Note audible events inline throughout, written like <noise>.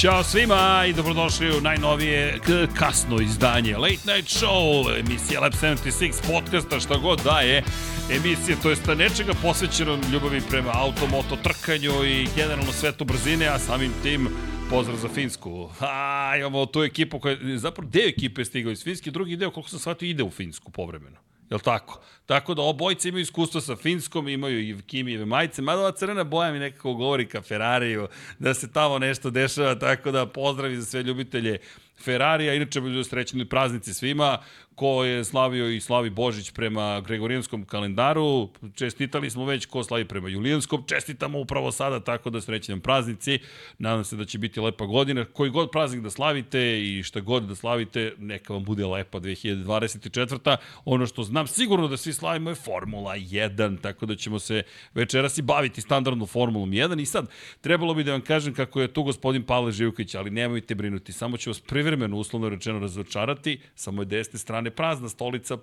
Ćao svima i dobrodošli u najnovije kasno izdanje Late Night Show, emisija Lab 76 podcasta, šta god da je emisija, to jest nečega posvećeno ljubavi prema automoto trkanju i generalno svetu brzine, a samim tim pozdrav za Finsku. A, imamo tu ekipu koja, zapravo deo ekipe je stigao iz Finske, drugi deo, koliko sam shvatio, ide u Finsku povremeno. Jel tako? Tako da obojice imaju iskustvo sa Finskom, imaju i Kimijeve majice, mada ova crvena boja mi nekako govori ka Ferrariju, da se tamo nešto dešava, tako da pozdravi za sve ljubitelje Ferrarija, inače srećni praznici svima, ko je slavio i slavi Božić prema Gregorijanskom kalendaru, čestitali smo već. Ko slavi prema Julijanskom, čestitamo upravo sada, tako da srećni nam praznici, nadam se da će biti lepa godina, koji god praznik da slavite i šta god da slavite, neka vam bude lepa 2024. Ono što znam sigurno da svi slavimo je Formula 1, tako da ćemo se večeras i baviti standardnom Formulom 1 i sad, trebalo bi da vam kažem kako je tu gospodin Pavle Živković, ali nemojte brinuti, samo ću vas privremeno, uslovno rečeno, razočarati, sa moje desne strane prazna stolica,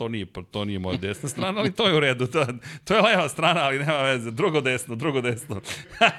to nije, to nije moja desna strana, ali to je u redu. To, to je leva strana, ali nema veze. Drugo desno, drugo desno.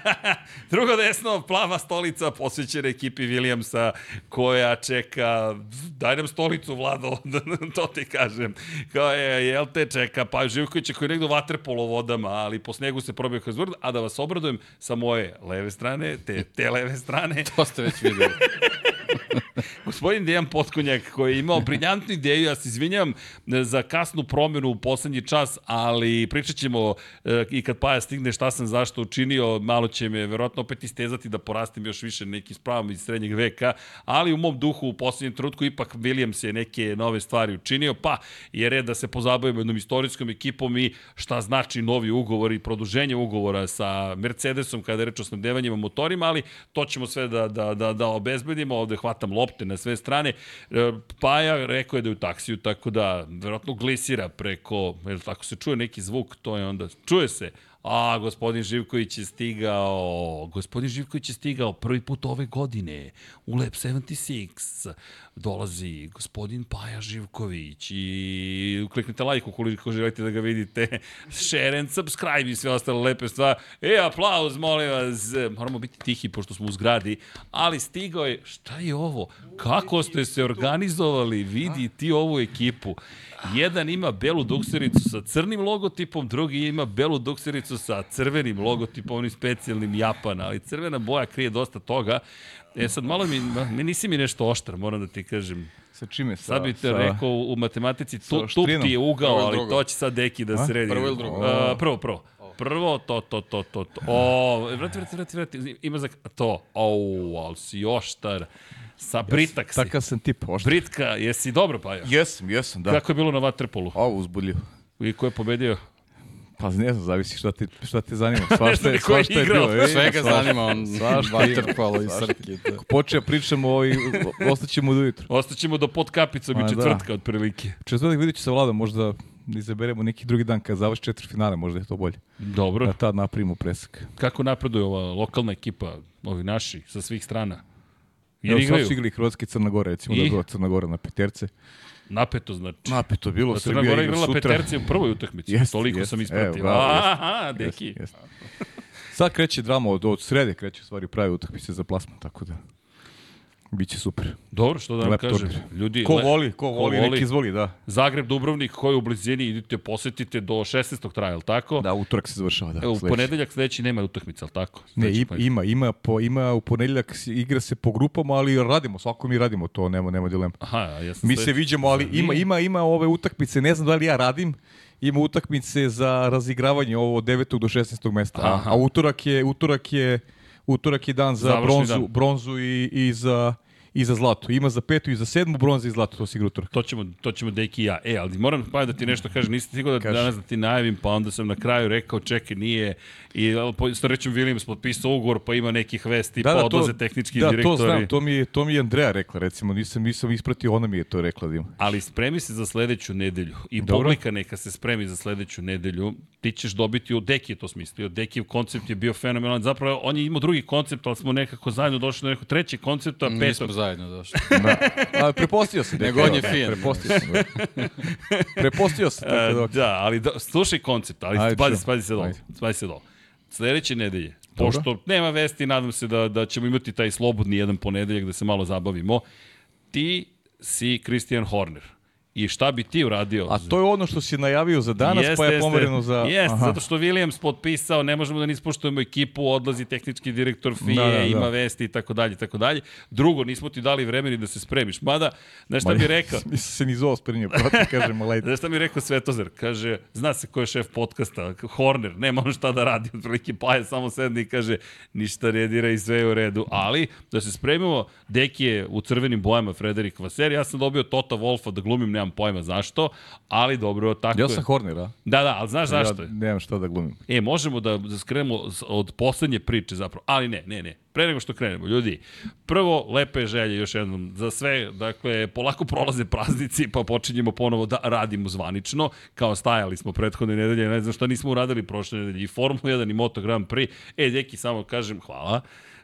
<laughs> drugo desno, plava stolica posvećena ekipi Williamsa koja čeka, daj nam stolicu, Vlado, <laughs> to ti kažem. Kao je, jel te čeka, pa Živković koji je negdje u vaterpolo vodama, ali po snegu se probio kroz vrd, a da vas obradujem sa moje leve strane, te, te leve strane. to ste već videli. <laughs> Gospodin Dejan Potkonjak koji je imao briljantnu ideju, ja se izvinjam za kasnu promenu u poslednji čas, ali pričat ćemo e, i kad Paja stigne šta sam zašto učinio, malo će me verovatno opet istezati da porastim još više neki spravom iz srednjeg veka, ali u mom duhu u poslednjem trutku ipak Williams je neke nove stvari učinio, pa je red da se pozabavimo jednom istorijskom ekipom i šta znači novi ugovor i produženje ugovora sa Mercedesom kada je reč o snabdevanjima motorima, ali to ćemo sve da, da, da, da obezbedimo, ovde hvatam lopte na sve strane. E, Paja rekao je da je u taksiju, tako da verovatno glisira preko, jer tako se čuje neki zvuk, to je onda, čuje se, A, gospodin Živković je stigao, gospodin Živković je stigao prvi put ove godine u Lab 76. Dolazi gospodin Paja Živković i kliknite like ukoliko želite da ga vidite. <laughs> Share and subscribe i sve ostale lepe stvari. E, aplauz, molim vas. Moramo biti tihi pošto smo u zgradi, ali stigao je, šta je ovo? Kako ste se organizovali? Vidi ti ovu ekipu. Jedan ima belu duksericu sa crnim logotipom, drugi ima belu duksericu sa crvenim logotipom, onim specijalnim Japana, ali crvena boja krije dosta toga. E sad malo mi, mi nisi mi nešto oštar, moram da ti kažem. Sa čime? Sa, sad bi te sa, rekao u matematici, tu, tup ti je ugao, ali to će sad deki da sredi. Prvo ili drugo? Uh, prvo, prvo. Prvo, to, to, to, to, to. O, vrati, vrati, vrati, vrati, ima za to. O, ali si oštar. Sa Britak si. Takav sam tip, oštar. Britka, jesi dobro pa ja? Jesam, jesam, da. Kako je bilo na Waterpolu? Ovo, uzbudljivo. I ko je pobedio? Pa ne znam, zavisi šta te, šta te zanima. <laughs> Svašta je, svašta je bilo. Ej, Svega zanima on waterpolo i srke. Ako počeo pričamo, ovaj, ostaćemo do jutra. Ostaćemo do pod kapicom i četvrtka da. otprilike. Četvrtak vidjet ću sa Vladom, možda izaberemo neki drugi dan kad završi četiri finale, možda je to bolje. Dobro. Da tad napravimo presak. Kako napreduje ova lokalna ekipa, ovi naši, sa svih strana? Jer Evo, sad su igli Hrvatski Crna Gora, recimo I? da je Crna Gora na peterce. Napeto znači. Napeto bilo, Crna Gora igrala sutra. peterce u prvoj utakmici. Jest, Toliko jest, sam ispratio. Evo, Aha, deki. Jest, jest. Sad kreće drama od, od srede, kreće stvari pravi utakmice za plasman, tako da... Biće super. Dobro, što da vam Lep kažem. Ljudi, ko voli, ko, ko voli, voli, neki izvoli, da. Zagreb, Dubrovnik, koji je u blizini, idite, posetite do 16. traja, ali tako? Da, utorak se završava, da. Evo, u ponedeljak sledeći nema utakmica, ali tako? Sledeći ne, ima, ima, po, ima, u ponedeljak igra se po grupama, ali radimo, svako mi radimo to, nema, nema dilema. Aha, ja Mi se viđemo, ali ima, ima, ima ove utakmice, ne znam da li ja radim, ima utakmice za razigravanje ovo od 9. do 16. mesta. Aha. A, a utorak je, utorak je, utorak je dan za Završni bronzu, dan. bronzu i, i za i za zlato. Ima za petu i za sedmu bronzu i zlato, to si igra utorak. To ćemo, to ćemo Deki i ja. E, ali moram pa da ti nešto kažem, nisam stigao da Kaži. danas da ti najavim, pa onda sam na kraju rekao, čekaj, nije, i s rećem Williams potpisao ugovor, pa ima nekih vesti, da, pa da, odlaze tehnički da, direktori. Da, to znam, to mi, je, to mi je Andreja rekla, recimo, nisam, nisam ispratio, ona mi je to rekla da ima. Ali spremi se za sledeću nedelju i Dobro. publika neka se spremi za sledeću nedelju, ti ćeš dobiti, od Deki je to smislio, Dekijev koncept je bio fenomenalan, zapravo on je imao drugi koncept, ali smo nekako zajedno došli do nekog trećeg koncepta, petog. Zajedno došli. <laughs> da. A, prepostio se. Nego on je fin. Prepostio se. <laughs> prepostio se. Tako da, da ali da, slušaj koncept, ali Ajde, pazi, pazi se dole. Pazi se dole. Sledeće nedelje Pošto Dobro. nema vesti, nadam se da, da ćemo imati taj slobodni jedan ponedeljak da se malo zabavimo. Ti si Christian Horner. I šta bi ti uradio? A to je ono što si najavio za danas, jeste, pa je pomereno za... Jeste, zato što Williams potpisao, ne možemo da nispoštujemo ekipu, odlazi tehnički direktor FIE, da, da, da. ima vesti i tako dalje tako dalje. Drugo, nismo ti dali vremeni da se spremiš. Mada, znaš šta bi <laughs> rekao? Nisam se ni zove spremio, proti, kažem, <laughs> lejte. Znaš šta mi rekao Svetozar? Kaže, zna se ko je šef podcasta, Horner, nema on šta da radi, otprilike pa je samo sedni i kaže, ništa redira i sve je u redu. Ali, da se spremimo, Deki je u crvenim bojama Frederik Vaser, ja sam dobio Tota Wolfa da glumim nemam pojma zašto, ali dobro, tako ja sam Horner, a? Da, da, ali znaš zašto ja nemam šta da glumim. E, možemo da, da skrenemo od poslednje priče zapravo, ali ne, ne, ne. Pre nego što krenemo, ljudi, prvo, lepe želje još jednom za sve, dakle, polako prolaze praznici, pa počinjemo ponovo da radimo zvanično, kao stajali smo prethodne nedelje, ne znam šta nismo uradili prošle nedelje, i Formula 1 i Moto Grand Prix. E, deki, samo kažem hvala.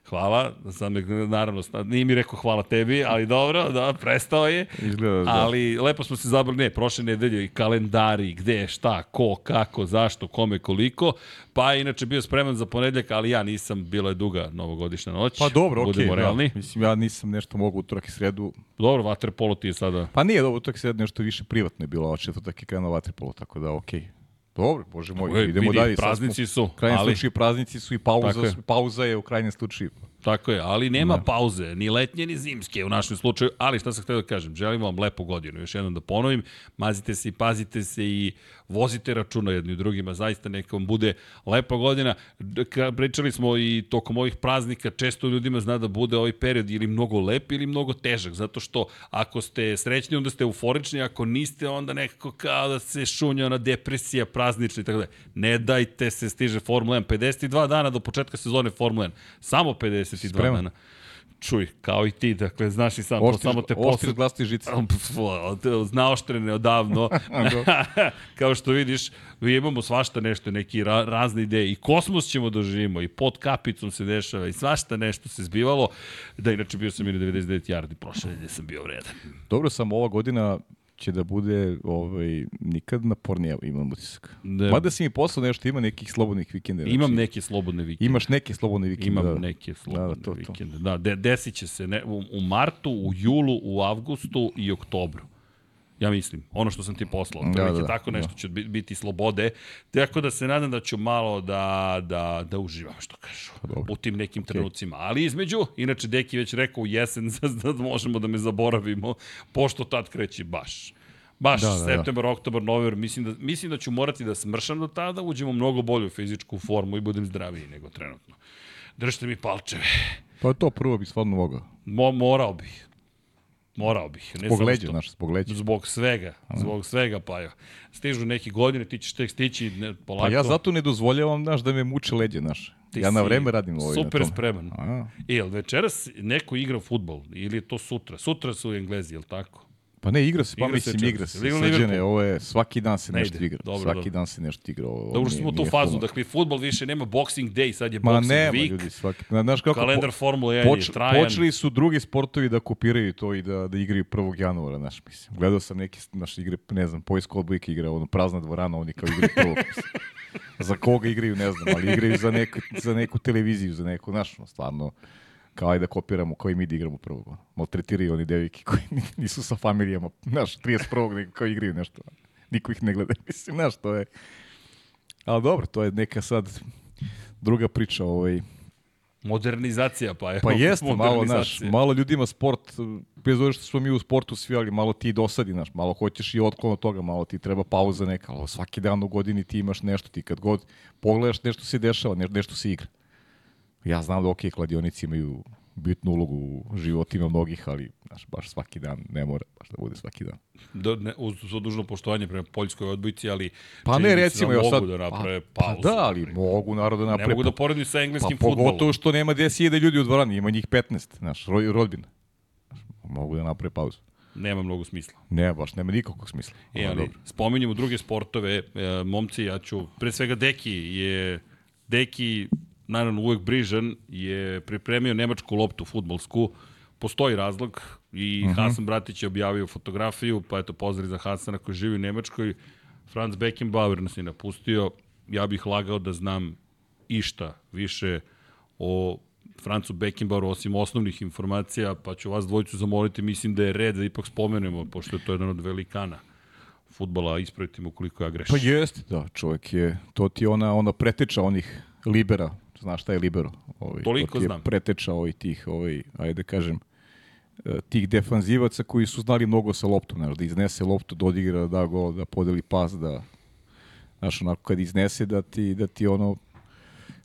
Hvala, sam naravno, nije mi rekao hvala tebi, ali dobro, da, prestao je. Izgleda, da. Ali lepo smo se zabrali, ne, prošle nedelje i kalendari, gde, šta, ko, kako, zašto, kome, koliko. Pa inače bio spreman za ponedljak, ali ja nisam, bila je duga novogodišnja noć. Pa dobro, okej, okay, realni. da. Mislim, ja nisam nešto mogu utorak i sredu. Dobro, vaterpolo ti je sada... Pa nije dobro, utorak i sredu nešto više privatno je bilo, a četvrtak je krenuo vaterpolo, tako da okej. Okay. Dobro, bože moj, idemo vidi, dalje. Praznici su. U krajnjem ali... slučaju praznici su i pauza, je. pauza je u krajnjem slučaju. Tako je, ali nema da. pauze, ni letnje, ni zimske u našem slučaju, ali šta sam htio da kažem, želim vam lepu godinu, još jednom da ponovim, mazite se i pazite se i vozite računa jedni u drugima, zaista neka vam bude lepa godina. Pričali smo i tokom ovih praznika, često ljudima zna da bude ovaj period ili mnogo lep ili mnogo težak, zato što ako ste srećni, onda ste euforični, ako niste, onda nekako kao da se šunja ona depresija praznična i tako da. Ne dajte se, stiže Formula 1, 52 dana do početka sezone Formula 1, samo 52 Spreman. dana. Čuj, kao i ti, dakle, znaš i sam, oštriš, to samo te posle... Oštriš glasti žice. Znaoštrene odavno. <laughs> <laughs> kao što vidiš, imamo svašta nešto, neki ra, razne ideje. I kosmos ćemo da živimo, i pod kapicom se dešava, i svašta nešto se zbivalo. Da, inače bio sam i na 99 yardi, prošle nedelje sam bio vredan. Dobro sam ova godina će da bude ovaj, nikad napornija, imam utisak. Da. Mada si mi poslao nešto, ima nekih slobodnih vikenda. Znači, Imam neke slobodne vikende. Imaš neke slobodne vikende. Imam da. neke slobodne da, to, vikende. To. Da, de, desit će se ne, u, u martu, u julu, u avgustu i oktobru. Ja mislim, ono što sam ti poslao, da, da, da, tako nešto da. će biti slobode, tako da se nadam da ću malo da, da, da uživam, što kažu, pa Dobro. u tim nekim okay. trenucima. Ali između, inače Deki već rekao u jesen <laughs> da možemo da me zaboravimo, pošto tad kreće baš. Baš, da, da, septembar, da. oktobar, novembar, mislim da, mislim da ću morati da smršam do tada, uđemo mnogo bolju fizičku formu i budem zdraviji nego trenutno. Držite mi palčeve. Pa to prvo bi stvarno mogao. Mo, morao bih. Morao bih. Ne zbog leđa, znaš, zbog leđa. Zbog svega, zbog svega, pa jo. Stižu neke godine, ti ćeš tek stići ne, polako. Pa ja zato ne dozvoljavam, znaš, da me muče leđe, znaš. Ti ja na vreme radim ovo. Super spreman. A. E, jel večeras neko igra futbol ili je to sutra? Sutra su Englezi, jel tako? Pa ne, igra se, pa igra mislim, se igra se. Srđene, ovo je, svaki dan se nešto igra. Dobro, svaki dobro. dan se nešto igra. Ovo, dobro smo u tu fazu, futbol. dakle, futbol više nema Boxing Day, sad je Boxing Ma nema, Week. ljudi, svaki, znaš kako, kalendar Formula 1 poč, je trajan. Počeli su drugi sportovi da kopiraju to i da, da igraju 1. januara, znaš, mislim. Gledao sam neke, naš igre, ne znam, Poisko odbojke igra, ono, prazna dvorana, oni kao igraju 1. <laughs> za koga igraju, ne znam, ali igraju za neku, za neku televiziju, za neku, znaš, stvarno kao ajde da kopiramo koji mi da igramo prvog. Maltretiraju oni devike koji nisu sa familijama, znaš, 31. nego kao igraju nešto. Niko ih ne gleda, <laughs> mislim, znaš, to je... Ali dobro, to je neka sad druga priča, ovaj... Modernizacija, pa je. Pa jeste, malo, znaš, malo ljudima sport, bez obzira što smo mi u sportu svi, ali malo ti dosadi, znaš, malo hoćeš i otklon od toga, malo ti treba pauza neka, ali svaki dan u godini ti imaš nešto, ti kad god pogledaš nešto se dešava, nešto se igra. Ja znam da ok, kladionici imaju bitnu ulogu u životima mnogih, ali znaš, baš svaki dan ne mora baš da bude svaki dan. Da, ne, uz uz dužno poštovanje prema poljskoj odbojci, ali pa ne recimo da mogu sad, da naprave pa, pauzu. Pa da, ali mogu narod da naprave. Ne mogu da poredim sa engleskim pa, futbolom. Pogotovo što nema 10.000 ljudi u dvorani, ima njih 15, znaš, rodbina. Mogu da naprave pauzu. Nema mnogo smisla. Ne, baš nema nikakvog smisla. E, ali, spominjemo druge sportove, e, momci, ja ću, pre svega Deki je, Deki naravno uvek brižan, je pripremio nemačku loptu futbolsku. Postoji razlog i uh mhm. -huh. Hasan Bratić je objavio fotografiju, pa eto pozdrav za Hasana koji živi u Nemačkoj. Franz Beckenbauer nas je napustio. Ja bih lagao da znam išta više o Francu Beckenbaueru, osim osnovnih informacija, pa ću vas dvojicu zamoliti, mislim da je red da ipak spomenemo, pošto je to jedan od velikana futbala, ispraviti mu koliko ja grešim. Pa jeste, da, čovjek je, to ti ona, ona preteča onih libera, znaš šta je libero? Ovaj, Toliko je znam. preteča ovih tih, ovaj, ajde da kažem, e, tih defanzivaca koji su znali mnogo sa loptom, znaš, da iznese loptu, da odigra, da da gol, da podeli pas, da, znaš, onako kad iznese da ti, da ti ono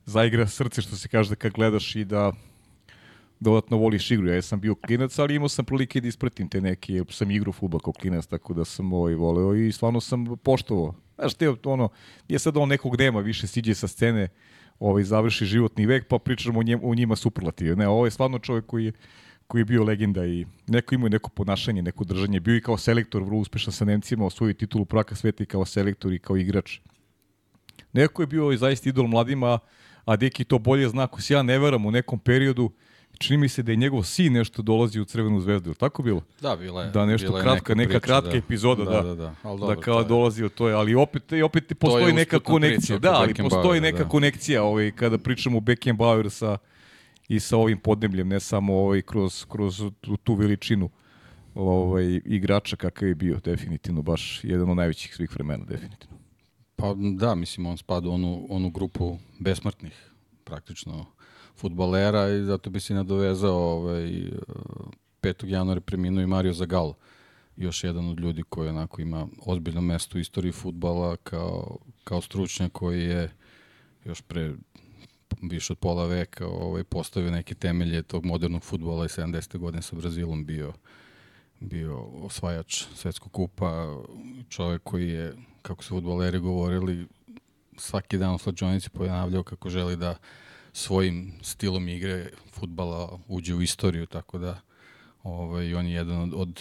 zaigra srce što se kaže da kad gledaš i da dodatno voliš igru. Ja sam bio klinac, ali imao sam prilike da ispratim te neke, sam igru futbol kao klinac, tako da sam ovaj voleo i stvarno sam poštovao. Znaš, te ono, nije sad on nekog dema više siđe sa scene, ovaj, završi životni vek, pa pričamo o, njem, o njima superlative. Ne, ovo je stvarno čovjek koji je, koji je bio legenda i neko imao neko ponašanje, neko držanje. Bio i kao selektor, vrlo uspešan sa Nemcima, osvojio titulu praka sveta i kao selektor i kao igrač. Neko je bio i zaista idol mladima, a Deki to bolje zna, ako se ja ne veram u nekom periodu, čini mi se da je njegov sin nešto dolazi u Crvenu zvezdu, je tako bilo? Da, bila je. Da, nešto bila je kratka, neka, priča, kratka da. epizoda, da. Da, da, da. Ali dobro, da kao to je- dolazi od to je, ali opet, opet postoji neka konekcija. Da, ali postoji Beckenbauera, neka da. konekcija ovaj, kada pričamo o Beckenbauer sa, i sa ovim podnebljem, ne samo ovaj, kroz, kroz tu, tu veličinu ovaj, igrača kakav je bio, definitivno, baš jedan od najvećih svih vremena, definitivno. Pa da, mislim, on spada u onu, onu grupu besmrtnih, praktično, futbalera i zato bi se nadovezao ovaj, eh, 5. januara preminuo i Mario Zagallo, još jedan od ljudi koji onako ima ozbiljno mesto u istoriji futbala kao, kao stručnjak koji je još pre više od pola veka ovaj, postavio neke temelje tog modernog futbola i 70. godine sa Brazilom bio bio osvajač svetskog kupa, čovek koji je, kako su futboleri govorili, svaki dan u slađonici ponavljao kako želi da svojim stilom igre futbala uđe u istoriju, tako da ovaj, on je jedan od, od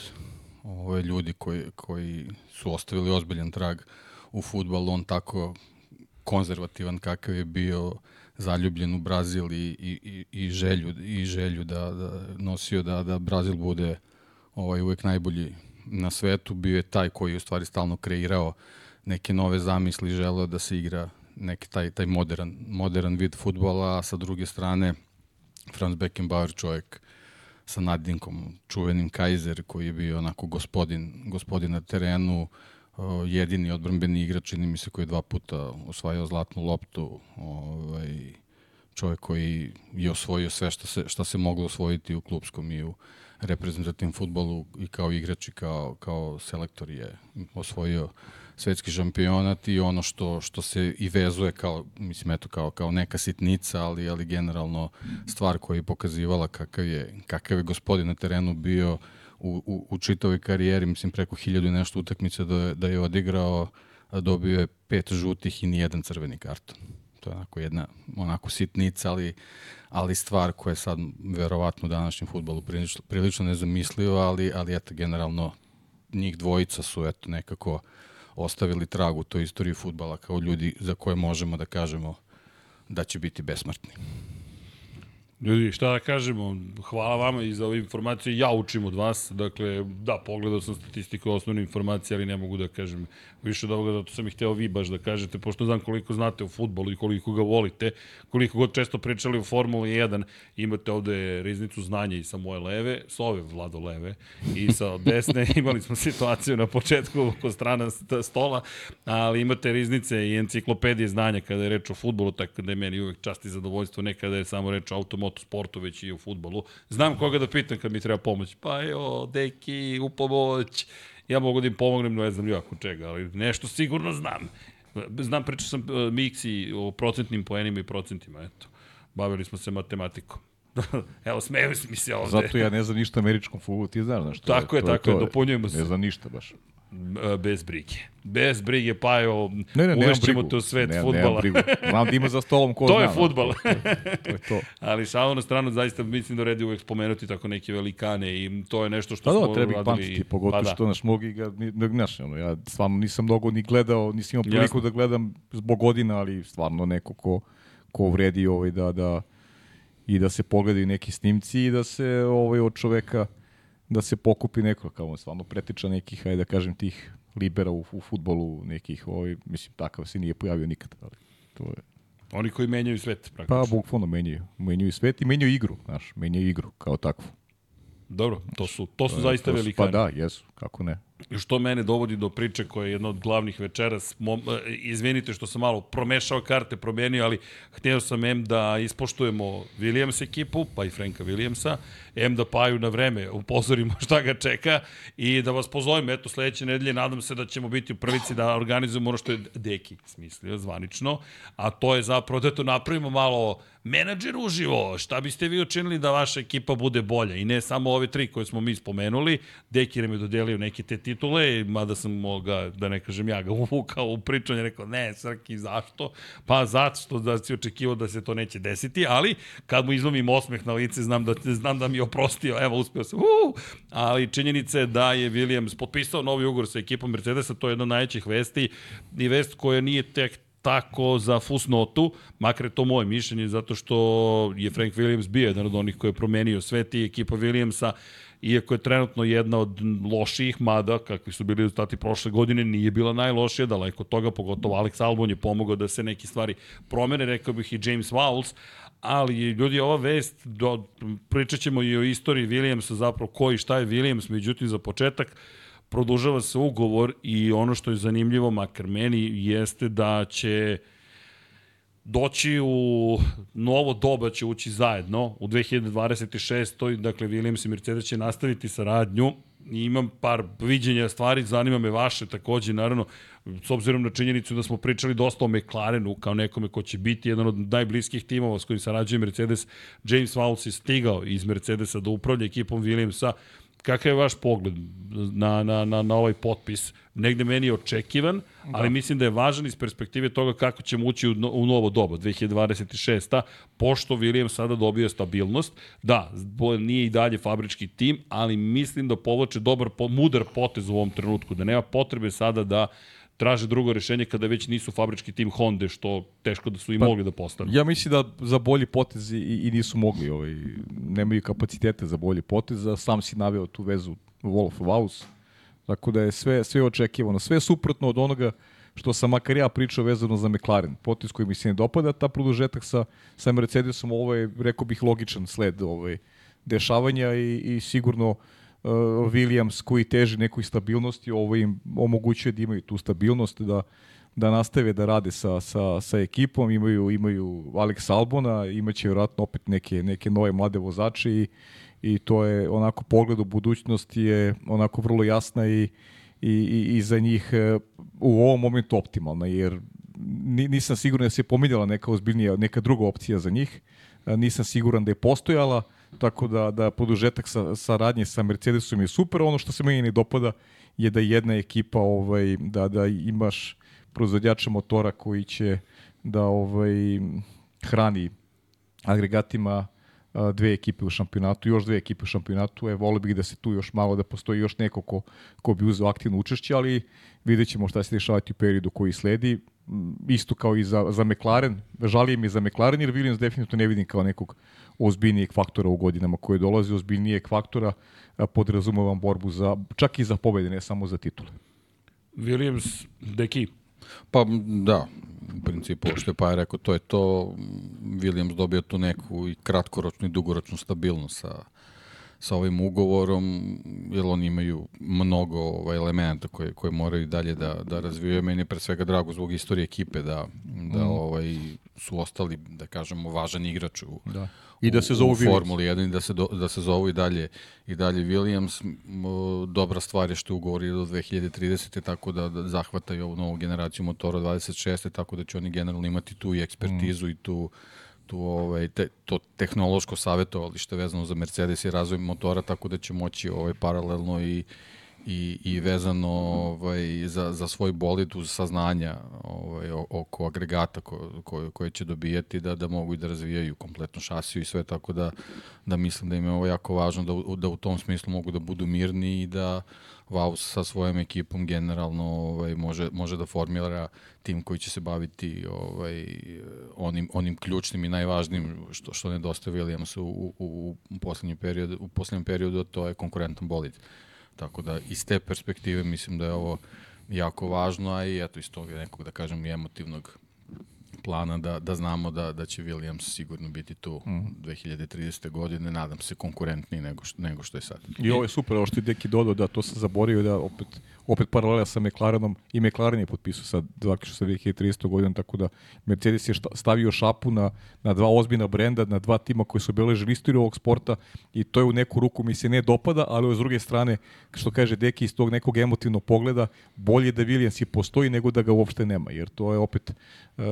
ovaj, ljudi koji, koji su ostavili ozbiljan trag u futbalu, on tako konzervativan kakav je bio zaljubljen u Brazil i, i, i, želju, i želju da, da nosio da, da Brazil bude ovaj, uvek najbolji na svetu, bio je taj koji je u stvari stalno kreirao neke nove zamisli, želeo da se igra neki taj, taj modern, modern vid futbola, a sa druge strane Franz Beckenbauer čovjek sa nadinkom, čuvenim Kaiser koji je bio onako gospodin, gospodin na terenu, jedini odbrambeni igrač, čini mi se, koji je dva puta osvajao zlatnu loptu, ovaj, čovjek koji je osvojio sve što se, što se moglo osvojiti u klubskom i u reprezentativnom futbolu i kao igrač i kao, kao selektor je osvojio svetski šampionat i ono što što se i vezuje kao mislim eto kao kao neka sitnica ali ali generalno stvar koja je pokazivala kakav je kakav je gospodin na terenu bio u, u, u čitavoj karijeri mislim preko hiljadu i nešto utakmica da da je odigrao dobio je pet žutih i ni jedan crveni karton. To je onako jedna onako sitnica ali ali stvar koja je sad verovatno u današnjem fudbalu prilično, prilično nezamisliva ali ali eto generalno njih dvojica su eto nekako ostavili trag u toj istoriji futbala kao ljudi za koje možemo da kažemo da će biti besmrtni. Ljudi, šta da kažemo, hvala vama i za ove informacije, ja učim od vas, dakle, da, pogledao sam statistiku osnovne informacije, ali ne mogu da kažem više od ovoga, zato sam ih hteo vi baš da kažete, pošto znam koliko znate o futbolu i koliko ga volite, koliko god često pričali o Formuli 1, imate ovde riznicu znanja i sa moje leve, sa ove vlado leve, i sa desne. <laughs> Imali smo situaciju na početku kod strana st- stola, ali imate riznice i enciklopedije znanja kada je reč o futbolu, tako da je meni uvek čast i zadovoljstvo, ne kada je samo reč o automotosportu, već i o futbolu. Znam koga da pitam kad mi treba pomoć. Pa evo, deki, u pomoć. Ja mogu da im pomognem, no ne znam jako čega, ali nešto sigurno znam. Znam, pričao sam uh, Miksi o procentnim poenima i procentima, eto. Bavili smo se matematikom. <laughs> Evo, smeju mi se ovde. Zato ja ne znam ništa američkom futbolu, ti znaš, znaš. to Tako je, tako je, to dopunjujemo se. Ne znam ništa baš. E, Bez brige. Bez brige, pa evo, Ne, ne, uvešćemo te u svet ne, futbala. brigu. Znam da ima za stolom ko <laughs> To zna. je znaš, fudbal. To, to je to. <laughs> Ali šalu na stranu, zaista mislim da redi uvek spomenuti tako neke velikane i to je nešto što Pa smo da, treba ih pamtiti, pogotovo pa da. što naš mnogi ga, ne, znaš, ono, ja stvarno nisam mnogo ni gledao, nisam imao priliku Jasno. da gledam zbog godina, ali stvarno neko ko, ko vredi ovaj da, da, i da se pogledaju neki snimci i da se ovaj, od čoveka da se pokupi neko, kao on stvarno pretiča nekih, ajde da kažem, tih libera u, u futbolu, nekih, ovaj, mislim, takav se nije pojavio nikad, ali to je Oni koji menjaju svet, praktično. Pa, bukvalno menjaju. Menjaju svet i menjaju igru, znaš, menjaju igru kao takvu. Dobro, to su, to su zaista velike. Pa da, jesu, kako ne. Što mene dovodi do priče koja je jedna od glavnih večeras. E, izvinite što sam malo promešao karte, promenio, ali htio sam M da ispoštujemo Williams ekipu, pa i Franka Williamsa, M da paju na vreme, upozorimo šta ga čeka i da vas pozovem, eto, sledeće nedelje nadam se da ćemo biti u prvici da organizujemo ono što je Deki smislio zvanično, a to je zapravo da to napravimo malo menadžer uživo, šta biste vi učinili da vaša ekipa bude bolja i ne samo ove tri koje smo mi spomenuli, Deki nam je dodelio neke te titule, mada sam ga, da ne kažem ja, ga <laughs> uvukao u pričanje, rekao, ne, Srki, zašto? Pa zato da si očekivao da se to neće desiti, ali kad mu izlomim osmeh na lice, znam da, znam da mi je oprostio, evo, uspeo sam, uh, ali činjenica je da je Williams potpisao novi ugovor sa ekipom Mercedesa, to je jedna od najvećih vesti i vest koja nije tek tako za fusnotu, makar je to moje mišljenje, zato što je Frank Williams bio jedan od onih koji je promenio svet i ekipa Williamsa iako je trenutno jedna od lošijih, mada kakvi su bili rezultati prošle godine, nije bila najlošija, daleko toga, pogotovo Alex Albon je pomogao da se neki stvari promene, rekao bih i James Vowles, ali ljudi, ova vest, do, pričat ćemo i o istoriji Williamsa, zapravo ko i šta je Williams, međutim za početak, produžava se ugovor i ono što je zanimljivo, makar meni, jeste da će doći u novo doba će ući zajedno u 2026. Dakle, Williams i Mercedes će nastaviti saradnju imam par viđenja stvari, zanima me vaše takođe, naravno, s obzirom na činjenicu da smo pričali dosta o McLarenu kao nekome ko će biti jedan od najbliskih timova s kojim sarađuje Mercedes, James Vowles je stigao iz Mercedesa da upravlja ekipom Williamsa, kakav je vaš pogled na, na, na, na ovaj potpis? Negde meni je očekivan, da. ali mislim da je važan iz perspektive toga kako ćemo ući u, u novo dobo, 2026. Pošto William sada dobio stabilnost, da, nije i dalje fabrički tim, ali mislim da povlače dobar, mudar potez u ovom trenutku, da nema potrebe sada da traže drugo rešenje kada već nisu fabrički tim Honda, što teško da su i pa, mogli da postanu. Ja mislim da za bolji potez i, i nisu mogli, ovaj, nemaju kapacitete za bolji potez, a sam si naveo tu vezu Wolf Vaus, tako da je sve, sve očekivano, sve suprotno od onoga što sam makar ja pričao vezano za McLaren. Potez koji mi se ne dopada, ta produžetak sa, sa Mercedesom, ovo je, rekao bih, logičan sled ovaj, dešavanja i, i sigurno uh, Williams koji teži nekoj stabilnosti, ovo im omogućuje da imaju tu stabilnost, da da nastave da rade sa, sa, sa ekipom, imaju, imaju Alex Albona, imaće vjerojatno opet neke, neke nove mlade vozače i, i to je onako pogled u budućnosti je onako vrlo jasna i, i, i, za njih e, u ovom momentu optimalna, jer nisam siguran da se pominjala neka ozbiljnija, neka druga opcija za njih, e, nisam siguran da je postojala, tako da, da podužetak sa, saradnje sa Mercedesom je super. Ono što se meni ne dopada je da jedna ekipa, ovaj, da, da imaš proizvodjača motora koji će da ovaj, hrani agregatima dve ekipe u šampionatu, još dve ekipe u šampionatu, e, vole bih da se tu još malo, da postoji još neko ko, ko bi uzeo aktivno učešće, ali vidjet ćemo šta se dešavati u periodu koji sledi. Isto kao i za, za McLaren, žalijem mi za McLaren jer Williams definitivno ne vidim kao nekog ozbiljnijeg faktora u godinama koje dolazi, ozbiljnijeg faktora podrazumovam borbu za, čak i za pobede, ne samo za titule. Williams, deki? Pa da, u principu, što je pa je rekao, to je to, Williams dobio tu neku i kratkoročnu i dugoročnu stabilnost sa, sa ovim ugovorom, jer oni imaju mnogo ovaj, elementa koje, koje moraju dalje da, da razvijaju. Meni je pre svega drago zbog istorije ekipe da, da mm. ovaj, su ostali, da kažemo, važan igrač u, da. I da se zovu Williams. Formuli 1 i da se, do, da se zovu i dalje, i dalje Williams. Dobra stvar je što ugovori do 2030. tako da, da zahvataju ovu novu generaciju motora 26. tako da će oni generalno imati tu i ekspertizu mm. i tu tu ovaj te, to tehnološko savjetovalište vezano za Mercedes i razvoj motora tako da će moći ovaj paralelno i i, i vezano ovaj, za, za svoj bolid uz saznanja ovaj, oko agregata ko, ko, koje će dobijati da, da mogu i da razvijaju kompletnu šasiju i sve tako da, da mislim da im je ovo jako važno da, da u tom smislu mogu da budu mirni i da Vaus sa svojom ekipom generalno ovaj, može, može da formira tim koji će se baviti ovaj, onim, onim ključnim i najvažnijim što, što nedostaje Williamsu u, u, u, poslednjem periodu, u poslednjem periodu, to je konkurentan bolid. Tako da iz te perspektive mislim da je ovo jako važno, a i eto iz toga nekog da kažem emotivnog plana da, da znamo da, da će Williams sigurno biti tu mm. 2030. godine, nadam se konkurentniji nego, što, nego što je sad. I ovo je super, ovo što je Deki dodao, da to sam zaborio da opet, opet paralela sa McLarenom i McLaren je potpisao sad zaključno sa 2030. godinom, tako da Mercedes je stavio šapu na, na dva ozbiljna brenda, na dva tima koji su obeležili istoriju ovog sporta i to je u neku ruku mi se ne dopada, ali s druge strane, što kaže Deki, iz tog nekog emotivnog pogleda, bolje da Williams i postoji nego da ga uopšte nema, jer to je opet uh,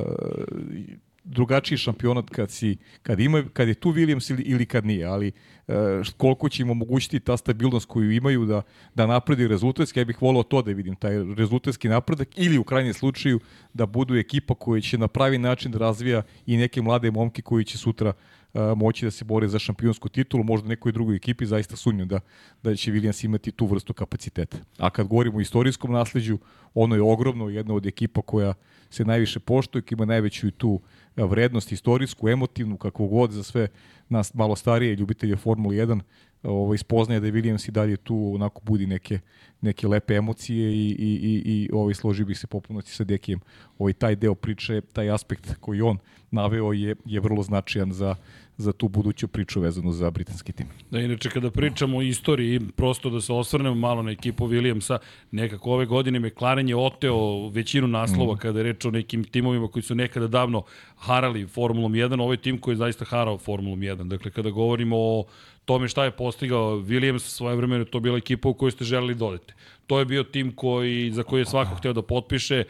drugačiji šampionat kad si kad ima kad je tu Williams ili ili kad nije, ali uh, koliko će im omogućiti ta stabilnost koju imaju da da napredi rezultatski, ja bih voleo to da vidim taj rezultatski napredak ili u krajnjem slučaju da budu ekipa koja će na pravi način da razvija i neke mlade momke koji će sutra uh, moći da se bore za šampionsku titulu, možda nekoj drugoj ekipi, zaista sumnjam da, da će Williams imati tu vrstu kapaciteta. A kad govorimo o istorijskom nasleđu, ono je ogromno, jedna od ekipa koja se najviše poštuje, ima najveću tu vrednost istorijsku, emotivnu, kakvu god za sve nas malo starije ljubitelje Formule 1, ovaj, spoznaje da je Williams i dalje tu onako budi neke, neke lepe emocije i, i, i, i ovaj, složio bih se popunosti sa Dekijem. Ovaj, taj deo priče, taj aspekt koji on naveo je, je vrlo značajan za, za tu buduću priču vezanu za britanski tim. Da, inače kada pričamo o istoriji, prosto da se osvrnemo malo na ekipu Williamsa, nekako ove godine McLaren je oteo većinu naslova mm. kada je reč o nekim timovima koji su nekada davno harali Formulom 1, ovaj tim koji je zaista harao Formulom 1. Dakle, kada govorimo o tome šta je postigao Williams svoje vremene, to bila ekipa u kojoj ste želeli dodete. Da to je bio tim koji, za koji je svako hteo da potpiše,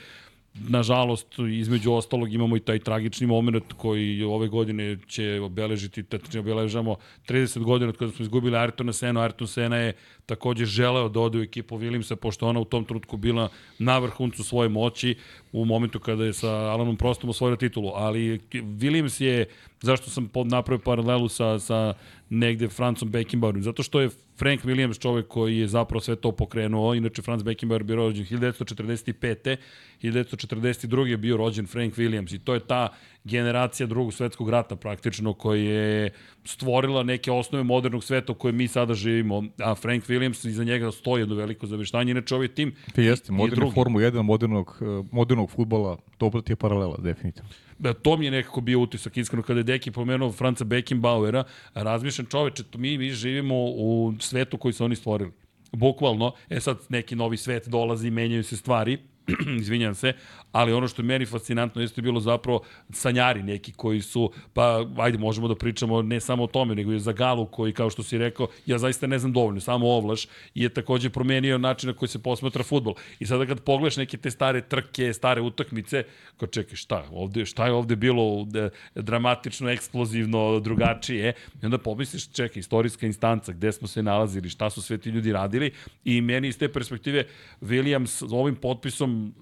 nažalost, između ostalog imamo i taj tragični moment koji ove godine će obeležiti, tačnije obeležamo 30 godina od kada smo izgubili Ayrtona Sena. Ayrton Sena je takođe želeo da ode u ekipu Williamsa, pošto ona u tom trenutku bila na vrhuncu svoje moći u momentu kada je sa Alanom Prostom osvojila titulu. Ali Williams je, zašto sam napravio paralelu sa, sa negde Francom Beckenbauerom? Zato što je Frank Williams čovek koji je zapravo sve to pokrenuo. Inače, Franz Beckenbauer bio rođen 1945. 1942. je bio rođen Frank Williams i to je ta generacija drugog svetskog rata praktično koja je stvorila neke osnove modernog sveta u kojem mi sada živimo, a Frank Williams iza njega stoji jedno veliko zaveštanje, inače ovaj tim Ti jeste, modernu formu 1 modernog, eh, modernog futbola, ti je paralela, definitivno. Da, to mi je nekako bio utisak, iskreno, kada je Deki pomenuo Franca Beckenbauera, razmišljam čoveče, to mi, mi živimo u svetu koji su oni stvorili. Bukvalno, e sad neki novi svet dolazi, menjaju se stvari, <clears throat> izvinjam se, ali ono što je meni fascinantno jeste bilo zapravo sanjari neki koji su, pa ajde možemo da pričamo ne samo o tome, nego i za Galu koji, kao što si rekao, ja zaista ne znam dovoljno, samo ovlaš, je takođe promenio način na koji se posmatra futbol. I sada kad pogledaš neke te stare trke, stare utakmice, ko čekaj, šta, ovde, šta je ovde bilo dramatično, eksplozivno, drugačije, i onda pomisliš, čekaj, istorijska instanca, gde smo se nalazili, šta su sve ti ljudi radili, i meni iz te perspektive Williams ovim potpisom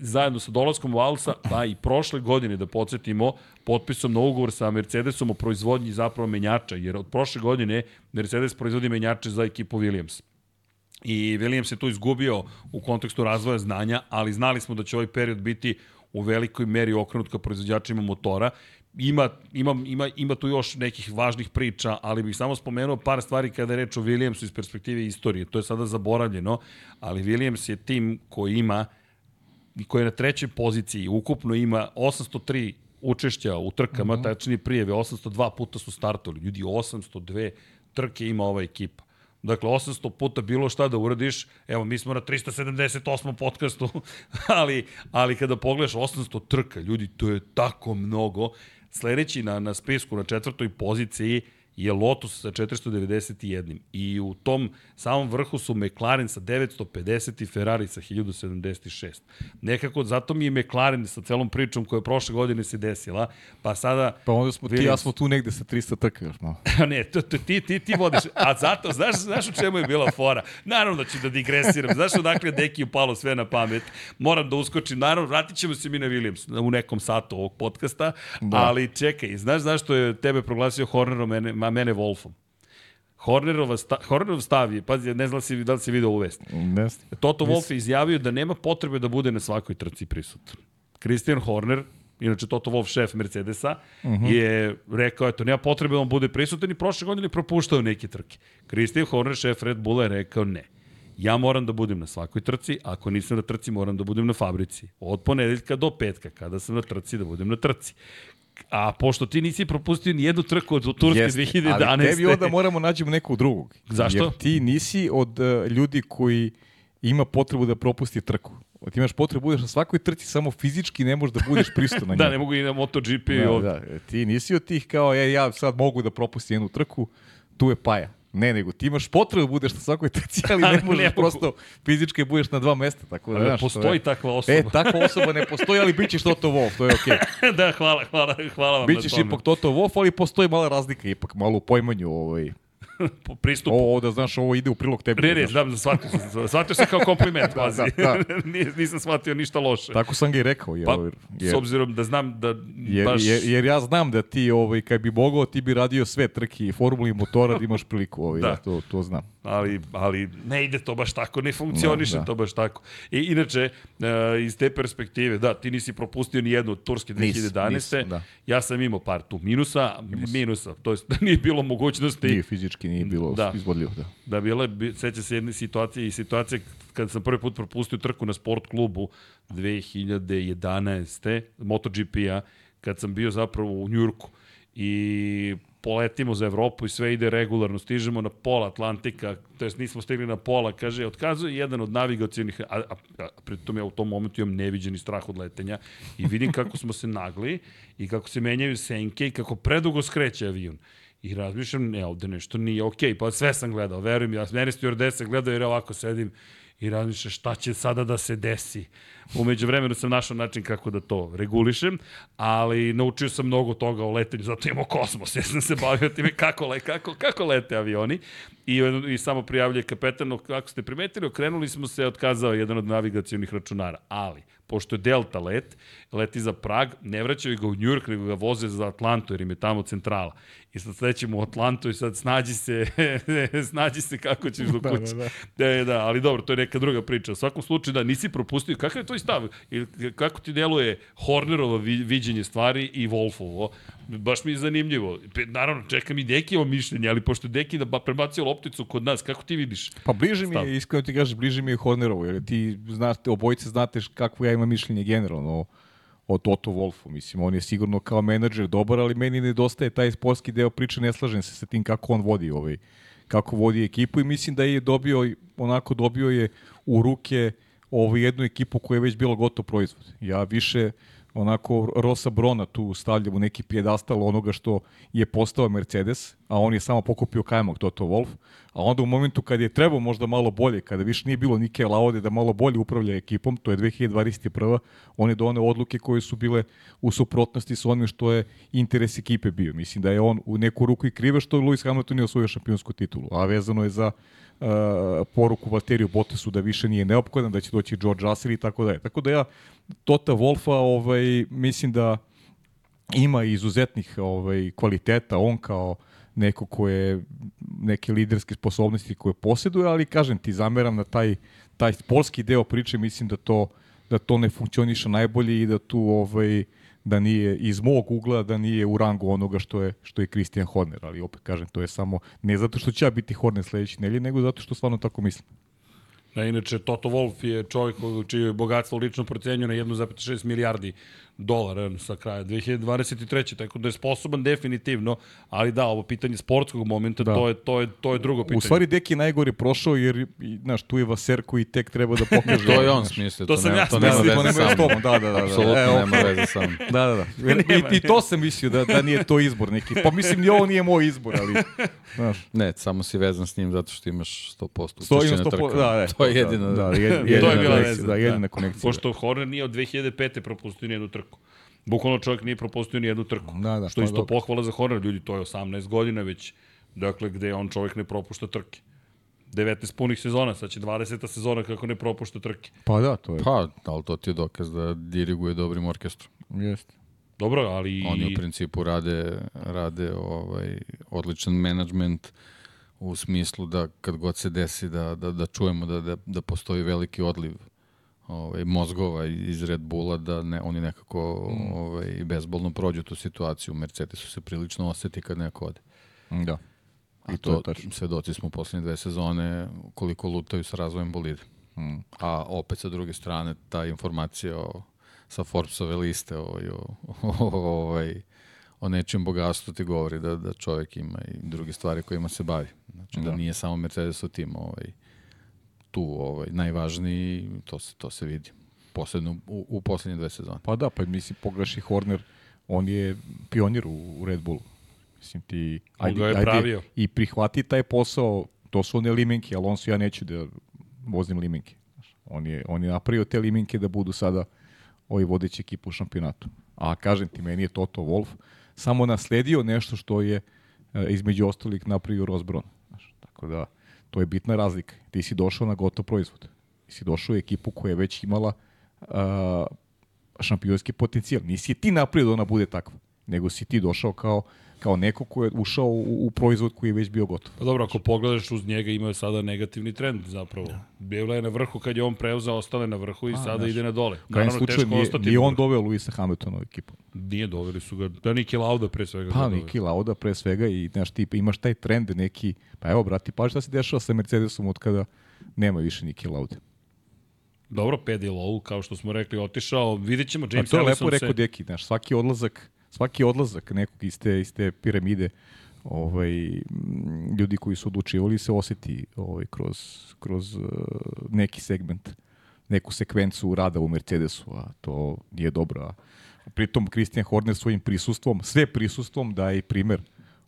zajedno sa dolaskom Valsa, pa i prošle godine, da podsjetimo, potpisom na ugovor sa Mercedesom o proizvodnji zapravo menjača, jer od prošle godine Mercedes proizvodi menjače za ekipu Williams. I Williams je tu izgubio u kontekstu razvoja znanja, ali znali smo da će ovaj period biti u velikoj meri okrenut ka proizvođačima motora. Ima, ima, ima, ima tu još nekih važnih priča, ali bih samo spomenuo par stvari kada je reč o Williamsu iz perspektive istorije. To je sada zaboravljeno, ali Williams je tim koji ima koji je na trećoj poziciji, ukupno ima 803 učešća u trkama, mhm. -huh. tačnije prijeve, 802 puta su startovali. Ljudi, 802 trke ima ova ekipa. Dakle, 800 puta bilo šta da uradiš, evo, mi smo na 378. podcastu, <laughs> ali, ali kada pogledaš 800 trka, ljudi, to je tako mnogo. Sledeći na, na spisku, na četvrtoj poziciji, je Lotus sa 491. I u tom samom vrhu su McLaren sa 950 i Ferrari sa 1076. Nekako, zato mi je McLaren sa celom pričom koja je prošle godine se desila, pa sada... Pa onda smo ti ja smo tu negde sa 300 trka još malo. <laughs> ne, to, to, ti, ti, ti vodiš. A zato, znaš, znaš u čemu je bila fora? Naravno da ću da digresiram. Znaš odakle Deki upalo sve na pamet? Moram da uskočim. Naravno, vratit ćemo se mi na Williams u nekom satu ovog podcasta, da. ali čekaj, znaš zašto je tebe proglasio Hornerom, mene, a mene Wolfom. Hornerova sta, Hornerov stav je, pazi, ne znam da si, da li si video u vesti. Ne. Toto Wolf je izjavio da nema potrebe da bude na svakoj trci prisutan. Christian Horner, inače Toto Wolf šef Mercedesa, uh mhm. -huh. je rekao, eto, nema potrebe da on bude prisutan i prošle godine propuštao neke trke. Christian Horner, šef Red Bulla, je rekao ne. Ja moram da budem na svakoj trci, ako nisam na trci moram da budem na fabrici. Od ponedeljka do petka, kada sam na trci, da budem na trci. A pošto ti nisi propustio ni jednu trku od Turske Jeste, 2011. Ali tebi onda moramo nađemo nekog drugog. Zašto? Jer ti nisi od uh, ljudi koji ima potrebu da propusti trku. Ti imaš potrebu da budeš na svakoj trci, samo fizički ne možeš da budeš pristo na <laughs> njoj. da, ne mogu i na MotoGP. Da, da, ti nisi od tih kao, ja, ja sad mogu da propustim jednu trku, tu je paja. Ne, nego ti imaš potrebu da budeš na svakoj trci, ali ne <laughs> možeš ne prosto fizički budeš na dva mesta. Tako da, znaš, postoji je, takva osoba. E, takva osoba ne postoji, ali bit ćeš Toto Wolf, to je okej. Okay. <laughs> da, hvala, hvala, hvala vam Bićeš ipak Toto Wolf, ali postoji mala razlika, ipak malo u pojmanju ovaj, <laughs> po pristupu. Ovo, da znaš, ovo ide u prilog tebi. Ne, ne, znam, shvatio sam. Shvatio sam kao kompliment, <laughs> da, da, <laughs> da. Nisam shvatio ništa loše. Tako sam ga i rekao. Jer, pa, jer, s obzirom da znam da jer, baš... Jer, jer ja znam da ti, ovaj, kad bi mogao, ti bi radio sve trke i formuli motora da imaš priliku. Ovaj, da. ja to, to znam. Ali, ali ne ide to baš tako, ne funkcioniše da, da. to baš tako. I inače, uh, iz te perspektive, da, ti nisi propustio ni jednu od Turske 2011. Nis, nis, da. Ja sam imao par tu minusa, Minus. minusa, to jest <laughs> da nije bilo mogućnosti. Nije fizički nije bilo da. izvodljivo. Da, da bile, seća se jedne situacije i situacije kada sam prvi put propustio trku na sport klubu 2011. MotoGP-a, kad sam bio zapravo u Njurku i poletimo za Evropu i sve ide regularno, stižemo na pola Atlantika, to jest nismo stigli na pola, kaže, otkazuje jedan od navigacijonih, a, a, a pritom ja u tom momentu imam neviđeni strah od letenja i vidim kako smo se nagli i kako se menjaju senke i kako predugo skreće avion. I razmišljam, ne, ovde nešto nije okej, okay. pa sve sam gledao, verujem, ja mene stewardesa gledao jer ovako sedim i razmišljam šta će sada da se desi. Umeđu vremenu sam našao način kako da to regulišem, ali naučio sam mnogo toga o letenju, zato imamo kosmos, <laughs> ja sam se bavio time kako, le, kako, kako lete avioni. I, i samo prijavljuje kapetan, kako ste primetili, okrenuli smo se, otkazao jedan od navigacijonih računara, ali pošto je Delta let, leti za Prag, ne vraćaju ga u New York, nego ga voze za Atlantu, jer im je tamo centrala. I sad slećemo u Atlantu i sad snađi se, <laughs> snađi se kako ćeš do kuće. Da, da, da. da, da, ali dobro, to je neka druga priča. U svakom slučaju, da, nisi propustio, kakav je tvoj stav? Kako ti deluje Hornerovo viđenje stvari i Wolfovo? Baš mi je zanimljivo. Naravno, čekam i Dekijevo mišljenje, ali pošto Deki da prebacio lopticu kod nas, kako ti vidiš? Pa bliže mi je, iskreno ti kažeš, bliže mi je Hornerovo, jer ti znate, obojice znate kako ja imam mišljenje generalno o Toto Wolfu. Mislim, on je sigurno kao menadžer dobar, ali meni nedostaje taj sportski deo priče, ne slažem se sa tim kako on vodi ovaj, kako vodi ekipu i mislim da je dobio, onako dobio je u ruke ovaj jednu ekipu koja je već bila gotov proizvod. Ja više onako Rosa Brona tu stavljam u neki pjedastal onoga što je postao Mercedes, a on je samo pokupio kajmak Toto Wolf, a onda u momentu kad je trebao možda malo bolje, kada više nije bilo Nike Laude da malo bolje upravlja ekipom, to je 2021. On je doneo odluke koje su bile u suprotnosti sa onim što je interes ekipe bio. Mislim da je on u neku ruku i krive što Lewis Hamilton nije osvojio šampionsku titulu, a vezano je za uh, poruku Valteriju Bottasu da više nije neophodan, da će doći George Russell i tako da je. Tako da ja Tota Wolfa ovaj, mislim da ima izuzetnih ovaj, kvaliteta, on kao neko ko je neke liderske sposobnosti koje posjeduje, ali kažem ti, zameram na taj, taj polski deo priče, mislim da to, da to ne funkcioniše najbolje i da tu ovaj, da nije iz mog ugla da nije u rangu onoga što je što je Christian Horner, ali opet kažem to je samo ne zato što će ja biti Horner sledeći nelje, nego zato što stvarno tako mislim. Da, inače, Toto Wolf je čovjek čije bogatstvo lično procenjuje na 1,6 milijardi dolara sa kraja 2023. Tako da je sposoban definitivno, ali da, ovo pitanje sportskog momenta, da. to, je, to, je, to je drugo pitanje. U stvari Deki najgore prošao jer, znaš, tu je Vaser koji tek treba da <laughs> pokaže. to je on smislio, to, to, sam nema, ja to nema veze sa mnom. Da, da, da. da. Apsolutno e, nema veze sa mnom. Da, da, da. <laughs> I, I to sam mislio da, da nije to izbor neki. Pa mislim, ni ovo nije moj izbor, ali, znaš. Ne, samo si vezan s njim zato što imaš 100% učešće na trkama. Da, da, to je jedina, da, da, jedina, to je bila veza. Da, jedina konekcija. Pošto Horner nije od 2005. propustio nijednu trku. Bukvalno čovjek nije propustio ni jednu trku. Da, da, što isto dobro. pohvala za Horner, ljudi, to je 18 godina već, dakle, gde on čovjek ne propušta trke. 19 punih sezona, sad će 20. sezona kako ne propušta trke. Pa da, to je. Pa, ali to ti je dokaz da diriguje dobrim orkestrom. Jeste. Dobro, ali... Oni u principu rade, rade ovaj, odličan menadžment u smislu da kad god se desi da, da, da čujemo da, da, da postoji veliki odliv ovaj, mozgova iz Red Bulla da ne, oni nekako mm. ovaj, bezbolno prođu tu situaciju. Mercedesu se prilično oseti kad neko ode. Da. I to, to svedoci smo u posljednje dve sezone koliko lutaju sa razvojem bolide. Hmm. A opet sa druge strane ta informacija o, sa Forbesove liste o, o, <laughs> o, o, ovaj, o nečijem bogatstvu ti govori da, da čovjek ima i druge stvari kojima se bavi. Znači da, da nije samo Mercedes u tim ovaj, tu ovaj, najvažniji, to se, to se vidi. Posledno u, u poslednje dve sezone. Pa da, pa mislim, pogledaš i Horner, on je pionir u, u Red Bullu. Mislim ti, ajde, je ajde, i prihvati taj posao, to su one limenke, ali on su ja neću da vozim limenke. On je, on je napravio te limenke da budu sada ovi vodeći ekipu u šampionatu. A kažem ti, meni je Toto Wolf samo nasledio nešto što je e, između ostalih napravio Rosbron. Znaš, tako da, to je bitna razlika. Ti si došao na gotov proizvod. Ti si došao u ekipu koja je već imala uh, šampionski potencijal. Nisi ti napravio da ona bude takva, nego si ti došao kao kao neko ko je ušao u, u proizvod koji je već bio gotov. Pa dobro, ako pogledaš uz njega imao je sada negativni trend zapravo. Da. Bila je na vrhu kad je on preuzao, ostale na vrhu i A, sada znaš, ide na dole. Naravno, slučaju, nije. Nije on doveo Luisa Hamiltona u ekipu. Nije, doveli su ga. Da, Niki Lauda pre svega. Pa, Niki Lauda pre svega i znaš, ti imaš taj trend neki, pa evo, brati, pa šta se dešava sa Mercedesom od kada nema više Niki Lauda. Dobro, Pedi Low, kao što smo rekli, otišao. Vidjet ćemo, James A to je lepo rekao se... Deki, znaš, svaki odlazak svaki odlazak nekog iz te, iz te piramide ovaj, ljudi koji su odlučivali se oseti ovaj, kroz, kroz uh, neki segment, neku sekvencu rada u Mercedesu, a to nije dobro. Pritom Christian Horner svojim prisustvom, sve prisustvom daje primer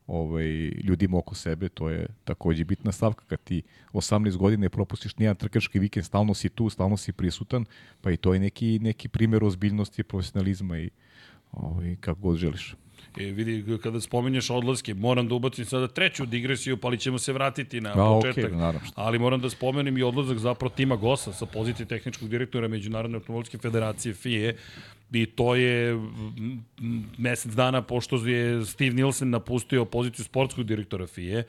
ovaj, ljudima oko sebe, to je takođe bitna stavka kad ti 18 godine propustiš nijedan trkački vikend, stalno si tu, stalno si prisutan, pa i to je neki, neki primer ozbiljnosti, profesionalizma i, ovaj, kako god želiš. E, vidi, kada spominješ odlaske, moram da ubacim sada treću digresiju, pa ali ćemo se vratiti na A, početak. Okay, naravno. Ali moram da spomenem i odlazak zapravo Tima Gosa sa pozicije tehničkog direktora Međunarodne automobilske federacije FIE. I to je mesec dana pošto je Steve Nielsen napustio poziciju sportskog direktora FIE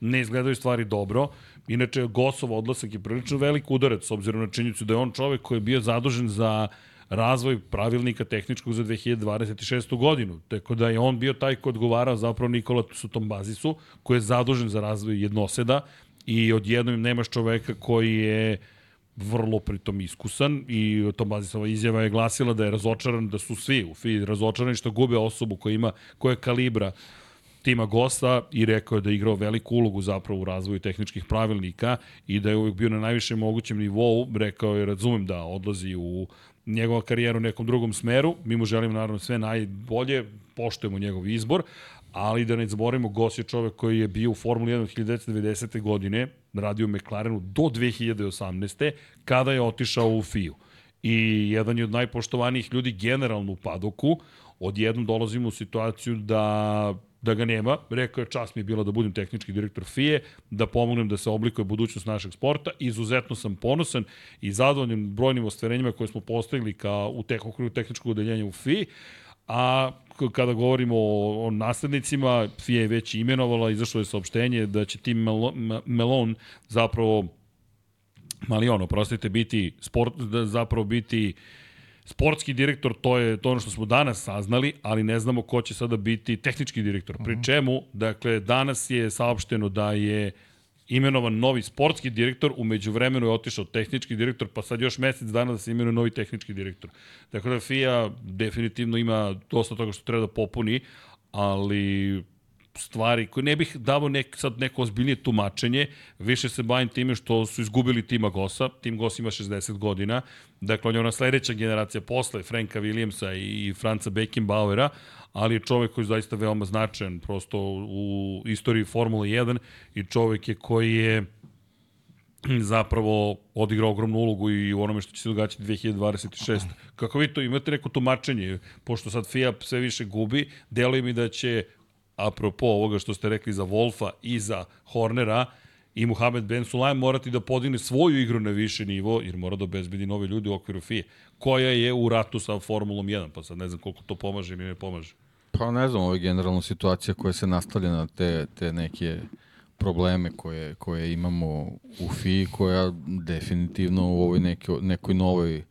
ne izgledaju stvari dobro. Inače, Gosov odlasak je prilično velik udarac, s obzirom na činjenicu da je on čovek koji je bio zadužen za uh, razvoj pravilnika tehničkog za 2026. godinu. Tako da je on bio taj ko odgovara zapravo Nikola Sutom Bazisu, koji je zadužen za razvoj jednoseda i odjednom nemaš čoveka koji je vrlo pritom iskusan i Tom Bazisova izjava je glasila da je razočaran, da su svi u FI razočarani što gube osobu koja ima, koja je kalibra tima gosta i rekao je da je igrao veliku ulogu zapravo u razvoju tehničkih pravilnika i da je uvijek bio na najvišem mogućem nivou. Rekao je, razumem da odlazi u njegova karijera u nekom drugom smeru. Mi mu želimo naravno sve najbolje, poštujemo njegov izbor, ali da ne zaboravimo, Gos je čovek koji je bio u Formuli 1 od 1990. godine, radio u McLarenu do 2018. kada je otišao u FIU. I jedan je od najpoštovanijih ljudi generalno u padoku, odjednom dolazimo u situaciju da da ga nema. Rekao je čast mi je bilo da budem tehnički direktor FIE, da pomognem da se oblikuje budućnost našeg sporta. Izuzetno sam ponosan i zadovoljan brojnim ostvarenjima koje smo postavili kao u teh, tehničkog odeljenja u FIE. A kada govorimo o, o naslednicima, FIA je već imenovala, izašlo je saopštenje da će Tim Melon zapravo Malion, oprostite, biti sport, da zapravo biti uh, Sportski direktor, to je to ono što smo danas saznali, ali ne znamo ko će sada biti tehnički direktor. Pri mhm. čemu, dakle, danas je saopšteno da je imenovan novi sportski direktor, umeđu vremenu je otišao tehnički direktor, pa sad još mesec dana da se imenuje novi tehnički direktor. Dakle, da FIA definitivno ima dosta toga što treba da popuni, ali stvari koje ne bih davo nek, sad neko ozbiljnije tumačenje, više se bavim time što su izgubili Tima Gosa, Tim Goss ima 60 godina, dakle on je ona sledeća generacija posle Franka Williamsa i Franca Beckenbauera, ali je čovek koji je zaista veoma značajan prosto u istoriji Formule 1 i čovek je koji je zapravo odigrao ogromnu ulogu i u onome što će se događati 2026. Kako vi to imate neko tumačenje, pošto sad FIA sve više gubi, deluje mi da će apropo ovoga što ste rekli za Wolfa i za Hornera, i Muhammed Ben Sulaim morati da podigne svoju igru na više nivo, jer mora da obezbedi nove ljudi u okviru FIE, koja je u ratu sa Formulom 1, pa sad ne znam koliko to pomaže ili ne pomaže. Pa ne znam, ovo je generalna situacija koja se nastavlja na te, te neke probleme koje, koje imamo u FI, koja definitivno u ovoj neke, nekoj novoj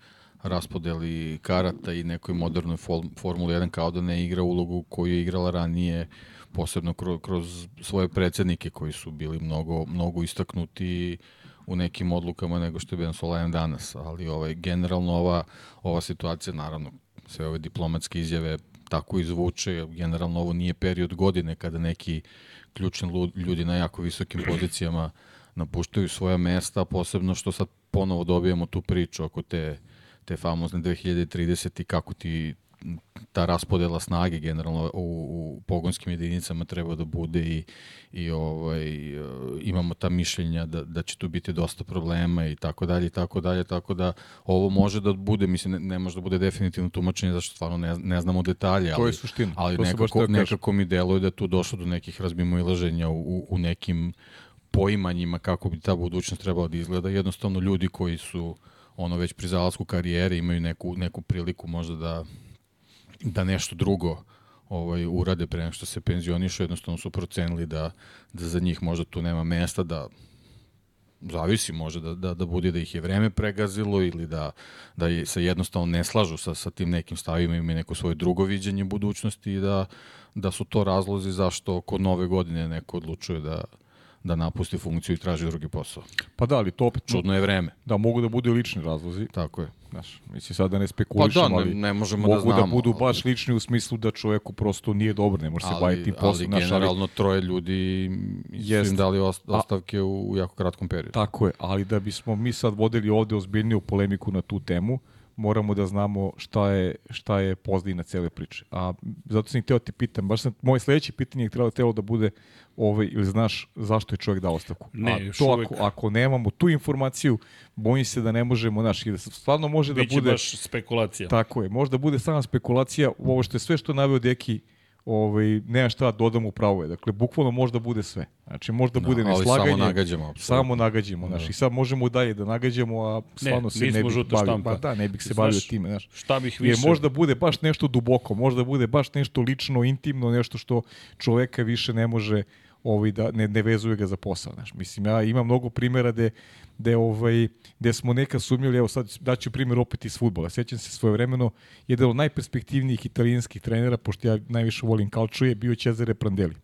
raspodeli karata i nekoj modernoj Formuli 1 kao da ne igra ulogu koju je igrala ranije posebno kroz, kroz svoje predsednike koji su bili mnogo, mnogo istaknuti u nekim odlukama nego što je Ben Solajan danas, ali ovaj, generalno ova, ova situacija, naravno, sve ove diplomatske izjave tako izvuče, generalno ovo nije period godine kada neki ključni ljudi na jako visokim pozicijama napuštaju svoja mesta, posebno što sad ponovo dobijemo tu priču oko te, te famozne 2030 i kako ti ta raspodela snage generalno u, u pogonskim jedinicama treba da bude i, i ovaj, imamo ta mišljenja da, da će tu biti dosta problema i tako dalje i tako dalje, tako da ovo može da bude, mislim, ne, ne može da bude definitivno tumačenje zašto stvarno ne, ne znamo detalje, ali, to je suština. ali nekako, nekako mi deluje da tu došlo do nekih razbimo ilaženja u, u, u nekim poimanjima kako bi ta budućnost trebala da izgleda. Jednostavno ljudi koji su ono već pri zalasku karijere imaju neku, neku priliku možda da da nešto drugo ovaj, urade pre nego što se penzionišu, jednostavno su procenili da, da za njih možda tu nema mesta, da zavisi može da, da, da bude da ih je vreme pregazilo ili da, da je, se jednostavno ne slažu sa, sa tim nekim stavima, imaju neko svoje drugo viđenje budućnosti i da, da su to razlozi zašto kod nove godine neko odlučuje da, da napusti funkciju i traži drugi posao. Pa da, ali to opet... Čudno je vreme. Da, mogu da budu lični razlozi. Tako je. Znaš, mislim sad da ne spekulišemo, pa da, ne, ne možemo da mogu da znamo. da budu baš lični u smislu da čovjeku prosto nije dobro, ne može se baviti tim poslom. Ali generalno ali, troje ljudi jest, su im dali ostavke a, u jako kratkom periodu. Tako je, ali da bismo mi sad vodili ovde ozbiljniju polemiku na tu temu, moramo da znamo šta je, šta je pozdina cele priče. A zato sam ih teo ti pitam, baš sam, moje sledeće pitanje je trebalo, telo da bude ovaj, ili znaš zašto je čovjek dao ostavku. Ne, A to ako, ako nemamo tu informaciju, bojim se da ne možemo, znaš, i da stvarno može da Biće bude... baš spekulacija. Tako je, možda bude sama spekulacija, ovo što je sve što je naveo Deki, ovaj, nema šta da dodam u pravo je. Dakle, bukvalno možda bude sve. Znači, možda no, bude neslaganje. samo nagađamo. Absolutno. Samo nagađamo. Znači, sad možemo dalje da nagađamo, a stvarno ne, se ne bih bavio. Pa da, ne bih se bavio time. Znaš. Šta bih više? Jer možda bude baš nešto duboko, možda bude baš nešto lično, intimno, nešto što čoveka više ne može ovaj, da ne, ne vezuje ga za posao. Znaš. Mislim, ja imam mnogo primjera gde, gde, ovaj, gde smo neka sumnjali, evo sad daću primjer opet iz futbola. Sjećam se svoje vremeno, jedan od najperspektivnijih italijanskih trenera, pošto ja najviše volim Calcio, je bio Cesare Prandelli.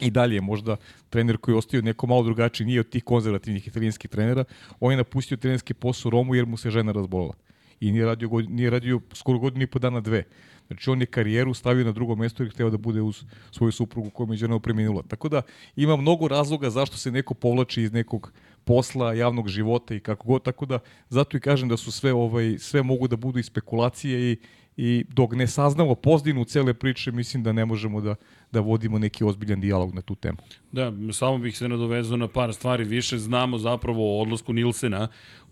I dalje možda trener koji je ostio neko malo drugačiji, nije od tih konzervativnih italijanskih trenera, on je napustio trenerski posao u Romu jer mu se žena razbolila. I nije radio, nije radio skoro godinu i po dana dve. Znači on je karijeru stavio na drugo mesto jer hteo da bude uz svoju suprugu koja je žena preminula. Tako da ima mnogo razloga zašto se neko povlači iz nekog posla, javnog života i kako god. Tako da zato i kažem da su sve ovaj sve mogu da budu i spekulacije i i dok ne saznamo pozdinu cele priče, mislim da ne možemo da, da vodimo neki ozbiljan dijalog na tu temu. Da, samo bih se nadovezao na par stvari. Više znamo zapravo o odlasku Nilsena,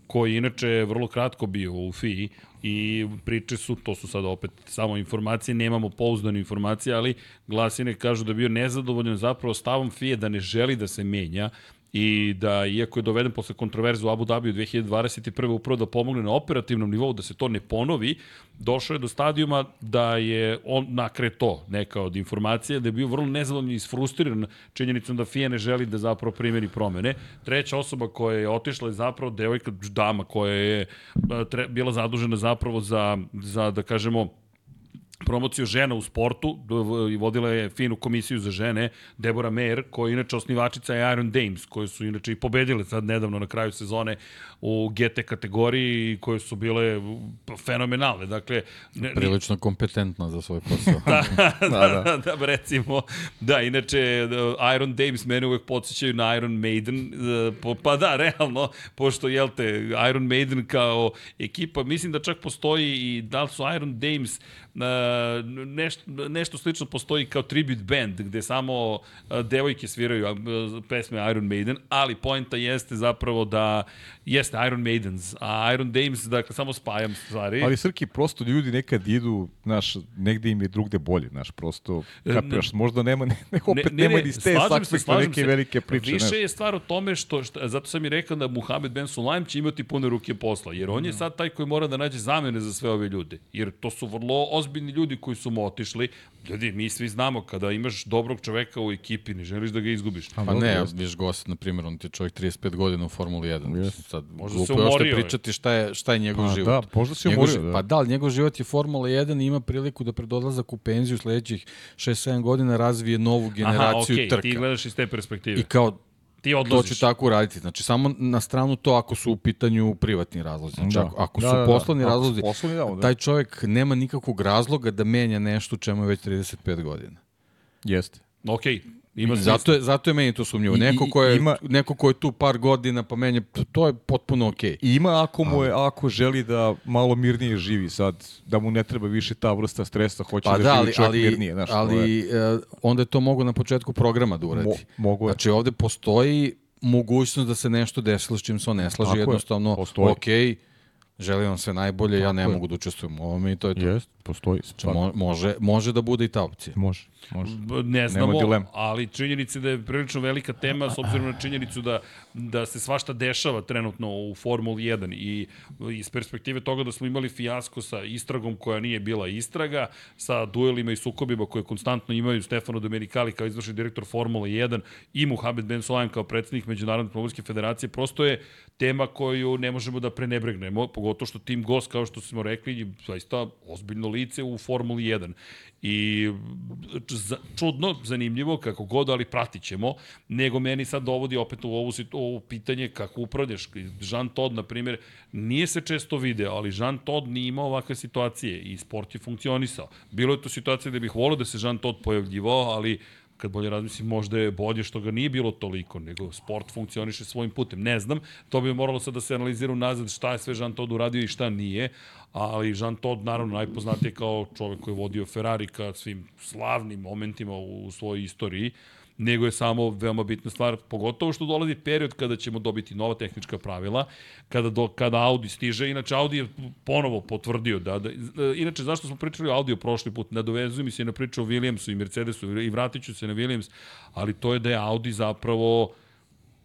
koji inače vrlo kratko bio u FI i priče su, to su sad opet samo informacije, nemamo pouzdane informacije, ali glasine kažu da je bio nezadovoljan zapravo stavom FIE da ne želi da se menja i da, iako je doveden posle kontroverze u Abu Dhabi u 2021. upravo da pomogne na operativnom nivou da se to ne ponovi, došao je do stadijuma da je on nakre to, neka od informacija, da je bio vrlo nezadovoljno i isfrustriran činjenicom da FIA ne želi da zapravo primjeri promene. Treća osoba koja je otišla je zapravo devojka, dama koja je tre, bila zadužena zapravo za, za da kažemo, promociju žena u sportu i vodila je finu komisiju za žene Deborah Mayer, koja je inače osnivačica je Iron Dames, koje su inače i pobedile sad nedavno na kraju sezone u GT kategoriji koje su bile fenomenalne. Dakle, ne, Prilično kompetentna za svoj posao. <laughs> <laughs> da, da, da, da, da, recimo. Da, inače, Iron Dames mene uvek podsjećaju na Iron Maiden. Pa da, realno, pošto, jel te, Iron Maiden kao ekipa, mislim da čak postoji i da li su Iron Dames E, nešto, nešto slično postoji kao tribute band, gde samo e, devojke sviraju e, pesme Iron Maiden, ali poenta jeste zapravo da jeste Iron Maidens, a Iron Dames, dakle, samo spajam stvari. Ali Srki, prosto ljudi nekad idu, znaš, negde im je drugde bolje, znaš, prosto, kapiraš, možda nema, ne, ne, opet ne, ne, nema ni ste takve neke se. velike priče. Više znaš. je stvar o tome što, što, zato sam i rekao da Muhammed Ben Sulaim će imati pune ruke posla, jer on je mm. sad taj koji mora da nađe zamene za sve ove ljude, jer to su vrlo ozbiljni ljudi koji su mu otišli, ljudi, mi svi znamo, kada imaš dobrog čoveka u ekipi, ne želiš da ga izgubiš. Pa ne, ja, viš gost, na primjer, on ti je čovjek 35 godina u Formuli 1. Yes. Sad, možda se umorio. pričati šta je, šta je njegov pa, život. Da, možda se umorio. Da. Pa da, ali njegov život je Formula 1 i ima priliku da pred odlazak u penziju sledećih 6-7 godina razvije novu generaciju Aha, okay, trka. ti gledaš iz te perspektive. I kao, ti odlaziš. To ću tako uraditi. Znači, samo na stranu to ako su u pitanju privatni razlozi. Znači, da. ako, ako da, su da, da. poslovni da. razlozi, poslovni, da, da. taj čovjek nema nikakvog razloga da menja nešto čemu je već 35 godina. Jeste. Okej, okay. Ima zato, je, zato je meni to sumnjivo. Neko ko je, ima, neko ko je tu par godina pa menja, to je potpuno okej. Okay. Ima ako mu je, ako želi da malo mirnije živi sad, da mu ne treba više ta vrsta stresa, hoće pa da, da živi čovjek ali, mirnije. Znaš, ali je... onda je to mogo na početku programa da uradi. Mo, mogu je. Znači ovde postoji mogućnost da se nešto desilo s čim se on ne slaže, jednostavno, okej, želim vam sve najbolje, Tako ja ne je. mogu da učestvujem u ovome i to je to. Jest, postoji. Mo, može, može da bude i ta opcija. Može. Može. Ne znamo, ali činjenica da je prilično velika tema s obzirom na činjenicu da, da se svašta dešava trenutno u Formuli 1 i iz perspektive toga da smo imali fijasko sa istragom koja nije bila istraga, sa duelima i sukobima koje konstantno imaju Stefano Domenicali kao izvršni direktor Formule 1 i Muhammad Ben Solaim kao predsednik Međunarodne pomorske federacije, prosto je tema koju ne možemo da prenebregnemo, pogotovo što Tim Goss, kao što smo rekli, zaista ozbiljno lice u Formuli 1. I čudno, zanimljivo, kako god, ali pratit ćemo, nego meni sad dovodi opet u ovu, ovu pitanje kako upravljaš. Jean Todd, na primjer, nije se često video, ali Jean Todd nije imao ovakve situacije i sport je funkcionisao. Bilo je to situacija da bih volio da se Jean Todd pojavljivao, ali kad bolje razmislim, možda je bolje što ga nije bilo toliko, nego sport funkcioniše svojim putem. Ne znam, to bi moralo sad da se analizira nazad šta je sve Jean Todt uradio i šta nije, ali Jean Todt naravno najpoznatiji kao čovek koji je vodio Ferrari ka svim slavnim momentima u svojoj istoriji nego je samo veoma bitna stvar, pogotovo što dolazi period kada ćemo dobiti nova tehnička pravila, kada, do, kada Audi stiže, inače Audi je ponovo potvrdio da, da inače zašto smo pričali o Audiju prošli put, nadovezujem se na priču o Williamsu i Mercedesu i vratit ću se na Williams, ali to je da je Audi zapravo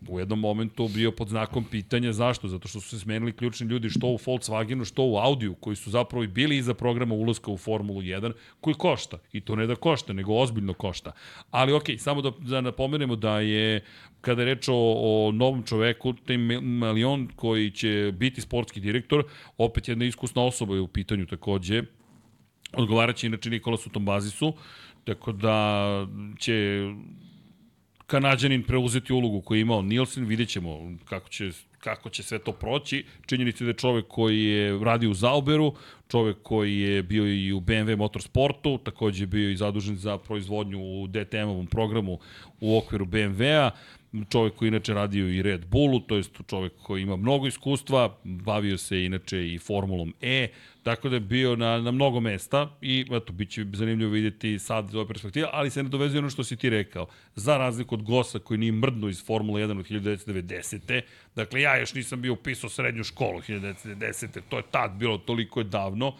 u jednom momentu bio pod znakom pitanja zašto? Zato što su se smenili ključni ljudi što u Volkswagenu, što u Audiju, koji su zapravo i bili iza programa ulaska u Formulu 1, koji košta. I to ne da košta, nego ozbiljno košta. Ali okej, okay, samo da, da napomenemo da je, kada je reč o, o novom čoveku, Tim Malion koji će biti sportski direktor, opet jedna iskusna osoba je u pitanju takođe, odgovaraće inače Nikolasu Tombazisu, tako da će Kanadjanin preuzeti ulogu koju je imao Nielsen, vidjet ćemo kako će, kako će sve to proći. Činjenica da je čovek koji je radio u Zauberu, čovek koji je bio i u BMW Motorsportu, takođe je bio i zadužen za proizvodnju u DTM-ovom programu u okviru BMW-a čovjek koji inače radio i Red Bullu, to jest čovjek koji ima mnogo iskustva, bavio se inače i Formulom E, tako da je bio na, na mnogo mesta i eto, bit će zanimljivo vidjeti sad iz ove perspektive, ali se ne dovezuje ono što si ti rekao. Za razliku od Gosa koji nije mrdno iz Formule 1 od 1990. Dakle, ja još nisam bio upisao srednju školu 1990. To je tad bilo, toliko je davno.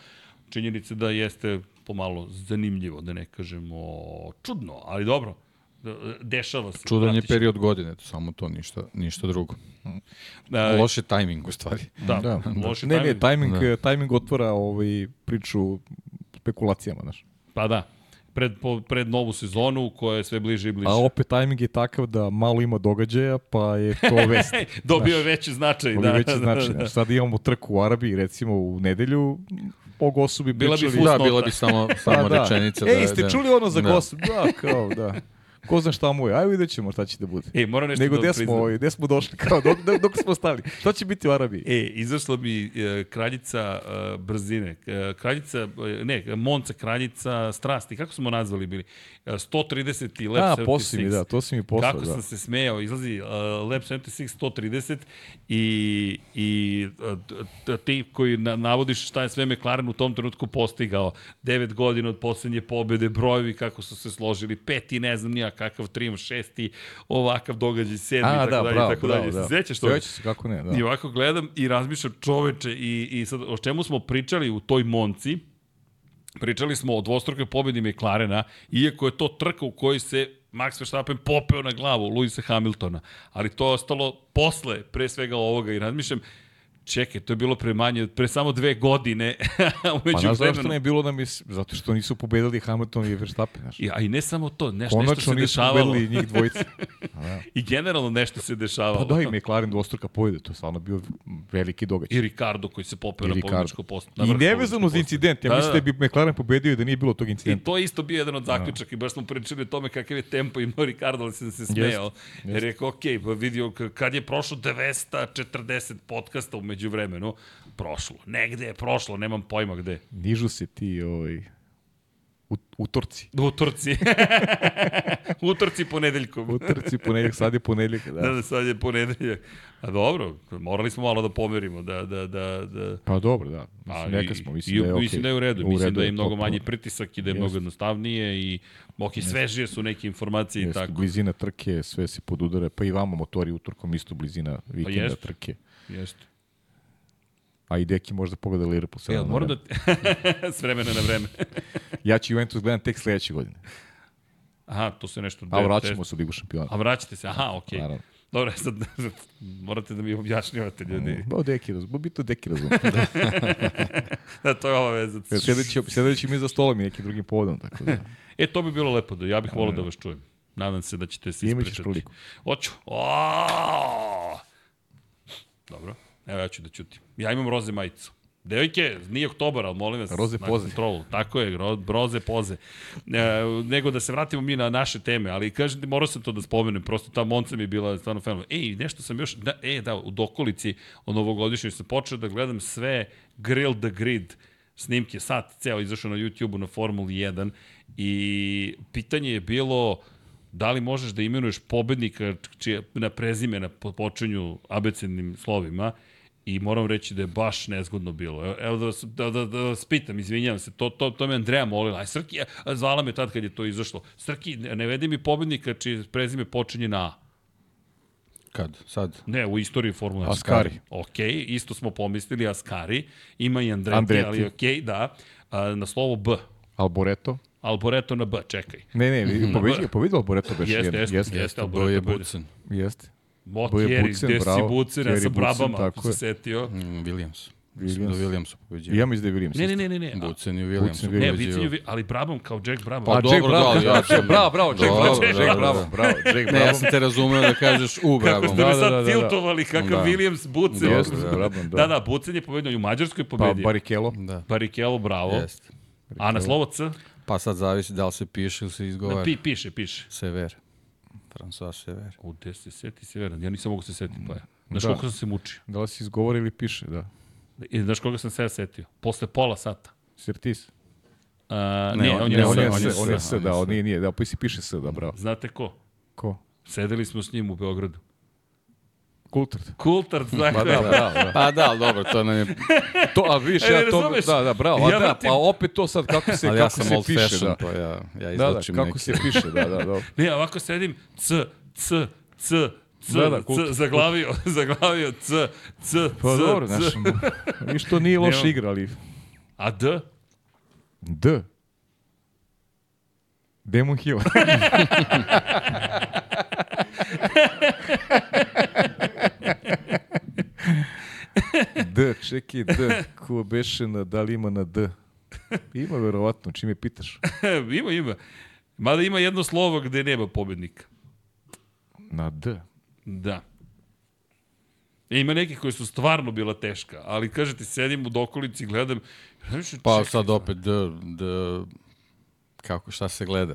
Činjenica da jeste pomalo zanimljivo, da ne kažemo čudno, ali dobro dešava se. Čudan je period godine, to samo to, ništa, ništa drugo. Da, loše tajming u stvari. Da, da. loše ne, tajming. Ne, tajming, da. tajming otvora ovaj, priču spekulacijama, znaš. Pa da, pred, po, pred novu sezonu koja je sve bliže i bliže. A opet tajming je takav da malo ima događaja, pa je to vest. <laughs> Dobio je veći značaj. Da, veći značaj. Da, da. Sad imamo trku u Arabiji, recimo u nedelju, o Gosu bi bila pričali. Bi da, bila bi samo, samo da, da. rečenica. Ej, da, ste da. čuli ono za da. Gosu? Da, kao, da. Ko zna šta mu je, ajde vidjet ćemo šta će da bude. E, moram nešto Nego da gde smo, ovaj, gde smo došli, kao, dok, dok smo stali. Šta će biti u Arabiji? E, izašla mi e, kraljica e, brzine, e, kraljica, e, ne, Monca, kraljica strasti, kako smo nazvali bili? 130 i Lab A, 76. da, to si mi poslao, Kako da. sam se smejao, izlazi uh, Lab 76 130 i, i uh, ti koji na, navodiš šta je sve McLaren u tom trenutku postigao, 9 godina od poslednje pobede, brojevi kako su se složili, peti, ne znam nija kakav trim, šesti, ovakav događaj, sedmi, A, tako da, dalje, bravo, tako bravo, dalje. Da. Sećaš to? Seća se, kako ne, da. I ovako gledam i razmišljam čoveče i, i sad o čemu smo pričali u toj Monci, Pričali smo o dvostrukoj pobedi McLarena, iako je to trka u kojoj se Max Verstappen popeo na glavu Luisa Hamiltona, ali to je ostalo posle, pre svega ovoga, i razmišljam, Čekaj, to je bilo pre manje, pre samo dve godine. <laughs> pa znaš zašto ne je bilo nam je, zato što nisu pobedili Hamilton i Verstappen, znaš. I, a i ne samo to, nešto, Konačno nešto se dešavalo. Konačno nisu pobedili njih dvojice. <laughs> da. I generalno nešto se dešavalo. Pa da, i McLaren dvostruka pobjede, to je stvarno bio veliki događaj. I Ricardo koji se popeo na pobjedičko posto. I nevezano za incident, ja da, mislim da, da bi McLaren pobedio i da nije bilo tog incidenta. I to isto bio jedan od da. zaključaka da. i baš smo pričali o tome kakav je tempo imao Ricardo, ali se se smejao. Jest, jest. Rekao, ok, pa vidio kad je prošlo 240 podcasta umeđu vremenu, prošlo. Negde je prošlo, nemam pojma gde. Nižu se ti ovaj, U, utorci. Utorci. <laughs> utorci ponedeljkom. utorci ponedeljak, sad je ponedeljak. Da. da, da, sad je ponedeljak. A dobro, morali smo malo da pomerimo. Da, da, da, da... Pa dobro, da. Mislim, neka smo, mislim i, da je okay. Mislim da je u redu. U mislim da je mnogo manji pritisak i da je mnogo jednostavnije i ok, svežije su neke informacije i tako. Blizina trke, sve se podudare, pa i vama motori utorkom isto blizina pa vikenda pa jest, trke. Jeste. A i Deki možda pogleda Liverpool sada. Jel, mora da... <laughs> S vremena na vreme. <laughs> ja ću Juventus gledam tek sledeće godine. Aha, to se nešto... A vraćamo se u Ligu šampiona. A vraćate se, aha, okej. Okay. Naravno. Dobro, sad <laughs> morate da mi objašnjavate ljudi. Ba, deki razum, bi to deki razum. da, to je ova veza. Sledeći, sledeći mi za stolom i nekim drugim povodom, tako da. e, to bi bilo lepo, da ja bih volio da vas čujem. Nadam se da ćete se ispričati. Imaćeš priliku. Hoću. Dobro. Evo ja ću da ćutim. Ja imam roze majicu. Devojke, nije oktobar, ali molim vas. Roze poze. Kontrolu. Tako je, ro, roze poze. E, nego da se vratimo mi na naše teme, ali kažete, morao sam to da spomenem, prosto ta Monca mi je bila stvarno fenomen. Ej, nešto sam još, da, e, da, u dokolici od novogodišnjeg sam počeo da gledam sve Grill the Grid snimke, sad ceo izašao na YouTube-u na Formuli 1 i pitanje je bilo da li možeš da imenuješ pobednika čije, na prezime na počinju abecednim slovima i moram reći da je baš nezgodno bilo. Evo da, da, da, da vas pitam, izvinjavam se, to, to, to me Andreja molila. Aj, Srki, zvala me tad kad je to izašlo. Srki, ne vedi mi pobednika čije prezime počinje na A. Kad? Sad? Ne, u istoriji Formule 1. Askari. Ok, isto smo pomislili Askari. Ima i Andreti, Andreti. ali ok, da. A, na slovo B. Alboreto. Alboreto na B, čekaj. Ne, ne, pobedio, <laughs> pobedio Alboreto beš. Jeste, jeste, jeste, jeste, Alboreto je Bucen. Jeste. Motjeri, gde si Bucen, ja sam Brabama, ako se setio. Mm, Williams. Williams. Da Williams pobeđuje. Ja mislim da je Williams. Ne, ne, ne, ne, ne. Bucen i Williams. Bucen, ne, Bucen je, ali Brabham kao Jack Brabham. Pa, pa dobro, bravo, da, ja sam... bravo, bravo, Jack Brabham, Jack Brabham, bravo, Jack Brabham. Ne, ja sam te razumeo da kažeš u Brabham. <laughs> Kako ste me sad tiltovali, kakav Williams, Bucen. Jeste, Brabham, da. Da, da, Bucen je pobedio, u Mađarskoj pobedio. Pa Barikelo. Da. Barikelo, bravo. Jeste. A na slovo C? Pa sad zavisi da li se piše ili se izgovara. Pi, piše, piše. Sever. François Sever. U, gde se seti Sever? Ja nisam mogu se setiti, pa ja. Znaš da. koliko sam se mučio? Da li se izgovara ili piše, da. I znaš koga sam se setio? Posle pola sata. Sertis. Uh, ne, ne, on, je, on, je, on je, on je S, da, on nije, nije, da, pa si piše S, da, bravo. Znate ko? Ko? Sedeli smo s njim u Beogradu. Kultard. Kultard, <laughs> znači. Pa da, da, da. Pa da, dobro, to nam je... To, a viš, e, ja to, da, da, bravo, a ja da, pa opet to sad kako se, Ali kako ja sam se old piše, fashion, da. to ja, ja izločim da, da, kako neki. se piše, da, da, da. <laughs> ne, ovako sedim, c, c, c, C, da, da, C, zaglavio, <laughs> zaglavio, C, C, pa, C, dobro, znaš, viš to nije loš igra, ali... A D? D? Demon Hill. D, čekaj, D. Ko beše na, da li ima na D? Ima verovatno, čime pitaš? <laughs> ima, ima. Mada ima jedno slovo gde nema pobednika. Na D? Da. E, ima nekih koji su stvarno bila teška, ali kažete, sedim u dokolici i gledam... Pa čekaj, sad opet, d, d, kako, šta se gleda?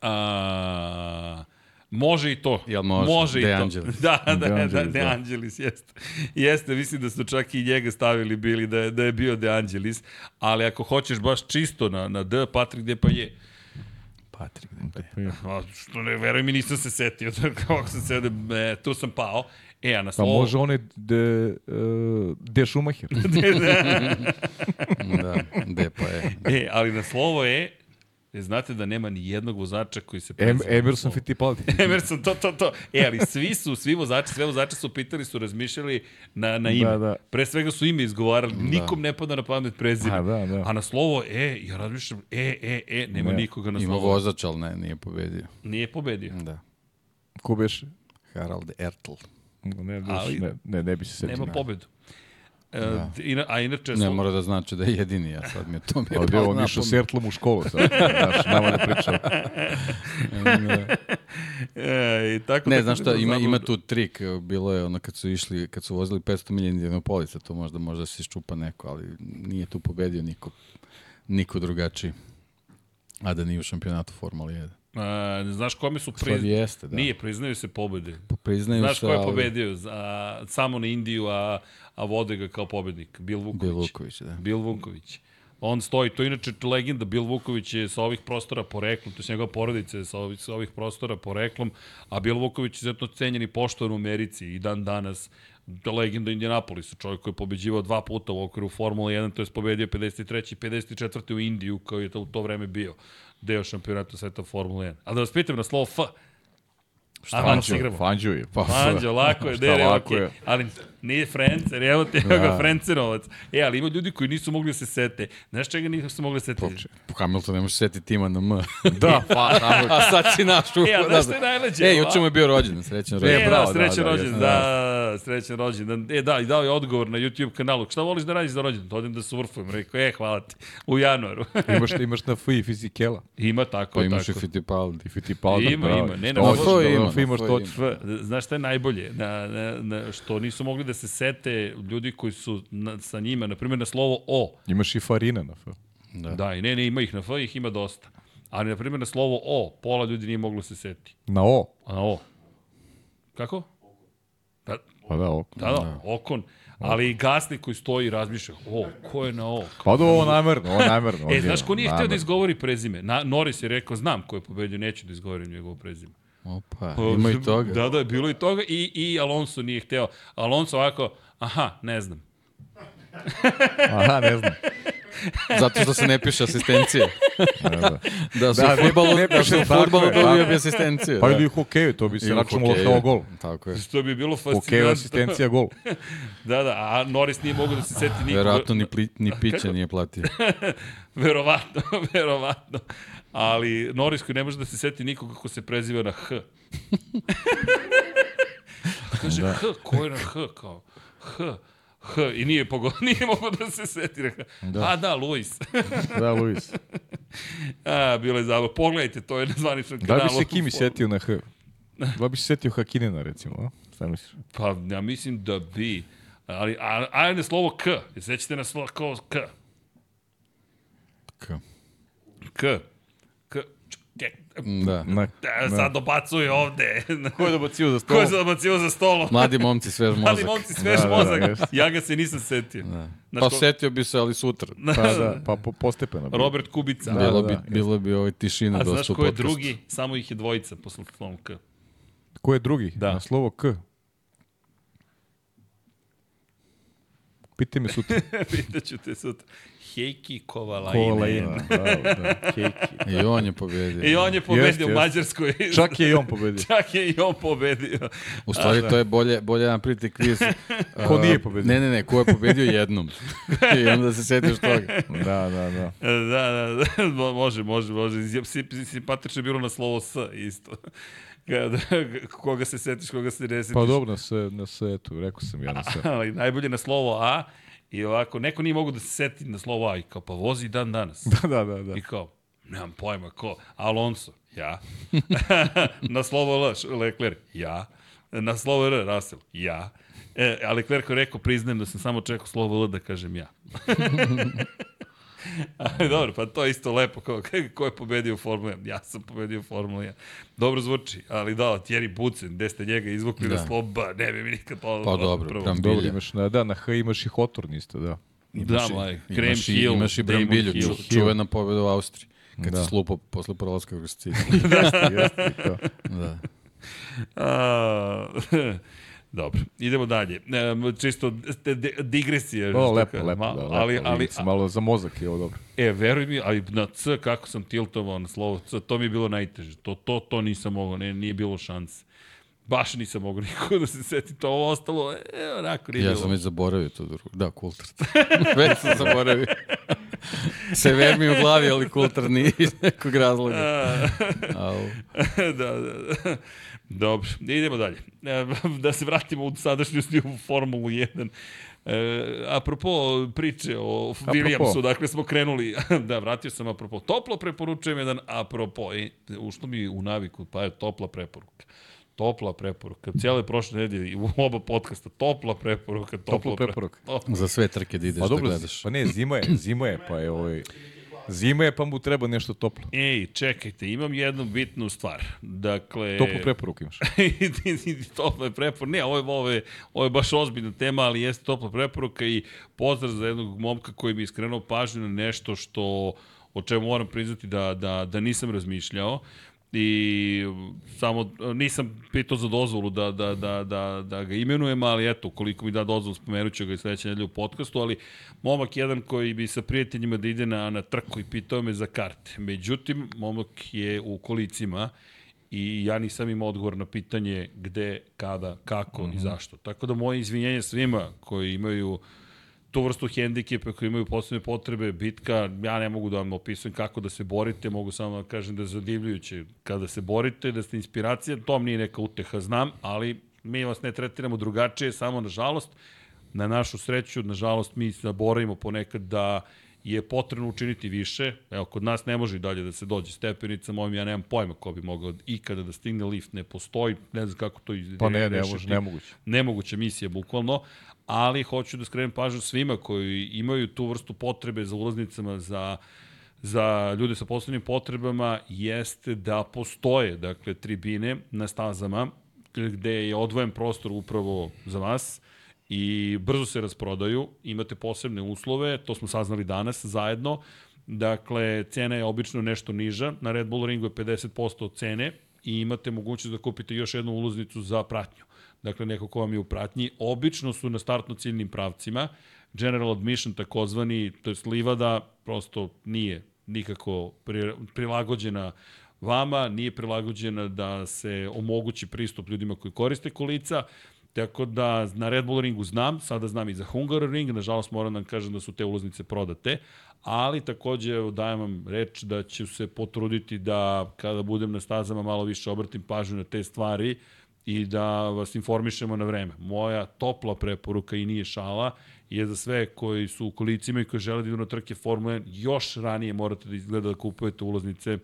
A, može i to. Jel može? Može De i to. Angelis. <laughs> Da, da, da, da, De Angelis, jeste. Jeste, mislim da su čak i njega stavili bili da je, da je bio De Angelis, ali ako hoćeš baš čisto na, na D, Patrik De pa je. Patrik De A, što ne, veruj mi, nisam se setio. <laughs> Kako sam se, e, tu sam pao. E, a na slovo... Pa može one de, uh, de Schumacher. <laughs> da, de pa je. E, ali na slovo je E, znate da nema ni jednog vozača koji se em, Emerson Fittipaldi. <laughs> Emerson, to, to, to. E, ali svi su, svi vozači, sve vozače su pitali, su razmišljali na, na ime. Da, da. Pre svega su ime izgovarali, da. nikom ne pada na pamet prezime. A, da, da. A na slovo E, ja razmišljam, E, E, E, nema ne. nikoga na slovo. Ima vozač, ali ne, nije pobedio. Nije pobedio. Da. Ko beše? Harald Ertl. Ne, ali, ne, ne, ne bi se setio. Nema pobedu. E, da. Ina, a inače... Ne mora da znači da je jedini, ja sad mi je to mi je Ovdje on išao s Ertlom u školu, sad, znaš, nama ne pričao. <laughs> e, i tako ne, znaš šta, ima, ima tu trik, bilo je ono kad su išli, kad su vozili 500 milija Indianapolisa, to možda, možda se iščupa neko, ali nije tu pobedio niko, niko drugačiji. A da nije u šampionatu Formula 1. A, znaš kome su priznali? jeste, da. Nije, priznaju se pobede. Pa priznaju znaš se, ko je pobedio? A, samo na Indiju, a, a vode ga kao pobednik. Bil Vuković. Bil Vuković, da. Bil Vuković. On stoji, to je inače legenda, Bil Vuković je sa ovih prostora poreklom, to je njegova porodica je sa ovih, sa ovih prostora poreklom, a Bil Vuković je izuzetno cenjen i poštovan u Americi i dan danas legenda Indianapolisa, čovjek koji je pobeđivao dva puta u okviru Formula 1, to je pobedio 53. i 54. u Indiju, kao je to u to vreme bio deo šampionata sveta Formula 1. Ali da vas pitam na slovo F, Šta Fanđo, Fanđo je. Pa, Fanđo, lako je, dere, lako je. Ali nije Frencer, evo ti, evo ga da. Frencerovac. E, ali ima ljudi koji nisu mogli da se sete. Znaš čega nisu mogli da se setiti? Po Hamilton ne može setiti tima na M. <laughs> da, pa. A sad si naš u... E, a znaš što je najleđe? E, juče mu je bio rođen, srećan rođen. E, da, srećan da, rođen, da, da, srećan rođen. E, da, i dao je odgovor na YouTube kanalu. Šta voliš da radiš za rođen? Da odem da surfujem. Rekao, e, hvala ti. U januaru. <laughs> imaš, imaš na FI fizikela. Ima tako, pa imaš tako. i Fittipaldi. Fittipaldi, ima, ima. Ne, na, na, na, na, imaš to. Znaš šta je najbolje? Na, na, na, što nisu mogli da se sete ljudi koji su na, sa njima, na primjer na slovo O. Imaš i Farina na F. Da. da, i ne, ne, ima ih na F, ih ima dosta. Ali, na primjer, na slovo O, pola ljudi nije moglo se seti. Na O? A na O. Kako? Da, pa da, Okon. Da, da, da. Okon. Ali i gasnik koji stoji i razmišlja, o, ko je na O? Pa da ovo namerno, ovo namerno. e, znaš ko nije htio da izgovori prezime? Na, Norris je rekao, znam ko je pobedio, neću da izgovorim njegovo prezime. Opa, ima i toga. Da, da, je bilo i toga i, i Alonso nije hteo. Alonso ovako, aha, ne znam. <laughs> aha, ne znam. Zato što se ne piše asistencije. da, da. da su da, ne, da su u futbalu dobio bi asistenciju. Pa da. ili u hokeju, to bi se računalo kao gol. Tako je. To bi bilo fascinantno. Hokeju asistencija gol. <laughs> da, da, a Norris nije mogo da se seti niko. Verovatno ni, pli, ni piće nije platio. <laughs> verovatno, verovatno. Ali Norris koji ne može da se seti nikoga kako se preziva na H. <laughs> Kaže, da. H, ko je na H, kao, H, H, i nije, pogo, <laughs> nije mogo da se seti. Da. A da, Luis. <laughs> da, Luis. A, bilo je zabavno. Pogledajte, to je na zvaničnom kanalu. Da bi se Kimi setio na H? Da bi se setio Hakinena, recimo, a? Šta misliš? Pa, ja mislim da bi. Ali, a, ajde slovo K. Sećate na slovo K? K. K. Da. Na, da, sad dobacuje ovde. <laughs> Ko je dobacio za stolom? Ko je dobacio za stolom? <laughs> Mladi momci, svež mozak. Mladi momci, svež da, mozak. Da, da, ja ga se nisam setio. Da. Znaš, pa ko... setio bi se, ali sutra. <laughs> Pa da, pa po, postepeno. Robert Kubica. Da, bilo, da, bi, da, bilo bi ovaj tišina A dosta znaš ko je drugi? Samo ih je dvojica posle slovom K. Ko je drugi? Da. Na slovo K. Pitaj me sutra. Pitaću te sutra. Heiki Kovalainen. Kovalainen, da, da, Heiki. I on je pobedio. I on je pobedio jest, u Mađarskoj. Čak je i on pobedio. <laughs> Čak je i on pobedio. U stvari, to je bolje, bolje napriti kviz. <laughs> ko nije pobedio? Ne, ne, ne, ko je pobedio jednom. <laughs> I onda se setiš toga. Da, da, da. Da, da, da. može, može, može. Simpatično je bilo na slovo S isto. Kada, koga se setiš, koga se ne setiš. Pa dobro, na sve, na sve, tu, rekao sam ja na sve. Ali najbolje na slovo A, I ovako, neko nije mogu da se seti na slovo A i kao, pa vozi dan danas. <laughs> Da, da, da. da. I kao, nemam pojma, ko? Alonso, ja. <laughs> na slovo L, Leclerc, ja. Na slovo R, Russell, ja. E, a Leclerc je rekao, priznajem da sam samo čekao slovo L da kažem ja. <laughs> <laughs> Ali dobro, pa to je isto lepo. Ko, ko je pobedio u Formula 1? Ja sam pobedio u Formula 1. Dobro zvuči, ali da, Thierry Bucen, gde ste njega izvukli da. na sloba, ne bi mi nikad to... Pa dobro, prvo. Dobro, imaš na, da, na H imaš i Hotorn isto, da. Imaš da, maj, Krem Hill, imaš i Brambilju, ču, čuvena pobeda u Austriji. Kad da. se slupo posle prolaska kroz cilj. <laughs> jeste, jeste, to. Da. <laughs> A, Dobro, idemo dalje. E, čisto digresija. O, lepo, lepo, malo, da, lepo, ali, ali, malo za mozak je ovo dobro. E, veruj mi, ali na C kako sam tiltovao na slovo C, to mi je bilo najteže. To, to, to nisam mogao, ne, nije bilo šanse. Baš nisam mogao nikako da se seti to ovo ostalo, e, onako nije Ja bilo. sam već zaboravio to drugo. Da, kultrat. <laughs> već sam zaboravio. <laughs> Sever mi u glavi, ali kultar nije iz nekog razloga. <laughs> da, da, da. Dobro, idemo dalje. E, <laughs> da se vratimo u sadašnjosti u Formulu 1. E, apropo priče o apropo. Williamsu, dakle smo krenuli, <laughs> da vratio sam apropo, toplo preporučujem jedan apropo, e, ušlo mi u naviku, pa je topla preporuka. Topla preporuka. Cijele prošle nedelje u oba podcasta topla preporuka, topla, topla preporuka. Topla. Za sve trke da ideš pa, dobro, da gledaš. Pa ne, zima je, zima je, pa je ovaj Zima je pa mu treba nešto toplo. Ej, čekajte, imam jednu bitnu stvar. Dakle... Toplu preporuku imaš. <laughs> topla preporuka. Ne, ovo je, ovo, je, ovo je baš ozbiljna tema, ali jeste topla preporuka i pozdrav za jednog momka koji mi je skrenuo pažnju na nešto što o čemu moram priznati da, da, da nisam razmišljao i samo nisam pitao za dozvolu da, da, da, da, da ga imenujem, ali eto, koliko mi da dozvolu, spomenut ću ga i sledeće nedelje u podcastu, ali momak jedan koji bi sa prijateljima da ide na, na trku i pitao me za karte. Međutim, momak je u kolicima i ja nisam imao odgovor na pitanje gde, kada, kako mm -hmm. i mhm. zašto. Tako da moje izvinjenje svima koji imaju uh, tu vrstu hendikepa koji imaju posebne potrebe, bitka, ja ne mogu da vam opisujem kako da se borite, mogu samo da kažem da je zadivljujuće kada se borite, da ste inspiracija, to nije neka uteha, znam, ali mi vas ne tretiramo drugačije, samo nažalost, na našu sreću, nažalost, mi zaboravimo ponekad da je potrebno učiniti više. Evo, kod nas ne može dalje da se dođe stepenica, mojim ja nemam pojma ko bi mogao ikada da stigne lift, ne postoji, ne znam kako to izgleda. Pa ne, ne može, nemoguće. Nemoguća misija, bukvalno, ali hoću da skrenem pažnju svima koji imaju tu vrstu potrebe za ulaznicama, za za ljude sa posebnim potrebama jeste da postoje dakle tribine na stazama gde je odvojen prostor upravo za vas i brzo se rasprodaju, imate posebne uslove, to smo saznali danas zajedno, dakle cena je obično nešto niža, na Red Bull ringu je 50% od cene i imate mogućnost da kupite još jednu ulaznicu za pratnju. Dakle neko ko vam je u pratnji, obično su na startno ciljnim pravcima, general admission takozvani, to je livada, prosto nije nikako prilagođena vama, nije prilagođena da se omogući pristup ljudima koji koriste kolica, Tako da na Red Bull ringu znam, sada znam i za Hungar ring, nažalost moram da kažem da su te ulaznice prodate, ali takođe dajem vam reč da ću se potruditi da kada budem na stazama malo više obratim pažnju na te stvari, i da vas informišemo na vreme. Moja topla preporuka i nije šala je za sve koji su u kolicima i koji žele da idu na trke Formule 1, još ranije morate da izgleda da kupujete ulaznice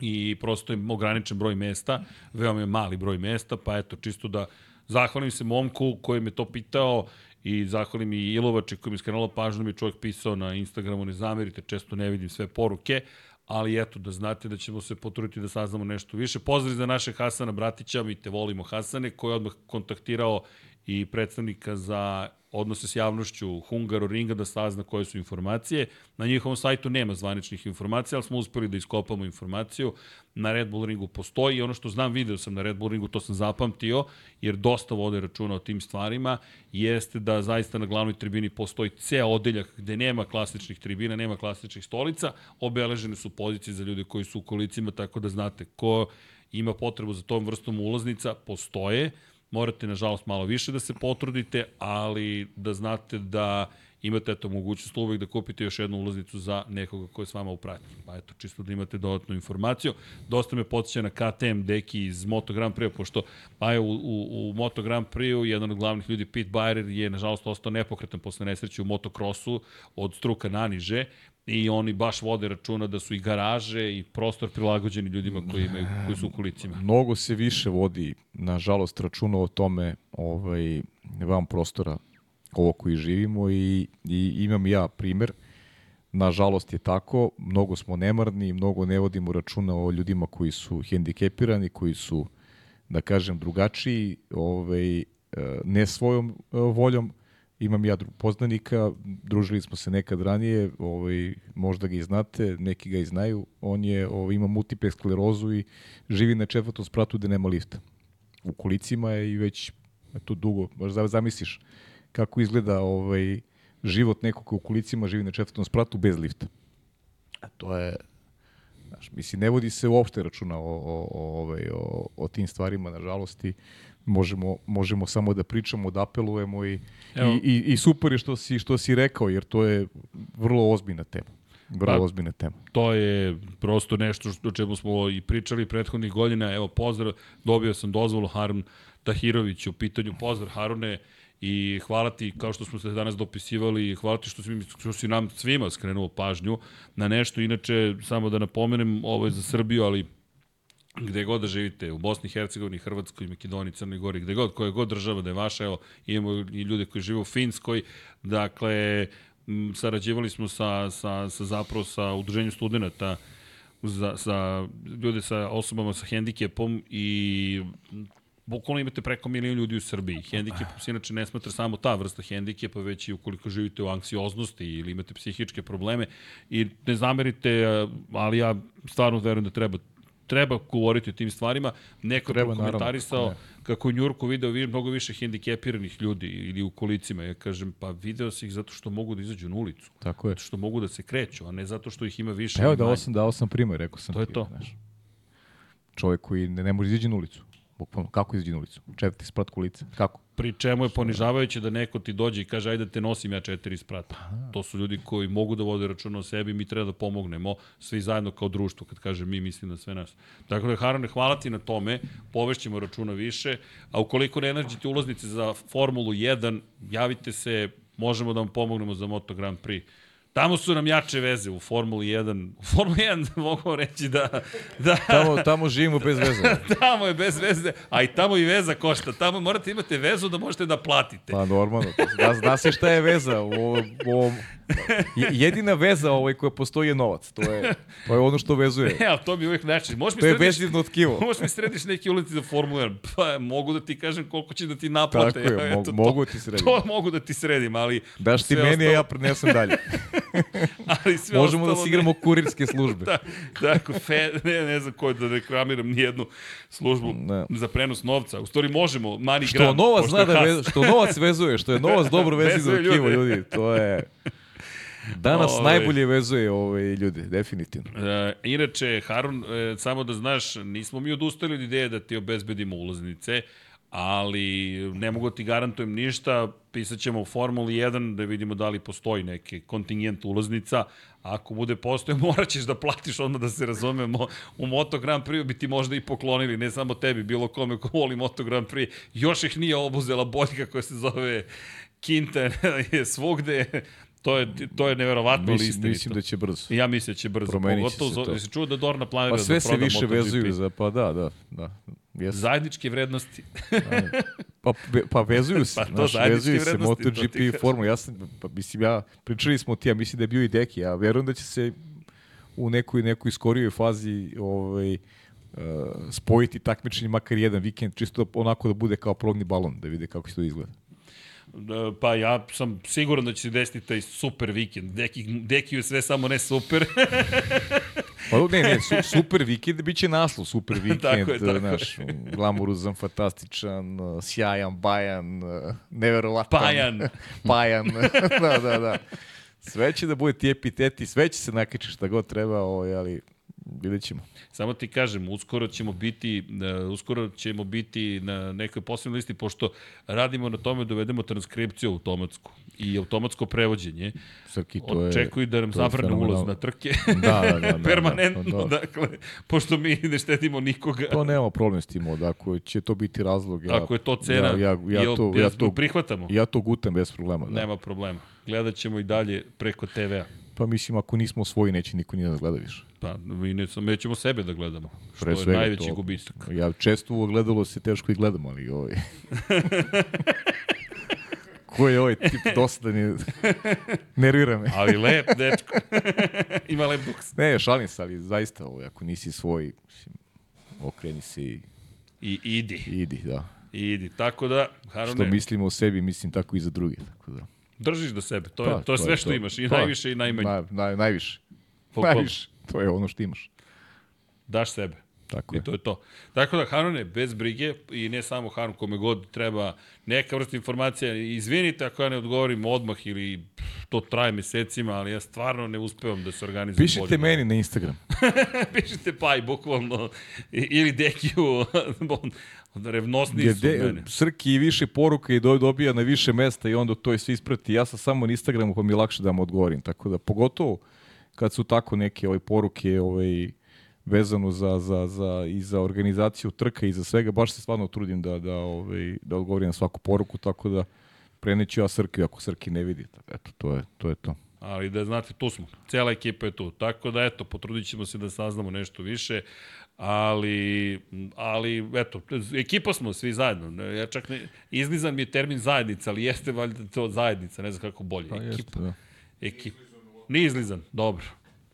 i prosto je ograničen broj mesta, veoma je mali broj mesta, pa eto, čisto da zahvalim se momku koji me to pitao i zahvalim i Ilovače koji mi skrenalo pažnju, mi čovjek pisao na Instagramu, ne zamerite, često ne vidim sve poruke, ali eto, da znate da ćemo se potruditi da saznamo nešto više. Pozdrav za našeg Hasana Bratića, mi te volimo Hasane, koji je odmah kontaktirao i predstavnika za odnose s javnošću Hungaru Ringa da sazna koje su informacije. Na njihovom sajtu nema zvaničnih informacija, ali smo uspeli da iskopamo informaciju. Na Red Bull Ringu postoji i ono što znam, video sam na Red Bull Ringu, to sam zapamtio, jer dosta vode računa o tim stvarima, jeste da zaista na glavnoj tribini postoji ceo odeljak gde nema klasičnih tribina, nema klasičnih stolica, obeležene su pozicije za ljude koji su u kolicima, tako da znate ko ima potrebu za tom vrstom ulaznica, postoje morate nažalost malo više da se potrudite, ali da znate da imate eto mogućnost uvek da kupite još jednu ulaznicu za nekoga ko je s vama u pratnji. Pa eto, čisto da imate dodatnu informaciju. Dosta me podsjeća na KTM deki iz Moto Grand Prix, pošto je u, u, u Moto Grand Prix jedan od glavnih ljudi, Pete Bayer, je nažalost ostao nepokretan posle nesreće u motokrosu od struka naniže i oni baš vode računa da su i garaže i prostor prilagođeni ljudima koji, imaju, koji su u kolicima. Mnogo se više vodi, nažalost, računa o tome ovaj, vam prostora ovo koji živimo i, i imam ja primer. Nažalost je tako, mnogo smo nemarni, mnogo ne vodimo računa o ljudima koji su hendikepirani, koji su, da kažem, drugačiji, ovaj, eh, ne svojom eh, voljom, imam ja poznanika, družili smo se nekad ranije, ovaj, možda ga i znate, neki ga i znaju, on je, ovaj, ima multiple sklerozu i živi na četvrtom spratu gde nema lifta. U kolicima je i već to dugo, možda zamisliš kako izgleda ovaj, život nekog u kolicima živi na četvrtom spratu bez lifta. A to je Znaš, mislim, ne vodi se uopšte računa o, o, o, ovaj, o, o tim stvarima, nažalost, i možemo, možemo samo da pričamo, da apelujemo i, i, i, i super je što si, što si rekao, jer to je vrlo ozbiljna tema. Vrlo pa, ozbiljna tema. To je prosto nešto o čemu smo i pričali prethodnih godina. Evo, pozdrav, dobio sam dozvolu Harun Tahirović u pitanju. Pozdrav Harune i hvala ti, kao što smo se danas dopisivali, hvala ti što si, što si nam svima skrenuo pažnju na nešto. Inače, samo da napomenem, ovo je za Srbiju, ali gde god da živite, u Bosni i Hercegovini, Hrvatskoj, Makedoniji, Crnoj Gori, gde god, koja god država da je vaša, evo, imamo i ljude koji žive u Finskoj, dakle, sarađivali smo sa, sa, sa zapravo sa udruženjem studenta za, sa ljude sa osobama sa hendikepom i bukvalno imate preko milion ljudi u Srbiji. Hendikep se inače ne smatra samo ta vrsta hendikepa, već i ukoliko živite u anksioznosti ili imate psihičke probleme i ne zamerite, ali ja stvarno verujem da treba treba govoriti o tim stvarima. Neko treba komentarisao naravno. kako u Njurku video vi, mnogo više hendikepiranih ljudi ili u kolicima. Ja kažem, pa video se ih zato što mogu da izađu na ulicu. Tako je. Zato što mogu da se kreću, a ne zato što ih ima više. Evo, dao sam, dao sam primjer, rekao sam to ti. Je to. Znaš, čovjek koji ne, ne može izaći na ulicu. Bukvalno, kako izađi na ulicu? Četvrti sprat kulice. Kako? Pri čemu je ponižavajuće da neko ti dođe i kaže ajde da te nosim ja četiri sprata. Pa, to su ljudi koji mogu da vode računa o sebi, mi treba da pomognemo svi zajedno kao društvo, kad kaže mi mislim na sve nas. Tako da, Harane, hvala ti na tome, povešćemo računa više, a ukoliko ne nađete ulaznice za Formulu 1, javite se, možemo da vam pomognemo za Moto Grand Prix. Tamo su nam jače veze u Formuli 1. U Formuli 1 <laughs> mogu reći da... da tamo, tamo živimo bez veze. <laughs> tamo je bez veze, a i tamo i veza košta. Tamo morate imate vezu da možete da platite. Pa normalno. Da, zna se šta je veza u ovom jedina veza ovaj koja postoji je novac. To je, to je ono što vezuje. <laughs> E, ali to mi uvijek znači. Možeš mi to je vezivno tkivo. <laughs> Možeš mi središ neki ulici za Formula 1. Pa mogu da ti kažem koliko će da ti naplate. Tako je, <laughs> mogu, mogu ti sredim. To mogu da ti sredim, ali... Daš ti meni, ostalo... ja prenesem dalje. ali sve Možemo da se igramo kurirske službe. da, tako, fe, ne, ne znam ko da reklamiram nijednu službu ne. za prenos novca. U stvari možemo, mani što Novac zna da vez, što novac vezuje, što je novac dobro vezuje tkivo, ljudi. To je... Danas ove, najbolje vezuje ove ljude, definitivno. E, inače, Harun, e, samo da znaš, nismo mi odustali od ideje da ti obezbedimo ulaznice, ali ne mogu da ti garantujem ništa, pisat ćemo u Formuli 1 da vidimo da li postoji neki kontingent ulaznica, ako bude postoje, <laughs> morat ćeš da platiš onda da se razumemo. U Moto Grand Prix bi ti možda i poklonili, ne samo tebi, bilo kome ko voli Moto Grand Prix. Još ih nije obuzela boljka koja se zove Kinta <laughs> je svugde, To je, to je neverovatno mislim. Mislim da će brzo. Ja mislim da će brzo. Promenit Pogotovo, se čuo da Dorna planira pa sve da se više vezuju za, pa da, da, da. Yes. Zajedničke vrednosti. <laughs> pa, pa vezuju se, pa znaš, vezuju se MotoGP i Formula. Ja sam, pa, mislim, ja, pričali smo ti, ja mislim da je bio i Deki, ja verujem da će se u nekoj, nekoj skorijoj fazi ovaj, uh, spojiti takmičenje makar jedan vikend, čisto onako da bude kao progni balon, da vide kako se to izgleda. Da, pa ja sam siguran da će se desiti taj super vikend. Deki, deki je sve samo ne super. <laughs> pa ne, ne, su, super vikend biće naslov, super <laughs> vikend, tako je, tako naš, glamuruzan, fantastičan, sjajan, bajan, neverovatan. Pajan. <laughs> Pajan, da, da, da. Sve će da bude ti epiteti, sve će se nakačiti šta god treba, ovaj, ali vidjet ćemo. Samo ti kažem, uskoro ćemo biti, uh, uskoro ćemo biti na nekoj posebnoj listi, pošto radimo na tome da uvedemo transkripciju automatsku i automatsko prevođenje. Srki, to je, Očekuju da nam zabrane ulaz na trke. Da, da, da. <laughs> da Permanentno, da, da. dakle, pošto mi ne štedimo nikoga. To nema problem s tim, ako će to biti razlog. Ja, ako je to cena, ja, ja, ja, to, ja, to, prihvatamo. Ja to gutam bez problema. Da. Nema problema. Gledat ćemo i dalje preko TV-a. Pa mislim, ako nismo svoji, neće niko ni da gleda više. Pa, mi ne, mi ćemo sebe da gledamo, što Pre je najveći to, gubitak. Ja često u ogledalo se teško i gledam, ali ovaj... <laughs> Ko je ovaj tip dosta ni... Nervira me. ali lep, dečko. <laughs> Ima lep duks. Ne, šalim se, ali zaista, ovaj, ako nisi svoj, mislim, okreni se i... I idi. Idi, da. Idi. Tako da, Harone... Što mislimo o sebi, mislim tako i za druge. Tako da. Držiš do sebe, to, pa, je, to je sve to što to. imaš, i pa, najviše i najmanje. Na, na, najviše. Najviše. To je ono što imaš. Daš sebe. Tako I je. to je to. Tako da, Hanone, bez brige, i ne samo Hanon, kome god treba neka vrsta informacija, izvinite ako ja ne odgovorim odmah ili to traje mesecima, ali ja stvarno ne uspevam da se organizujem. Pišite meni na Instagram. <laughs> Pišite Paj, bukvalno. Ili Dekiju, <laughs> revnosni su de, mene. Srki i više poruka i dobija na više mesta i onda to je sve isprati. Ja sam samo na Instagramu pa mi je lakše da mu odgovorim. Tako da, pogotovo kad su tako neke ovaj, poruke ovaj, vezano za, za, za, i za organizaciju trka i za svega, baš se stvarno trudim da, da, ovaj, da odgovorim na svaku poruku, tako da preneću ja Srki ako Srki ne vidi. Eto, to je to. Je to. Ali da znate, tu smo. Cijela ekipa je tu. Tako da, eto, potrudit ćemo se da saznamo nešto više ali, ali eto, ekipa smo svi zajedno. Ja čak ne, izlizan mi je termin zajednica, ali jeste valjda to zajednica, ne znam kako bolje. Pa ekipa. Jeste, da. Ekipa. Nije izlizan, dobro.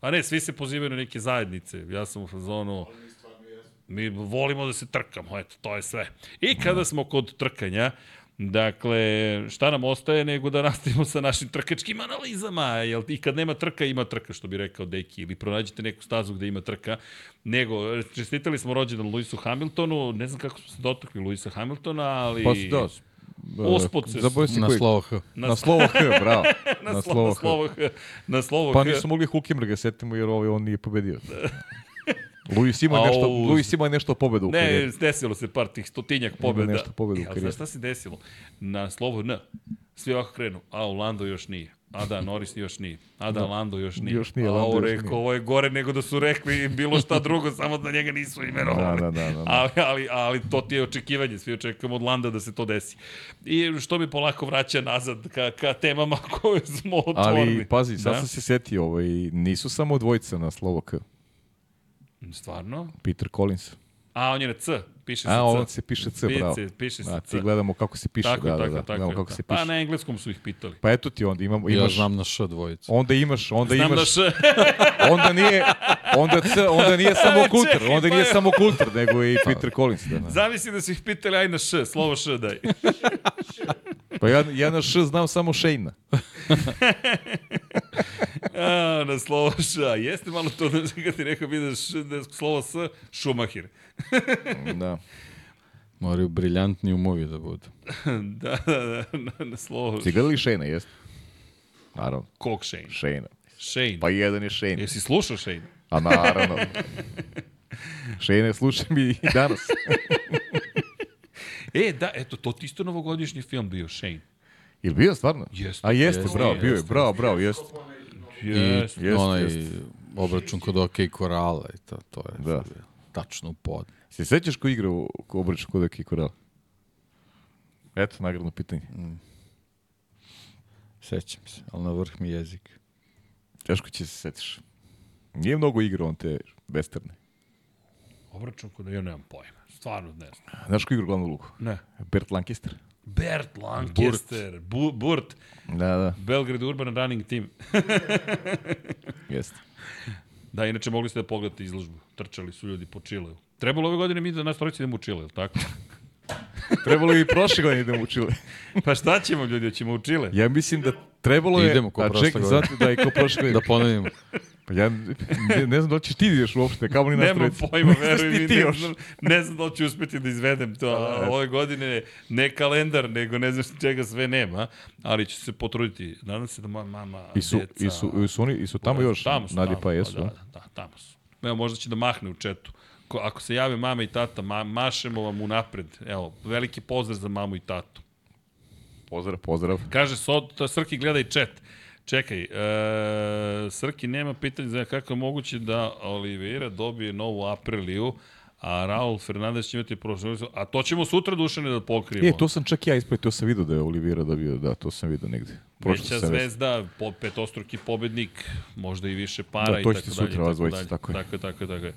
A ne, svi se pozivaju na neke zajednice. Ja sam u fazonu... Mi volimo da se trkamo, eto, to je sve. I kada smo kod trkanja, Dakle, šta nam ostaje nego da nastavimo sa našim trkačkim analizama, jel i kad nema trka, ima trka, što bi rekao Deki, ili pronađite neku stazu gde ima trka, nego, čestitali smo rođendan Luisu Hamiltonu, ne znam kako smo se dotakli Luisa Hamiltona, ali... Pa da, Usput se... si na slovo H. Na, na slovo H, bravo. na, na slovo H. Na slovo H. Pa nisu mogli Hulkenberga, setimo, jer ovaj on nije pobedio. Luis ima nešto, Au, Luis ima nešto pobedu u Ne, desilo se par tih stotinjak pobeda. Ima nešto pobedu u karijeri. Šta se desilo? Na slovo N, svi ovako krenu, a u Lando još nije. A da, Norris još nije. A da, da. Lando još nije. Još nije, Lando još nije. Ovo je gore nego da su rekli bilo šta drugo, samo da njega nisu imenovali. Da, da, da, da, da. Ali, ali, ali to ti je očekivanje, svi očekujemo od Landa da se to desi. I što mi polako vraća nazad ka, ka temama <laughs> koje smo otvorili. Ali, pazi, sad da? sam se setio, ovaj, nisu samo dvojica na slovo K. Stvarno? Peter Collins. A, on je na C, piše se A, C. A, on se piše C, bravo. Piše, piše se da, C. gledamo kako se piše. Tako, da, tako, da, da, tako. gledamo kako tako. se pa piše. na engleskom su ih pitali. Pa eto ti onda, imamo, imaš... Ja znam na Š dvojicu. Onda imaš, onda znam imaš... Znam na Š. <laughs> onda nije, onda, C, onda nije <laughs> samo kultur, onda nije samo kultur, nego i Peter Collins. Da, da. Zamisli da su ih pitali, aj na Š, slovo Š daj. <laughs> pa ja, ja na Š znam samo Shane. <laughs> A, na slovo Š. A jeste malo to da kad ti rekao bi da, š, da slovo S, Schumacher. <laughs> da. Moraju briljantni umovi da budu. <laughs> da, da, da, na, na slovo. Si gledali Shane, jeste? Naravno. Kog Shane? Shane. Shane. Pa jedan je Shane. Jesi slušao Shane? A naravno. Shane slušam i danas. E, da, eto, to ti isto novogodišnji film bio, Shane. Ili bio stvarno? Jeste. A jeste, jeste bravo, bio je, bravo, bravo, jeste. Jeste, I onaj jest. obračun kod OK Korala i to, to je da. tačno u pod. Se sećaš ko igra u obračun kod OK Korala? Eto, nagradno pitanje. Mm. Sećam se, ali na vrh mi jezik. Teško će se setiš. Nije mnogo igrao on te westerne. Obračun kod ja nemam pojma. Stvarno ne znam. Znaš ko igra glavnu luku? Ne. Bert Lancaster. Bert Lancaster, Burt. Bu, Burt. Da, da. Belgrade Urban Running Team. <laughs> Jeste. Da, inače mogli ste da pogledate izložbu. Trčali su ljudi po Čileu. Trebalo ove godine mi da nas trojice idemo u Čile, je li tako? Trebalo i prošle godine idemo u Čile. <laughs> pa šta ćemo ljudi, ćemo u Čile? Ja mislim da trebalo je... Idemo ko prošle godine. Zato da i ko prošle <laughs> godine. da ponovimo. Pa ja ne, ne znam da li ćeš ti ideš uopšte, kao li nas Nemam pojma, <laughs> veruj mi, ne, znam, ne znam da li ću uspeti da izvedem to. A, ove godine ne kalendar, nego ne znam čega sve nema, ali ću se potruditi. Nadam se da moja mama, I su, deca... I su, i su, oni, i su tamo još, tamo su, Nadi tamo, pa jesu. Da, da, da, tamo su. Evo, možda će da mahne u četu. Ko, ako se jave mama i tata, ma, mašemo vam unapred. Evo, veliki pozdrav za mamu i tatu. Pozdrav, pozdrav. Kaže, so, to Srki gleda i čet. Čekaj, e, Srki nema pitanja za kako je moguće da Oliveira dobije novu Apriliju, a Raul Fernandez će imati prošlo, a to ćemo sutra dušane da pokrijemo. E, to sam čak ja ispred, to sam vidio da je Oliveira dobio, da, to sam vidio negde. Prošlo Veća zvezda, po, petostruki pobednik, možda i više para da, i tako dalje. sutra vas dvojice, tako je. Tako je, tako je, tako je.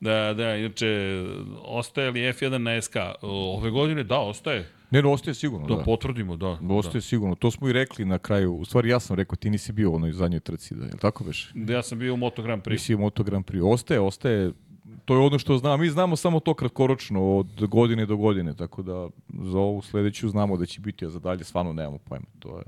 Da, da, inače, ostaje li F1 na SK? Ove godine, da, ostaje. Ne, ne, ostaje sigurno, da. Da potvrdimo, da. Ostaje da. sigurno. To smo i rekli na kraju. U stvari, ja sam rekao, ti nisi bio u onoj zadnjoj trci, da, je li tako veš? Da, ja sam bio u Moto Grand Prix. Nisi u Moto Grand Prix. Ostaje, ostaje, to je ono što znam. Mi znamo samo to kratkoročno, od godine do godine, tako da za ovu sledeću znamo da će biti, a za dalje stvarno nemamo pojma. To je...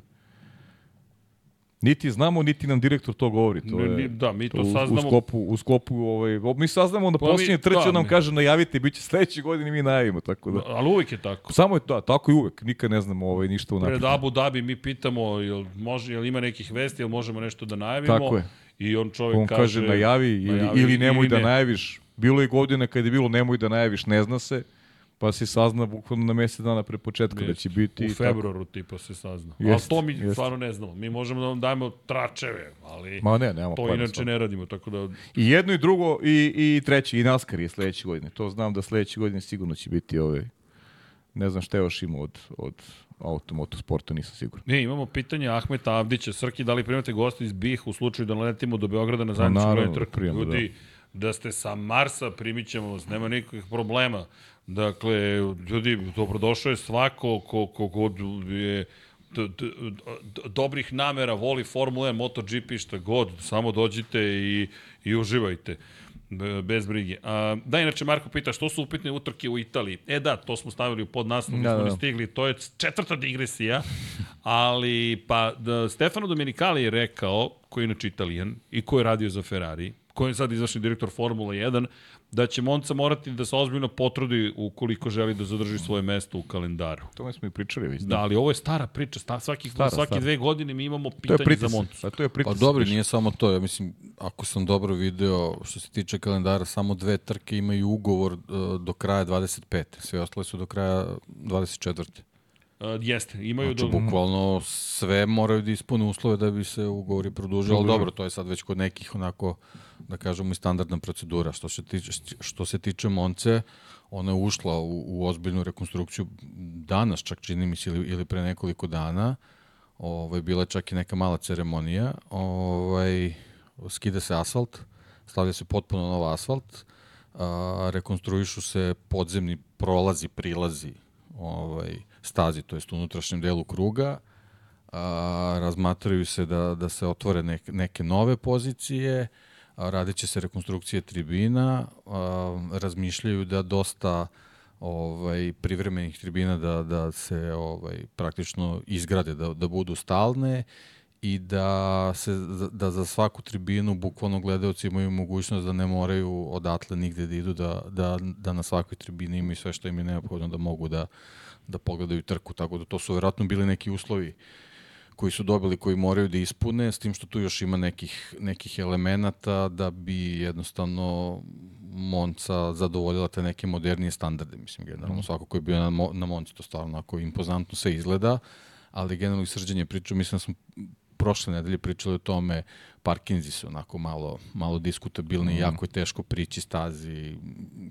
Niti znamo, niti nam direktor to govori. To je, da, mi to, to saznamo. U sklopu, u sklopu ovaj, mi saznamo da pa posljednje trče da, nam mi... kaže najavite, bit će sledeće godine mi najavimo. Tako da. Ali uvek je tako. Samo je to, tako i uvek. Nikad ne znamo ovaj, ništa unaprijed. Pred Abu Dhabi mi pitamo jel, može, jel ima nekih vesti, jel možemo nešto da najavimo. Tako je. I on čovjek on kaže, kaže najavi, ili, najavi, ili nemoj ili da ne. najaviš. Bilo je godina kad je bilo nemoj da najaviš, ne zna se pa se sazna bukvalno na mesec dana pre početka Jest. da će biti. U februaru tako. tipa se sazna. Jest, ali to mi jest. stvarno ne znamo. Mi možemo da vam dajemo tračeve, ali Ma ne, nema to inače stvarno. ne radimo. Tako da... I jedno i drugo i, i treći, i NASCAR je sledeće godine. To znam da sledeće godine sigurno će biti ove, ne znam šta još ima od, od auto sporta, nisam siguran. Ne, imamo pitanje Ahmeta Avdića. Srki, da li primate gosta iz BiH u slučaju da letimo do Beograda na zajedničku trku? Ljudi, da. Da ste sa Marsa, primit ćemo vas, nema nikakvih problema. Dakle, ljudi, dobrodošao je svako ko, ko god je dobrih namera, voli Formula 1, MotoGP, šta god, samo dođite i, i uživajte bez brige. A, da, inače, Marko pita, što su upitne utrke u Italiji? E da, to smo stavili u podnaslov, da, nismo da. stigli, to je četvrta digresija, ali, pa, da, Stefano Domenicali je rekao, koji je inače italijan i koji je radio za Ferrari, koji je sad izvršni direktor Formula 1, da će Monca morati da se ozbiljno potrudi ukoliko želi da zadrži svoje mesto u kalendaru. To smo i pričali već. Da, ali ovo je stara priča. Sta, svaki, stara, svaki stara. dve godine mi imamo pitanje za Moncu. A to je pritisak. Pa dobro, nije samo to. Ja mislim, ako sam dobro video, što se tiče kalendara, samo dve trke imaju ugovor uh, do kraja 25. Sve ostale su do kraja 24. Uh, jeste, imaju znači, do... bukvalno sve moraju da ispune uslove da bi se ugovori produžili, ali dobro, to je sad već kod nekih onako, da kažemo, i standardna procedura. Što se tiče, što se tiče Monce, ona je ušla u, u ozbiljnu rekonstrukciju danas, čak čini mi se, ili, ili pre nekoliko dana. Ovaj, bila je čak i neka mala ceremonija. Ovaj, skide se asfalt, stavlja se potpuno nov asfalt, a, rekonstruišu se podzemni prolazi, prilazi ovaj, stazi, to jest unutrašnjem delu kruga, a, razmatraju se da, da se otvore neke, neke nove pozicije, radit će se rekonstrukcije tribina, razmišljaju da dosta ovaj privremenih tribina da da se ovaj praktično izgrade da da budu stalne i da se da za svaku tribinu bukvalno gledaoci imaju mogućnost da ne moraju odatle nigde da idu da da da na svakoj tribini imaju sve što im je neophodno da mogu da da pogledaju trku, tako da to su verovatno bili neki uslovi koji su dobili, koji moraju da ispune, s tim što tu još ima nekih, nekih elemenata da bi jednostavno Monca zadovoljila te neke modernije standarde. Mislim, generalno mm. svako ko je bio na, na Monci, to stvarno onako impozantno se izgleda, ali generalno i srđanje priču, mislim da smo prošle nedelje pričali o tome, parkinzi su onako malo, malo diskutabilni, mm. jako je teško prići stazi,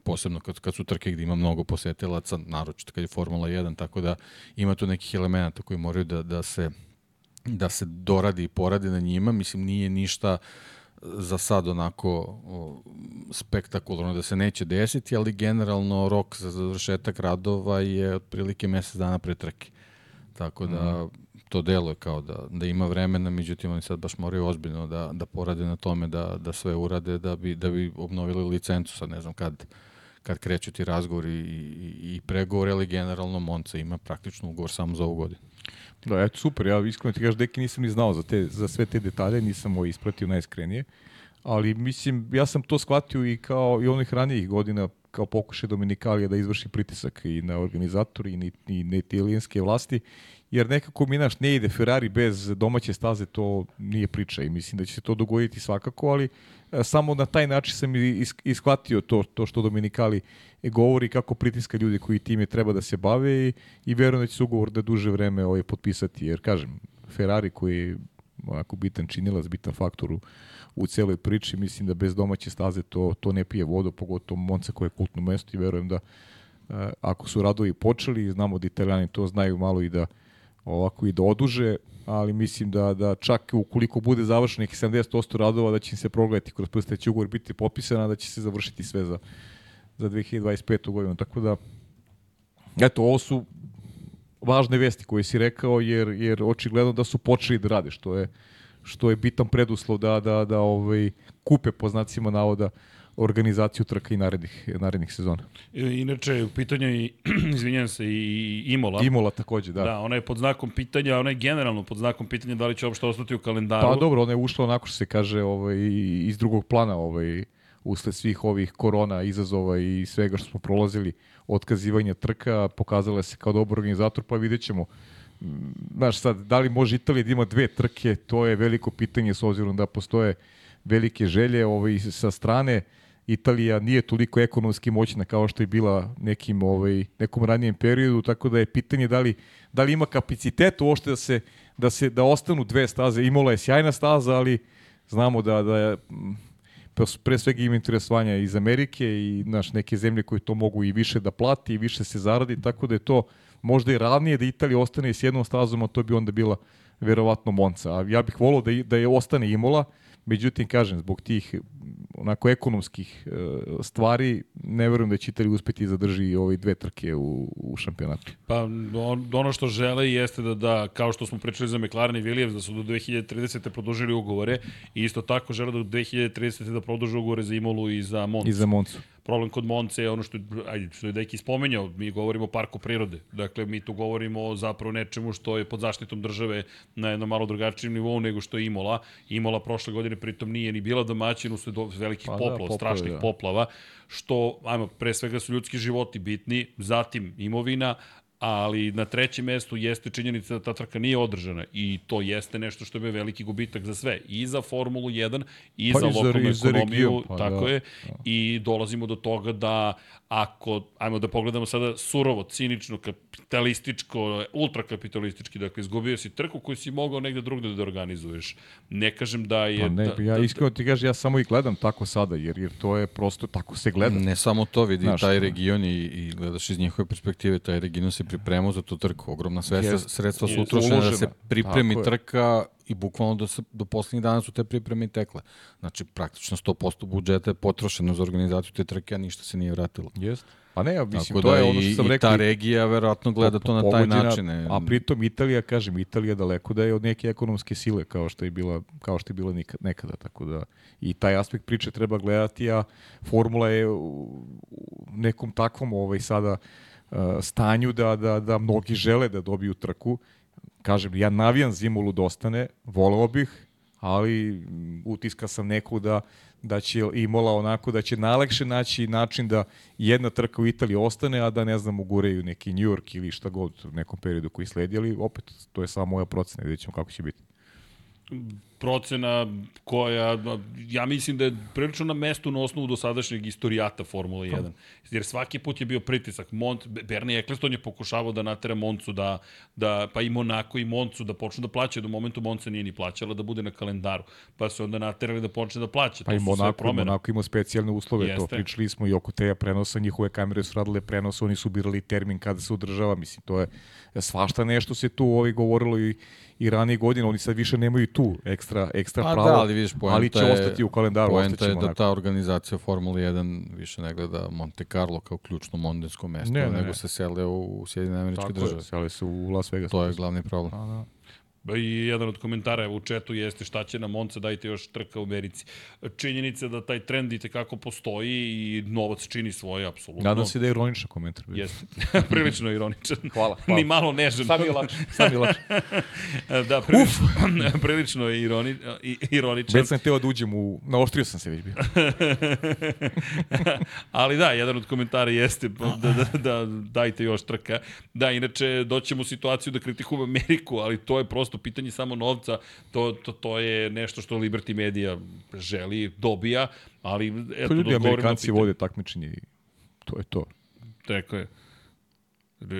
posebno kad, kad su trke gde ima mnogo posetilaca, naročito kad je Formula 1, tako da ima tu nekih elemenata koji moraju da, da se da se doradi i poradi na njima, mislim nije ništa za sad onako spektakularno da se neće desiti, ali generalno rok za završetak radova je otprilike mesec dana pre trke. Tako da mm to deluje kao da, da ima vremena, međutim oni sad baš moraju ozbiljno da, da porade na tome da, da sve urade da bi, da bi obnovili licencu, sad ne znam kad, kad kreću ti razgovori i, i, i pregovori, ali generalno Monca ima praktično ugovor samo za ovu godinu. Da, eto, super, ja iskreno ti kažeš, deki nisam ni znao za, te, za sve te detalje, nisam ovo ispratio najiskrenije, ali mislim, ja sam to shvatio i kao i onih ranijih godina, kao pokušaj Dominikalija da izvrši pritisak i na organizatori i, i, i na italijanske vlasti jer nekako mi naš ne ide Ferrari bez domaće staze, to nije priča i mislim da će se to dogoditi svakako, ali samo na taj način sam iskvatio to, to što Dominikali govori kako pritiska ljudi koji time treba da se bave i, i verujem da će se ugovor da duže vreme ovaj, potpisati, jer kažem, Ferrari koji je onako bitan činilac, bitan faktor u, u celoj priči, mislim da bez domaće staze to, to ne pije vodu, pogotovo Monca koje je kultno mesto i verujem da uh, ako su radovi počeli, znamo da italijani to znaju malo i da ovako i da oduže, ali mislim da, da čak ukoliko bude završenih 70% radova da će se progledati kroz prsteći ugovor biti popisana, da će se završiti sve za, za 2025. godinu. Tako da, eto, ovo su važne vesti koje si rekao, jer, jer očigledno da su počeli da rade, što je, što je bitan preduslov da, da, da ovaj, kupe po znacima navoda organizaciju trka i narednih, narednih sezona. Inače, u pitanju i, <clears throat> izvinjam se, i Imola. Imola takođe, da. Da, ona je pod znakom pitanja, ona je generalno pod znakom pitanja da li će uopšte ostati u kalendaru. Pa dobro, ona je ušla onako što se kaže ovaj, iz drugog plana ovaj, usled svih ovih korona izazova i svega što smo prolazili otkazivanja trka, pokazala se kao dobar organizator, pa vidjet ćemo znaš sad, da li može Italija da ima dve trke, to je veliko pitanje s obzirom da postoje velike želje ovaj, sa strane. Italija nije toliko ekonomski moćna kao što je bila nekim, ovaj, nekom ranijem periodu, tako da je pitanje da li, da li ima kapacitet uopšte da se, da se da ostanu dve staze. Imola je sjajna staza, ali znamo da, da je pre svega ima interesovanja iz Amerike i naš, neke zemlje koje to mogu i više da plati i više se zaradi, tako da je to možda i ravnije da Italija ostane s jednom stazom, a to bi onda bila verovatno Monca. A ja bih volao da, da je ostane Imola, Međutim, kažem, zbog tih onako ekonomskih e, stvari, ne verujem da će Italija uspeti zadrži ove dve trke u, u šampionatu. Pa on, ono što žele jeste da, da, kao što smo pričali za McLaren i Williams, da su do 2030. produžili ugovore i isto tako žele da do 2030. da produže ugovore za Imolu i za Moncu. I za Moncu. Problem kod Monce je ono što, ajde, što je Deki spomenjao, mi govorimo o parku prirode. Dakle, mi tu govorimo o zapravo nečemu što je pod zaštitom države na jednom malo drugačijem nivou nego što je Imola. Imola prošle godine pritom nije ni bila domaćin usled velikih pa, poplava, da, poplave, strašnih da. poplava, što, ajmo, pre svega su ljudski životi bitni, zatim imovina, ali na trećem mestu jeste činjenica da ta trka nije održana i to jeste nešto što je veliki gubitak za sve, i za Formulu 1 i pa za lokalnu i za ekonomiju, pa tako da, je, da. i dolazimo do toga da ako, ajmo da pogledamo sada surovo, cinično, kapitalističko, ultrakapitalistički, dakle, izgubio si trku koju si mogao negde drugde da organizuješ. Ne kažem da je... Pa ne, da, ja da, iskreno ti kažem, ja samo i gledam tako sada, jer, jer to je prosto, tako se gleda. Ne samo to, vidi Znaš, taj region i, i gledaš iz njihove perspektive, taj region se pripremao za tu trku, ogromna sredstva, yes, sredstva su utrošene da se pripremi trka i bukvalno do, se, do poslednjih dana su te pripreme i tekle. Znači, praktično 100% budžeta je potrošeno za organizaciju te trke, a ništa se nije vratilo. Jeste. Pa ne, mislim, Tako to da je ono što sam rekao. I ta regija verovatno gleda to na taj način. Ne. A pritom Italija, kažem, Italija daleko da je od neke ekonomske sile kao što je bila, kao što je bila nekada, tako da i taj aspekt priče treba gledati, a formula je u nekom takvom ovaj sada stanju da, da, da mnogi žele da dobiju trku. Kažem, ja navijam Zimulu da ostane, voleo bih, ali utiska sam neku da, da će Imola onako, da će najlekše naći način da jedna trka u Italiji ostane, a da ne znam, ugureju neki New York ili šta god u nekom periodu koji sledi, ali opet, to je samo moja procena, vidjet ćemo kako će biti procena koja, ja mislim da je prilično na mestu na osnovu dosadašnjeg istorijata Formula 1. Jer svaki put je bio pritisak. Mont, Bernie Eccleston je pokušavao da natera Moncu da, da, pa i Monaco i Moncu da počnu da plaćaju. Do momentu Monca nije ni plaćala da bude na kalendaru. Pa su onda naterali da počne da plaća. Pa to i Monaco, Monaco ima specijalne uslove. Jeste. To pričali smo i oko teja prenosa. Njihove kamere su radile prenos, oni su birali termin kada se održava. Mislim, to je svašta nešto se tu ovaj govorilo i i ranije godine, oni sad više nemaju tu ekstra, ekstra A, pravo, da, ali, vidiš, ali će je, ostati u kalendaru. Poenta je da onako. ta organizacija Formula 1 više ne gleda Monte Carlo kao ključno mondensko mesto, ne, ne, nego ne. se sele u Sjedine američke države. Tako sele se u Las Vegas. To je glavni problem. A, da. I jedan od komentara u četu jeste šta će na Monca, dajte još trka u Americi. Činjenica da taj trend i tekako postoji i novac čini svoje, apsolutno. Nadam se da je ironičan komentar. Jeste, <laughs> prilično ironičan. <laughs> Hvala, hvala. Ni malo nežan. Sam je lakše, sam je lakše. <laughs> da, prilično, prilično je ironi, ironičan. Već sam teo da uđem u... Naoštrio sam se već bio. Ali da, jedan od komentara jeste da, da, da, dajte još trka. Da, inače, doćemo u situaciju da kritikujemo Ameriku, ali to je prosto prosto pitanje samo novca, to, to, to je nešto što Liberty Media želi, dobija, ali eto, to ljudi, Amerikanci vode takmičenje to je to. Tako je.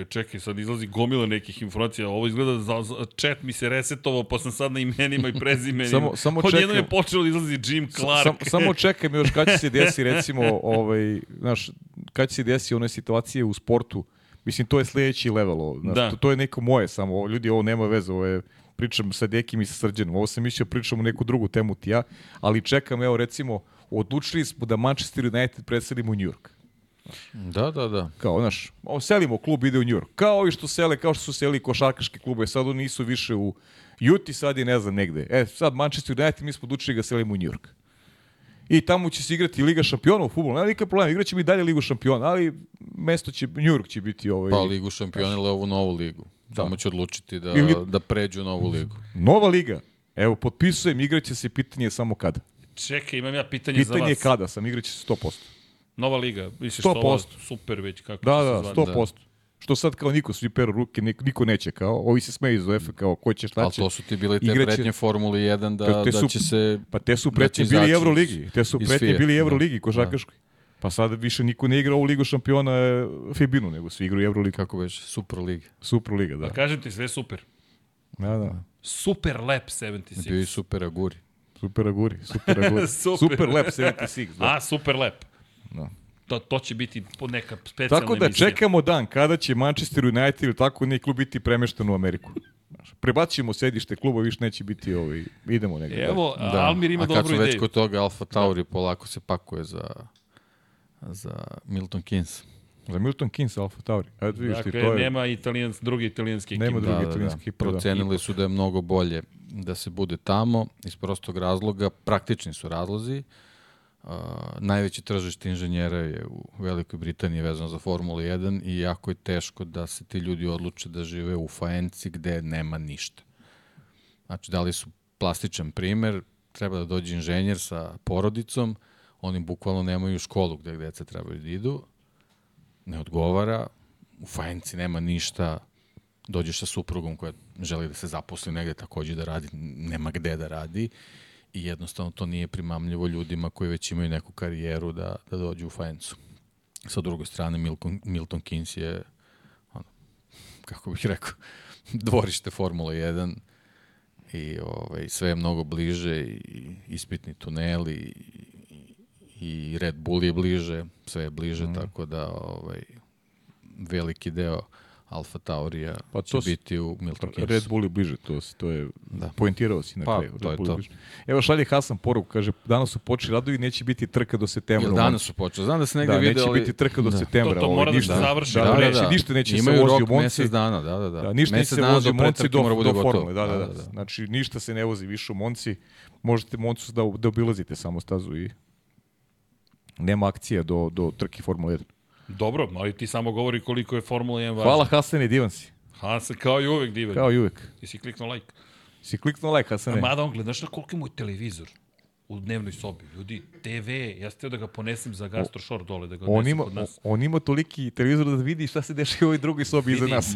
Čekaj, sad izlazi gomila nekih informacija. Ovo izgleda, za, za, chat mi se resetovao, pa sam sad na imenima i prezimenima. samo, samo. Odjedno je počelo da izlazi Jim Clark. Sam, samo čekaj mi još kad će se desi, recimo, ovaj, znaš, kad će se desi one situacije u sportu, Mislim, to je sledeći level. Znaš, da. to, to je neko moje samo. Ljudi, ovo nema veze, ovo je pričam sa Dekim i sa Srđanom. Ovo sam mislio pričam o neku drugu temu ti ja, ali čekam, evo recimo, odlučili smo da Manchester United preselimo u New York. Da, da, da. Kao, znaš, selimo klub, ide u New York. Kao i što sele, kao što su seli košarkaški klube, sad oni nisu više u Juti, sad je ne znam negde. E, sad Manchester United, mi smo odlučili da ga selimo u New York. I tamo će se igrati Liga šampiona u futbolu. Nema nikakve problema, igraće mi dalje Ligu šampiona, ali mesto će, New York će biti ovaj... Pa Ligu šampiona ili ovu novu ligu. Da. Tamo će odlučiti da, ili... da pređu u novu ligu. Nova liga. Evo, potpisujem, igraće se, pitanje samo kada. Čekaj, imam ja pitanje, pitanje za vas. Pitanje kada sam, igraće se 100%. Nova liga, misliš 100%. Ova super već kako da, da, 100%. Da. Što sad kao niko svi peru ruke, niko neće kao, ovi se smeju iz UEFA kao ko će šta će. Ali to su ti bile te igraće, pretnje Formuli 1 da, te su, da će se... Pa te su da pretnje da bili Euroligi, te su pretnje bili Euroligi košarkaškoj. Da. Pa sad više niko ne igra u Ligu šampiona e, Fibinu, nego svi igraju Euroligu. Kako već, Super Liga. Super Liga, da. Pa kažem ti, sve super. Da, da. Super Lep 76. Bio i Super Aguri. Super Aguri, Super Aguri. <laughs> super. super Lep 76. Da. A, Super Lep. Da to, to će biti neka specijalna Tako da emisija. čekamo dan kada će Manchester United ili tako neki klub biti premešten u Ameriku. Prebacimo sedište kluba, više neće biti ovaj, idemo negdje. Evo, da. Almir ima dobru ideju. A kad su već kod toga, Alfa Tauri da. polako se pakuje za, za Milton Keynes. Za Milton Keynes Alfa Tauri. Evo, vidiš dakle, ti, to je... nema italijans, drugi italijanski ekip. Nema drugi da, italijanski da, da. Procenili su da je mnogo bolje da se bude tamo iz prostog razloga, praktični su razlozi. Uh, Uh, najveći tržište inženjera je u Velikoj Britaniji vezano za Formulu 1 i jako je teško da se ti ljudi odluče da žive u Faenci gde nema ništa. Znači, da li su plastičan primer, treba da dođe inženjer sa porodicom, oni bukvalno nemaju školu gde deca trebaju da idu, ne odgovara, u Faenci nema ništa, dođeš sa suprugom koja želi da se zaposli negde takođe da radi, nema gde da radi i jednostavno to nije primamljivo ljudima koji već imaju neku karijeru da, da dođu u Fajencu. Sa druge strane, Milton, Milton Keynes je, ono, kako bih rekao, <laughs> dvorište Formula 1 i ovaj, sve je mnogo bliže i ispitni tunel i, i Red Bull je bliže, sve je bliže, mm. tako da ovaj, veliki deo Alfa Taurija pa će biti u Milton Keynes. Red Bull je bliže, to, to je, da. poentirao si na pa, kraju. to je to. Evo šalje Hasan poruku, kaže, danas su počeli radovi, neće biti trka do septembra. Jel danas su počeli, znam da se negde da, video... neće biti trka do da. septembra. To, to mora da se završi. Da, da, da, da. Ništa neće Imaju se vozi u Monci. mesec dana, da, da, da. da ništa neće se vozi u Monci do, do, do formule. Da, da, da, da. Znači, ništa se ne vozi više u Monci. Možete Moncu da, da obilazite samo stazu i nema akcija do, do trke Formule 1. Dobro, ali ti samo govori koliko je Formula 1 važna. Hvala Hasane, divan si. Hasan, kao i uvek divan. Kao i uvek. Ti si kliknuo like. Si kliknuo like, Hasane. Mada on gledaš na koliko je moj televizor u dnevnoj sobi. Ljudi, TV, ja sam da ga ponesem za gastrošor dole, da ga on ima, kod nas. On ima toliki televizor da vidi šta se dešava u ovoj drugoj sobi iza nas.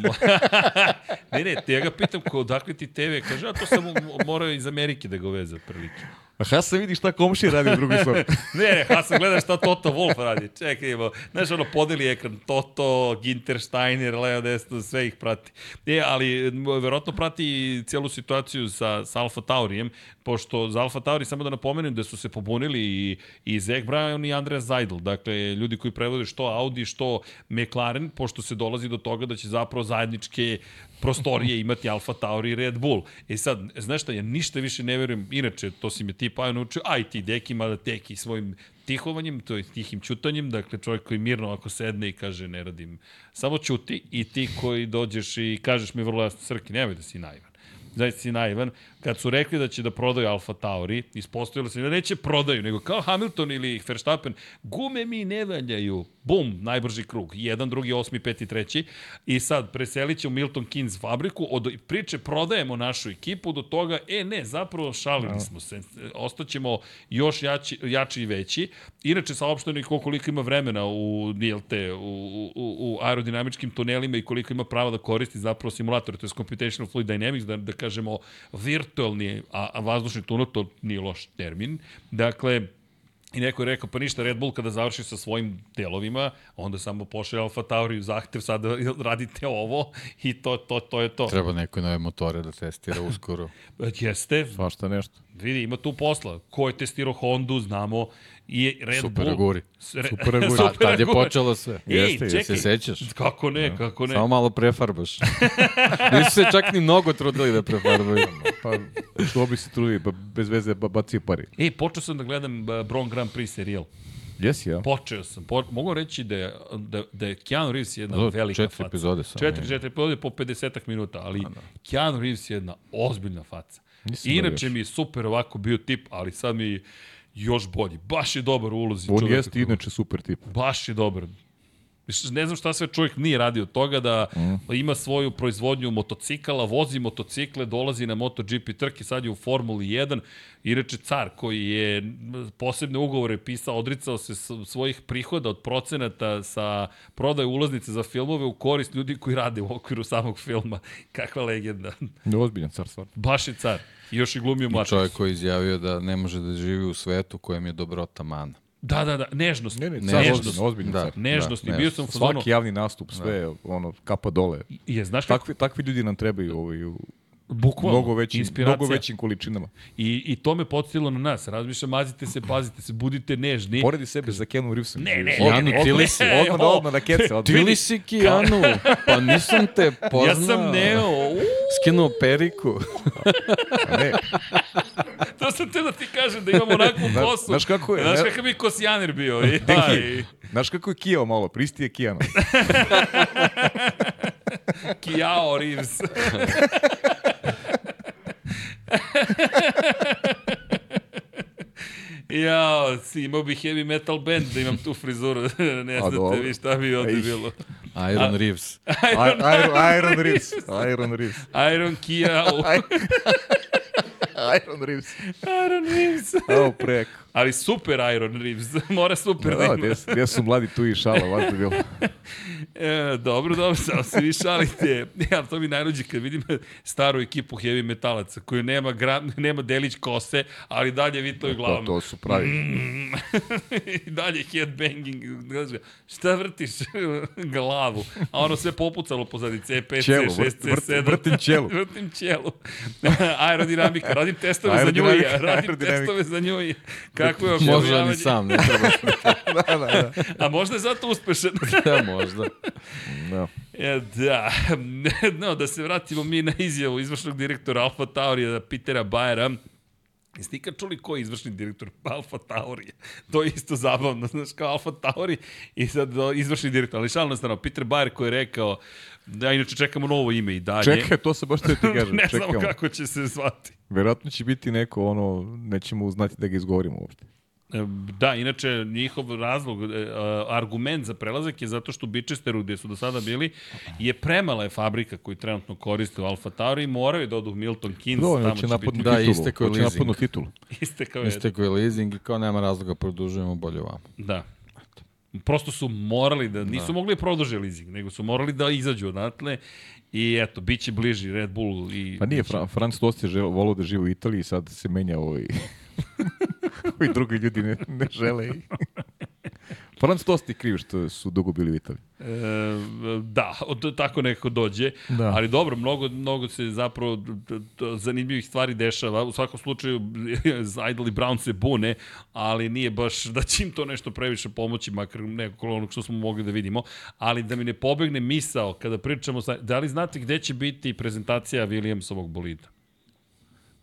<laughs> ne, ne, te ja ga pitam ko, odakle ti TV, kaže, a to sam morao iz Amerike da ga uveze prilike. A Hasan vidi šta komši radi u drugoj <laughs> sobi. ne, ne, Hasan gleda šta Toto Wolf radi. Čekaj, ima, znaš, ono, podeli ekran, Toto, Ginter, Steiner, Leo Desto, sve ih prati. E, ali, verovatno prati cijelu situaciju sa, sa Alfa Taurijem, pošto za Alfa Tauri, samo da napomenem da su se pobunili i, i Zach Brown i Andreas Zajdl, dakle, ljudi koji prevode što Audi, što McLaren, pošto se dolazi do toga da će zapravo zajedničke prostorije imati Alfa Tauri i Red Bull. E sad, znaš šta, ja ništa više ne verujem, inače, to si me ti pa naučio, a i ti deki, mada teki svojim tihovanjem, to je tihim čutanjem, dakle čovjek koji mirno ako sedne i kaže ne radim, samo čuti i ti koji dođeš i kažeš mi vrlo jasno, Srki, nemoj da si naivan zaista si naivan, kad su rekli da će da prodaju Alfa Tauri, ispostavilo se da neće prodaju, nego kao Hamilton ili Verstappen, gume mi ne valjaju, bum, najbrži krug, jedan, drugi, osmi, peti, treći, i sad preselit će u Milton Keynes fabriku, od priče prodajemo našu ekipu, do toga, e ne, zapravo šalili smo se, ostaćemo još jači, jači i veći, inače saopšteno i koliko ima vremena u, DLT, u, u, u aerodinamičkim tunelima i koliko ima prava da koristi zapravo simulator, to je Computational Fluid Dynamics, da, da kažemo virtualni, a, a vazdušni tunel, to nije loš termin. Dakle, I neko je rekao, pa ništa, Red Bull kada završi sa svojim delovima, onda samo pošle Alfa Tauri zahtev, sad <laughs> radite ovo i to, to, to je to. Treba neko nove motore da testira uskoro. <laughs> Jeste. Svašta nešto. Vidi, ima tu posla. Ko je testirao Hondu, znamo. I Red Super Bull... Aguri. Re... Super Aguri. <laughs> Tad, tad je počelo sve. Ej, Jeste, čekaj. Se sećaš? Kako ne, kako ne. Samo malo prefarbaš. <laughs> Nisu se čak ni mnogo trudili da prefarbaju. pa, što bi se trudili, pa bez veze ba, bacio pari. Ej, počeo sam da gledam Bron Grand Prix serijal. Jesi, ja? Počeo sam. Po, mogu reći da je, da, da je Keanu Reeves jedna Do, velika četiri faca. epizode sam. Četiri, četiri epizode po 50 minuta, ali da. Keanu Reeves je jedna ozbiljna faca. Nisam Inače mi je super ovako bio tip, ali sad mi još bolji. Baš je dobar u ulozi. On jeste inače super tip. Baš je dobar. Ne znam šta sve čovjek nije radio od toga da mm. ima svoju proizvodnju motocikala, vozi motocikle, dolazi na MotoGP trke, sad je u Formuli 1 i reče car koji je posebne ugovore pisao, odricao se svojih prihoda od procenata sa prodaje ulaznice za filmove u korist ljudi koji rade u okviru samog filma. <laughs> Kakva legenda. Ozbiljan car stvar. Baš je car. I još i glumio Matrix. Čovjek koji izjavio da ne može da živi u svetu kojem je dobrota mana. Da, da, da, nežnost. Ne, ne, nežnost. Ozbiljno, da, nežnost. Da, I bio sam fazonu... Svaki javni nastup, sve, da. ono, kapa dole. Je, znaš kako? Takvi, takvi ljudi nam trebaju ovaj, u Bukvalno, mnogo većim, inspiracija. mnogo većim količinama. I, I to me podsjetilo na nas. Razmišljam, mazite se, pazite se, budite nežni. Poredi sebe za Keanu Reevesom. Ne, ne, ne. ti li si? Odmah, da, odmah da kece. Ti li si Kijanu? Pa nisam te poznao. <laughs> Ja sam Neo. Skinuo periku. ne. <laughs> to sam te da ti kažem, da imamo onakvu kosu. Znaš kako je? Znaš kakav bi kosjaner bio. I, aj. Znaš kako je Kijao malo, pristi je Kijano. <laughs> Kijao Reeves. <laughs> Ja, imao bih heavy metal band da imam tu frizuru. <laughs> ne znate vi šta bi ovde bilo. Iron A, Reeves. Iron, Iron, Iron Reeves. Iron Reeves. Iron Kia. <laughs> Iron Reeves. Iron Reeves. Evo preko. Ali super Iron Reeves. <laughs> Mora super da, da ima. Gde su mladi tu i šala, vas bi bilo. <laughs> E, dobro, dobro, samo se vi šalite. Ja, to mi najluđi kad vidim staru ekipu heavy metalaca koju nema, gra, nema delić kose, ali dalje vi to i glavom. To, to su pravi. Mm. <laughs> I dalje headbanging. Šta vrtiš glavu? A ono sve popucalo pozadi C5, C6, C7. Vrtim ćelu. vrtim ćelu. Aerodinamika. Radim testove za njuj. Radim testove za njuj. Kako je oživljavanje? Može on i sam, ne treba. <laughs> da, da, da. A možda je zato uspešan. <laughs> da, možda. Da. E, da. <laughs> No, da se vratimo mi na izjavu izvršnog direktora Alfa Taurija, Pitera Bajera. Jeste ikad čuli ko je izvršni direktor Alfa Tauri? To je isto zabavno, znaš, kao Alfa Tauri i sad izvršni direktor. Ali šalno strano, Peter Bayer koji je rekao, da inače čekamo novo ime i dalje. Čekaj, to se baš te ti <laughs> kažem. ne znamo kako će se zvati. Verovatno će biti neko, ono, nećemo znati da ga izgovorimo uopšte. E, da, inače njihov razlog, e, argument za prelazak je zato što u Bičesteru gde su do sada bili je premala je fabrika koju trenutno koriste u Alfa Tauri i moraju da odu u Milton Keynes. Do, tamo će biti... Da, istekao je leasing. titulu. <laughs> Istekao je. Istekao je leasing i kao nema razloga produžujemo bolje ovamo. Da. Prosto su morali da, nisu da. mogli da produže leasing, nego su morali da izađu odatle i eto, bit će bliži Red Bull. I, pa nije, Fra, Franz Tost je volao da živi u Italiji, sad se menja ovaj... <laughs> Ovi drugi ljudi ne, ne žele. Franz Tost je kriv što su dugo bili u Italiji. E, da, od, tako nekako dođe. Da. Ali dobro, mnogo, mnogo se zapravo zanimljivih stvari dešava. U svakom slučaju, <laughs> Idol i Brown se bune, ali nije baš da će im to nešto previše pomoći, makar nekako onog što smo mogli da vidimo. Ali da mi ne pobegne misao kada pričamo, sa, da li znate gde će biti prezentacija Williamsovog bolida?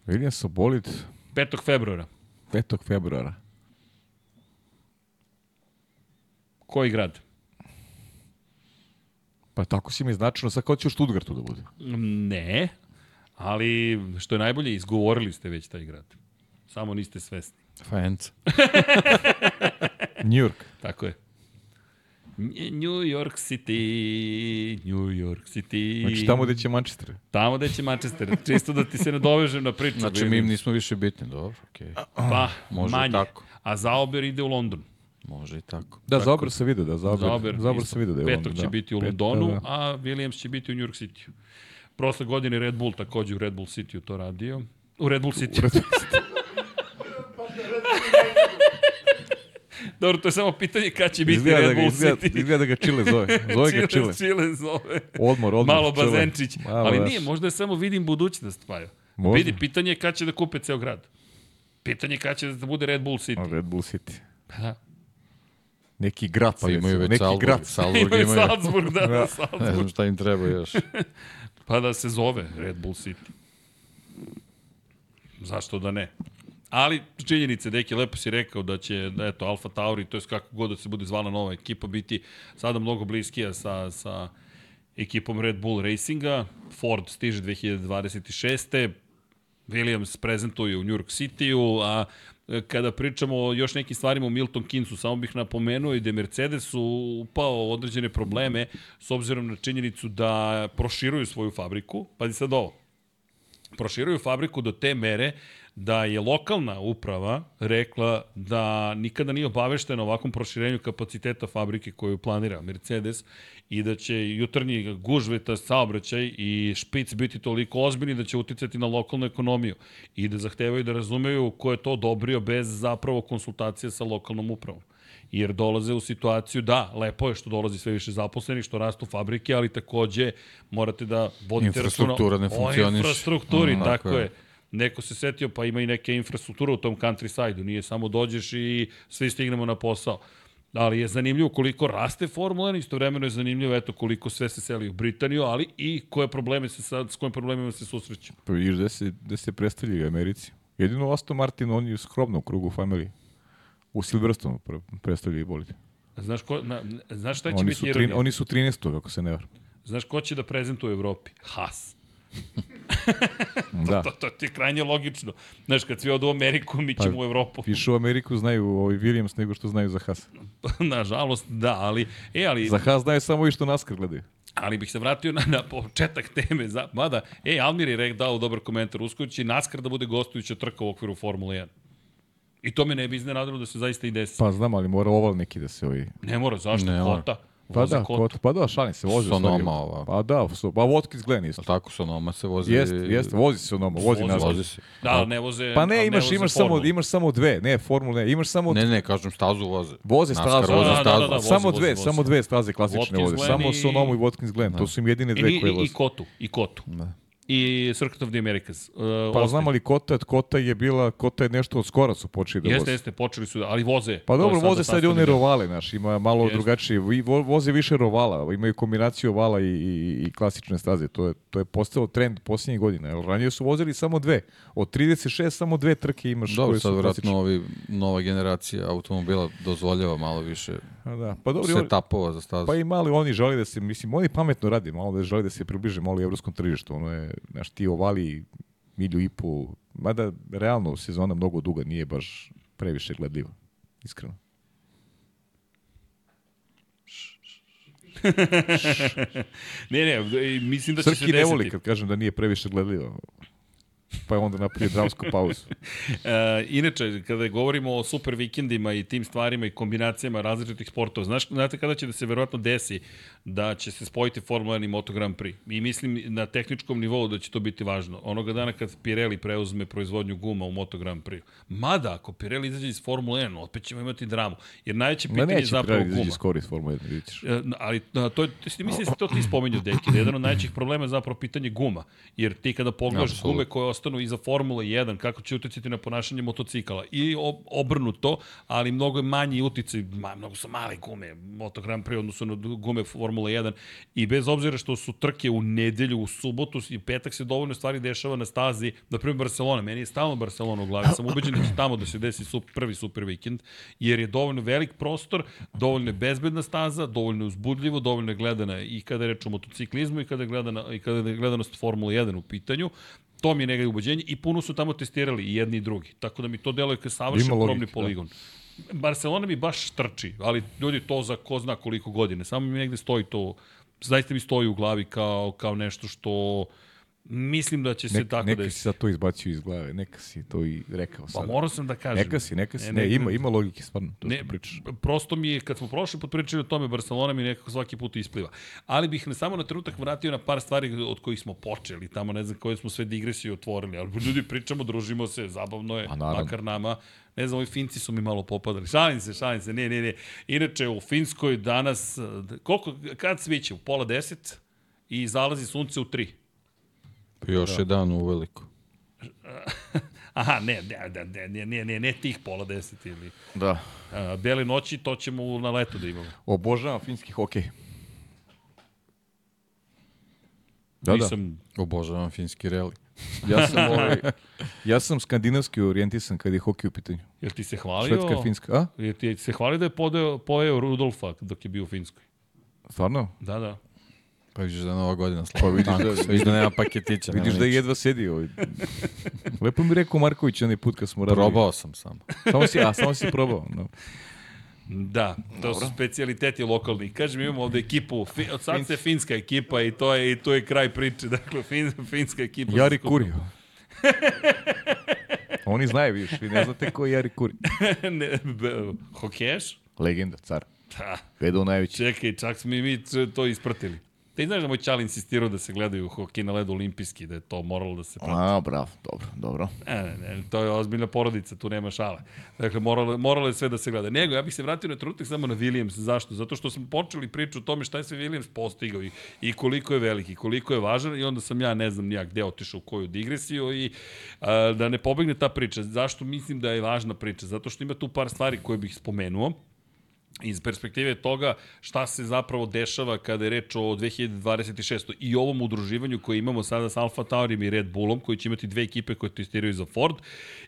Williamsov bolid? 5. februara. 5. februara. Koji grad? Pa tako si mi značilo, sad kao će u Stuttgartu da bude. Ne, ali što je najbolje, izgovorili ste već taj grad. Samo niste svesni. Fajenca. New York. <laughs> Tako je. New York City, New York City. Znači tamo gde će Manchester. Tamo gde će Manchester. Čisto da ti se ne dovežem na priču. Znači mi im nismo više bitni, dobro, okej. Okay. Pa, Može manje. Tako. A Zaober ide u London. Može i tako. Da, tako. Zaober se vidi, da, Zaober, Zaober, Zaober se vidi da je Petog London, će da. biti u Pet, Londonu, da, da. a Williams će biti u New York City. Prošle godine Red Bull takođe u Red Bull City to radio. U Red Bull City. U Red Bull City. <laughs> Dobro, to je samo pitanje kada će biti izgleda Red da Bull izgleda, City. Izgleda da ga Čile zove. <laughs> Zove ga Čile. Čile zove. Odmor, odmor. Malo Bazenčić. Malo Ali nije, možda je samo vidim budućnost, Pajo. Vidi, pitanje je kada će da kupe ceo grad. Pitanje je kada će da bude Red Bull City. Red Bull City. Pa, Neki grad. Pa imaju već neki Salzburg. grad. Salzburg imaju. Salzburg, da, <laughs> da. Salzburg. Ne znam šta im treba još. <laughs> pa da se zove Red Bull City. Zašto da ne? Ali činjenice, Deki, lepo si rekao da će, da eto, Alfa Tauri, to je kako god da se bude zvala nova ekipa, biti sada mnogo bliskija sa, sa ekipom Red Bull Racinga. Ford stiže 2026. Williams prezentuje u New York City-u, a kada pričamo o još nekim stvarima u Milton Kinsu, samo bih napomenuo i da je Mercedes upao određene probleme s obzirom na činjenicu da proširuju svoju fabriku. Pazi sad ovo. Proširuju fabriku do te mere da je lokalna uprava rekla da nikada nije obaveštena ovakvom proširenju kapaciteta fabrike koju planira Mercedes i da će jutarnji gužveta, saobraćaj i špic biti toliko ozbiljni da će uticati na lokalnu ekonomiju i da zahtevaju da razumeju ko je to odobrio bez zapravo konsultacije sa lokalnom upravom jer dolaze u situaciju da, lepo je što dolazi sve više zaposlenih, što rastu fabrike, ali takođe morate da vodite Infrastruktura ne funkcioniš. O infrastrukturi, mm, tako, tako je. je neko se setio pa ima i neke infrastrukture u tom countryside-u, nije samo dođeš i svi stignemo na posao. Ali je zanimljivo koliko raste Formula 1, istovremeno je zanimljivo eto koliko sve se seli u Britaniju, ali i koje probleme se sad, s kojim problemima se susreću. Pa vidiš gde se, gde se predstavljaju Americi. Jedino Aston Martin, on je skromno u krugu familije. U Silverstone predstavljaju bolide. Znaš, ko, na, znaš šta će oni biti ironija? Oni su 13. ako se ne var. Znaš ko će da prezentuje u Evropi? Haas. Da. to, to, to ti je krajnje logično. Znaš, kad svi odu u Ameriku, mi ćemo pa, u Evropu. <laughs> Više u Ameriku znaju ovaj Williams nego što znaju za Haas. <laughs> Nažalost, da, ali... E, ali... Za Haas znaju samo i što NASCAR gledaju. Ali bih se vratio na, na početak teme. Za, mada, e, Almir je dao dobar komentar. Uskoro će NASCAR da bude gostujuća trka u okviru Formule 1. I to me ne bi iznenadilo da se zaista i desi. Pa znam, ali mora oval neki da se ovi... Ne mora, zašto? Ne, Kota. Pa da, kot, pa da, šalim se, vozi Sonoma ova. Pa da, so, pa Watkins Glen isto. Tako Sonoma se vozi. Jeste, jeste, vozi se Sonoma, vozi, vozi nazad. Vozi se. Da, ne voze. Pa ne, imaš, ne imaš samo, imaš samo dve, ne, formule, imaš samo Ne, ne, kažem stazu voze. Voze stazu, voze da, stazu. Da, da, da, samo vozi, dve, vozi. samo dve staze klasične voze. Samo Sonoma i Watkins Glen, to su im jedine dve koje voze. I Kotu, i Kotu. Da i Circuit of the Americas. Uh, pa Austin. znam ali Kota, Kota je bila, Kota je nešto od skora su počeli da jeste, voze. Jeste, počeli su, ali voze. Pa dobro, voze sad i one rovale, znaš, ima malo jeste. drugačije, voze više rovala, imaju kombinaciju ovala i, i, i klasične staze, to je, to je postao trend posljednjih godina, jer ranije su vozili samo dve, od 36 samo dve trke imaš dobro, koje su sad vratno ovi, nova generacija automobila dozvoljava malo više A da. Pa dobro, setupova za stazu. Pa i mali oni žele da se, mislim, oni pametno radi, malo da žele da se približe malo evropskom tržištu. Ono je, znaš, ti ovali milju i po, mada realno sezona mnogo duga, nije baš previše gledljiva, iskreno. <laughs> ne, ne, mislim da će Srki se desiti. ne voli kad kažem da nije previše gledljiva pa je onda napravio dramsku pauzu. <laughs> e, inače, kada govorimo o super vikendima i tim stvarima i kombinacijama različitih sportova, znaš, znate kada će da se verovatno desi da će se spojiti Formula 1 i Moto Grand Prix? I mislim na tehničkom nivou da će to biti važno. Onoga dana kad Pirelli preuzme proizvodnju guma u Moto Grand Prix. Mada, ako Pirelli izađe iz Formula 1, opet ćemo imati dramu. Jer najveće pitanje je zapravo guma. Neće Pirelli iz Formula 1, vidiš. E, ali to, to, mislim da to ti spomenuo, Deki, da jedan od najvećih problema je zapravo pitanje guma. Jer ti kada pogledaš gume koje ostanu iza Formule 1, kako će uticati na ponašanje motocikala. I obrnuto, ali mnogo je manji uticaj, ma, mnogo su male gume Moto Grand Prix odnosno na gume Formule 1 i bez obzira što su trke u nedelju, u subotu i petak se dovoljno stvari dešava na stazi, na primjer Barcelona, meni je stalno Barcelona u glavi, sam ubeđen da će tamo da se desi super, prvi super vikend, jer je dovoljno velik prostor, dovoljno je bezbedna staza, dovoljno je uzbudljivo, dovoljno je gledana i kada je reč o motociklizmu i kada je, gledana, i kada je gledanost Formule 1 u pitanju, To mi je negaj ubeđenje i puno su tamo testirali i jedni i drugi. Tako da mi to deluje kao savršen probni da. poligon. Da. Barcelona mi baš trči, ali ljudi to za ko zna koliko godine. Samo mi negde stoji to, zaista mi stoji u glavi kao, kao nešto što Mislim da će se Nek, tako neka da... Neka si sad to izbacio iz glave, neka si to i rekao sad. Pa morao sam da kažem. Neka si, neka si, ne, ne, ne ima, ima logike, stvarno, to ne, što pričaš. Prosto mi je, kad smo prošli pod pričali o tome, Barcelona mi nekako svaki put ispliva. Ali bih ne samo na trenutak vratio na par stvari od kojih smo počeli, tamo ne znam koje smo sve digresije otvorili, ali ljudi pričamo, družimo se, zabavno je, makar nama, ne znam, ovi Finci su mi malo popadali. Šalim se, šalim se, ne, ne, ne. Inače, u Finskoj danas, koliko, kad sviće? U pola deset? I zalazi sunce u tri. Još da. je dan u veliko. <laughs> Aha, ne, ne, ne, ne, ne, ne, ne tih pola deset ili... Da. A, bele noći, to ćemo na leto da imamo. Obožavam finski hokej. Da, Nisam... da. Obožavam finski reli. ja sam <laughs> ovaj, ja sam skandinavski orijentisan kad je hokej u pitanju. Jel ti se hvalio? Švedska, Finska, a? Jel ti se hvalio da je podeo, pojeo Rudolfa dok je bio u Finskoj? Stvarno? Da, da. Pa vidiš da je nova godina slava. Pa vidiš da, vidiš da nema paketića. Vidiš da jedva sedi ovaj. <laughs> Lepo mi rekao Marković onaj put kad smo radili. Probao sam samo. samo si, a, samo si probao. No. Da, to Dobro. su specialiteti lokalni. Kažem, imamo ovde ekipu, fi, od sad se finska ekipa i to je, i to je kraj priče. Dakle, fin, finska ekipa. Jari Kurio. <laughs> Oni znaju više, vi ne znate ko je Jari Kuri. <laughs> ne, hokeš? Legenda, car. Da. Vedo najveći. Čekaj, čak smo i mi to ispratili. Ti znaš da moj čal insistirao da se gledaju hokej na ledu olimpijski, da je to moralo da se prati. A, bravo, dobro, dobro. Ne, ne, ne, to je ozbiljna porodica, tu nema šale. Dakle, moralo, moralo je sve da se gleda. Nego, ja bih se vratio na trenutak samo na Williams. Zašto? Zato što smo počeli priču o tome šta je sve Williams postigao i, i koliko je veliki, koliko je važan i onda sam ja, ne znam nijak gde otišao u koju digresiju i a, da ne pobegne ta priča. Zašto mislim da je važna priča? Zato što ima tu par stvari koje bih spomenuo iz perspektive toga šta se zapravo dešava kada je reč o 2026. i ovom udruživanju koje imamo sada sa Alfa Taurim i Red Bullom, koji će imati dve ekipe koje testiraju za Ford.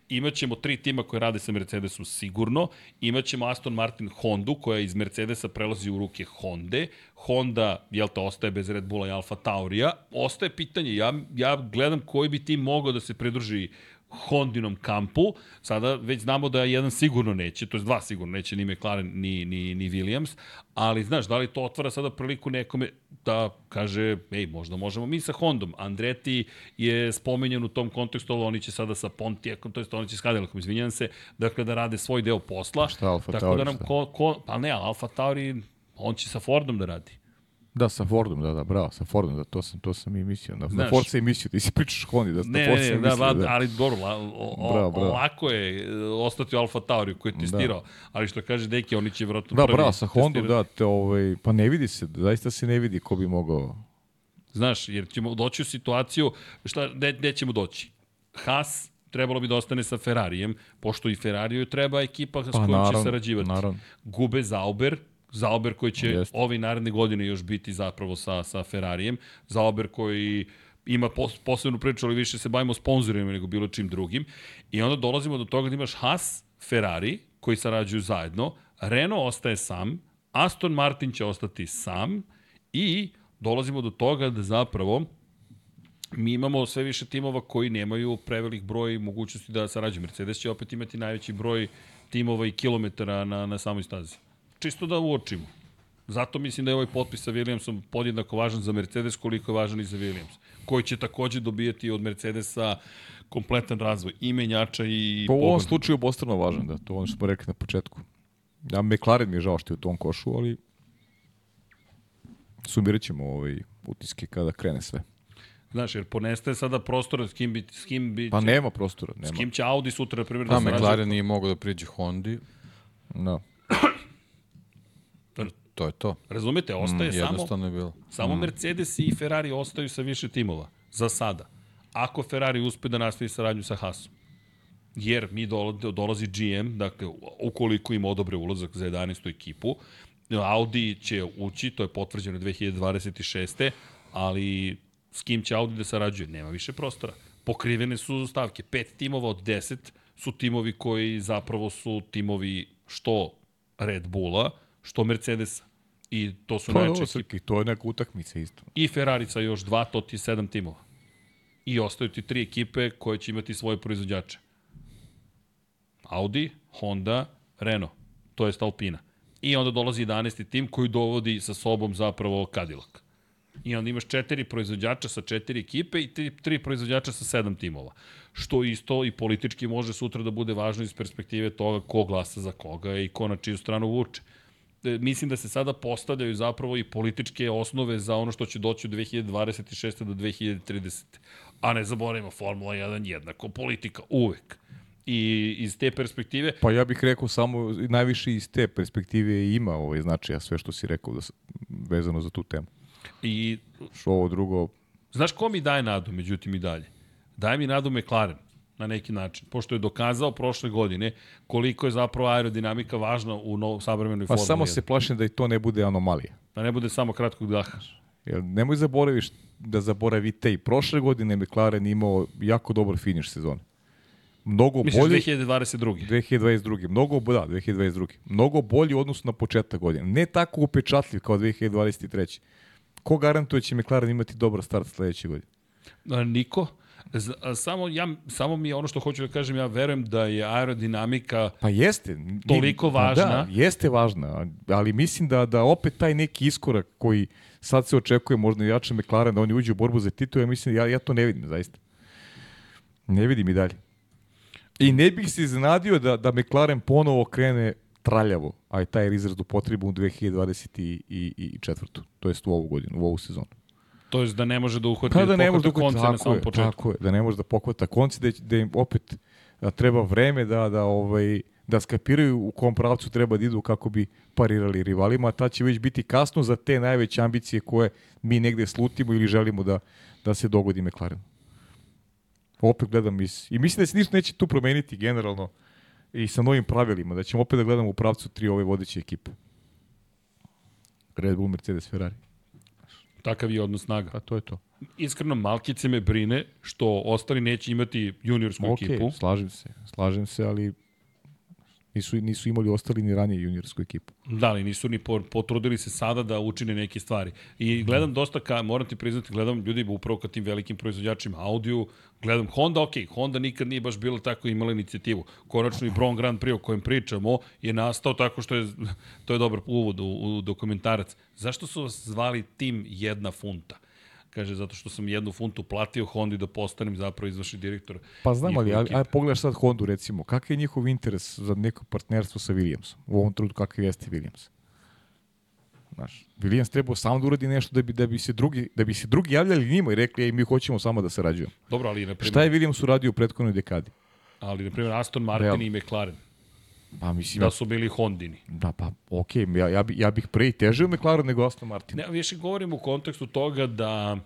Imaćemo tri tima koje rade sa Mercedesom sigurno. Imaćemo Aston Martin Hondu koja iz Mercedesa prelazi u ruke Honda. Honda, jel to, ostaje bez Red Bulla i Alfa Taurija. Ostaje pitanje, ja, ja gledam koji bi tim mogao da se pridruži Hondinom kampu. Sada već znamo da jedan sigurno neće, to je dva sigurno neće, ni McLaren, ni, ni, ni Williams, ali znaš, da li to otvara sada priliku nekome da kaže, ej, možda možemo mi sa Hondom. Andretti je spomenjen u tom kontekstu, ali oni će sada sa Pontiacom, to je oni će s Cadillacom, izvinjam se, dakle da rade svoj deo posla. Šta Alfa Tauri? Tako da nam ko, ko, pa ne, Alfa Tauri, on će sa Fordom da radi. Da, sa Fordom, da, da, bravo, sa Fordom, da, to sam, to sam i mislio. Da, na Forza i mislio, ti si pričaš Hondi, da ne, Forza ne, ne, da, da, ali dobro, la, o, bravo, bravo. lako je e, ostati u Alfa Tauri koji je da. testirao, da. ali što kaže Deki, oni će vratno da, prvi bravo, sa Hondom, da, te, ovaj, pa ne vidi se, zaista se ne vidi ko bi mogao. Znaš, jer ćemo doći u situaciju, šta, gde, gde ćemo doći? Haas, trebalo bi da ostane sa Ferrarijem, pošto i Ferrariju treba ekipa s pa, kojom naravno, će sarađivati. Naravno. Gube Zauber, Zauber koji će Jest. ove naredne godine još biti zapravo sa, sa Ferrarijem. Zauber koji ima pos, posebnu priču, ali više se bavimo sponsorima nego bilo čim drugim. I onda dolazimo do toga da imaš Haas, Ferrari, koji sarađuju zajedno, Renault ostaje sam, Aston Martin će ostati sam i dolazimo do toga da zapravo mi imamo sve više timova koji nemaju prevelik broj mogućnosti da sarađuju. Mercedes će opet imati najveći broj timova i kilometara na, na samoj stazi čisto da uočimo. Zato mislim da je ovaj potpis sa Williamsom podjednako važan za Mercedes koliko je važan i za Williams, koji će takođe dobijati od Mercedesa kompletan razvoj i menjača i Po ovom slučaju obostrano važan, da, to ono što smo rekli na početku. Ja, McLaren mi je žao što je u tom košu, ali sumirat ćemo ovaj utiske kada krene sve. Znaš, jer ponestaje sada prostora s kim bi... S kim bi pa nema prostora. Nema. S kim će Audi sutra, na primjer, da, da McLaren nije mogao da priđe Hondi. No. To je to. Razumete, ostaje mm, samo, je bilo. samo mm. Mercedes i Ferrari ostaju sa više timova, za sada. Ako Ferrari uspe da nastavi saradnju sa Haasom. Jer mi dolazi GM, dakle, ukoliko ima odobre ulazak za 11. ekipu, Audi će ući, to je potvrđeno 2026. Ali s kim će Audi da sarađuje? Nema više prostora. Pokrivene su stavke. Pet timova od 10 su timovi koji zapravo su timovi što Red Bulla, što Mercedesa. I to su pa, najveće ekipe. To je neka utakmica isto. I Ferrari sa još dva, to ti sedam timova. I ostaju ti tri ekipe koje će imati svoje proizvođače. Audi, Honda, Renault, to je Alpina. I onda dolazi 11. tim koji dovodi sa sobom zapravo Cadillac. I onda imaš četiri proizvođača sa četiri ekipe i tri, tri proizvođača sa sedam timova. Što isto i politički može sutra da bude važno iz perspektive toga ko glasa za koga i ko na čiju stranu vuče. E, mislim da se sada postavljaju zapravo i političke osnove za ono što će doći od 2026. do 2030. A ne zaboravimo, Formula 1 jednako, politika uvek. I iz te perspektive... Pa ja bih rekao samo, najviše iz te perspektive ima ovaj značaja sve što si rekao da, vezano za tu temu. I... Što ovo drugo... Znaš ko mi daje nadu, međutim i dalje? Daje mi nadu McLaren na neki način, pošto je dokazao prošle godine koliko je zapravo aerodinamika važna u novom savremenoj Formuli. Pa samo se plašim da i to ne bude anomalija. Da ne bude samo kratkog daha. Jer nemoj zaboraviš da zaboravite i prošle godine McLaren imao jako dobar finiš sezone. Mnogo Misliš bolji 2022. 2022. Mnogo da, 2022. Mnogo bolji u odnosu na početak godine. Ne tako upečatljiv kao 2023. ko garantuje će McLaren imati dobar start sledeće godine? Niko. Samo, ja, samo mi je ono što hoću da kažem, ja verujem da je aerodinamika pa jeste, toliko pa važna. Da, jeste važna, ali mislim da, da opet taj neki iskorak koji sad se očekuje možda i jače McLaren da oni uđu u borbu za titul, ja mislim, ja, ja to ne vidim zaista. Ne vidim i dalje. I ne bih se iznenadio da, da McLaren ponovo krene traljavo, a je taj izraz potrebu u 2024. To jest u ovu godinu, u ovu sezonu. To jest da ne može da uhvati pa da ne može da konce na samom početku. Tako je, da ne može da pokvata konce, da, da im opet da treba vreme da, da, ovaj, da skapiraju u kom pravcu treba da idu kako bi parirali rivalima, a ta će već biti kasno za te najveće ambicije koje mi negde slutimo ili želimo da, da se dogodi McLaren. Opet gledam iz... I mislim da se ništa neće tu promeniti generalno i sa novim pravilima, da ćemo opet da gledamo u pravcu tri ove vodeće ekipe. Red Bull, Mercedes, Ferrari. Takav je odnos snaga. A to je to. Iskreno, Malkice me brine što ostali neće imati juniorsku okay, ekipu. slažem se, slažem se, ali Nisu, nisu imali ostali ni ranije juniorsku ekipu. Da, ali nisu ni potrudili se sada da učine neke stvari. I gledam dosta, ka, moram ti priznati, gledam ljudi upravo ka tim velikim proizvođačima Audiju, gledam Honda, ok, Honda nikad nije baš bila tako imala inicijativu. Konačno i Bron Grand Prix o kojem pričamo je nastao tako što je, to je dobar uvod u, u dokumentarac. Zašto su vas zvali tim jedna funta? Kaže, zato što sam jednu funtu platio Hondi da postanem zapravo izvršni direktor. Pa znam, ali, ali, ali pogledaš sad Hondu recimo, kakav je njihov interes za neko partnerstvo sa Williamsom? U ovom trudu kakav jeste Williams? Znaš, Williams trebao samo da uradi nešto da bi, da bi, se, drugi, da bi se drugi javljali njima i rekli, ej, mi hoćemo samo da sarađujemo. Dobro, ali... Naprimjer, Šta je Williams uradio u prethodnoj dekadi? Ali, na primjer, Aston Martin Real. i McLaren. Pa mislim da su bili Hondini. Da, pa okej, okay, ja, ja, bi, ja bih pre i teže u McLaren nego Aston Martin. Ne, više govorim u kontekstu toga da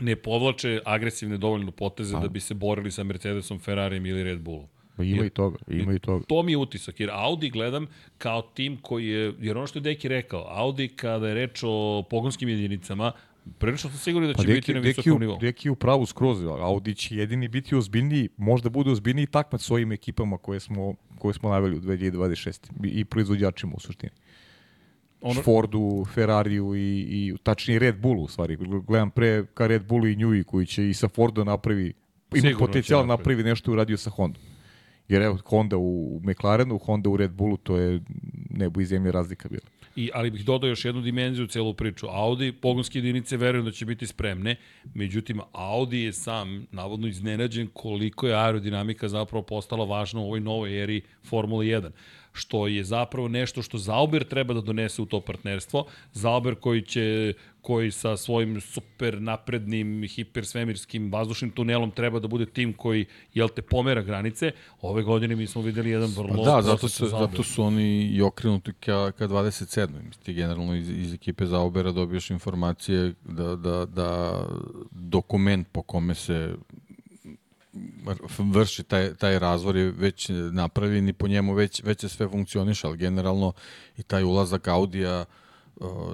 ne povlače agresivne dovoljno poteze pa. da bi se borili sa Mercedesom, Ferrarijem ili Red Bullom. Pa ima jer, i toga, ima i toga. To mi je utisak, jer Audi gledam kao tim koji je, jer ono što je Deki rekao, Audi kada je reč o pogonskim jedinicama, Prilično sam sigurno da pa će pa biti na visokom nivou. Deki u pravu skroz, Audi će jedini biti ozbiljniji, možda bude ozbiljniji takmat s ovim ekipama koje smo, koje smo naveli u 2026. I proizvođačima u suštini ono... Fordu, Ferrariju i, i tačnije Red Bullu u stvari. Gledam pre ka Red Bullu i Njui koji će i sa Fordom napravi ima potencijal napravi nešto uradio sa Hondom. Jer evo, Honda u McLarenu, Honda u Red Bullu, to je nebo i zemlje razlika bila. I, ali bih dodao još jednu dimenziju u celu priču. Audi, pogonske jedinice, verujem da će biti spremne, međutim, Audi je sam navodno iznenađen koliko je aerodinamika zapravo postala važna u ovoj novoj eri Formula 1 što je zapravo nešto što Zauber treba da donese u to partnerstvo. Zauber koji će koji sa svojim super naprednim hipersvemirskim vazdušnim tunelom treba da bude tim koji jel te pomera granice. Ove godine mi smo videli jedan vrlo pa da, zato su, zato su oni i okrenuti ka, ka 27. Ti generalno iz, iz ekipe Zaubera dobiješ informacije da, da, da dokument po kome se vrši taj, taj razvor je već napravljen i po njemu već, već je sve funkcioniše, ali generalno i taj ulazak Audija uh,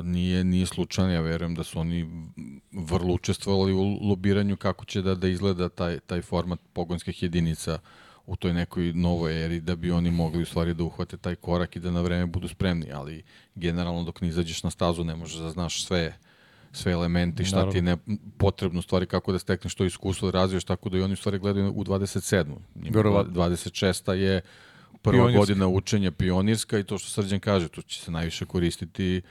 nije, nije slučajan, ja verujem da su oni vrlo učestvovali u lobiranju kako će da, da izgleda taj, taj format pogonskih jedinica u toj nekoj novoj eri da bi oni mogli u stvari da uhvate taj korak i da na vreme budu spremni, ali generalno dok ne izađeš na stazu ne možeš da znaš sve uh, sve elemente i šta Naravno. ti je ne, potrebno stvari kako da stekneš to iskustvo da razviješ tako da i oni u stvari gledaju u 27. Verovatno. 26. je prva Pionirska. godina učenja pionirska i to što Srđan kaže, tu će se najviše koristiti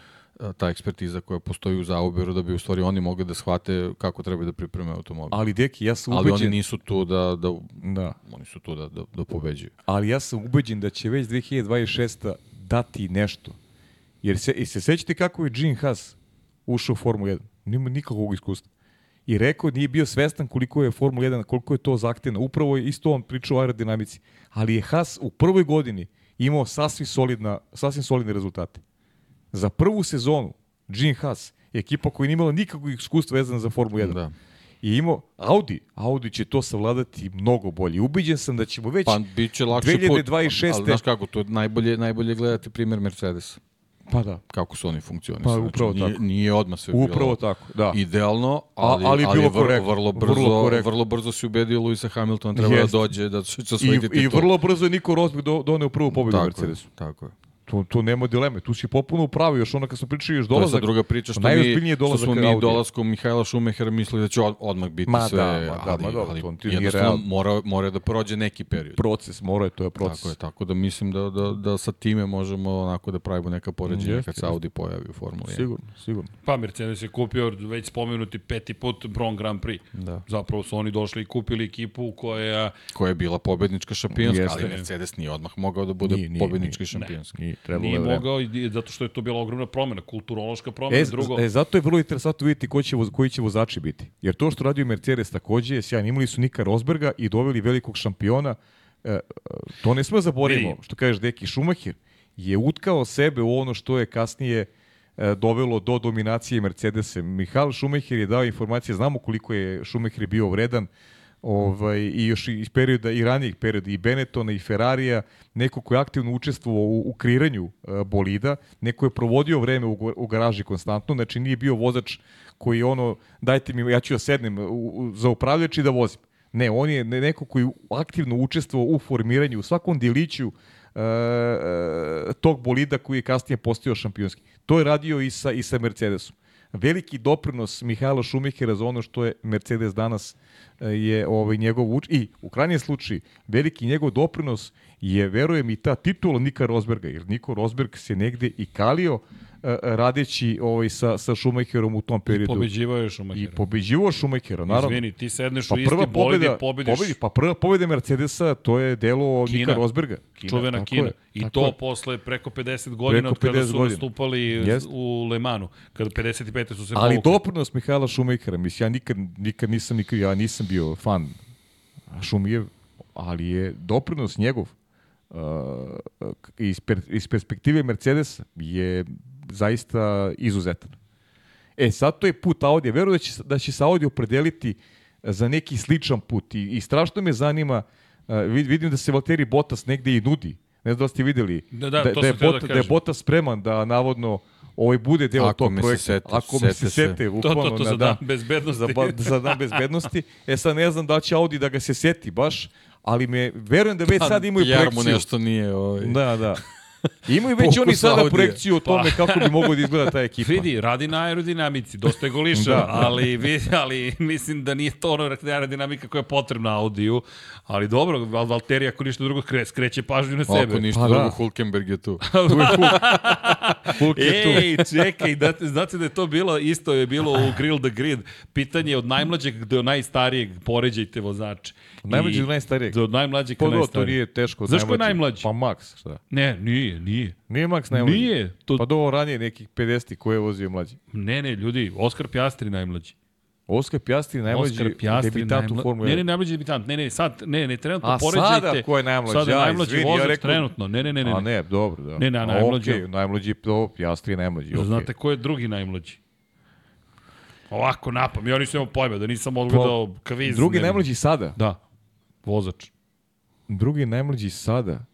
ta ekspertiza koja postoji u Zauberu da bi u stvari oni mogli da shvate kako treba da pripreme automobil. Ali deki, ja sam ubeđen... Ali oni nisu tu da, da, da. oni su tu da, da, da pobeđuju. Ali ja sam ubeđen da će već 2026. dati nešto. Jer se, i se sećate kako je Gene Haas ušao u Formu 1. Nima nikakvog iskustva. I rekao nije bio svestan koliko je Formula 1, koliko je to zahtevno. Upravo je isto on pričao o aerodinamici. Ali je Haas u prvoj godini imao sasvim, solidna, sasvim solidne rezultate. Za prvu sezonu Gene Haas, ekipa koja nije imala nikakvog iskustva vezana za Formulu 1. Da. I imao Audi, Audi će to savladati mnogo bolje. Ubiđen sam da ćemo već pa, biće 2026. Put, ali znaš kako, to najbolje, najbolje gledati primjer Mercedesa. Pa da. Kako su oni funkcionisali. Pa upravo znači, tako. Nije, nije odmah sve upravo bilo tako, da. idealno, ali, A, ali, ali bilo vrlo, korektno, vrlo, brzo, vrlo, vrlo brzo se ubedio Luisa Hamilton treba Jest. da dođe, da će osvojiti I, I vrlo brzo je Niko Rosberg do, doneo prvu pobedu tako Mercedesu. Je, tako je. Tu, tu nema dileme, tu si popuno upravo, još ono kad smo pričali još dolazak. To je druga priča što, mi, što smo mi dolaskom Mihajla Šumehera mislili da će od, odmah biti ma sve, da, ma da, ali, ma dobro, ali, to jednostavno mora, mora da prođe neki period. Proces, mora je, to je proces. Tako je, tako da mislim da, da, da sa time možemo onako da pravimo neka poređenja kad se Audi pojavi u Formuli 1. Sigurno, sigurno. Pa Mercedes je kupio već spomenuti peti put Bron Grand Prix. Da. Zapravo su oni došli i kupili ekipu koja... Koja je bila pobednička šampionska, ali Mercedes nije odmah mogao da bude nije, nije, pobednički šampionski. Nije, nije mogao zato što je to bila ogromna promena, kulturološka promena. E, drugo... e, zato je vrlo interesantno vidjeti koji će, koji će vozači biti. Jer to što radio Mercedes takođe je sjajan. Imali su Nika Rosberga i doveli velikog šampiona. E, to ne sme zaboravimo, što kažeš Deki Schumacher je utkao sebe u ono što je kasnije e, dovelo do dominacije Mercedesa. Mihal Schumacher je dao informacije, znamo koliko je Schumacher bio vredan, ovaj, i još iz perioda, i ranijih perioda, i Benettona, i Ferrarija, neko ko je aktivno učestvovao u, u kreiranju uh, bolida, neko je provodio vreme u, u garaži konstantno, znači nije bio vozač koji ono, dajte mi, ja ću da sednem u, u, za upravljač i da vozim. Ne, on je neko koji aktivno učestvovao u formiranju, u svakom djeliću uh, tog bolida koji je kasnije postao šampionski. To je radio i sa, i sa Mercedesom. Veliki doprinos Mihajla Šumihera za ono što je Mercedes danas je ovaj njegov uč... i u krajnjem slučaju veliki njegov doprinos je verujem i ta titula Nika Rosberga jer Niko Rosberg se negde i kalio E, radeći ovaj, sa, sa Šumacherom u tom periodu. I pobeđivao je Šumachera. I pobeđivao Šumachera, naravno. Izvini, ti sedneš pa u isti bolid i pobediš. Pobedi, pa prva pobeda Mercedesa, to je delo Kina. Nika Rosberga. Kina, Čuvena Kina. Je, I to je. posle preko 50 godina preko 50 od kada su godina. nastupali yes. u Le Manu. Kada 55. su se Ali povukli. doprinos Mihajla Šumachera, mislim, ja nikad, nikad nisam, nikad, ja nisam bio fan Šumijev, ali je doprinos njegov uh, iz, per, iz perspektive Mercedesa je zaista izuzetan. E, sad to je put Audi. Verujem da će, da će se Audi opredeliti za neki sličan put. I, i strašno me zanima, uh, vidim da se Valtteri Bottas negde i nudi. Ne znam da ste videli. Da, da, da, da, je, Bot, da, da je Bottas spreman da navodno ovaj bude deo Ako tog projekta. Sete, Ako mi se sete, bukvalno to, to, to za dan bezbednosti. Za, <laughs> za dan bezbednosti. E sad ne znam da će Audi da ga se seti baš, ali me verujem da već pa, sad imaju projekciju. Jer mu nešto nije ovaj. Da, da. Imaju već oni sada projekciju o tome pa. kako bi moglo da izgleda ta <laughs> ekipa. Vidi, radi na aerodinamici, dosta je goliša, da, da. ali, ali mislim da nije to ono aerodinamika koja je potrebna Audiju, ali dobro, Valtteri ako ništa drugo skreće pažnju na sebe. Ako ništa pa, drugo, da. Hulkenberg je tu. <laughs> tu je Hulk. Hulk je tu. Ej, čekaj, da, znate da je to bilo, isto je bilo u Grill the Grid, pitanje od najmlađeg do najstarijeg, poređajte vozače. Od najmlađeg do najstarijeg? Od najmlađeg do najstarijeg. To nije teško. Znaš ko je najmlađi? Pa Max, šta? Ne, nije, nije. Nije Max najmlađi? Nije. To... Pa do ranije nekih 50 koje je vozio mlađi. Ne, ne, ljudi, Oskar Pjastri najmlađi. Oskar Pjastri najmlađi Oskar Pjastri debitant najmla... u Formuli Ne, ne, najmlađi debitant. Ne, ne, sad, ne, ne, trenutno A poređajte. A sada ko je najmlađi? Sada je najmlađi ja, vozač ja rekao... trenutno. Ne, ne, ne, ne. A ne, dobro, da. Ne, ne, najmlađi. Okay, najmlađi, to Pjastri je najmlađi. Okay. Znate ko je drugi najmlađi? Ovako napam, ja nisam imao pojma, da nisam odgledao kviz. Drugi ne, najmlađi sada? Da, vozač. Drugi najmlađi sada?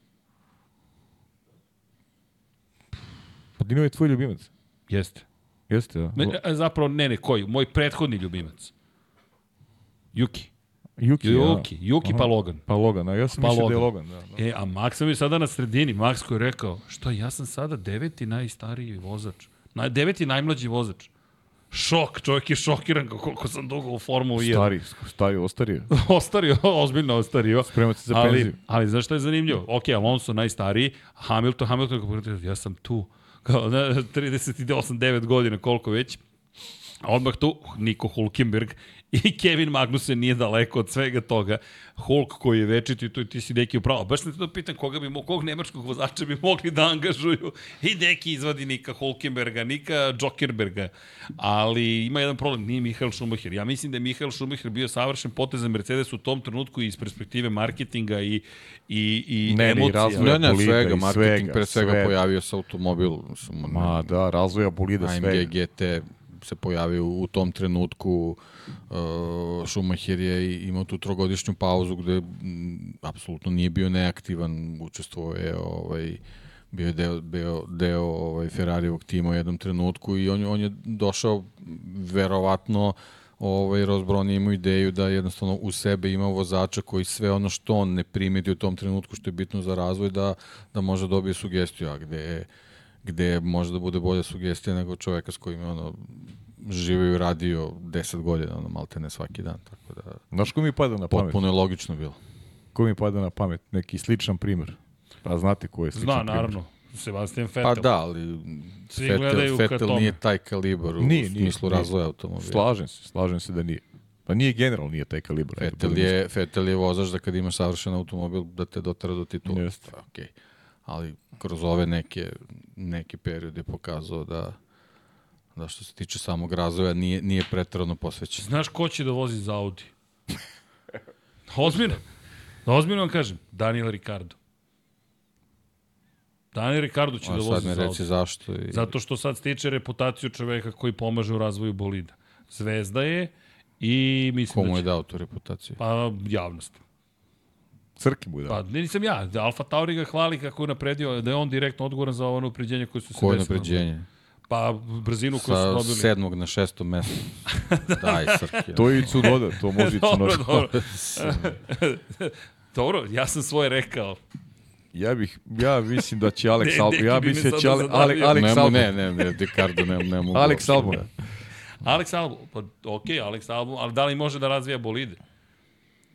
Pa Dino je tvoj ljubimac. Jeste. Jeste, da. Ne, e, zapravo, ne, ne, koji? Moj prethodni ljubimac. Juki. Juki, Juki, ja. Juki pa Logan. Pa Logan, a ja sam pa mislio da je Logan. Da, da. E, a Max je sada na sredini. Max koji je rekao, što ja sam sada deveti najstariji vozač. Na, deveti najmlađi vozač. Šok, čovjek je šokiran koliko sam dugo u Formuli 1. Stari, stari, ostario. <laughs> ostario, ozbiljno ostario. Spremate se za ali, penziju. Ali znaš što je zanimljivo? Ok, Alonso najstariji, Hamilton, Hamilton, ja sam tu. Kao, ne, 38, 9 godina, koliko već. Odmah tu Niko Hulkenberg <laughs> i Kevin Magnussen nije daleko od svega toga. Hulk koji je večiti, to ti si neki upravo. Baš sam te to pitan koga bi, kog nemačkog vozača bi mogli da angažuju i neki izvadi Nika Hulkenberga, Nika Jokerberga. Ali ima jedan problem, nije Mihael Schumacher. Ja mislim da je Mihael Schumacher bio savršen potez za Mercedes u tom trenutku iz perspektive marketinga i, i, i ne, emocija. Ne, ne, ne, svega, marketing svega, pre svega, svega pojavio se automobil. Ma da, razvoja bolida svega. AMG GT se pojavio u tom trenutku. Uh, Schumacher je imao tu trogodišnju pauzu gde m, apsolutno nije bio neaktivan, učestvovao je ovaj, bio je deo, deo, deo ovaj, Ferrarijevog tima u jednom trenutku i on, on je došao verovatno ovaj, Rosbroni imao ideju da jednostavno u sebe ima vozača koji sve ono što on ne primeti u tom trenutku što je bitno za razvoj da, da može dobije sugestiju, a gde, gde može da bude bolja sugestija nego čoveka s kojim je ono, živio i radio 10 godina, ono, malte ne svaki dan. Tako da, Znaš ko mi pada na pamet? Potpuno je logično bilo. Ko mi pada na pamet? Neki sličan primer. Pa znate ko je sličan Zna, primer? naravno. Sebastian Vettel. Pa da, ali Svi Vettel, Vettel nije taj kalibar u Nije, nije, smislu nije. razvoja automobila. Slažem se, slažem se da nije. Pa nije generalno, nije taj kalibar. Vettel je, Vettel je vozač da kad imaš savršen automobil da te dotara do titula. Jeste. Pa, okej. Ali kroz ove neke, neke periode je pokazao da da što se tiče samog razvoja nije, nije pretrano posvećen. Znaš ko će da vozi za Audi? Ozbiljno. Da ozbiljno vam kažem. Daniel Ricardo. Daniel Ricardo će A da vozi za reci Audi. zašto. I, Zato što sad stiče reputaciju čoveka koji pomaže u razvoju bolida. Zvezda je i mislim Komu da je će... dao tu reputaciju? Pa javnost. Srki mu je dao. Pa nisam ja. Da Alfa Tauri ga hvali kako je napredio, da je on direktno odgovoran za ovo napređenje koje su se Koje desile. napređenje? Pa brzinu koju su Sa dobili. sedmog na šestom mestu. <laughs> Daj, Srki. To je i Cunoda, to može i <laughs> Dobro, Cunoda. dobro. Dobro, ja sam svoje rekao. Ja bih, ja mislim da će <laughs> Alex Albon, ja bi me mislim da sad će Ale, Ale, zadavio. Alex ne, Albon. ne, ne, ne, Ricardo ne, ne mogu. Alex Albon. da- Alex Albon, pa okej, Alex Albon, ali da li može da razvija bolide?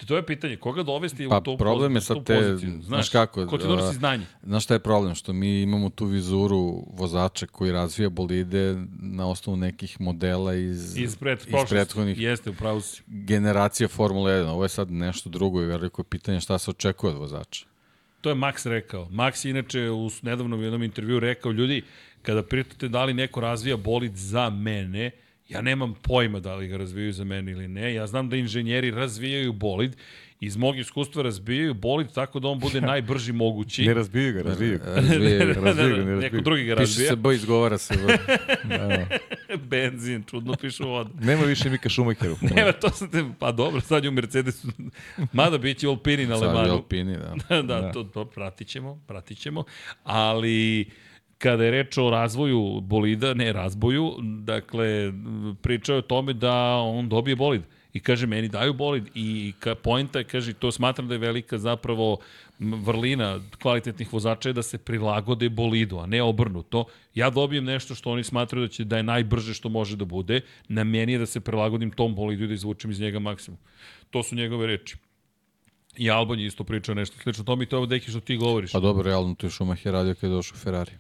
To je pitanje, koga dovesti Pa u tu, problem je sad tu te, poziciju? znaš Znaš, kako, Ko ti donosi znanje? Znaš šta je problem? Što mi imamo tu vizuru vozača koji razvija bolide na osnovu nekih modela iz, Iz, pred, iz prethodnih Jeste, upravo si. generacija Formule 1. Ovo je sad nešto drugo i veliko je pitanje šta se očekuje od vozača. To je Max rekao. Max je inače u nedavnom jednom intervju rekao, ljudi, kada pitate da li neko razvija bolid za mene, ja nemam pojma da li ga razvijaju za mene ili ne. Ja znam da inženjeri razvijaju bolid, iz mog iskustva razbijaju bolid tako da on bude <laughs> najbrži mogući. Ne razbiju ga, razbiju ga. Razvijaju. razviju ga, ne <laughs> Neko razbiju. drugi ga Piše razvija. se B, izgovara se B. <laughs> Benzin, čudno piše voda. Nema više Mika Šumacheru. Nema, to sam te, pa dobro, sad je u Mercedesu. Mada bit će u Alpini na Sad je Lemanu. Alpini, da. da, to, to pratit ćemo, pratit ćemo. Ali kada je reč o razvoju bolida, ne razboju, dakle, pričao je o tome da on dobije bolid. I kaže, meni daju bolid. I ka, poenta je, kaže, to smatram da je velika zapravo vrlina kvalitetnih vozača je da se prilagode bolidu, a ne obrnuto. Ja dobijem nešto što oni smatraju da će da je najbrže što može da bude. Na meni je da se prilagodim tom bolidu i da izvučem iz njega maksimum. To su njegove reči. I Albon je isto pričao nešto slično tome i to je ovo deki što ti govoriš. Pa dobro, realno to je Schumacher radio kada je došao Ferrari.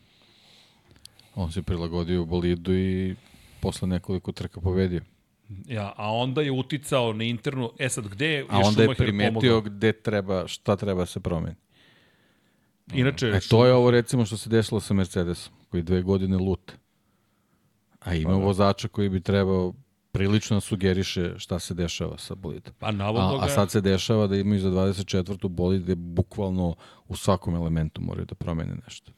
On se prilagodio u bolidu i posle nekoliko trka pobedio. Ja, a onda je uticao na internu, e sad gde je A onda je primetio pomogao? gde treba, šta treba se promeni. Inače, E, to je ovo recimo što se desilo sa Mercedesom, koji dve godine lut. A ima vozača koji bi trebao prilično da sugeriše šta se dešava sa bolidom. pa A, a sad se dešava da imaju za 24. bolid gde bukvalno u svakom elementu moraju da promene nešto.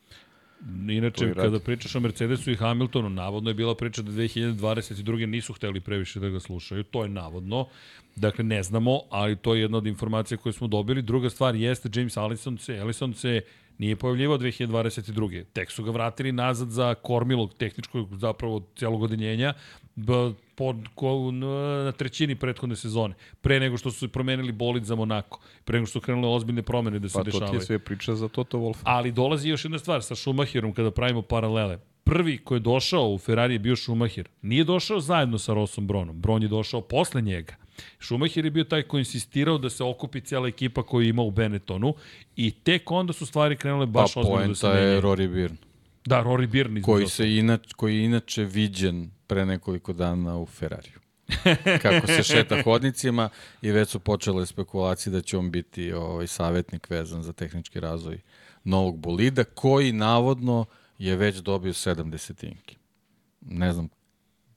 Inače, kada pričaš o Mercedesu i Hamiltonu, navodno je bila priča da 2022. nisu hteli previše da ga slušaju, to je navodno. Dakle, ne znamo, ali to je jedna od informacija koje smo dobili. Druga stvar jeste, James Allison se, Allison se nije pojavljivao 2022. Tek su ga vratili nazad za kormilog tehničkog zapravo celogodinjenja b- pod, ko, na trećini prethodne sezone, pre nego što su promenili bolid za Monako, pre nego što su krenule ozbiljne promene da se Pa to ti dešavaju. je sve priča za Toto Wolff. Ali dolazi još jedna stvar sa Schumacherom kada pravimo paralele. Prvi koji je došao u Ferrari je bio Schumacher. Nije došao zajedno sa Rossom Bronom. Bron je došao posle njega. Schumacher je bio taj koji je insistirao da se okupi cijela ekipa koju ima u Benettonu i tek onda su stvari krenule Pa baš ozbiljno da se poenta je menjaju. Rory Byrne, Da, Rory Byrne. koji, se inač, koji je inače viđen pre nekoliko dana u Ferrariju. <laughs> Kako se šeta hodnicima i već su počele spekulacije da će on biti ovaj savjetnik vezan za tehnički razvoj novog bolida, koji navodno je već dobio 7 desetinki. Ne znam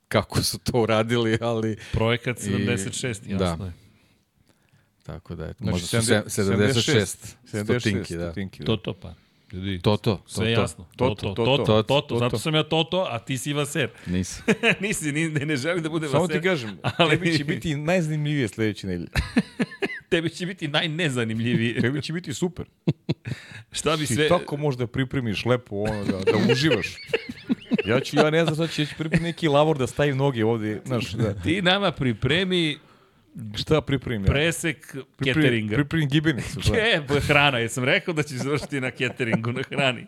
kako su to uradili, ali Projekat I- 76, jasno da. je. tako da je. Znači, možda su se- 76 stotinki, da. stotinki, da. To, to pa. Ljudi, To, to, to, sve to. jasno. To, to, to, to, Toto, to, Toto. Zato sam ja Toto, a ti si Vaser. Nisam. <laughs> Nisi, ni, ne, ne želim da bude Samo Vaser. ti kažem, <laughs> ali- tebi će biti najzanimljivije sledeće nedelje. <laughs> Tebi će biti najnezanimljiviji. Tebi će biti super. Šta bi Ti sve... tako možda pripremiš lepo ono, da, da uživaš. Ja ću, ja ne znam šta ću, ja ću pripremiti neki lavor da stavim noge ovde, znaš, da. Ti nama pripremi Šta pripremim ja? presek cateringa. Pripremim gibenicu. Ke, hrana, jesam rekao da ćeš završiti na cateringu, na hrani.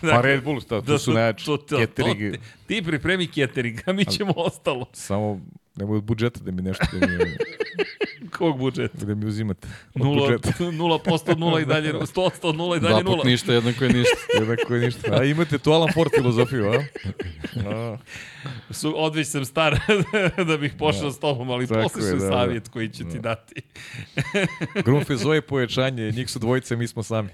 Pa Red Bull, šta, to Da, su najjači. to, to, Catering. to, ti, ti pripremi catering, a mi ćemo ostalo. Samo nemoj od budžeta da mi nešto da mi, <laughs> Kog budžeta? da mi uzimate. Od Nula, budžeta. <laughs> nula posto od nula i dalje, 100 od nula i dalje Dva nula. put ništa, jednako je ništa. <laughs> Jednako je ništa. A imate tu Alan Ford filozofiju, a? a Su, odveć sam star da bih pošao s tobom, ali Tako poslušaj je, da, da. savjet koji ću ti dati. Grunfe zove pojačanje, njih su dvojice, mi smo sami.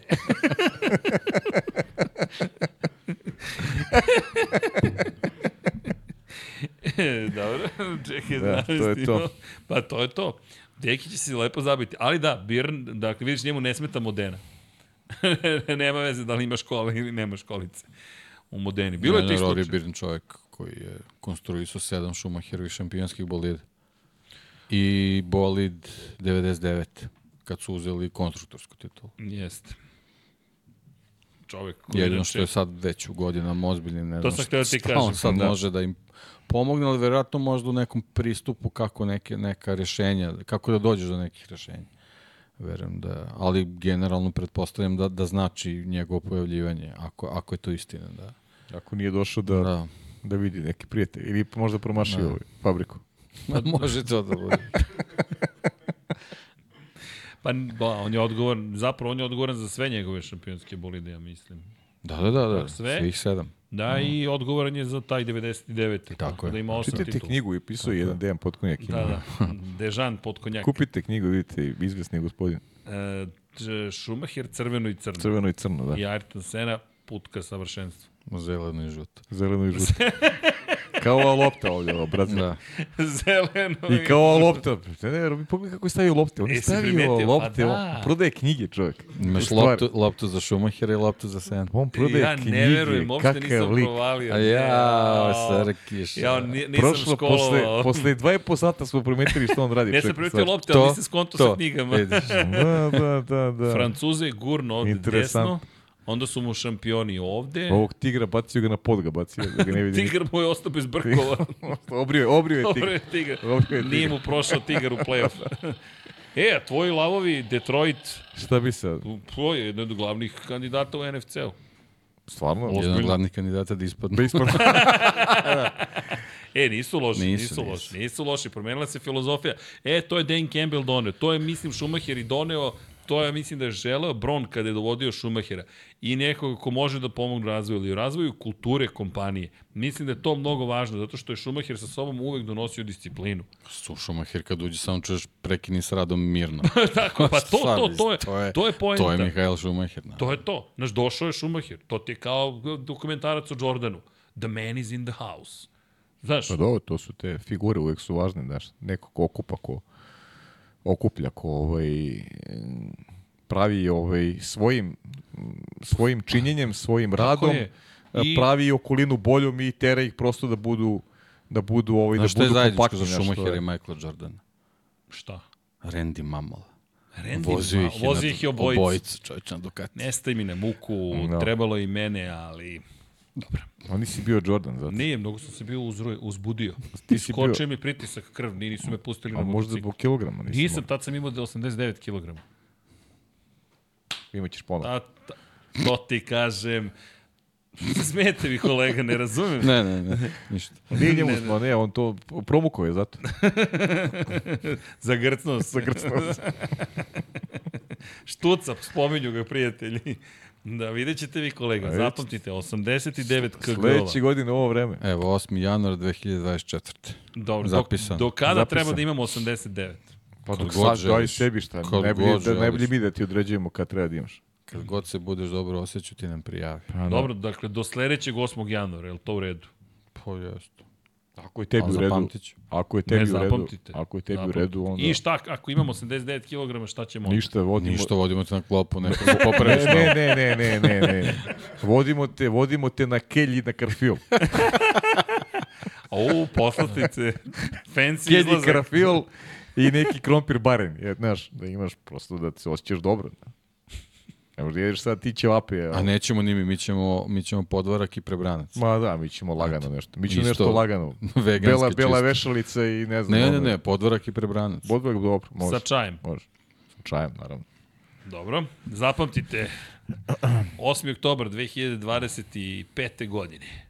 <laughs> Dobro, čekaj, Da, da, to je to. Pa to je to. Deki će se lepo zabiti. Ali da, Birn, dakle, vidiš, njemu ne smeta Modena. <laughs> nema veze da li ima škola ili nema školice u Modeni. Bilo je Ne, tih ne, Rory slučaja. Byrne čovjek koji je konstruisao sedam Schumacherovih šampionskih bolida. I bolid 99, kad su uzeli konstruktorsku titulu. Jeste. Čovek koji Jedino što je sad već u godinama ozbiljni, ne znam šta- ti šta on sad da. može da im pomogne, ali verovatno možda u nekom pristupu kako neke, neka rešenja, kako da dođeš do nekih rešenja. Verujem da, ali generalno pretpostavljam da, da znači njegovo pojavljivanje, ako, ako je to istina, da. Ako nije došao da, da. Da, da vidi neki prijatelj. Ili možda promašio ovaj fabriku. može to da bude. <laughs> Pa ba, on je odgovoran, zapravo on je odgovoran za sve njegove šampionske bolide, ja mislim. Da, da, da, da, Sve? svih sedam. Da, i odgovoran je za taj 99. Tako je. Da ima osam Čitajte titula. knjigu i pisao je jedan Dejan Potkonjak. Da, da. <laughs> Dežan pod konjak. Kupite knjigu, vidite, izvesni gospodin. E, Schumacher crveno i crno. Crveno i crno, da. I Ayrton Senna put ka savršenstvu. Zeleno i žuto. Zeleno i žuto. <laughs> Kao ova lopta ovdje, ovo, brate. Da. <laughs> Zeleno I kao ova lopta. Ne, ne, pogledaj kako je stavio lopte. On je Jesi stavio primetio? lopte. Pa da. prodaje knjige, čovjek. Imaš loptu, loptu za Schumachera i loptu za Senna. On prodaje ja knjige. ne verujem, uopšte nisam lik. provalio. A ja, Jao. Srkiš. Ja ni, nisam Prošlo, posle, školovao. posle dva i po sata smo primetili što on radi. Ja sam primetio lopte, ali nisam skonto sa knjigama. Da, da, da, da. Francuze gurno ovde desno, onda su mu šampioni ovde. Ovog tigra bacio ga na pod ga bacio, da ga ne vidi. <laughs> Tigar mu je ostao bez brkova. <laughs> obrio je, obrio je tigar. je Tigar. <laughs> Obrio je Nije tigar. mu prošao Tigar u play-off. e, a tvoji lavovi, Detroit, Šta bi sad? to je jedan od glavnih kandidata u NFC-u. Stvarno? Jedan od Ozbiljno? glavnih kandidata da ispadne. Da ispadne. E, nisu loši, nisu, Nisu, nisu nisu. loši, nisu loši, promenila se filozofija. E, to je Dan Campbell doneo, to je, mislim, Schumacher i doneo, to je, mislim da je želeo Bron kada je dovodio Schumachera i nekoga ko može da pomogne razvoju ili razvoju kulture kompanije. Mislim da je to mnogo važno, zato što je Schumacher sa sobom uvek donosio disciplinu. Su Schumacher kad uđe samo čuješ prekini s radom mirno. <laughs> Tako, pa to, to, to je, to je, to je poenta. To je Mihael Schumacher. Da. To je to. Znaš, došao je Schumacher. To ti je kao dokumentarac o Jordanu. The man is in the house. Znaš, Pa dobro, to su te figure, uvek su važne, znaš. Neko ko okupa, ko okuplja, ko ovaj, pravi ovaj, svojim, svojim činjenjem, svojim radom, je. I- I... pravi okolinu boljom i tera ih prosto da budu da budu ovaj Znaš da šta je budu zajedničko kompaktni za je. i Michaela Jordana? šta? Randy Mammal. Randy Vozio Ma- ih vozi ih je obojicu. obojicu čovječ na Ducati. Ne stavi mi na muku, Da. trebalo i mene, ali... Dobro. A nisi bio Jordan, zato. Nije, mnogo sam se bio uzruje, uzbudio. Ti si bio- Skočio mi pritisak krv, ni nisu me pustili A na možda motocikl. zbog kilograma nisi Nisam, tad sam imao 89 kg. mogao. Imaćeš ponovno. A, ta, to ti kažem. <laughs> Smijete vi kolega, ne razumem. Ne, ne, ne, ništa. <laughs> Nije njemu, ne, ne, on to promukao je zato. <laughs> Zagrcnuo se. Zagrcnuo se. Štuca, spominju ga prijatelji. Da, vidjet ćete vi kolega, A, zapamtite, 89 kg. Sledeće godine u ovo vreme. Evo, 8. januar 2024. Dobro, Zapisan. Do, do kada Zapisan. treba da imamo 89? Pa dok god sad daj sebi šta. Najbolje, god da, najbolje želiš. mi da ti određujemo kad treba da imaš. Kad god se budeš dobro osjećao, ti nam prijavi. Pa, Dobro, dakle, do sledećeg 8. januara, je li to u redu? Po jeste. Ako je tebi u redu, ako je tebi u redu, zapamtite. ako je tebi u redu, onda I šta, ako imamo 89 kg, šta ćemo? ništa vodimo. Ništa, vodimo te na klopu, Ne, popraviš ne, ne, ne, ne, ne, ne. Vodimo te, vodimo te na kelj i na karfil. O, <laughs> poslastice. Fancy Kelj i izlazak. karfil i neki krompir baren. Je, znaš, da imaš prosto da se osjećaš dobro. Ne možda jedeš sad ti ćevapi. A nećemo ni mi, mi ćemo, mi ćemo podvarak i prebranac. Ma da, mi ćemo lagano nešto. Mi ćemo Isto nešto lagano. <laughs> Bela, bela vešalica i ne znam. Ne, ne, ne, podvarak i prebranac. Podvarak, dobro, može. Sa čajem. Može. Sa čajem, naravno. Dobro, zapamtite. 8. oktobar 2025. godine.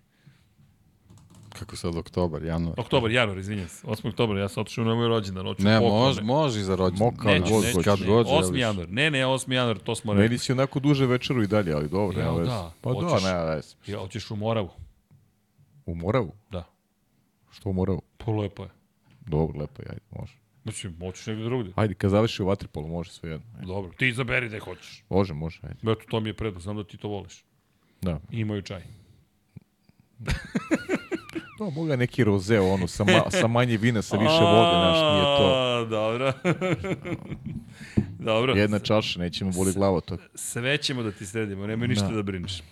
Kako sad oktobar, januar? Oktobar, januar, izvinjam se. 8. oktobar, ja sam otišao na moj rođendan. Oću ne, može, može i za rođendan. Moka, neću, god, neću, kad god 8. januar. Ne, ne, 8. januar, to smo rekli. Meni si onako duže večeru i dalje, ali dobro. Ja, da. Pa hoćeš, da, ne, ne. Ja, hoćeš u Moravu. U Moravu? Da. Što u Moravu? Po lepo je. Dobro, lepo je, ajde, može. Znači, hoćeš negdje drugdje. Ajde, kad završi u Vatripolu, može sve jedno. Ajde. Dobro, ti izaberi da hoćeš. Može, može, ajde. Eto, to mi je predlog, znam da ti to voliš. Da. I imaju čaj. <laughs> No, moga neki roze, ono, sa, ma, sa manje vina, sa više <laughs> vode, znaš, nije to. Dobro. <laughs> Dobro. Jedna čaša, nećemo boli glava to. Sve ćemo da ti sredimo, nemoj ništa da, da brineš.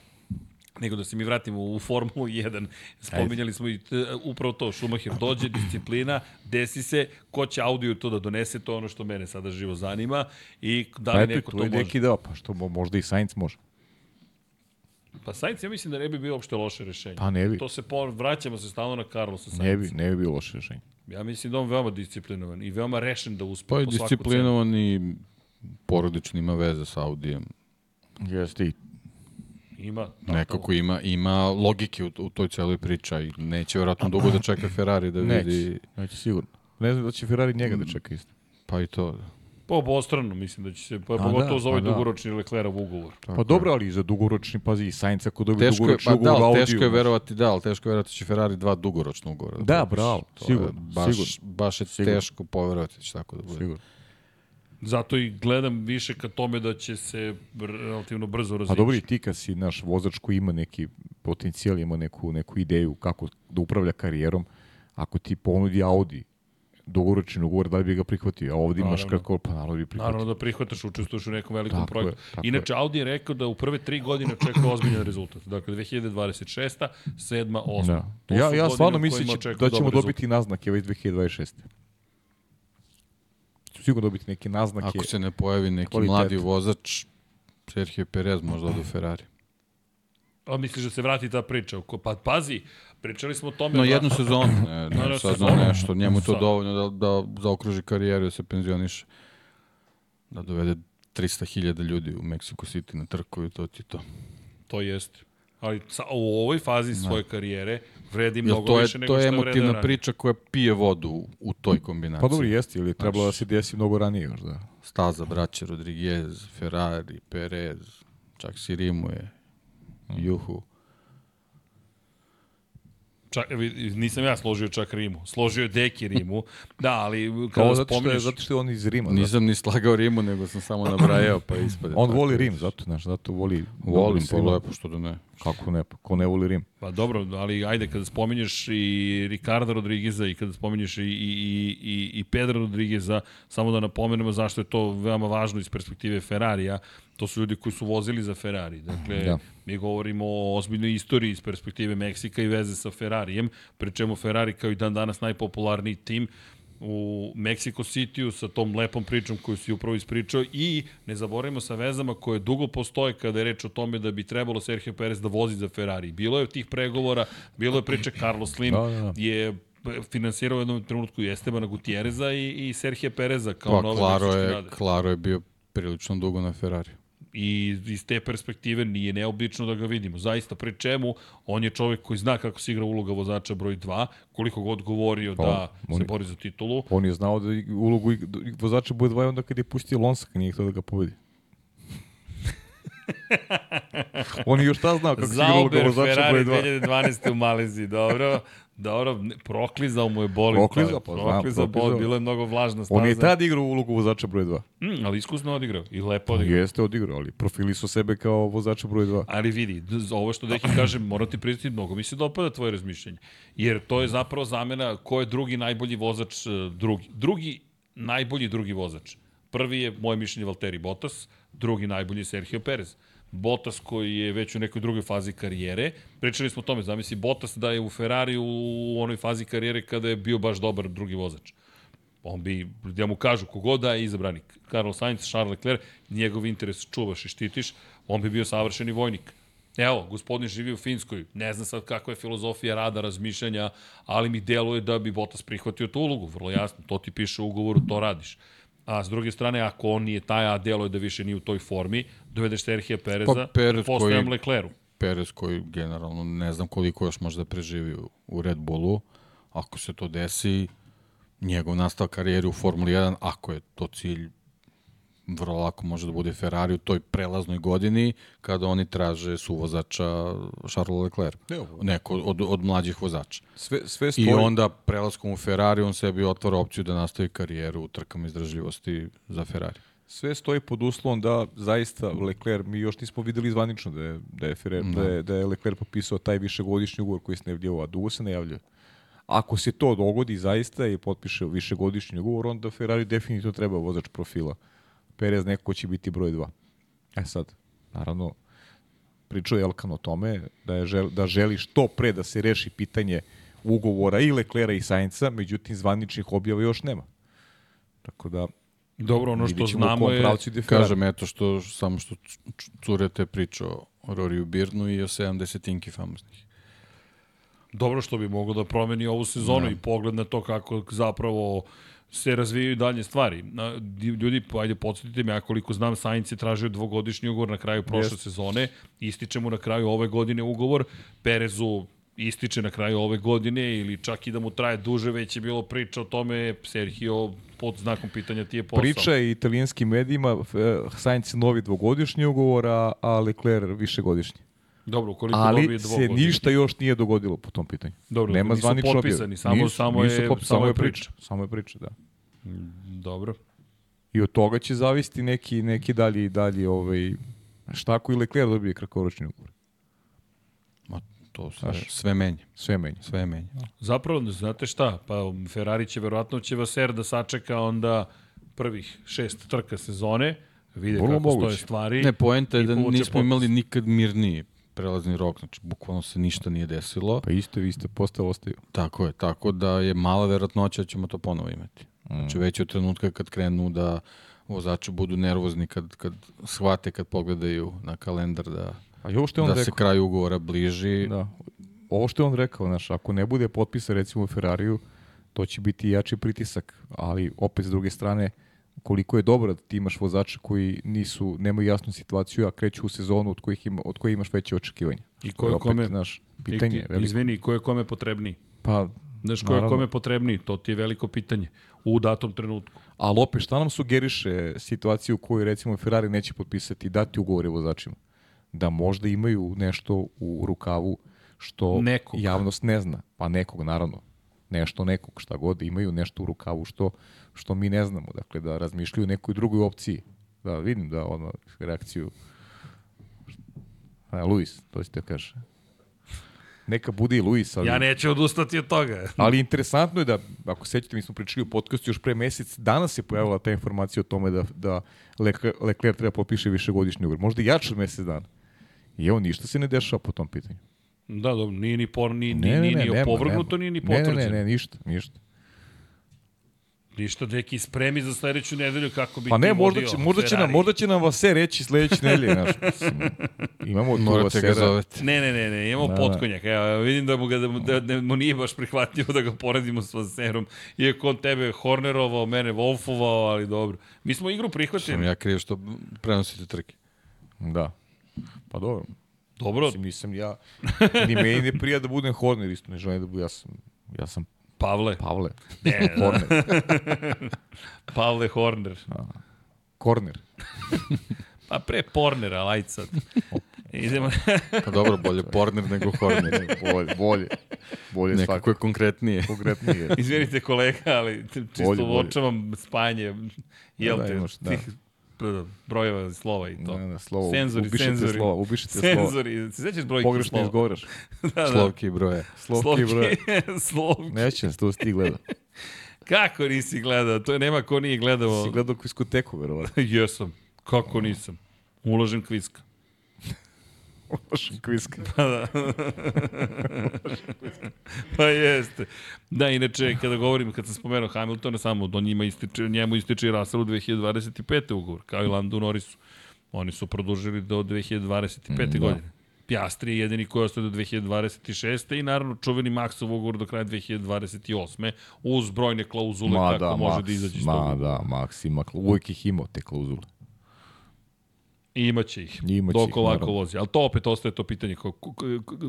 Nego da se mi vratimo u Formulu 1. Spominjali smo i t, upravo to, Schumacher dođe, <clears throat> disciplina, desi se, ko će audio to da donese, to je ono što mene sada živo zanima i da li neko to može. Neki deo, pa što možda i Sainz može. Pa Sainz ja mislim da ne bi bio uopšte loše rešenje. Pa ne bi. To se po, vraćamo se stalno na Carlosa Sainz. Ne bi, ne bi bio loše rešenje. Ja mislim da on veoma disciplinovan i veoma rešen da uspe pa po disciplinovan i porodično ima veze sa Audijem. Jeste i Ima. Nekako ima, ima logike u, u toj celoj priči i neće vjerojatno dugo da čeka Ferrari da neće, vidi... Neće sigurno. Ne znam da će Ferrari njega da čeka isto. Pa i to. Pa obostrano mislim da će se, pa, pogotovo da, za ovaj pa da. dugoročni Leclerov ugovor. Tako pa dobro, ali za dugoročni, pazi, i Sainz ako dobije teško dugoročni pa, ugovor da, Audi. Teško je verovati, da, ali teško je verovati da će Ferrari dva dugoročna ugovora. Da, da bravo, sigurno. Baš, sigurno. baš je sigurno. teško poverovati da će tako da bude. Sigurno. Zato i gledam više ka tome da će se relativno brzo razvići. A dobro i ti kad si naš vozač koji ima neki potencijal, ima neku, neku ideju kako da upravlja karijerom, ako ti ponudi Audi dugoročni ugovor, da li bi ga prihvatio? A ovdje imaš kako, pa naravno bi prihvatio. Naravno da prihvataš, učestvuješ u nekom velikom tako projektu. Je, Inače, je. Audi je rekao da u prve tri godine očekuje ozbiljan rezultat. Dakle, 2026. 7. 8. Da. Ja, ja stvarno mislim da ćemo dobiti naznake već 2026 sigurno dobiti neke naznake. Ako se ne pojavi neki kvaliteta. mladi vozač, Sergio Perez možda do Ferrari. A misliš da se vrati ta priča? Pa pazi, pričali smo o tome... No da... jednu sezonu, <laughs> ne, ne, ne sad nešto, njemu to dovoljno da, da zaokruži karijeru da se penzioniše. Da dovede 300.000 ljudi u Mexico City na trku i to ti to. To jeste. Ali sa, u ovoj fazi da. svoje karijere vredi mnogo to je, više nego što je To je emotivna priča koja pije vodu u, u toj kombinaciji. Pa dobro, jeste, ili trebalo da se desi mnogo ranije još, da. Staza, braće, Rodriguez, Ferrari, Perez, čak si Rimuje, Juhu. Čak, nisam ja složio čak Rimu. Složio je Deki Rimu. <laughs> Da, ali kada zato spominješ... Što je, zato što je on iz Rima. Nisam ni slagao Rimu, nego sam samo nabrajao, pa ispade. on voli Rim, zato, znaš, zato voli... Volim, pa lepo, što da ne. Kako ne, pa ko ne voli Rim? Pa dobro, ali ajde, kada spominješ i Ricardo Rodrigueza i kada spominješ i, i, i, i Pedro Rodrigueza, samo da napomenemo zašto je to veoma važno iz perspektive Ferrarija, to su ljudi koji su vozili za Ferrari. Dakle, da. Mi govorimo o ozbiljnoj istoriji iz perspektive Meksika i veze sa Ferrarijem, pri čemu Ferrari kao i dan danas najpopularniji tim, u Mexico City-u sa tom lepom pričom koju si upravo ispričao i ne zaboravimo sa vezama koje dugo postoje kada je reč o tome da bi trebalo Sergio Perez da vozi za Ferrari. Bilo je tih pregovora, bilo je priče Carlos Slim da, da. da. je finansirao u jednom trenutku i Estebana Gutierreza i, i Sergio Pereza kao pa, nove Klaro je, Klaro je bio prilično dugo na Ferrari. I iz te perspektive nije neobično da ga vidimo. Zaista, pre čemu, on je čovek koji zna kako se igra uloga vozača broj 2, koliko god govorio pa, da on, se bori za titulu. On je znao da ulogu vozača broj 2 onda kad je pustio Lonsa, kad nije htio da ga pobedi. <laughs> on je još šta znao kako se igra uloga vozača broj 2. Zauber Ferrari 2012. u Maleziji, dobro. Dobro, proklizao mu je boli. Proklizao, pa, proklizao, znam, boli, bilo je mnogo vlažna staza. On je tad igrao ulogu vozača broj 2. Mm, ali iskusno odigrao i lepo odigrao. Jeste odigrao, ali profili su sebe kao vozača broj 2. Ali vidi, ovo što Deki kaže, moram ti priznati, mnogo mi se dopada tvoje razmišljenje. Jer to je zapravo zamena ko je drugi najbolji vozač, e, drugi, drugi najbolji drugi vozač. Prvi je, moje mišljenje, Valtteri Bottas, drugi najbolji je Sergio Perez. Bottas koji je već u nekoj drugoj fazi karijere. Pričali smo o tome, zamisli Bottas da je u Ferrari u onoj fazi karijere kada je bio baš dobar drugi vozač. On bi, da mu kažu kogod da je izabranik, Carlos Sainz, Charles Leclerc, njegov interes čuvaš i štitiš, on bi bio savršeni vojnik. Evo, gospodin živi u Finskoj, ne znam sad kakva je filozofija rada, razmišljanja, ali mi deluje da bi Bottas prihvatio tu ulogu, vrlo jasno, to ti piše u ugovoru, to radiš. A s druge strane, ako on nije taj, a deluje da više nije u toj formi, dovedeš Serhija Pereza, pa Perez postojem koji, Lecleru. Perez koji generalno ne znam koliko još može da preživi u Red Bullu, ako se to desi, njegov nastav karijeri u Formuli 1, ako je to cilj, vrlo lako može da bude Ferrari u toj prelaznoj godini kada oni traže suvozača Charles Leclerc. Ne, neko od, od mlađih vozača. Sve, sve stoji... I onda prelaskom u Ferrari on sebi otvara opciju da nastavi karijeru u trkama izdržljivosti za Ferrari. Sve stoji pod uslovom da zaista Leclerc, mi još nismo videli zvanično da je, da je, Ferrari, da. da je, da je Leclerc popisao taj višegodišnji ugovor koji se najavljava, a dugo se najavljaju. Ako se to dogodi zaista i potpiše višegodišnji ugovor, onda Ferrari definitivno treba vozač profila. Perez neko će biti broj 2. E sad, naravno, pričao je Elkan o tome da, je žel, da želi što pre da se reši pitanje ugovora i Leklera i Sainca, međutim zvaničnih objava još nema. Tako da Dobro, ono što znamo je... Kažem, eto, što, samo što curete priča o Roriju Birnu i o 70 inki famoznih dobro što bi moglo da promeni ovu sezonu da. i pogled na to kako zapravo se razvijaju dalje stvari. Ljudi, ajde, podsjetite me, ja koliko znam, Sainz je tražio dvogodišnji ugovor na kraju prošle yes. sezone, ističe mu na kraju ove godine ugovor, Perezu ističe na kraju ove godine ili čak i da mu traje duže, već je bilo priča o tome, Sergio pod znakom pitanja ti je posao. Priča je italijanskim medijima, Sainz novi dvogodišnji ugovor, a Leclerc višegodišnji. Dobro, ukoliko Ali dobije dvogodišnji. se ništa još nije dogodilo po tom pitanju. Dobro, Nema nisu zvanično potpisani, samo, nisu, samo, nisu je, samo je priča. Samo je priča, da. Mm, dobro. I od toga će zavisiti neki, neki dalji, dalji ovaj, šta ako i Leclerc dobije kratkoročni ugovor. Ma, to sve, Znaš, sve menje. Sve menje. Sve menje. Zapravo, znate šta, pa Ferrari će verovatno će Vaser da sačeka onda prvih šest trka sezone, vide Vrlo kako moguće. stoje stvari. Ne, poenta je da nismo imali nikad mirniji prelazni rok, znači bukvalno se ništa nije desilo. Pa isto, isto, postao ostaju. Tako je, tako da je mala verovatnoća da ćemo to ponovo imati. Mm. Znači već od trenutka kad krenu da vozači budu nervozni kad, kad shvate, kad pogledaju na kalendar da, A ovo što on da rekao, se kraj ugovora bliži. Da. Ovo što je on rekao, znaš, ako ne bude potpisa recimo u Ferrariju, to će biti jači pritisak, ali opet s druge strane, koliko je dobro da ti imaš vozača koji nisu, nemaju jasnu situaciju, a kreću u sezonu od kojih, ima, od kojih imaš veće očekivanja. I ko je kome, naš, pitanje, i, izvini, ko je kome potrebniji? Pa, Znaš, ko je kome potrebniji? To ti je veliko pitanje u datom trenutku. Ali opet, šta nam sugeriše situaciju u kojoj recimo Ferrari neće potpisati i dati ugovore vozačima? Da možda imaju nešto u rukavu što nekog. javnost ne zna. Pa nekog, naravno. Nešto nekog, šta god imaju, nešto u rukavu što što mi ne znamo, dakle da razmišljaju o nekoj drugoj opciji. Da vidim da ono reakciju A, Luis, to ćete kaže. Neka bude i Luis, ali... Ja neću odustati od toga. <laughs> ali interesantno je da, ako sećate, mi smo pričali u podcastu još pre mesec, danas se pojavila ta informacija o tome da, da Leclerc treba popiše višegodišnji ugovor. Možda i jače od mesec dana. I evo, ništa se ne dešava po tom pitanju. Da, dobro, nije ni, por, ni, ne, ni, ne, ni ne, opovrgnuto, nije ni potvrđeno. Ne, ne, ne, ništa, ništa. Ništa, neki spremi za sledeću nedelju kako bi Pa ne, možda će, možda će, nam, možda će nam Vase reći sledeće nedelje. Naš, imamo tu Vasera. Ne, ne, ne, ne, imamo da, da. potkonjak. Evo, vidim da mu, ga, da, da, da mu nije baš prihvatljivo da ga poredimo s Vaserom. Iako on tebe Hornerovao, mene Wolfovao, ali dobro. Mi smo igru prihvatili. Sam ja kriv što prenosite trke. Da. Pa dobro. Dobro. Mislim, nisam ja, ni meni ne prija da budem Horner, isto ne želim da budem, ja sam, ja sam Pavle. Pavle. Ne, Horner. <laughs> Pavle Horner. Korner. pa pre Porner, ali ajde sad. Idemo. <laughs> pa dobro, bolje Porner nego Horner. bolje, bolje. Bolje Nekako svako. je konkretnije. Konkretnije. Izvinite kolega, ali čisto bolje, uočavam spajanje. Jel da, te, imaš, da brojeva slova i to. Ne, ne, slovo, senzori, ubišite senzori. Slova, ubišite slova. Senzori, se sećaš brojke Pogrešno slova? izgovaraš. <laughs> da, da. Slovke i broje. Slovke i broje. <laughs> Slovke. Neće, to si ti gledao. <laughs> Kako nisi gledao? To je nema ko nije gledao. Si gledao kviskoteku, verovatno. Jesam. Kako nisam? Uložen kviska. <laughs> Lošan kviska. Pa da. <laughs> pa jeste. Da, inače, kada govorim, kad sam spomenuo Hamiltona, samo do njima ističe, njemu ističe i Russell u 2025. ugovor, kao i Landu Norrisu. Oni su produžili do 2025. Mm, da. godine. Piastri je jedini koji ostaje do 2026. i naravno čuveni Maxov ugovor do kraja 2028. uz brojne klauzule ma kako da, može Max, da izađe iz toga. Ma da, Max ima, uvijek ih imao te klauzule. I imaće ih. Imaće dok ih, lako naravno. vozi. Ali to opet ostaje to pitanje ko, ko,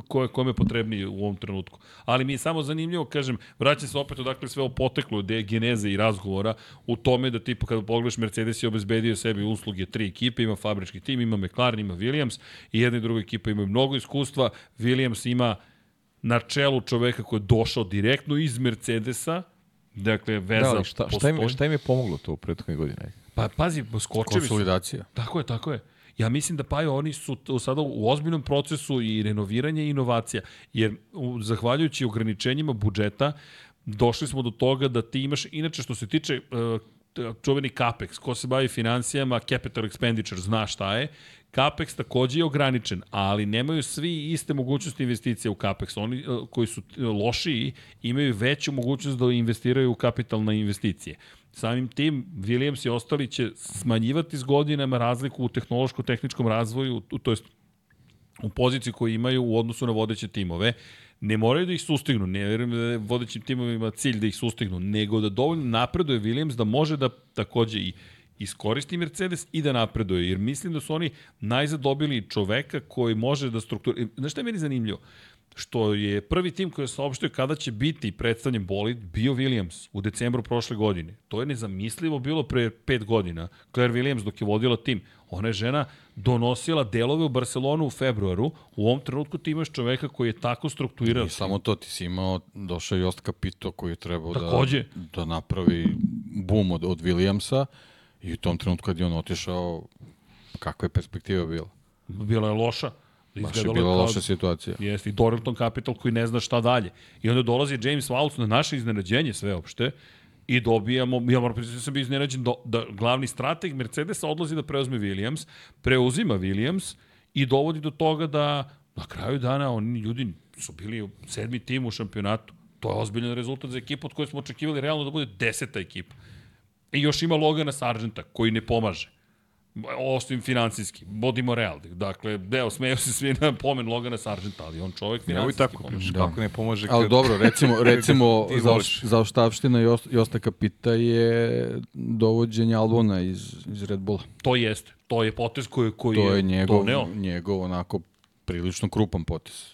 ko, kome je potrebniji u ovom trenutku. Ali mi je samo zanimljivo, kažem, vraća se opet odakle sve ovo poteklo, gde je geneze i razgovora u tome da tipa kada pogledaš Mercedes je obezbedio sebi usluge tri ekipe, ima fabrički tim, ima McLaren, ima Williams i jedna i druga ekipa imaju mnogo iskustva. Williams ima na čelu čoveka koji je došao direktno iz Mercedesa, dakle veza da, šta, šta, im, šta im je pomoglo to u prethodnoj godini? Pa pazi, skočevi su. Konsolidacija. Tako je, tako je. Ja mislim da pa oni su sada u ozbiljnom procesu i renoviranja i inovacija, jer zahvaljujući ograničenjima budžeta došli smo do toga da ti imaš, inače što se tiče uh, čuveni CAPEX, ko se bavi financijama, capital expenditure, zna šta je, CAPEX takođe je ograničen, ali nemaju svi iste mogućnosti investicija u CAPEX. Oni koji su lošiji imaju veću mogućnost da investiraju u kapitalne investicije. Samim tim, Williams i ostali će smanjivati s godinama razliku u tehnološko-tehničkom razvoju, to jest u poziciji koju imaju u odnosu na vodeće timove. Ne moraju da ih sustignu, ne verujem da je vodećim timovima cilj da ih sustignu, nego da dovoljno napreduje Williams da može da takođe i iskoristi Mercedes i da napreduje, jer mislim da su oni najzad dobili čoveka koji može da struktura... Znaš šta je meni zanimljivo? što je prvi tim koji je saopštio kada će biti predstavljen bolid bio Williams u decembru prošle godine. To je nezamislivo bilo pre pet godina. Claire Williams dok je vodila tim, ona je žena donosila delove u Barcelonu u februaru. U ovom trenutku ti imaš čoveka koji je tako strukturiran. I samo to ti si imao, došao Jost Capito koji je trebao da, da napravi boom od, od Williamsa i u tom trenutku kad je on otišao, kakva je perspektiva bila? Bila je loša. Baš je bila loša situacija. Jeste, i Doralton Capital koji ne zna šta dalje. I onda dolazi James Waltz na naše iznenađenje sve opšte i dobijamo, ja moram priznati da sam bio iznenađen da, da glavni strateg Mercedesa odlazi da preuzme Williams, preuzima Williams i dovodi do toga da na kraju dana oni ljudi su bili sedmi tim u šampionatu. To je ozbiljan rezultat za ekipu od koje smo očekivali realno da bude deseta ekipa. I još ima Logana Sargenta koji ne pomaže osim financijski, bodimo realni. Dakle, deo, smeju se svi na pomen Logana Sargenta, ali on čovjek financijski tako, pomaže. Da. Kako ne pomaže? Kad... Ali dobro, recimo, <laughs> recimo <laughs> za, za oštavština Josta Kapita je dovođenje Albona iz, iz Red Bulla. To jeste. To je potez koji, koji to je njegov, to njegov onako prilično krupan potez.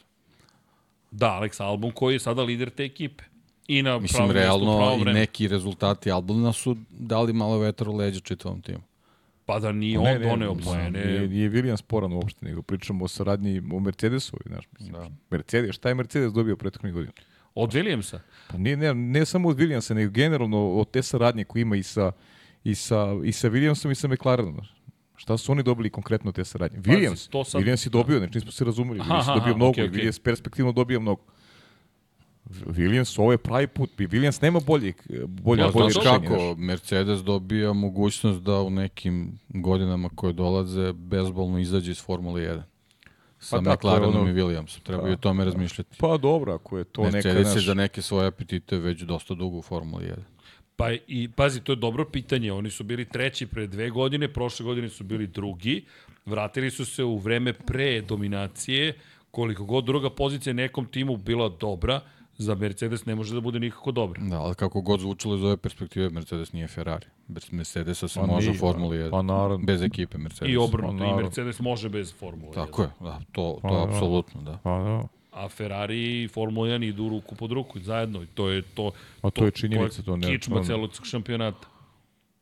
Da, Alex Albon koji je sada lider te ekipe. I na Mislim, realno i neki rezultati Albona su dali malo vetra u leđa čitavom timu. Pa da nije on doneo poene. Nije, nije Williams sporan uopšte, nego pričamo o saradnji o Mercedesu. Znaš, mislim. Da. Mercedes, šta je Mercedes dobio prethodnih godina? Od Williamsa? Pa nije, ne, ne samo od Williamsa, nego generalno od te saradnje koje ima i sa, i sa, i sa Williamsom i sa McLarenom. Šta su oni dobili konkretno te saradnje? Williams, to sad... Williams je dobio, znači nismo se razumeli. Aha, Williams je dobio aha, mnogo, okay, okay. Williams perspektivno dobio mnogo. Williams, ovo je pravi put. Williams nema bolje, bolje, ja, bolje rešenje. kako, Mercedes dobija mogućnost da u nekim godinama koje dolaze bezbolno izađe iz Formule 1 sa pa McLarenom ono, i Williamsom. Treba pa, i o tome razmišljati. Pa dobro, ako je to Mercedes neka Mercedes je za neke svoje apetite već dosta dugo u Formuli 1. Pa i, pazi, to je dobro pitanje. Oni su bili treći pre dve godine, prošle godine su bili drugi. Vratili su se u vreme pre dominacije. Koliko god druga pozicija nekom timu bila dobra, za Mercedes ne može da bude nikako dobro. Da, ali kako god zvučalo iz ove perspektive, Mercedes nije Ferrari. Bez Mercedesa se pa može u Formuli 1. Pa naravno. Bez ekipe Mercedes. I obrnuto, pa, i Mercedes može bez Formule 1. Tako je, da, to, to pa, apsolutno, da. Pa, da. A Ferrari i Formula 1 idu ruku pod ruku zajedno i to je to. A to, to je činjenica, to, ne. Kičma celog šampionata.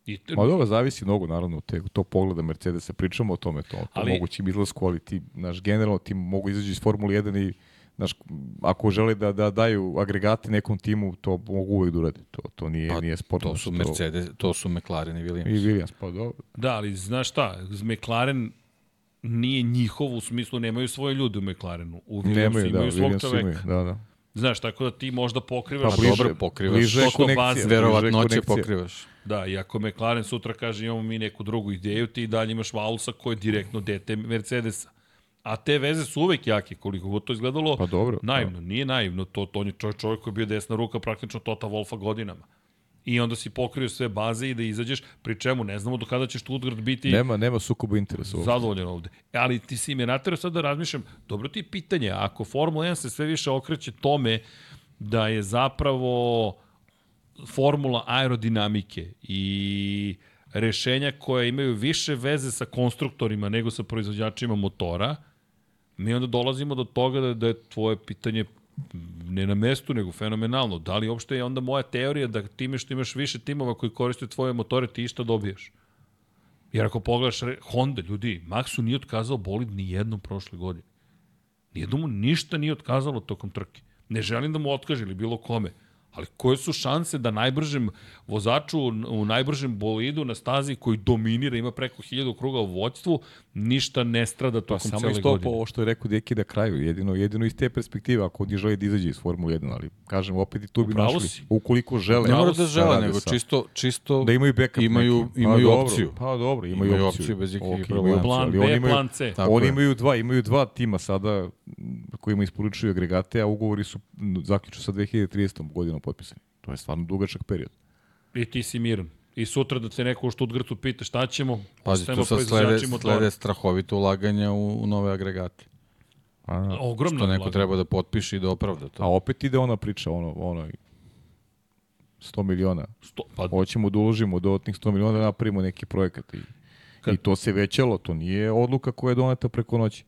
I te... Ma dobro, zavisi mnogo, naravno, te, to pogleda Mercedesa, pričamo o tome, to, to ali, mogućim izlasku, ali ti, naš, generalno, ti mogu izaći iz Formule 1 i znaš, ako žele da, da daju agregati nekom timu, to mogu uvek da urade. To, to nije, pa, nije sportno. To su Mercedes, to su McLaren i Williams. I Williams, pa dobro. Da, ali znaš šta, McLaren nije njihov, u smislu nemaju svoje ljude u McLarenu. U Williamsu nemaju, imaju da, svog Williams čoveka. Imaju, da, da. Znaš, tako da ti možda pokrivaš... Pa bliže, dobro, pokrivaš. Bliže konekcija. Verovatno će pokrivaš. Da, i ako McLaren sutra kaže imamo mi neku drugu ideju, ti dalje imaš Valusa koji je direktno dete Mercedesa A te veze su uvek jake, koliko god to izgledalo pa dobro, naivno. Da. Nije naivno, to, to on je čovjek, čovjek koji je bio desna ruka praktično Tota Wolfa godinama i onda si pokrio sve baze i da izađeš, pri čemu ne znamo do kada će Stuttgart biti nema, nema sukoba interesa ovde. zadovoljan ovde. Ali ti si me naterao sad da razmišljam, dobro ti je pitanje, ako Formula 1 se sve više okreće tome da je zapravo formula aerodinamike i rešenja koja imaju više veze sa konstruktorima nego sa proizvođačima motora, mi onda dolazimo do toga da, da je tvoje pitanje ne na mestu, nego fenomenalno. Da li uopšte je onda moja teorija da time što imaš više timova koji koriste tvoje motore, ti išta dobijaš? Jer ako pogledaš Honda, ljudi, Maxu nije otkazao bolid ni jednom prošle godine. Nijednom mu ništa nije otkazalo tokom trke. Ne želim da mu otkaže ili bilo kome. Ali koje su šanse da najbržem vozaču u najbržem bolidu na stazi koji dominira, ima preko 1000 kruga u vođstvu, ništa ne strada tokom pa, cele godine. Samo isto po ovo što je rekao Deki da kraju, jedino, jedino iz te perspektive, ako oni žele da izađe iz Formule 1, ali kažem, opet i tu bi našli, si. ukoliko žele. Ne mora da žele, nego sa, čisto, čisto da imaju backup imaju, neki. imaju pa, opciju. Pa dobro, imaju, imaju opciju. opciju bez ikakvih okay, problema. Plan B, oni imaju, plan C. Oni imaju dva, imaju dva tima sada kojima isporučuju agregate, a ugovori su zaključu sa 2030. godinom potpisani. To je stvarno dugačak period. I ti si miran. I sutra da te neko u Štutgrtu pita šta ćemo, Pazi, tu sad slede, slede strahovito ulaganja u, u nove agregate. A, Ogromno Što neko treba da potpiše i da opravda to. A opet ide ona priča, ono, ono 100 miliona. 100, pa... Hoćemo da uložimo dodatnih 100 miliona da napravimo neki projekat. I, Kad... I to se većalo, to nije odluka koja je doneta preko noći.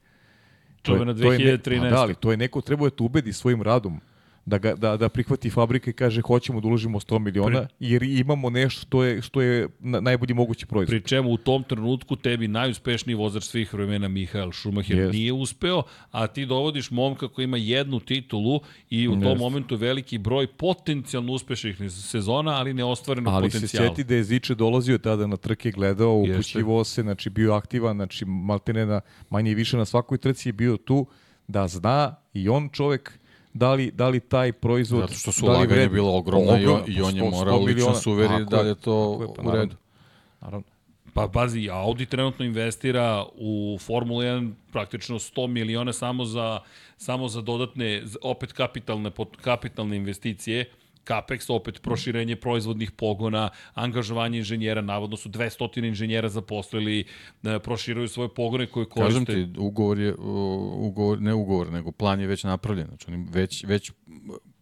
To je, na 2013. To je ne, da, ali to je neko treba da te ubedi svojim radom da, ga, da, da prihvati fabrika i kaže hoćemo da uložimo 100 miliona, Pri... jer imamo nešto što je, što je najbolji mogući proizvod. Pri čemu u tom trenutku tebi najuspešniji vozač svih vremena Mihael Schumacher yes. nije uspeo, a ti dovodiš momka koji ima jednu titulu i u yes. tom momentu veliki broj potencijalno uspešnih sezona, ali neostvarenog ali potencijala. Ali se sjeti da je Ziče dolazio tada na trke, gledao, upućivo se, znači bio aktivan, znači maltene na, manje i više na svakoj trci je bio tu, da zna i on čovek da li, da li taj proizvod... Zato što su da ulaganje bilo ogromno ogromno, i on, i on je morao lično se uveri da je to je, pa, u redu. Naravno. Pa bazi, Audi trenutno investira u Formula 1 praktično 100 miliona samo za, samo za dodatne, opet kapitalne, kapitalne investicije. CAPEX, opet proširenje proizvodnih pogona, angažovanje inženjera, navodno su 200 inženjera zaposlili, e, proširuju svoje pogone koje koriste. Kažem ti, ugovor je, ugovor, ne ugovor, nego plan je već napravljen. Znači oni već, već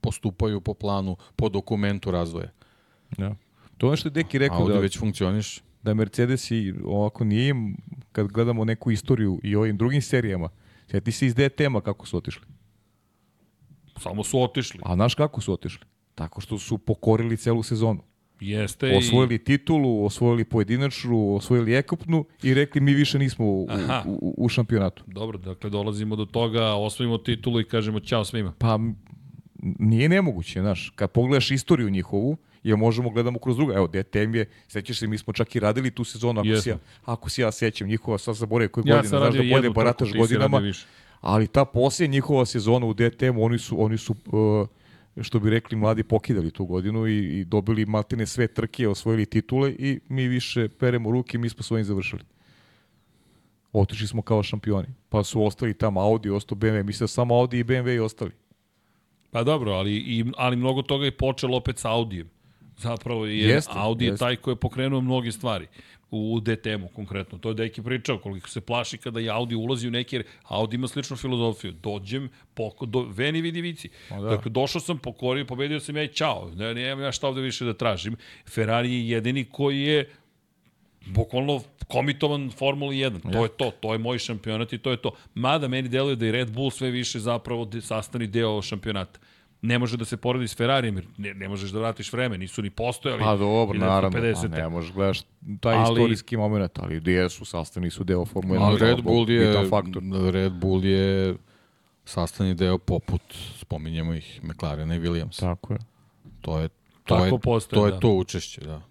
postupaju po planu, po dokumentu razvoja. Ja. To je što je Deki rekao da... već funkcioniš. Da Mercedes i ovako nije im, kad gledamo neku istoriju i ovim drugim serijama, sjeti se iz DTM-a kako su otišli. Samo su otišli. A znaš kako su otišli? Tako što su pokorili celu sezonu. Jeste osvojili i... titulu, osvojili pojedinačnu, osvojili ekupnu i rekli mi više nismo u, u, u šampionatu. Dobro, dakle dolazimo do toga, osvojimo titulu i kažemo ćao svima. Pa nije nemoguće, znaš, kad pogledaš istoriju njihovu, jer možemo gledamo kroz druga. Evo, DTM je, sećaš se, mi smo čak i radili tu sezonu, ako, si ja, ako si ja sećam njihova, sad zaboravim koje ja godine, znaš da bolje barataš godinama, ali ta poslije njihova sezona u DTM, oni su, oni su uh, što bi rekli mladi pokidali tu godinu i, i dobili maltene sve trke, osvojili titule i mi više peremo ruke, mi smo svojim završili. Otišli smo kao šampioni. Pa su ostali tamo Audi, ostao BMW. Mislim da samo Audi i BMW i ostali. Pa dobro, ali, i, ali mnogo toga je počelo opet sa Audijem. Zapravo je jeste, Audi jeste. je taj koji je pokrenuo mnoge stvari u DTM-u konkretno. To je Deki pričao koliko se plaši kada je Audi ulazi u neki, jer Audi ima sličnu filozofiju. Dođem, poko, do, veni vidi vici. Da. Dakle, došao sam, pokorio, pobedio sam ja i čao. Ne, nemam ja šta ovde više da tražim. Ferrari je jedini koji je bukvalno komitovan Formuli 1. To je to, to je moj šampionat i to je to. Mada meni deluje da je Red Bull sve više zapravo sastani deo šampionata ne može da se poredi s Ferrarijem, jer ne, ne možeš da vratiš vreme, nisu ni postojali. Pa dobro, naravno, 50. a ne možeš gledaš taj ali, istorijski moment, ali gdje su sastavni su deo Formule 1. Ali Red Bull je, faktor. Red Bull je sastavni deo poput, spominjemo ih, McLaren i Williams. Tako je. To je to Tako je, postoje, to je da. to učešće, da.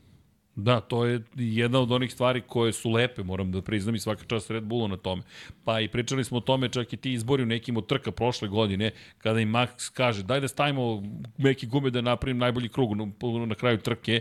Da, to je jedna od onih stvari koje su lepe, moram da priznam i svaka čast Red Bullu na tome. Pa i pričali smo o tome čak i ti izbori u nekim od trka prošle godine, kada im Max kaže daj da stavimo neki gume da napravim najbolji krug na, na kraju trke,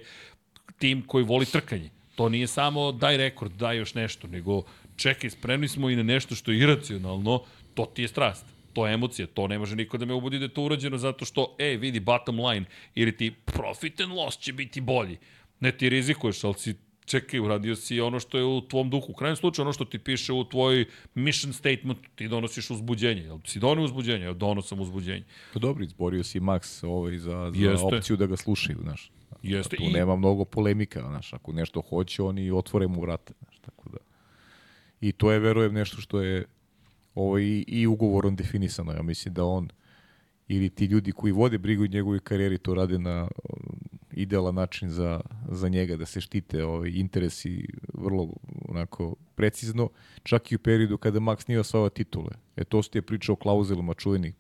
tim koji voli trkanje. To nije samo daj rekord, daj još nešto, nego čekaj, spremni smo i na nešto što je iracionalno, to ti je strast to je emocija, to ne može niko da me ubudi da je to urađeno zato što, e, vidi, bottom line, ili ti profit and loss će biti bolji. Ne ti rizikuješ, ali si čekaj, uradio si ono što je u tvom duhu. U krajnjem slučaju, ono što ti piše u tvoj mission statement, ti donosiš uzbuđenje. Jel si donio uzbuđenje? Ja donosam uzbuđenje. Pa dobro, izborio si Max ovaj za, za Jeste. opciju da ga slušaju, znaš. Jeste. Tu I... nema mnogo polemika, znaš. Ako nešto hoće, oni otvore mu vrate, znaš. Tako da. I to je, verujem, nešto što je ovo i, i ugovorom definisano. Ja mislim da on ili ti ljudi koji vode brigu u njegovoj karijeri to rade na idealan način za, za njega, da se štite ovaj, interesi vrlo onako precizno, čak i u periodu kada Max nije osvajao titule. E to ste pričao o klauzulama čuvenih,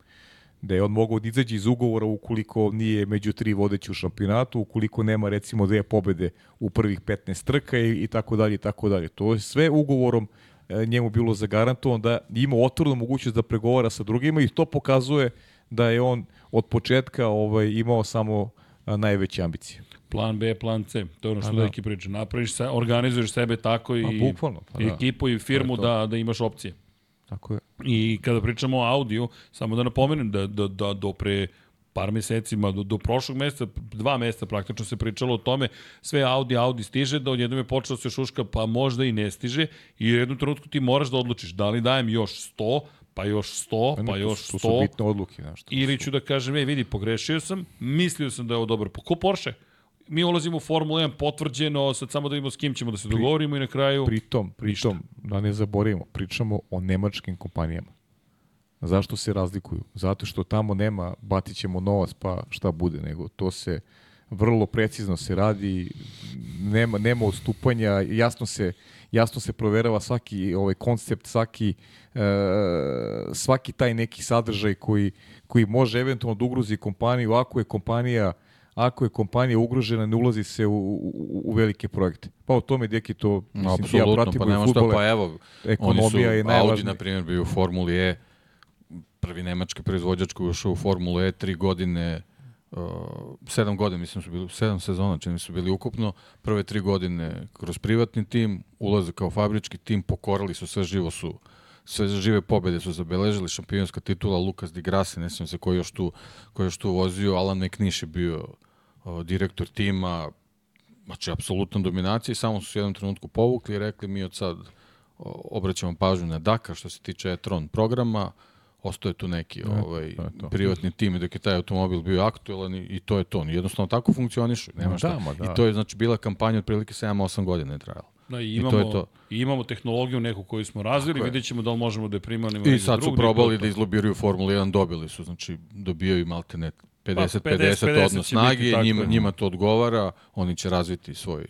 da je on mogao da izađe iz ugovora ukoliko nije među tri vodeći u šampionatu, ukoliko nema recimo dve pobede u prvih 15 trka i, i tako dalje i tako dalje. To je sve ugovorom E, njemu bilo zagarantovano da ima otvorenu mogućnost da pregovara sa drugima i to pokazuje da je on od početka ovaj imao samo najveće ambicije. Plan B, plan C. To je ono što neki da. priča. Napraviš se, organizuješ sebe tako i, A, bukvalno, pa, i da. ekipu i firmu da, da imaš opcije. Tako je. I kada pričamo o audiju, samo da napomenem da, da, da do pre par mesecima, do, do prošlog meseca, dva meseca praktično se pričalo o tome, sve Audi, Audi stiže, da odjednom je počelo se šuška, pa možda i ne stiže, i u jednom trenutku ti moraš da odlučiš da li dajem još 100, pa još 100, pa, pa još 100. To su bitne odluke. Znaš, ili ću da kažem, ej vidi, pogrešio sam, mislio sam da je ovo dobro. Pa ko Porsche? Mi ulazimo u Formulu 1 potvrđeno, sad samo da vidimo s kim ćemo da se dogovorimo i na kraju... Pritom, pritom, ništa. da ne zaboravimo, pričamo o nemačkim kompanijama. Zašto se razlikuju? Zato što tamo nema batit ćemo novac pa šta bude, nego to se vrlo precizno se radi, nema, nema odstupanja, jasno se, jasno se proverava svaki ovaj koncept, svaki, e, svaki taj neki sadržaj koji, koji može eventualno da ugrozi kompaniju, ako je kompanija ako je kompanija ugrožena, ne ulazi se u, u, u velike projekte. Pa o tome, deki, to, mislim, Absolutno, ja pratim pa nema šta, pa evo, ekonomija oni su, je najvažnija. Audi, na primjer, bio u Formuli E, prvi nemački proizvođač koji ušao u Formulu E, tri godine, sedam godina, mislim su bili, sedam sezona, čini su bili ukupno, prve tri godine kroz privatni tim, ulaze kao fabrički tim, pokorali su sve živo su sve žive pobede su zabeležili, šampionska titula Lukas Di Grassi, ne znam se ko još tu, ko još tu vozio, Alan McNish je bio uh, direktor tima, znači apsolutna dominacija i samo su u jednom trenutku povukli i rekli mi od sad obraćamo pažnju na Dakar što se tiče e-tron programa, ostaje tu neki ne, ovaj, to to. privatni tim dok je taj automobil bio aktuelan i, to je to. Jednostavno tako funkcioniše. Nema šta. Da, da. I to je znači bila kampanja otprilike 7-8 godina je trajala. Da, i imamo, I, to je to. i imamo tehnologiju neku koju smo razvili, vidjet ćemo da li možemo da je primanimo. I sad su probali da izlobiraju Formulu 1, dobili su, znači dobijaju malte ne 50-50 pa, 50, odnos snage, njima, njima to odgovara, oni će razviti svoj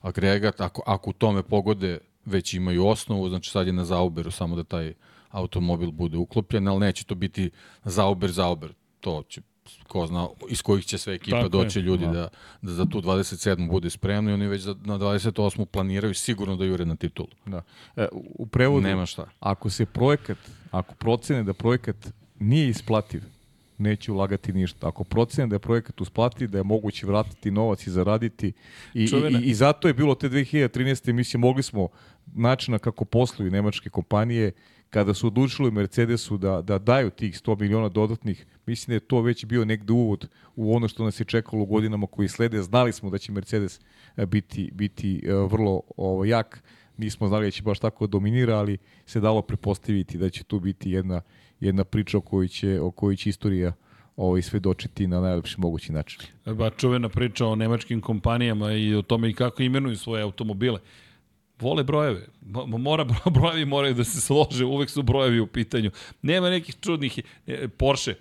agregat, ako, ako u tome pogode već imaju osnovu, znači sad je na zauberu samo da taj automobil bude uklopljen, ali neće to biti zaober, zaober. To će ko zna iz kojih će sve ekipa Tako doći je. ljudi da. da, da za tu 27. bude spremno i oni već za, na 28. planiraju sigurno da jure na titulu. Da. E, u prevodu, Nema šta. ako se projekat, ako procene da projekat nije isplativ, neće ulagati ništa. Ako procene da je projekat usplati, da je moguće vratiti novac i zaraditi i, i, i, i zato je bilo te 2013. mislim, mogli smo načina kako posluju nemačke kompanije kada su odlučili Mercedesu da, da daju tih 100 miliona dodatnih, mislim da je to već bio negde uvod u ono što nas je čekalo u godinama koji slede. Znali smo da će Mercedes e, biti, biti e, vrlo ovo, jak, nismo znali da će baš tako dominira, ali se dalo prepostaviti da će tu biti jedna, jedna priča o kojoj će, o kojoj će istorija ovaj svedočiti na najlepši mogući način. Ba čuvena priča o nemačkim kompanijama i o tome i kako imenuju svoje automobile vole brojeve. Mora, <laughs> brojevi moraju da se slože, uvek su brojevi u pitanju. Nema nekih čudnih, e, Porsche,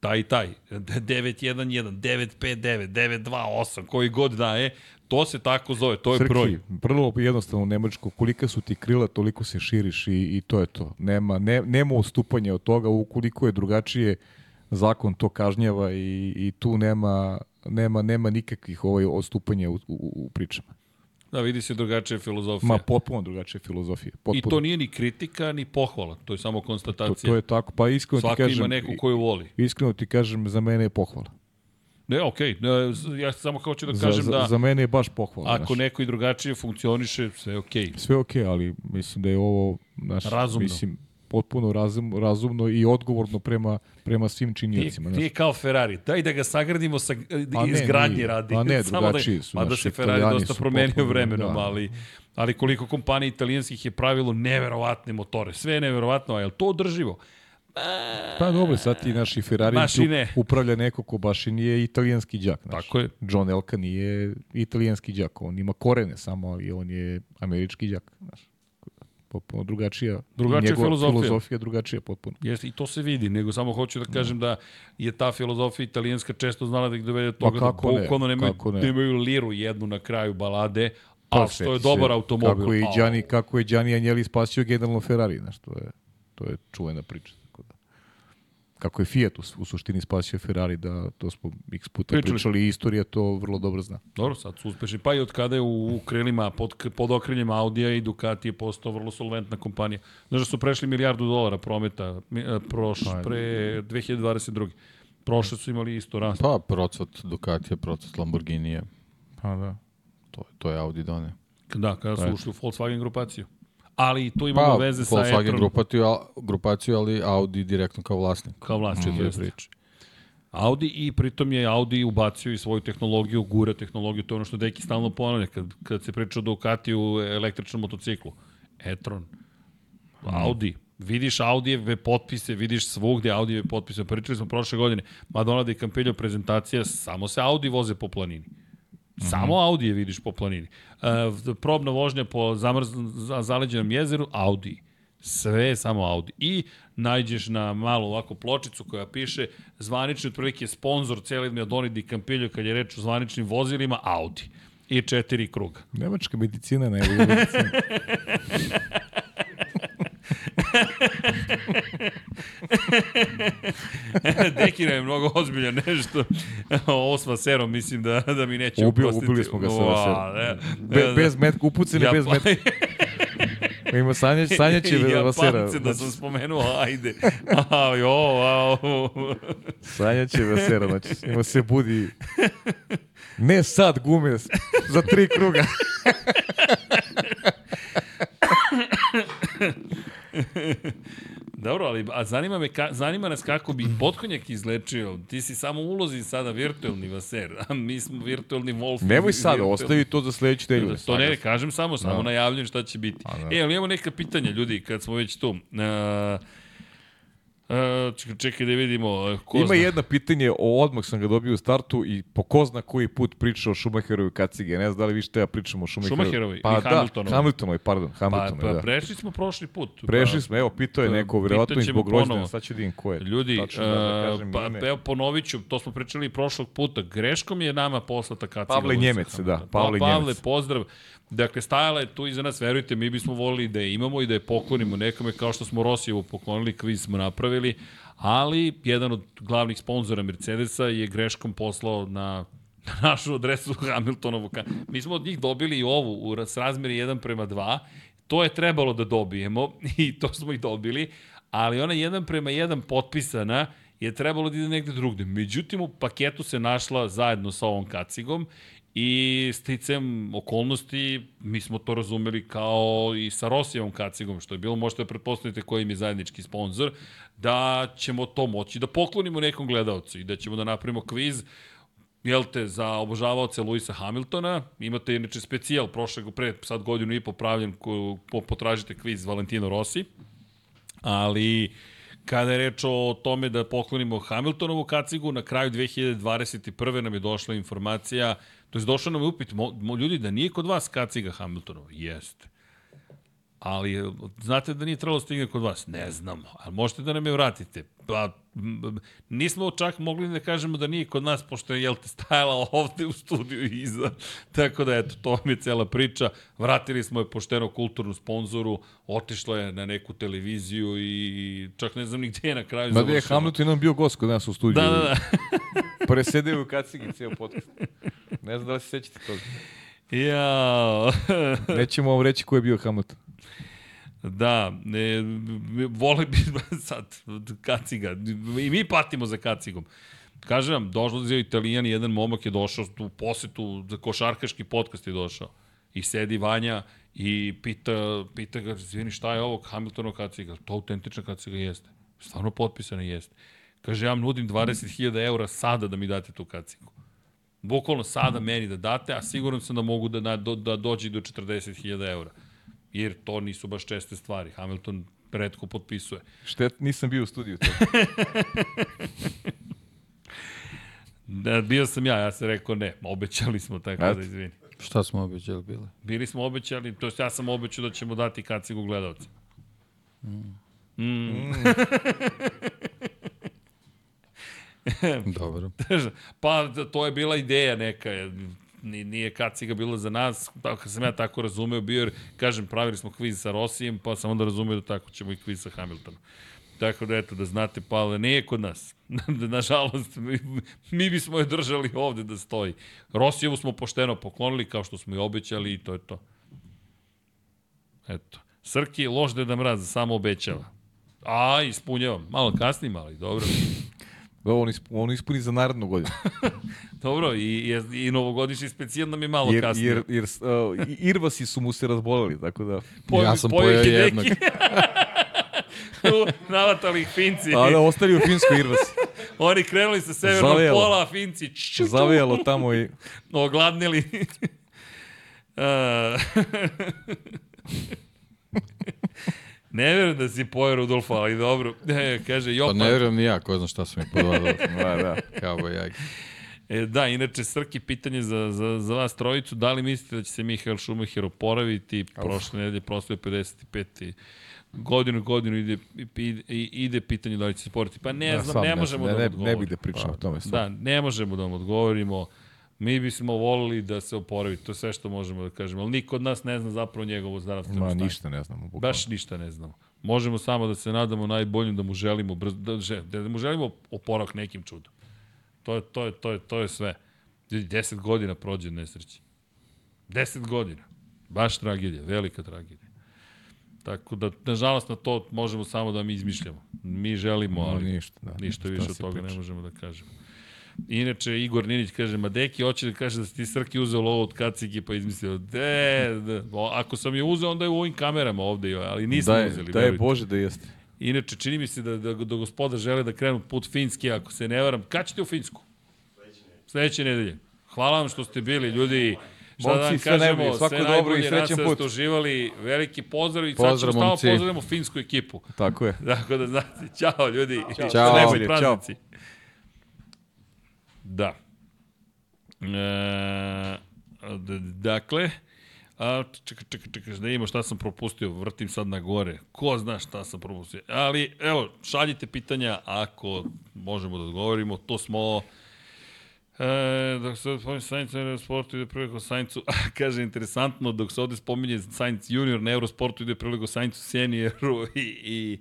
taj i taj, 911, 959, 928, koji god da je, to se tako zove, to je Srki, broj. Vrlo jednostavno u Nemačku, kolika su ti krila, toliko se širiš i, i to je to. Nema, ne, nema ustupanja od toga, ukoliko je drugačije, zakon to kažnjava i, i tu nema, nema, nema nikakvih ovaj odstupanja u, u, u pričama. Da, vidi se drugačija filozofija. Ma, potpuno drugačija filozofija. Potpuno. I to nije ni kritika, ni pohvala. To je samo konstatacija. To, to je tako. Pa iskreno Svaki ti kažem... ima neku koju voli. Iskreno ti kažem, za mene je pohvala. Ne, okej, okay. ja samo hoću da kažem za, da... Za mene je baš pohvala. Ako znaš. neko i drugačije funkcioniše, sve je okej. Okay. Sve je okej, okay, ali mislim da je ovo... Znaš, Razumno. Mislim, potpuno razum, razumno i odgovorno prema, prema svim činjacima. Ti, ti kao Ferrari, daj da ga sagradimo sa pa izgradnje radi. Pa ne, <laughs> drugačiji su. Pa da se Ferrari dosta promenio vremenom, da. ali, ali koliko kompanija italijanskih je pravilo neverovatne motore. Sve je neverovatno, a je to održivo? Pa dobro, sad ti naši Ferrari ne. upravlja neko ko baš i nije italijanski džak. Znaš. Tako je. John Elka nije italijanski džak, on ima korene samo, ali on je američki džak. Znaš potpuno drugačija. Drugačija filozofija. filozofija drugačija potpuno. Jeste, i to se vidi, nego samo hoću da kažem da, da je ta filozofija italijanska često znala da ih dovede do toga pa da bukvalno nemaju, ne. nemaju liru jednu na kraju balade, pa, a što je dobar automobil. Kako je Gianni, kako je Gianni Agnelli spasio generalno Ferrari, znaš, to je, to je čuvena priča kako je Fiat u, u suštini spasio Ferrari, da to smo x puta pričali, pričali istorija to vrlo dobro zna. Dobro, sad su uspešni. Pa i od kada je u, u krilima, pod, pod okriljem Audija i Ducati je postao vrlo solventna kompanija. Znaš da su prešli milijardu dolara prometa e, proš, pa, pre 2022. Prošle su imali isto rast. Pa, procvat Ducatija, procvat Lamborghinija. Pa da. To, to je Audi done. Da, kada su ušli u Volkswagen grupaciju ali to ima pa, veze sa Volkswagen grupaciju, grupaciju, ali Audi direktno kao vlasnik. Kao vlasnik, mm, je priča. Audi i pritom je Audi ubacio i svoju tehnologiju, gura tehnologiju, to je ono što Deki stalno ponavlja kad, kad se priča o Ducati u električnom motociklu. e-tron, mm. Audi, vidiš Audijeve potpise, vidiš svugde Audijeve potpise. Pričali smo prošle godine, Madonna de Campello prezentacija, samo se Audi voze po planini. -hmm. Samo Audi je vidiš po planini. Uh, probna vožnja po zamrz, zaleđenom jezeru, Audi. Sve je samo Audi. I najđeš na malu ovako pločicu koja piše zvanični otprilike sponsor celidne od Oni Di Campillo kad je reč o zvaničnim vozilima, Audi. I četiri kruga. Nemačka medicina ne medicina. <laughs> <laughs> Dekina je mnogo ozbiljan nešto. Ovo s Vaserom mislim da, da mi neće Ubio, upustiti. Ubili smo ga sa Vaserom. Be, bez metka, upuceni ja, bez metka. <laughs> Ima sanje, sanje će ja, Vasera. Japance da sam spomenuo, ajde. A, jo, a, Sanja će Vasera, znači ima se budi. Ne sad gume, za tri kruga. <laughs> <laughs> Dobro, ali a zanima, me ka, zanima nas kako bi potkonjak izlečio. Ti si samo ulozi sada virtualni vaser, a mi smo virtualni Wolf. Nemoj sada, ostavi to za sledeći nedelju. To ne, kažem samo, samo. Da. najavljujem šta će biti. A, da. E, ali imamo neka pitanja, ljudi, kad smo već tu. Uh, Uh, čekaj da vidimo. E, ko Ima zna? jedno pitanje, o odmah sam ga dobio u startu i po ko zna koji put pričao o Schumacherovi kacige. Ne znam da li vi što ja pričam o Schumacherovi. Schumacherovi pa, i da, Hamiltonovi. Hamiltonovi, pardon. Hamiltonovi, pa, pa da. prešli smo prošli put. Prešli smo, evo, pitao je neko, vjerovatno i zbog rođena, sad ću da ko je. Ljudi, Tačno, da, da kažem pa, ime. evo ponovit ću, to smo pričali prošlog puta, greškom je nama poslata kaciga. Pavle Njemec, da, Pavle Njemec. Pavle, pozdrav. Dakle, stajala je tu iza nas, verujte, mi bismo volili da je imamo i da je poklonimo nekome, kao što smo Rosijevu poklonili, kviz smo napravili, ali jedan od glavnih sponzora Mercedesa je greškom poslao na našu adresu <laughs> Hamiltonovu. Mi smo od njih dobili i ovu u razmeri 1 prema 2. To je trebalo da dobijemo <laughs> i to smo i dobili, ali ona 1 prema 1 potpisana je trebalo da ide negde drugde. Međutim, u paketu se našla zajedno sa ovom kacigom I sticam okolnosti, mi smo to razumeli kao i sa Rosijevom kacigom, što je bilo, možete da pretpostavite koji im je zajednički sponsor, da ćemo to moći da poklonimo nekom gledalcu i da ćemo da napravimo kviz jel te, za obožavaoce Luisa Hamiltona. Imate inače specijal prošlog, pre sad godinu i popravljen, ko, potražite kviz Valentino Rossi. Ali kada je reč o tome da poklonimo Hamiltonovu kacigu, na kraju 2021. nam je došla informacija To je došao nam upit, mo, mo, ljudi, da nije kod vas kaciga Hamiltonova? Jeste. Ali, znate da nije trebalo da stigne kod vas? Ne znamo, ali možete da nam je vratite. Pa, nismo čak mogli da kažemo da nije kod nas, pošto je, jel te, stajala ovde u studiju iza. Tako da, eto, to mi je cela priča. Vratili smo je pošteno kulturnu sponzoru, otišla je na neku televiziju i čak ne znam ni gde je na kraju Ma da je Hamilton nam bio gost kod nas u studiju. Da, da, da. Presedeo u kacigi cijel podcast. Ne znam da li se sećate toga. Ja. <laughs> Nećemo vam reći ko je bio Hamilton. Da, ne, vole bi <laughs> sad kaciga. I mi patimo za kacigom. Kažem vam, došlo je Italijan i jedan momak je došao u posetu, za košarkaški podcast je došao. I sedi Vanja i pita, pita ga, zvini, šta je ovo Hamiltonov kaciga? To autentična kaciga jeste. Stvarno potpisana jeste. Kaže, ja vam nudim 20.000 eura sada da mi date tu kacigu. Bukvalno sada meni da date, a siguran sam da mogu da, da, da dođe do 40.000 eura. Jer to nisu baš česte stvari. Hamilton redko potpisuje. Štet, nisam bio u studiju. To. <laughs> da, bio sam ja, ja sam rekao ne, obećali smo, tako da izvini. Šta smo obećali bili? Bili smo obećali, to jest ja sam obećao da ćemo dati kacigu gledalca. Mm. Mm. <laughs> <laughs> Dobro. pa to je bila ideja neka, nije kaciga bila za nas, tako sam ja tako razumeo, bio jer, kažem, pravili smo kviz sa Rosijem, pa sam onda razumeo da tako ćemo i kviz sa Hamiltonom. Tako da eto, da znate, pa nije kod nas. <laughs> Nažalost, mi, mi bismo je držali ovde da stoji. Rosijevu smo pošteno poklonili kao što smo i obećali i to je to. Eto. Srki, loš da mraz, samo obećava. A, ispunjavam. Malo kasnije, malo i dobro. On, isp, on ispuni za narednu godinu. <laughs> Dobro, i, i, i novogodišnji specijal nam je malo jer, kasnije. Jer, jer uh, Irvasi su mu se razboleli, tako da... Po, ja sam pojeo jednog. <laughs> Navatali ih Finci. A da, ostali u Finskoj Irvasi. <laughs> Oni krenuli sa severnog Zavijalo. pola, a Finci... Ču, Zavijalo tamo i... Ogladnili. uh, Ne verujem da si pojao Rudolfa, ali dobro. <laughs> E, kaže, Jopa. Pa ne verujem ni ja, ko zna šta sam mi podvadao. <laughs> da, da. Kao bojag. E, da, inače, Srki, pitanje za, za, za vas trojicu, da li mislite da će se Mihael Schumacher oporaviti prošle nedelje, proslije 55. godinu, godinu ide, ide, ide pitanje da li će se poriti. Pa ne ja, znam, ne možemo ne, da ne, odgovorimo. Ne bih da pričam pa, o tome. Da, ne možemo da vam odgovorimo. Mi bismo volili da se oporavi, to je sve što možemo da kažemo, ali niko od nas ne zna zapravo njegovo zdravstveno stanje. Ma ništa ne znamo. Bukvalno. Baš ništa ne znamo. Možemo samo da se nadamo najboljim da mu želimo brz, da, da mu želimo oporavak nekim čudom. To je, to je, to je, to je sve. 10 godina prođe nesreći. 10 godina. Baš tragedija, velika tragedija. Tako da, nažalost, na to možemo samo da mi izmišljamo. Mi želimo, ali no, ništa, da, ništa više od toga priča. ne možemo da kažemo. Inače, Igor Ninić kaže, ma deki, hoće da kaže da si ti Srki uzeo lovo od kacigi, pa izmislio, de, de, ako sam je uzeo, onda je u ovim kamerama ovde, ali nisam da je, uzeli. Da je Bože da jeste. Inače, čini mi se da, da, da gospoda žele da krenu put Finski, ako se ne varam. Kad ćete u Finsku? Sledeće nedelje. Hvala vam što ste bili, ljudi. Šta da vam kažemo, najbolje, svako sve dobro i srećan put. uživali, veliki pozdrav i pozdrav, sad ćemo stavo pozdravimo finsku ekipu. Tako je. <laughs> Dakle, da znate, čao ljudi. Ćao. Ćao. Najbolje, čao. Da. E, dakle, a, čekaj, čekaj, čekaj, da imamo šta sam propustio, vrtim sad na gore. Ko zna šta sam propustio. Ali, evo, šaljite pitanja ako možemo da odgovorimo. To smo... E, dok se ovde spominje Sainz na Eurosportu ide priligo Saincu, <laughs> kaže interesantno, dok se ovde spominje Sainz junior na Eurosportu ide priligo Saincu senioru i, i,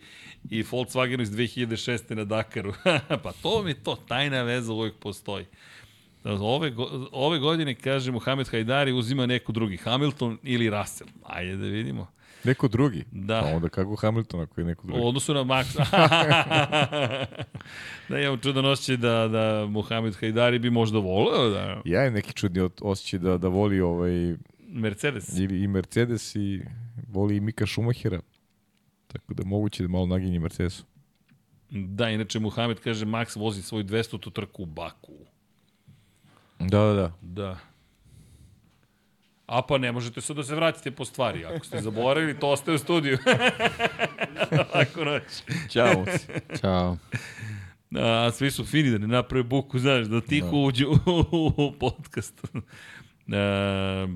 i Volkswagenu iz 2006. na Dakaru. <laughs> pa to mi to, tajna veza uvijek postoji. Ove, ove godine, kaže, Mohamed Hajdari uzima neko drugi, Hamilton ili Russell. Ajde da vidimo. Neko drugi? Da. Pa onda kako Hamilton ako je neko drugi? U odnosu na Max. <laughs> da imam čudan osjećaj da, da Mohamed Hajdari bi možda voleo da... Ja imam neki čudni osjećaj da, da voli ovaj... Mercedes. I, I Mercedes i voli i Mika Schumachera. Tako da moguće da malo naginje Mercedesu. Da, inače Mohamed kaže Max vozi svoj 200 trku u Baku. Da, da, da. Da. A pa ne možete sad da se vratite po stvari. Ako ste zaboravili, to ostaje u studiju. <laughs> Lako noć. Ćao. Ćao. A, svi su fini da ne naprave buku, znaš, da tiho da. uđu u, u podcast. A,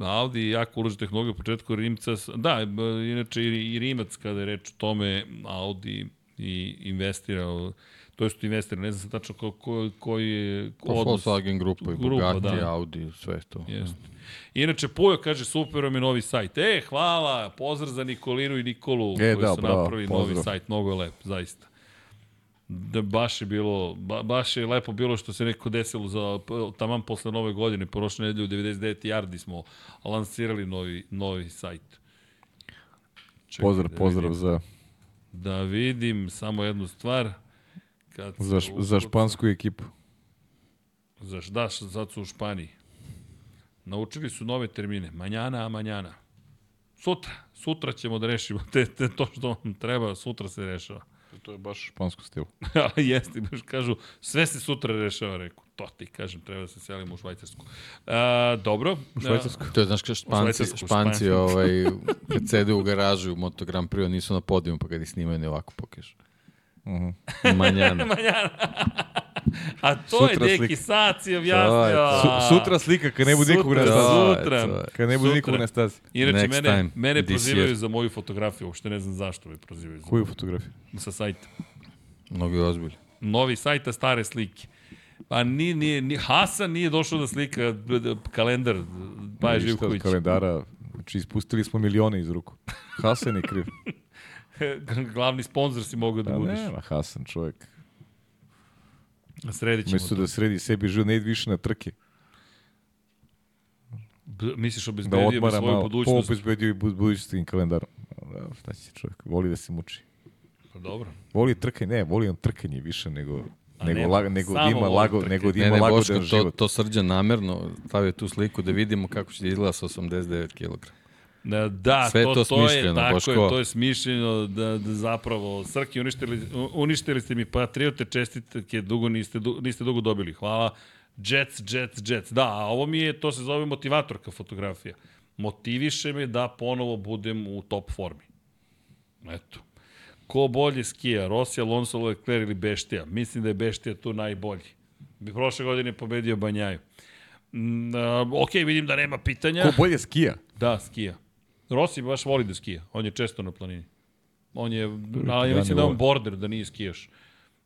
<laughs> Audi jako uloži tehnologiju u početku Rimca. Da, inače i Rimac kada je reč o tome, Audi i investirao to jest investira, ne znam tačno ko, ko, koji je pa odnos. Volkswagen grupa i Bugatti, da. Audi, sve to. Jeste. Inače, Pujo kaže, super vam je novi sajt. E, hvala, pozdrav za Nikolinu i Nikolu e, koji da, su bravo, napravili pozdrav. novi sajt. Mnogo je lep, zaista. Da baš je bilo, ba, baš je lepo bilo što se neko desilo za taman posle nove godine, prošle nedelje u 99 Yardi smo lansirali novi, novi sajt. Čekaj, pozdrav, da pozdrav vidim, za... Da vidim samo jednu stvar. Kad za, š, za špansku ekipu. Zaš, da, sad su u Španiji. Naučili su nove termine. Manjana, a manjana. Sutra. Sutra ćemo da rešimo te, te, to što vam treba. Sutra se rešava. To je baš špansko stil. <laughs> Jeste, baš kažu, sve se sutra rešava, reku. To ti kažem, treba da se selimo u Švajcarsku. A, dobro. U Švajcarsku? To je, znaš, kao španci, španci ovaj, <laughs> kad sede u garažu u Moto Grand Prix, nisu na podijum, pa kad ih snimaju ne ovako pokažu. Uh mhm. -huh. Manjana. <laughs> Manjana. A to sutra je neki saci objasnio. Su, sutra slika, kad ne bude nikog na stazi. Sutra. Kad ne bude nikog na stazi. Inače, Next mene, time. mene prozivaju za moju fotografiju, uopšte ne znam zašto me prozivaju. Za Koju fotografiju? Sa sajta. Mnogi ozbilj. Novi sajta, stare slike. Pa ni, ni, ni, Hasan nije došao da slika kalendar Baje Živković. kalendara, znači ispustili smo milione iz ruku. Hasan je kriv. <laughs> <laughs> Glavni sponsor si mogao da budeš. Nema Hasan čovjek. Sredit ćemo Mesto da sredi sebi život, ne više na trke. B, misliš obezbedio da bi svoju malo, budućnost? Po obezbedio bi budućnost kalendarom. Da, šta će čovjek, voli da se muči. Pa dobro. Voli trkanje, ne, voli on trkanje više nego A nego, ne, laga, nego da ima lago, nego da ima ne, lago Boško, da to, to srđa namerno stavio tu sliku da vidimo kako će da izgleda sa 89 kg. Da, da Sve to, to, to je tako Boško. je, to je smišljeno da, da zapravo Srki uništili, uništili ste mi patriote čestitke, dugo niste, du, niste dugo dobili. Hvala. Jets, Jets, Jets. Da, a ovo mi je, to se zove motivatorka fotografija. Motiviše me da ponovo budem u top formi. Eto. Ko bolje skija, Rossi, Alonso, Leclerc ili Beštija? Mislim da je Beštija tu najbolji. Bi prošle godine pobedio Banjaju. Mm, ok, vidim da nema pitanja. Ko bolje skija? Da, skija. Rossi baš voli da skija. On je često na planini. On je, ali ja mislim da on border, da nije skijaš.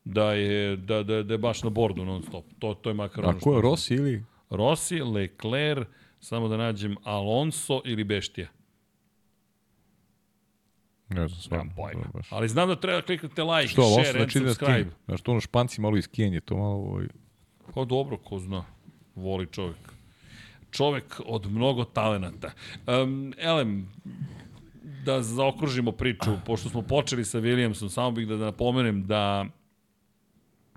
Da je, da, da, da je baš na bordu non stop. To, to je makar ono što... A ko je Rossi ili? Rossi, Leclerc, samo da nađem Alonso ili Beštija. Ne znam, stvarno. Ja. Ali znam da treba kliknete like, što, share and da subscribe. Da Znaš, to ono španci malo iskijenje, to malo... Ovaj... Pa dobro, ko zna. Voli čovjek čovek od mnogo talenata. Um, Elem, da zaokružimo priču, pošto smo počeli sa Williamsom, samo bih da, da napomenem da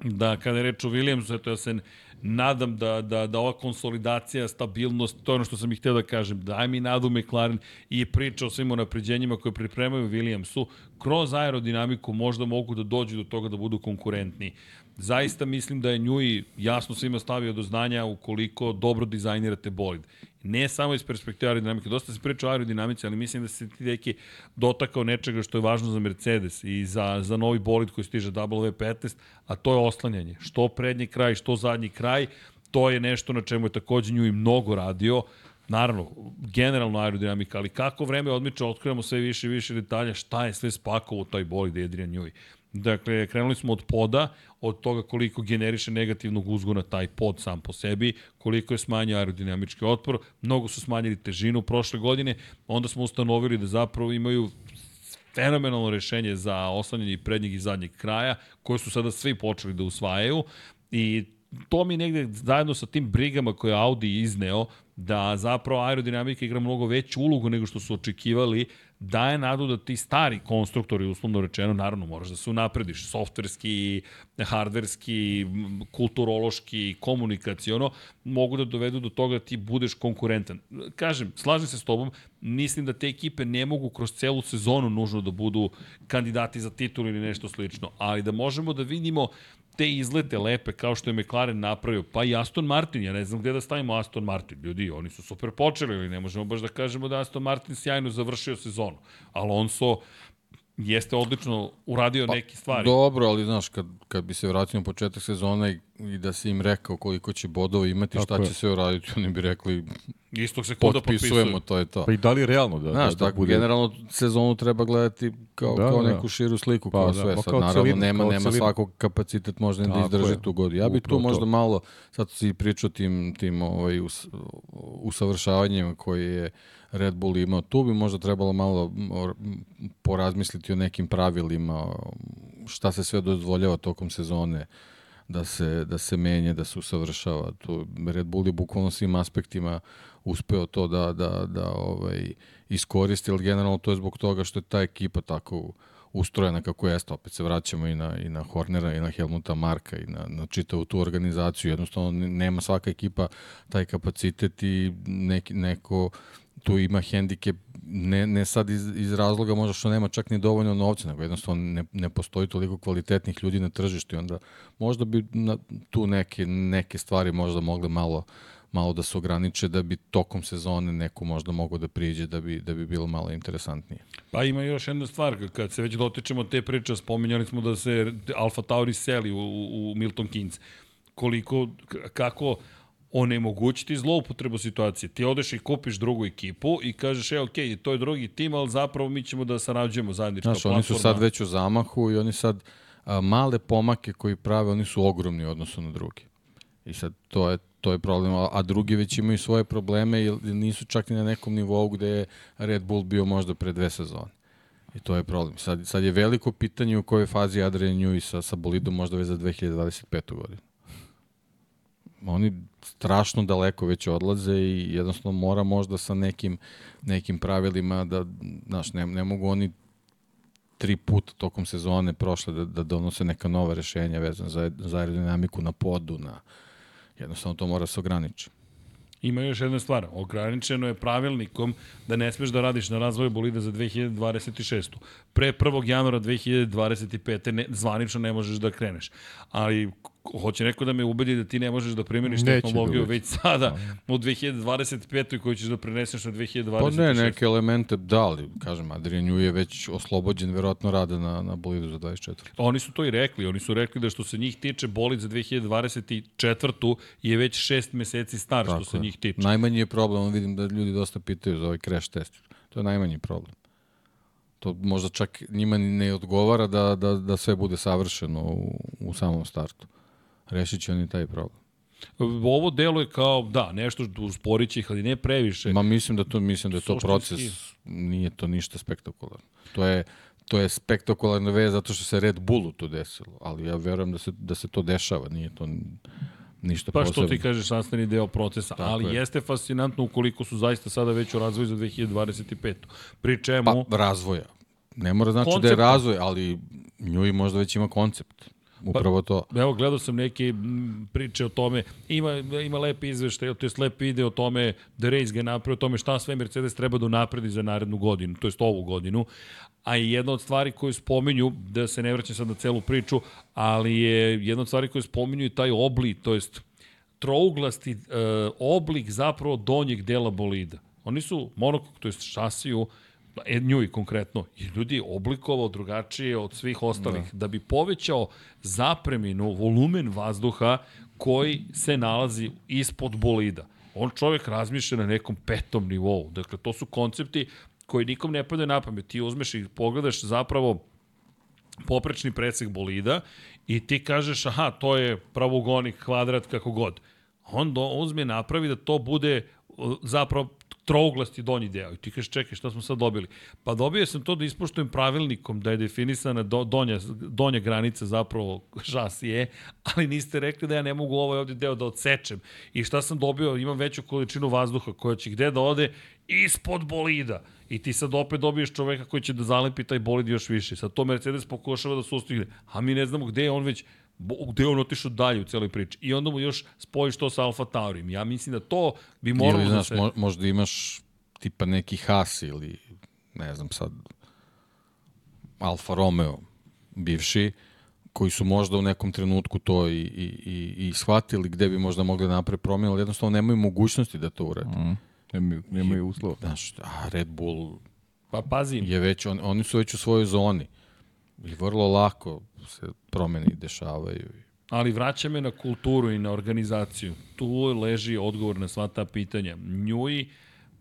da kada je reč o Williamsu, eto ja se nadam da, da, da ova konsolidacija, stabilnost, to je ono što sam ih htio da kažem, daj mi nadu McLaren i priča o svim napređenjima koje pripremaju Williamsu, kroz aerodinamiku možda mogu da dođu do toga da budu konkurentni. Zaista mislim da je Njui jasno svima stavio do znanja ukoliko dobro dizajnirate bolid. Ne samo iz perspektive aerodinamike, dosta se priča o aerodinamici, ali mislim da se ti deki dotakao nečega što je važno za Mercedes i za, za novi bolid koji stiže W15, a to je oslanjanje. Što prednji kraj, što zadnji kraj, to je nešto na čemu je takođe Njui mnogo radio. Naravno, generalno aerodinamika, ali kako vreme odmiče, otkrivamo sve više i više detalja šta je sve spakovo u taj bolid Adrian Njui. Dakle, krenuli smo od poda, od toga koliko generiše negativnog uzgona taj pod sam po sebi, koliko je smanjio aerodinamički otpor, mnogo su smanjili težinu prošle godine, onda smo ustanovili da zapravo imaju fenomenalno rešenje za oslanjanje prednjeg i zadnjeg kraja, koje su sada svi počeli da usvajaju. I to mi negde zajedno sa tim brigama koje Audi izneo, da zapravo aerodinamika igra mnogo veću ulogu nego što su očekivali, daje nadu da ti stari konstruktori, uslovno rečeno, naravno moraš da se unaprediš, softverski, hardverski, kulturološki, komunikacijono, mogu da dovedu do toga da ti budeš konkurentan. Kažem, slažem se s tobom, mislim da te ekipe ne mogu kroz celu sezonu nužno da budu kandidati za titul ili nešto slično, ali da možemo da vidimo te izlete lepe kao što je McLaren napravio, pa i Aston Martin, ja ne znam gde da stavimo Aston Martin, ljudi, oni su super počeli, ali ne možemo baš da kažemo da Aston Martin sjajno završio sezonu. Alonso jeste odlično uradio pa, neke stvari. Dobro, ali znaš, kad, kad bi se vratio na početak sezona i, i da si im rekao koliko će bodova imati, Tako šta je. će se uraditi, oni bi rekli Istog sekunda potpisujemo, to je to. Pa i da li je realno da, Znaš, da, da, bude... generalno sezonu treba gledati kao, da, kao da. neku širu sliku, pa, kao da, sve. Sad, kao naravno, celina, nema, nema svakog kapacitet možda da izdrži tu godinu. Ja bih tu možda to. malo, sad si pričao tim, tim ovaj, us, usavršavanjima koji je Red Bull imao. Tu bi možda trebalo malo porazmisliti o nekim pravilima, šta se sve dozvoljava tokom sezone da se, da se menje, da se usavršava. Tu Red Bull je bukvalno svim aspektima uspeo to da, da, da ovaj, iskoristi, ali generalno to je zbog toga što je ta ekipa tako ustrojena kako jeste, opet se vraćamo i na, i na Hornera i na Helmuta Marka i na, na čitavu tu organizaciju, jednostavno nema svaka ekipa taj kapacitet i neki, neko tu ima hendikep ne, ne sad iz, iz razloga možda što nema čak ni dovoljno novca, nego jednostavno ne, ne postoji toliko kvalitetnih ljudi na tržištu i onda možda bi na, tu neke, neke stvari možda mogle malo malo da se ograniče da bi tokom sezone neko možda mogo da priđe da bi, da bi bilo malo interesantnije. Pa ima još jedna stvar, kad se već dotičemo te priče, spominjali smo da se Alfa Tauri seli u, u Milton Keynes. Koliko, kako onemogućiti zloupotrebu situacije. Ti odeš i kupiš drugu ekipu i kažeš, e, ok, to je drugi tim, ali zapravo mi ćemo da sarađujemo zajednička Znaš, platforma. oni su sad već u zamahu i oni sad a, male pomake koji prave, oni su ogromni u odnosu na drugi. I sad to je to je problem, a drugi već imaju svoje probleme i nisu čak ni na nekom nivou gde je Red Bull bio možda pre dve sezone. I to je problem. Sad, sad je veliko pitanje u kojoj fazi Adrian Newey sa, sa bolidom možda već za 2025. godinu. Oni strašno daleko već odlaze i jednostavno mora možda sa nekim, nekim pravilima da, znaš, ne, ne mogu oni tri puta tokom sezone prošle da, da donose neka nova rešenja vezana za, za aerodinamiku na podu, na, Jednostavno to mora se ograničiti. Ima još jedna stvar, ograničeno je pravilnikom da ne smeš da radiš na razvoju bolida za 2026. Pre 1. januara 2025. Ne, zvanično ne možeš da kreneš. Ali hoće neko da me ubedi da ti ne možeš da primjeniš Neće tehnologiju da već sada u 2025. koju ćeš da preneseš na 2026. Pa ne, neke elemente da, ali kažem, Adrian Nju je već oslobođen verovatno rada na, na bolidu za 24. Oni su to i rekli, oni su rekli da što se njih tiče bolid za 2024. je već šest meseci star Tako što se njih tiče. Najmanji je problem, vidim da ljudi dosta pitaju za ovaj crash test. To je najmanji problem. To možda čak njima ne odgovara da, da, da sve bude savršeno u, u samom startu. Rešit će oni taj problem. Ovo delo je kao, da, nešto usporit će ih, ali ne previše. Ma mislim da to, mislim da je to proces, nije to ništa spektakularno. To je, to je spektakularna vez zato što se Red Bullu to desilo, ali ja verujem da se, da se to dešava, nije to ništa pa posebno. Pa što ti kažeš sastavni deo procesa, Tako ali je. jeste fascinantno ukoliko su zaista sada već u razvoju za 2025. Pri čemu... Pa razvoja. Ne mora znači Koncepta. da je razvoj, ali njoj možda već ima koncept. Upravo to. Pa, evo, gledao sam neke priče o tome, ima, ima lepi izveštaj, to je lep video o tome, da Reis ga napravio, o tome šta sve Mercedes treba da napredi za narednu godinu, to jest ovu godinu. A i jedna od stvari koju spominju, da se ne vraćam sad na celu priču, ali je jedna od stvari koju spominju je taj obli, to jest trouglasti uh, oblik zapravo donjeg dela bolida. Oni su monokok, to jest šasiju, e, nju i konkretno, i ljudi oblikovao drugačije od svih ostalih, da. da bi povećao zapreminu, volumen vazduha koji se nalazi ispod bolida. On čovjek razmišlja na nekom petom nivou. Dakle, to su koncepti koji nikom ne padaju na pamet. Ti uzmeš i pogledaš zapravo poprečni presek bolida i ti kažeš, aha, to je pravogonik, kvadrat, kako god. On do, uzme napravi da to bude zapravo trouglasti donji deo. I ti kažeš, čekaj, šta smo sad dobili? Pa dobio sam to da ispoštujem pravilnikom da je definisana do, donja, donja granica zapravo šasije, ali niste rekli da ja ne mogu ovaj ovde deo da odsečem. I šta sam dobio? Imam veću količinu vazduha koja će gde da ode? Ispod bolida. I ti sad opet dobiješ čoveka koji će da zalepi taj bolid još više. Sad to Mercedes pokušava da sustigne. A mi ne znamo gde je on već gde on otišao dalje u celoj priči. I onda mu još spojiš to sa Alfa Taurim. Ja mislim da to bi moralo ili, da se... Mo, možda imaš tipa neki Haas ili ne znam sad Alfa Romeo bivši koji su možda u nekom trenutku to i, i, i, i shvatili gde bi možda mogli da napraviti promjenu, ali jednostavno nemaju mogućnosti da to urade. Mm. Nemaju, nemaju uslova. Znaš, a Red Bull pa pazi. je već, on, oni su već u svojoj zoni. I vrlo lako se promeni dešavaju. Ali vraća me na kulturu i na organizaciju. Tu leži odgovor na sva ta pitanja. Njuji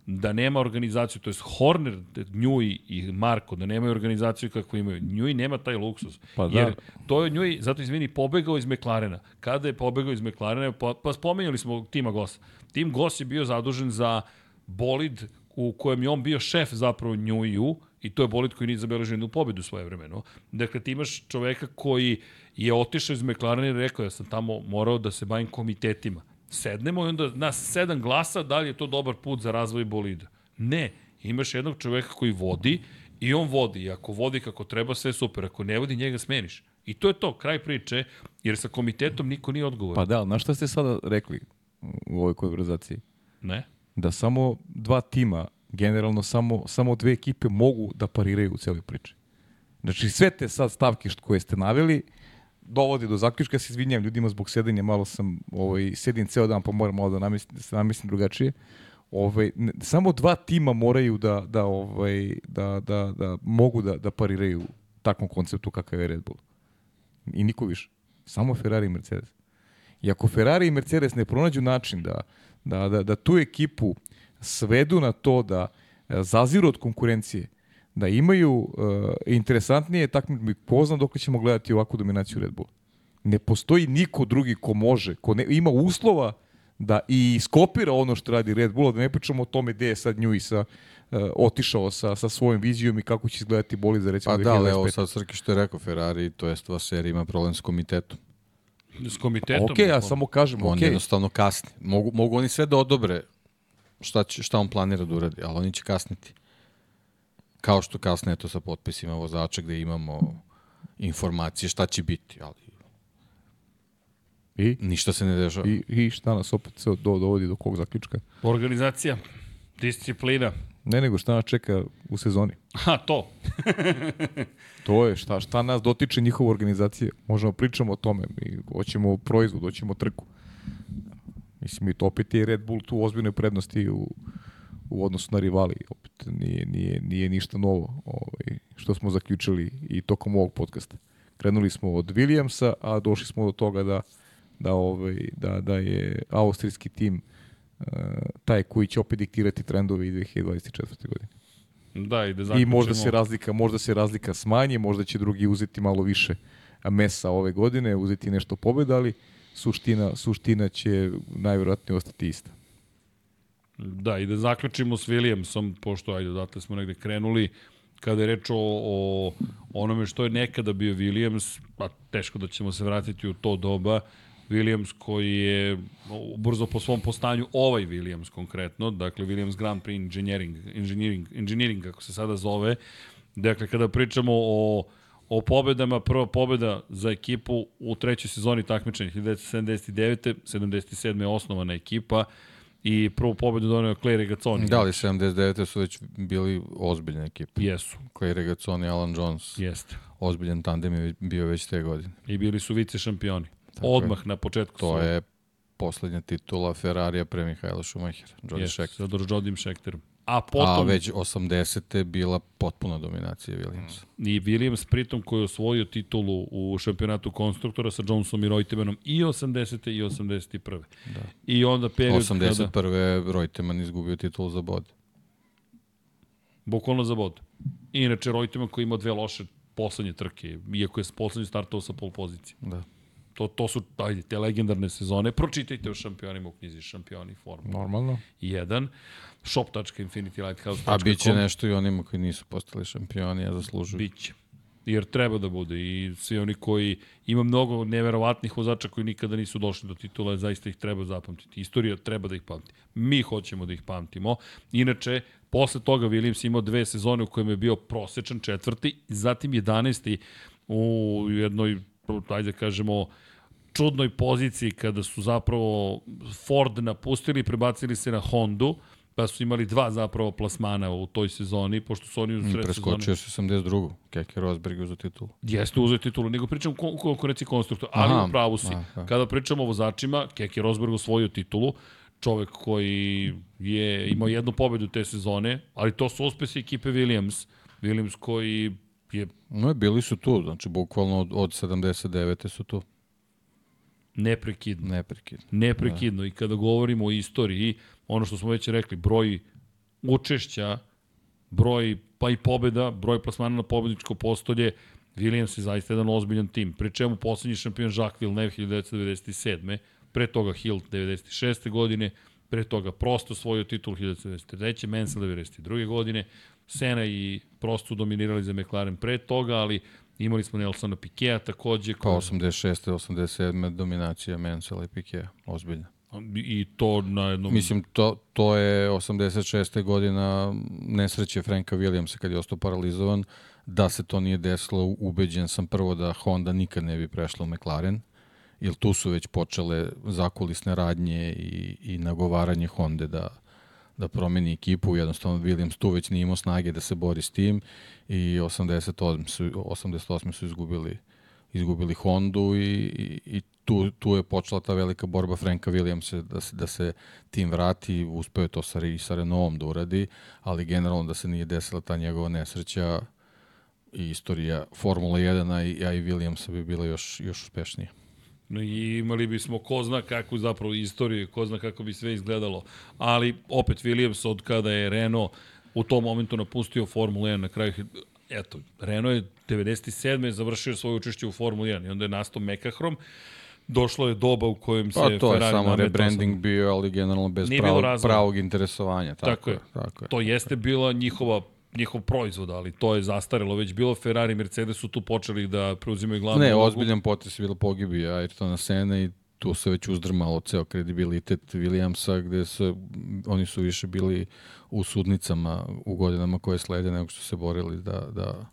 da nema organizaciju, to je Horner, Njuji i Marko, da nemaju organizaciju kako imaju. Njuji nema taj luksus. Pa da. Jer to je Njuji, zato izvini, pobegao iz McLarena. Kada je pobegao iz McLarena, pa, pa spomenjali smo Tima Gossa. Tim Goss je bio zadužen za bolid u kojem je on bio šef zapravo Njuju, I to je bolid koji nije zabeležio jednu pobedu svoje vremeno. Dakle, ti imaš čoveka koji je otišao iz McLarena i rekao ja sam tamo morao da se bavim komitetima. Sednemo i onda nas sedam glasa da li je to dobar put za razvoj bolida. Ne, imaš jednog čoveka koji vodi I on vodi, i ako vodi kako treba, sve super. Ako ne vodi, njega smeniš. I to je to, kraj priče, jer sa komitetom niko nije odgovoran. Pa da, na šta ste sada rekli u ovoj konverzaciji? Ne? Da samo dva tima, generalno samo, samo dve ekipe mogu da pariraju u cijeloj priči. Znači sve te sad stavke što koje ste naveli, dovodi do zaključka, ja se izvinjam ljudima zbog sedenja, malo sam, ovaj, sedim ceo dan pa moram malo da namislim, da se namislim drugačije. Ovaj, ne, samo dva tima moraju da, da, ovaj, da, da, da mogu da, da pariraju takvom konceptu kakav je Red Bull. I niko više. Samo Ferrari i Mercedes. I ako Ferrari i Mercedes ne pronađu način da, da, da, da tu ekipu svedu na to da e, zaziru od konkurencije, da imaju uh, interesantnije takmičenje, ko zna dok ćemo gledati ovakvu dominaciju Red Bulla. Ne postoji niko drugi ko može, ko ne, ima uslova da i skopira ono što radi Red Bull, da ne pričamo o tome gde je sad nju i sa uh, otišao sa, sa svojom vizijom i kako će izgledati boli za recimo pa 2025. Pa da, evo sad Srki što je rekao Ferrari, to jest ova serija ima problem s komitetom. S komitetom? Ok, ja samo kažem, on ok. jednostavno kasni. Mogu, mogu oni sve da odobre šta, će, šta on planira da uradi, ali oni će kasniti. Kao što kasne to sa potpisima vozača gde imamo informacije šta će biti, ali I? ništa se ne dešava. I, I šta nas opet se do, dovodi do kog zaključka? Organizacija, disciplina. Ne nego šta nas čeka u sezoni. Ha, to. <laughs> To je šta, šta nas dotiče njihova organizacija. Možemo pričamo o tome. Mi hoćemo proizvod, hoćemo trku. Mislim, i to opet je Red Bull tu ozbiljnoj prednosti u, u odnosu na rivali. Opet nije, nije, nije ništa novo ovaj, što smo zaključili i tokom ovog podcasta. Krenuli smo od Williamsa, a došli smo do toga da, da, ovaj, da, da je austrijski tim uh, taj koji će opet diktirati trendove i 2024. godine. Da, i da I možda se razlika, možda se razlika smanji, možda će drugi uzeti malo više mesa ove godine, uzeti nešto pobeda, ali suština, suština će najvjerojatnije ostati ista. Da, i da zaključimo s Williamsom, pošto, ajde, odatle smo negde krenuli, kada je reč o, o onome što je nekada bio Williams, pa teško da ćemo se vratiti u to doba, Williams koji je brzo po svom postanju ovaj Williams konkretno, dakle Williams Grand Prix Engineering, Engineering, Engineering kako se sada zove, dakle kada pričamo o o pobedama, prva pobeda za ekipu u trećoj sezoni takmičenja 1979. 77. je osnovana ekipa i prvu pobedu donio Clay Regazzoni. Da li 79. su već bili ozbiljne ekipe. Jesu. Clay Regazzoni i Alan Jones. Jeste. Ozbiljan tandem je bio već te godine. I bili su vice šampioni. Tako Odmah na početku. To su- je poslednja titula Ferrarija pre Mihajla. Jody Jeste, sa Jodim Schechterom. A potom A već 80. bila potpuna dominacija Williamsa. i Williams pritom koji je osvojio titulu u šampionatu konstruktora sa Johnsonom i Reutemanom i 80. i 81. Da. I onda period 81. kada... Reutemann izgubio titul za bod. Bukvalno za bod. Inače, Reutemann koji ima dve loše poslednje trke, iako je poslednji startao sa pol pozicije. Da. To, to su, ajde, te legendarne sezone. Pročitajte o šampionima u knjizi Šampioni Formula Normalno. 1. shop.infinitylighthouse.com A bit će nešto i onima koji nisu postali šampioni, a zaslužuju. Biće. Jer treba da bude i svi oni koji ima mnogo neverovatnih vozača koji nikada nisu došli do titula, zaista ih treba zapamtiti. Istorija treba da ih pamti. Mi hoćemo da ih pamtimo. Inače, posle toga Williams imao dve sezone u kojima je bio prosečan četvrti, zatim 11. u jednoj, ajde da kažemo, čudnoj poziciji kada su zapravo Ford napustili i prebacili se na Hondu, pa su imali dva zapravo plasmana u toj sezoni, pošto su oni u sred sezone... Preskočio se 82. Keke Rosberg za titulu. Jeste uzeo titulu, nego pričam o konkurenciji konstruktora, ali Aha, u pravu si. aha. Kada pričamo o vozačima, Keke Rosberg osvojio titulu, čovek koji je imao jednu pobedu te sezone, ali to su uspesi ekipe Williams. Williams koji je No, bili su tu, znači bukvalno od, od 79. su tu. Neprekidno. Neprekidno. Neprekidno. I kada govorimo o istoriji, ono što smo već rekli, broj učešća, broj pa i pobeda, broj plasmana na pobedničko postolje, Williams je zaista jedan ozbiljan tim. Pri čemu poslednji šampion Jacques Villeneuve 1997. Pre toga Hill 96. godine, pre toga Prosto svoju titul 1993. Mansell 92. godine, Sena i Prosto dominirali za McLaren pre toga, ali imali smo Nelsona Pikea takođe. Pa koji- 86. 87. dominacija Mansella i Pikea. Ozbiljna. I to na jednom... Mislim, to, to je 86. godina nesreće Franka Williamsa kad je ostao paralizovan. Da se to nije desilo, ubeđen sam prvo da Honda nikad ne bi prešla u McLaren, jer tu su već počele zakulisne radnje i, i nagovaranje Honda da, da promeni ekipu, jednostavno Williams tu već nije imao snage da se bori s tim i 88 su, 88 su izgubili izgubili Hondu i, i, i tu, tu je počela ta velika borba Franka Williamsa da se, da se tim vrati, uspeo je to sa, i sa Renaultom da uradi, ali generalno da se nije desila ta njegova nesreća i istorija Formula 1 a i, a i Williamsa bi bila još, još uspešnija. No i imali bismo ko zna kakvu zapravo istoriju, ko zna kako bi sve izgledalo. Ali opet Williams od kada je Renault u tom momentu napustio Formula 1 na kraju eto, Renault je 97. završio svoje učešće u Formuli 1 i onda je nastao Mekahrom. Došlo je doba u kojem se pa, to Ferrari je samo rebranding sam... bio, ali generalno bez pravog, pravog interesovanja. Tako, tako, je. tako je. To jeste bila njihova njihov proizvod, ali to je zastarelo već bilo. Ferrari i Mercedes su tu počeli da preuzimaju glavnu Ne, ozbiljan potres je bilo pogibija Ayrtona Sena i tu se već uzdrmalo ceo kredibilitet Williamsa, gde se, oni su više bili u sudnicama u godinama koje slede nego što se borili da, da,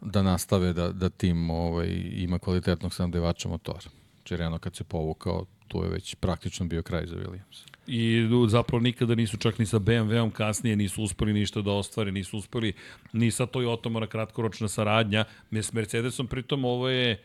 da nastave da, da tim ovaj, ima kvalitetnog snabdevača motora. Čereno kad se povukao, to je već praktično bio kraj za Williams. I zapravo nikada nisu čak ni sa BMW-om kasnije nisu uspeli ništa da ostvare, nisu uspeli ni sa Toyota mora kratkoročna saradnja. S Mercedesom pritom ovo je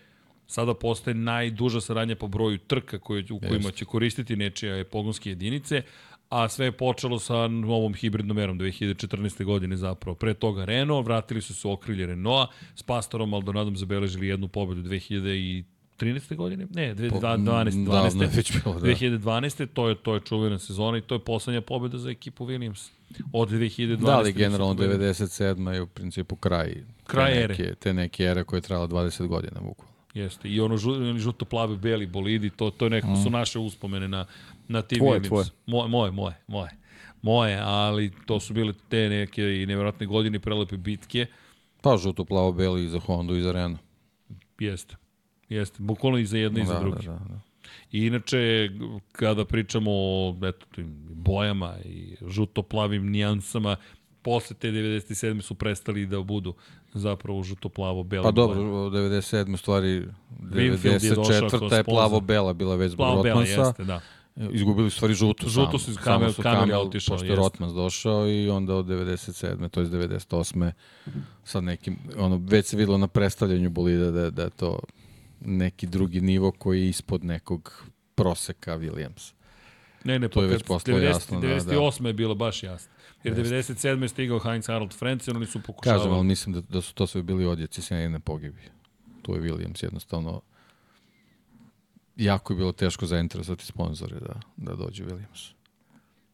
sada postaje najduža saradnja po broju trka koje, u kojima će koristiti nečije pogonske jedinice, a sve je počelo sa novom hibridnom erom 2014. godine zapravo. Pre toga Renault, vratili su se u okrilje Renaulta, s Pastorom Maldonadom zabeležili jednu pobedu 2013. godine? Ne, 2012. 12. Da, već bilo, da. 2012. To je, to je čuvena sezona i to je poslednja pobeda za ekipu Williams. Od 2012. Da, ali generalno 97. je u principu kraj, kraj te neke, te neke ere koje je trajala 20 godina bukvalno. Jeste. I ono žuto plavi beli bolidi, to to je nekako mm. su naše uspomene na na tim tvoje, tvoje. Moje, moje, moje, moje. Moje, ali to su bile te neke i nevjerojatne godine prelepe bitke. Pa žuto plavo beli i za Honda i za Renault. Jeste. Jeste, bukvalno i za jedno da, i za da, drugi. Da, da, da. I inače, kada pričamo o eto, tim bojama i žuto-plavim nijansama, posle te 97. su prestali da budu zapravo žuto-plavo-bela. Pa dobro, 97. stvari 94. je plavo-bela bila već zbog Rotmansa. Jeste, da. Izgubili su stvari žuto. Žuto su iz kamer, kamer otišao. Pošto je Rotmans došao i onda od 97. to je 98. sad nekim, ono, već se videlo na predstavljanju bolida da, da je to neki drugi nivo koji je ispod nekog proseka Williams. Ne, ne, to je već postalo 90, jasno. 98. Da, da. je bilo baš jasno. Jer 97. je stigao Heinz Harald Frentzen, oni su pokušavali... Kažem, ali mislim da, da su to sve bili odjeci s jedne pogibi. Tu je Williams jednostavno... Jako je bilo teško zainteresovati sponzore da, da dođe Williams.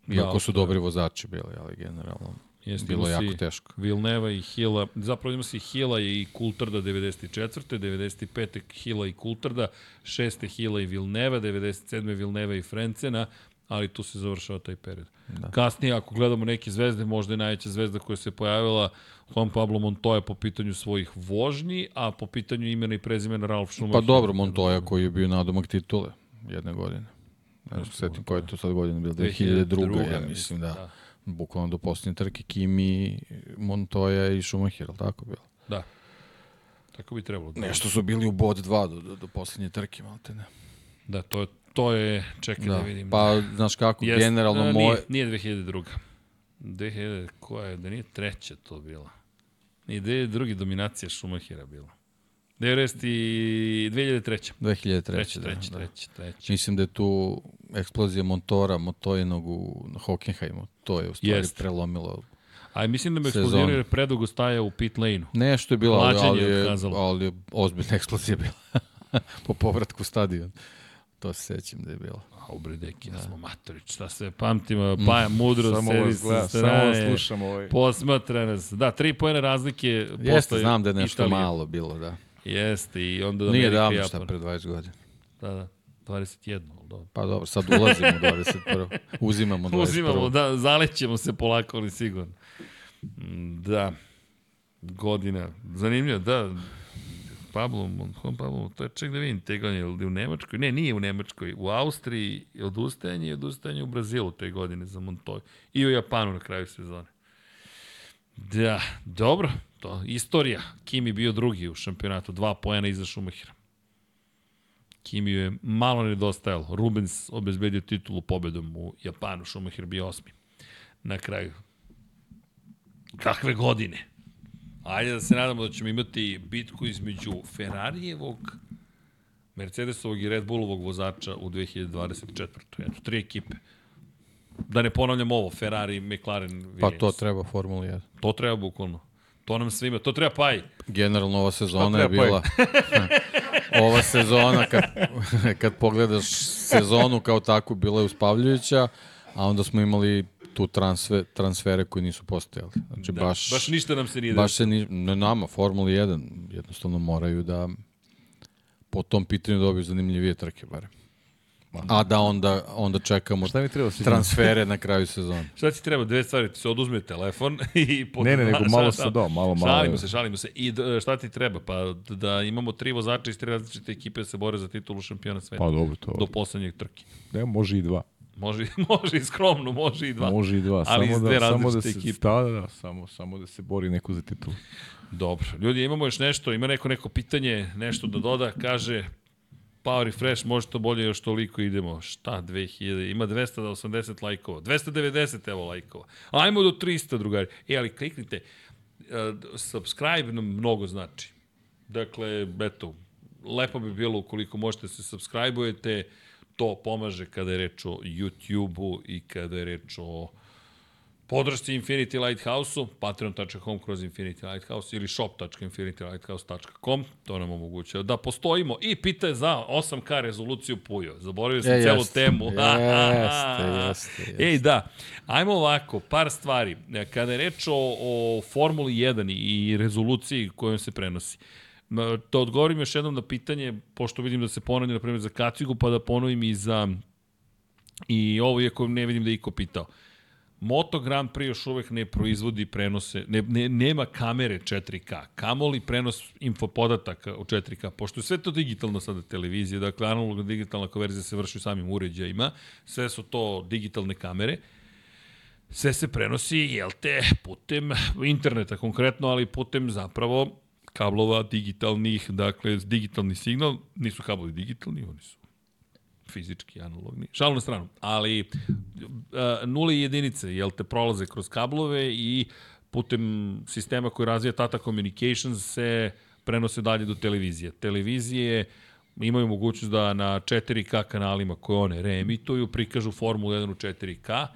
Iako da, su dobri vozači bili, ali generalno Jeste, bilo je jako teško. Vilneva i Hila, zapravo ima si Hila i Kultrda 94. 95. Hila i Kultrda, 6. Hila i Vilneva, 97. Vilneva i Frencena, ali tu se završava taj period. Da. Kasnije, ako gledamo neke zvezde, možda je najveća zvezda koja se pojavila Juan Pablo Montoya po pitanju svojih vožnji, a po pitanju imena i prezimena Ralf Schumacher. Pa dobro, Montoya koji je bio nadomak titule jedne godine. Ne znam, setim koja je to sad godina bila, 2002. 2002 ja mislim, da. da. Bukvalno do posljednje trke Kimi, Montoya i Schumacher, tako bilo? Da. Tako bi trebalo. Da. Nešto su bili u bod 2 do, do, do posljednje trke, malte ne. Da, to je, to je, čekaj da, da vidim. Pa, znaš kako, Jest, generalno uh, moje... Nije, nije 2002. 2000, koja je, da nije treća to bila. Nije 2002. dominacija Schumachera bila. 90 i 2003. 2003. Treći, treći, da, treći, treći. Mislim da je tu eksplozija motora Motojinog u Hockenheimu. To je u stvari Jest. prelomilo A mislim da me eksplozirao jer predugo staja u pit lane-u. Nešto je bilo, ali, ali, je, ali je ozbiljna eksplozija bila. <laughs> po povratku stadion. To se sećam da je bilo. A u Bredeki, da. smo Matorić, šta se pamtimo, Paja mm. mudro, samo sedi sa strane, samo slušamo ovaj. posmatra nas. Da, tri pojene razlike. Jeste, znam da je nešto Italije. malo bilo, da. Jeste, i onda da Nije davno šta pre 20 godina. Da, da. 21, dobro. Pa dobro, sad ulazimo u 21. Uzimamo 21. <laughs> Uzimamo, da, zalećemo se polako, ali sigurno. Mm, da, godina. Zanimljivo, da. Pablo, Juan Pablo, to je ček da vidim te godine, ili u Nemačkoj? Ne, nije u Nemačkoj. U Austriji je odustajanje i odustajanje u Brazilu te godine za Montoya. I u Japanu na kraju sezone. Da, dobro, to istorija. Kimi bio drugi u šampionatu, dva pojena iza Šumahira. Kimi je malo nedostajalo. Rubens obezbedio titulu pobedom u Japanu, Šumahir bio osmi. Na kraju. Kakve godine? Ajde da se nadamo da ćemo imati bitku između Ferrarijevog, Mercedesovog i Red Bullovog vozača u 2024. Eto, tri ekipe. Da ne ponavljam ovo, Ferrari, McLaren, Williams. Pa to treba Formula 1. To treba bukvalno. To nam svima, to treba paj. Generalno ova sezona je bila... <laughs> ova sezona, kad, <laughs> kad pogledaš sezonu kao takvu, bila je uspavljujuća, a onda smo imali tu transfer, transfere koji nisu postojali. Znači, da, baš, baš ništa nam se nije Baš se ni, ne nama, Formula 1, jednostavno moraju da po tom pitanju dobiju zanimljivije trke, barem. A da onda, onda čekamo Šta mi treba transfere na kraju sezone. <laughs> Šta ti treba? Dve stvari, ti se oduzme telefon <laughs> i... Ne, ne, nego malo se do, malo, malo. Šalimo se, šalimo se. I šta ti treba? Pa da imamo tri vozača iz tri različite ekipe da se bore za titulu šampiona sveta. Pa dobro, to. Do poslednjeg trke. Ne, može i dva. Može, <laughs> može i skromno, može i dva. Može i dva, ali samo da, samo da se, ekipe. Da, da, da, samo, samo da se bori neko za titulu. Dobro. Ljudi, imamo još nešto, ima neko neko pitanje, nešto da doda, kaže Power Refresh, može to bolje još toliko idemo. Šta, 2000, ima 280 lajkova, 290 evo lajkova. Ajmo do 300, drugari. E, ali kliknite, uh, subscribe nam mnogo znači. Dakle, eto, lepo bi bilo ukoliko možete da se subscribe-ujete, to pomaže kada je reč o YouTube-u i kada je reč o podršci Infinity Lighthouse-u, patreon.com kroz Infinity Lighthouse ili shop.infinitylighthouse.com, to nam omogućuje da postojimo i pita za 8K rezoluciju Pujo. Zaboravio sam e, celu jeste, temu. <laughs> Jeste, jeste, jeste. Ej, da, ajmo ovako, par stvari. Kada je reč o, o Formuli 1 i rezoluciji kojom se prenosi, Da odgovorim još jednom na pitanje, pošto vidim da se ponavlja, na primjer, za kacigu, pa da ponovim i za... I ovo, iako ne vidim da je iko pitao. Moto Grand Prix još uvek ne proizvodi prenose, ne, ne, nema kamere 4K, kamoli prenos infopodataka u 4K, pošto je sve to digitalno sada televizija, dakle analogna digitalna konverzija se vrši u samim uređajima, sve su to digitalne kamere, sve se prenosi, jel te, putem interneta konkretno, ali putem zapravo kablova digitalnih, dakle, digitalni signal, nisu kablovi digitalni, oni su fizički, analogni. Šalu na stranu. Ali uh, nule i jedinice, jel te prolaze kroz kablove i putem sistema koji razvija Tata Communications se prenose dalje do televizije. Televizije imaju mogućnost da na 4K kanalima koje one reemituju prikažu Formulu 1 u 4K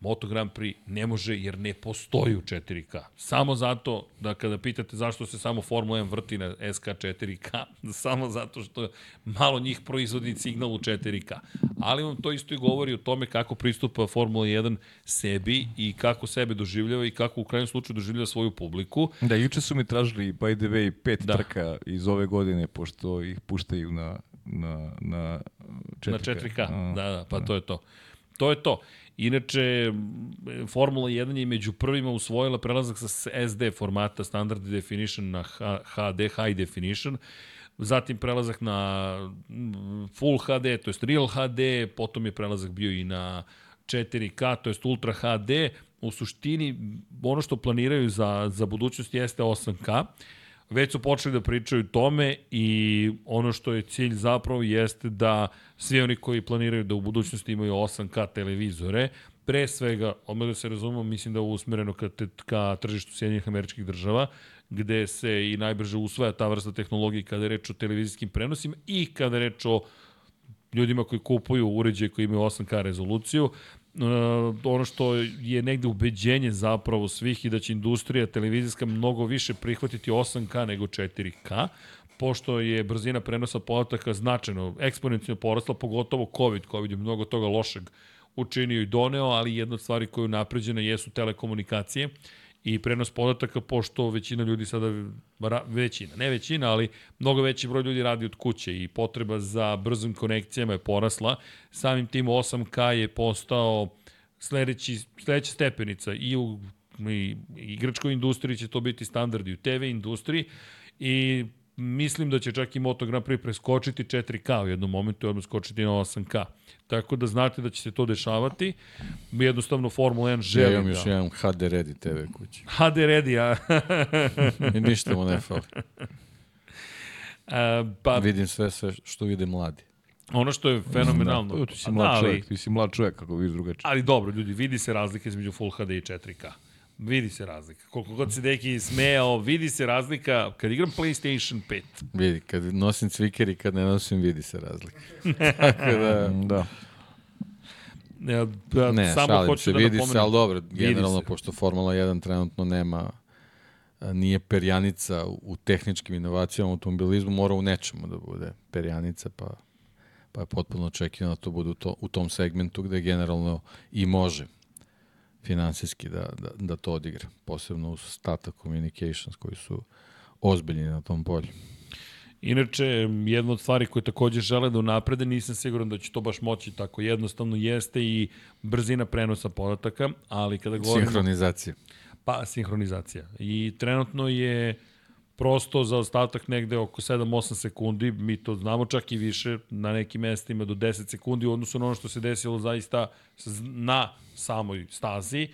Moto Grand Prix ne može jer ne postoji u 4K. Samo zato da kada pitate zašto se samo Formula 1 vrti na SK 4K, <laughs> samo zato što malo njih proizvodi signal u 4K. Ali vam to isto i govori o tome kako pristupa Formula 1 sebi i kako sebe doživljava i kako u krajnjem slučaju doživljava svoju publiku. Da, juče su mi tražili, by the way, pet da. trka iz ove godine, pošto ih puštaju na, na, na 4K. Na 4K, A, da, da, pa da. to je to. To je to. Inače, Formula 1 je među prvima usvojila prelazak sa SD formata Standard Definition na HD, High Definition, zatim prelazak na Full HD, to jest Real HD, potom je prelazak bio i na 4K, to jest Ultra HD. U suštini, ono što planiraju za, za budućnost jeste 8K. Već su počeli da pričaju tome i ono što je cilj zapravo jeste da svi oni koji planiraju da u budućnosti imaju 8K televizore, pre svega, odmah da se razumemo, mislim da je usmereno ka, te, ka tržištu Sjedinjenih američkih država, gde se i najbrže usvaja ta vrsta tehnologije kada je reč o televizijskim prenosima i kada je reč o ljudima koji kupuju uređaje koji imaju 8K rezoluciju. Uh, ono što je negde ubeđenje zapravo svih i da će industrija televizijska mnogo više prihvatiti 8K nego 4K, pošto je brzina prenosa podataka značajno, eksponencijalno porasla, pogotovo COVID. COVID je mnogo toga lošeg učinio i doneo, ali jedna od stvari koje je napređena jesu telekomunikacije i prenos podataka, pošto većina ljudi sada, većina, ne većina, ali mnogo veći broj ljudi radi od kuće i potreba za brzim konekcijama je porasla. Samim tim 8K je postao sledeći, sledeća stepenica i u i igračkoj industriji će to biti standardi u TV industriji i mislim da će čak i Moto Grand Prix preskočiti 4K u jednom momentu i odmah skočiti na 8K. Tako da znate da će se to dešavati. Jednostavno Formula 1 želi ja imam da... još jedan HD Ready TV kući. <laughs> HD Ready, a... <laughs> I ništa mu ne fali. a pa, Vidim sve, sve što vide mladi. ono što je fenomenalno... Da, ti si mlad ali- čovjek, ti si mlad čovjek kako vidiš drugačije. Ali dobro, ljudi, vidi se razlika između Full HD i 4K. Vidi se razlika. Koliko god se deki smejao, vidi se razlika kad igram PlayStation 5. Vidi, kad nosim cviker i kad ne nosim, vidi se razlika. <laughs> Tako da... Da. Ja, ja, Ne, samo šalim hoću se, da vidi napomenem. se, ali dobro, generalno, pošto Formula 1 trenutno nema, nije perjanica u, u tehničkim inovacijama u automobilizmu, mora u nečemu da bude perjanica, pa, pa je potpuno očekivano da to bude u, to, u tom segmentu gde generalno i može finansijski da, da, da to odigra, posebno uz Tata Communications koji su ozbiljni na tom polju. Inače, jedna od stvari koje takođe žele da unaprede, nisam siguran da će to baš moći tako jednostavno, jeste i brzina prenosa podataka, ali kada govorimo... Sinhronizacija. Pa, sinhronizacija. I trenutno je prosto za ostatak negde oko 7-8 sekundi, mi to znamo čak i više, na nekim mestima do 10 sekundi u odnosu na ono što se desilo zaista na samoj stazi.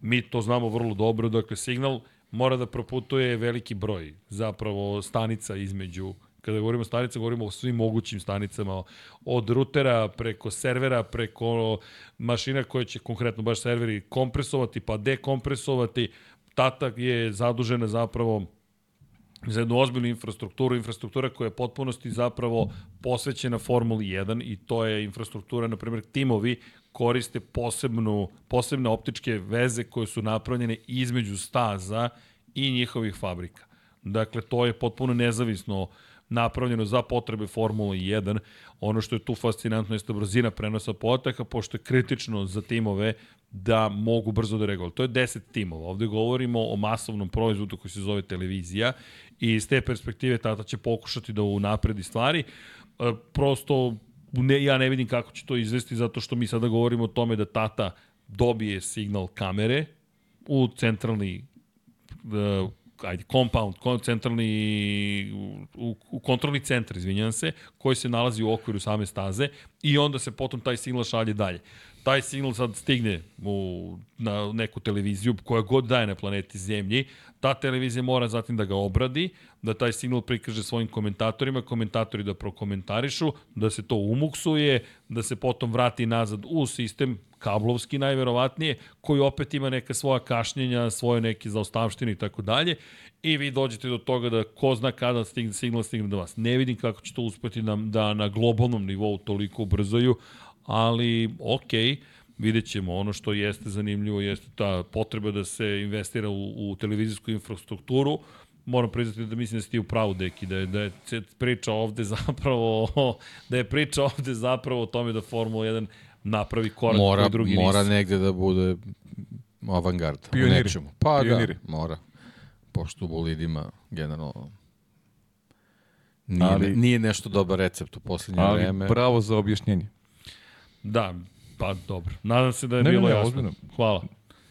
Mi to znamo vrlo dobro, dakle signal mora da proputuje veliki broj zapravo stanica između kada govorimo o stanica, govorimo o svim mogućim stanicama, od rutera preko servera, preko mašina koje će konkretno baš serveri kompresovati pa dekompresovati. Tata je zadužena zapravo za jednu ozbiljnu infrastrukturu, infrastruktura koja je potpunosti zapravo posvećena Formuli 1 i to je infrastruktura, na primjer, timovi koriste posebnu, posebne optičke veze koje su napravljene između staza i njihovih fabrika. Dakle, to je potpuno nezavisno napravljeno za potrebe Formule 1. Ono što je tu fascinantno jeste brzina prenosa podataka, pošto je kritično za timove da mogu brzo da reaguju. To je 10 timova. Ovde govorimo o masovnom proizvodu koji se zove televizija i iz te perspektive Tata će pokušati da unapredi stvari. E, Prosto ne, ja ne vidim kako će to izvesti zato što mi sada govorimo o tome da Tata dobije signal kamere u centralni uh, ajde, compound, centralni, u, u kontrolni centar, izvinjam se, koji se nalazi u okviru same staze i onda se potom taj signal šalje dalje. Taj signal sad stigne u, na neku televiziju koja god daje na planeti Zemlji, ta televizija mora zatim da ga obradi, da taj signal prikaže svojim komentatorima, komentatori da prokomentarišu, da se to umuksuje, da se potom vrati nazad u sistem kablovski najverovatnije, koji opet ima neka svoja kašnjenja, svoje neke zaostavštine i tako dalje, i vi dođete do toga da ko zna kada stigne, signal stigne do vas. Ne vidim kako će to uspeti da, da na globalnom nivou toliko ubrzaju, ali okej, vidjet ćemo. Ono što jeste zanimljivo jeste ta potreba da se investira u, u televizijsku infrastrukturu. Moram priznati da mislim da si ti u pravu, Deki, da je, da je priča ovde <laughs> zapravo, da je priča ovde zapravo o tome da Formula 1 napravi korak mora, koji drugi mora nisu. negde da bude avangard. u Pioniri. nečemu. Pa Pioniri. da, mora. Pošto u bolidima generalno nije, Ali- ali, nije nešto dobar recept u poslednje Ali vreme. bravo za objašnjenje. Da, pa dobro. Nadam se da je Ne, bilo ne, jasno. ozbiljno. Hvala.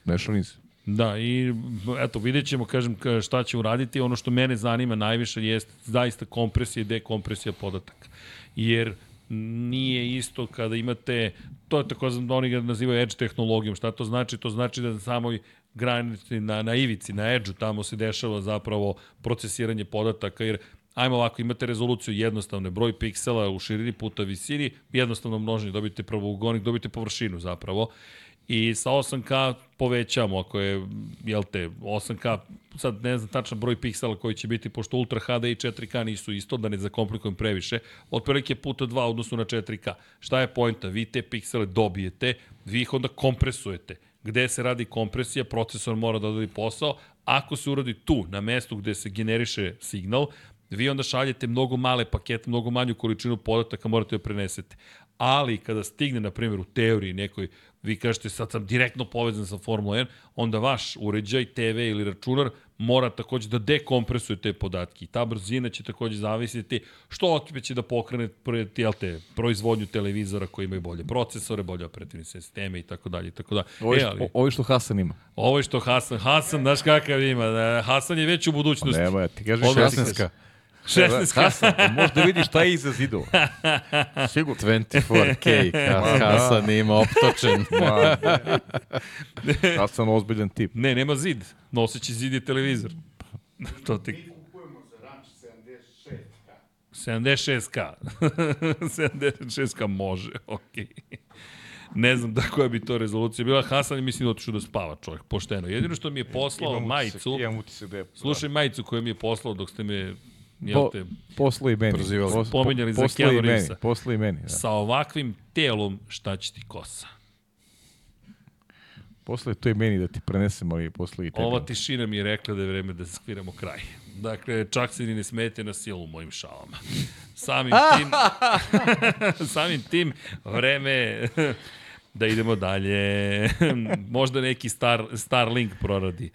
Ne šalim se. Da, i eto, vidjet ćemo, kažem, ka- šta će uraditi. Ono što mene zanima najviše jeste zaista kompresija i dekompresija podataka. Jer nije isto kada imate, to je tako da oni ga nazivaju edge tehnologijom. Šta to znači? To znači da na samoj granici, na, na ivici, na edge tamo se dešava zapravo procesiranje podataka, jer ajmo ovako, imate rezoluciju jednostavne, broj piksela u širini puta visini, jednostavno množenje, dobite pravougonik, dobite površinu zapravo. I sa 8K povećamo, ako je, jel te, 8K, sad ne znam tačan broj piksela koji će biti, pošto Ultra HD i 4K nisu isto, da ne zakomplikujem previše, otprilike puta 2 u odnosu na 4K. Šta je pojenta? Vi te piksele dobijete, vi ih onda kompresujete. Gde se radi kompresija, procesor mora da odredi posao. Ako se uradi tu, na mestu gde se generiše signal, Vi onda šaljete mnogo male pakete, mnogo manju količinu podataka morate joj prenesete. Ali kada stigne, na primjer, u teoriji nekoj, vi kažete sad sam direktno povezan sa Formula 1, onda vaš uređaj, TV ili računar mora takođe da dekompresuje te podatke. I ta brzina će takođe zavisiti što opet će da pokrene te, proizvodnju televizora koji imaju bolje procesore, bolje operativne sisteme i tako dalje. Tako dalje. Ovo, je, e, ali, ovo što Hasan ima. Ovo je što Hasan. Hasan, znaš kakav ima. Da, Hasan je već u budućnosti. Pa ti kažeš Hasanska. 16 kasa. <laughs> Možda vidiš šta je iza zidova. <laughs> Sigurno. 24K Hasan ima optočen. Hasan da. ozbiljan tip. Ne, nema zid. Noseći zid je televizor. <laughs> to ti... 76K. 76K može, ok. Okay. Ne znam da koja bi to rezolucija bila. Hasan je mislim da otišu da spava čovjek, pošteno. Jedino što mi je poslao imam majicu... Utisak, imam utisak da je... Slušaj da. majicu koju mi je poslao dok ste me Jel te, i meni. Prozivali. Spominjali po, za Keanu Reevesa. Poslo i meni. Da. Sa ovakvim telom šta će ti kosa? Posle to i meni da ti prenesem, ali posle i tebi. Ova tišina mi je rekla da je vreme da skviramo kraj. Dakle, čak se ni ne smete na silu u mojim šalama. Samim <laughs> tim, <laughs> samim tim vreme da idemo dalje. <laughs> Možda neki star, Starlink proradi.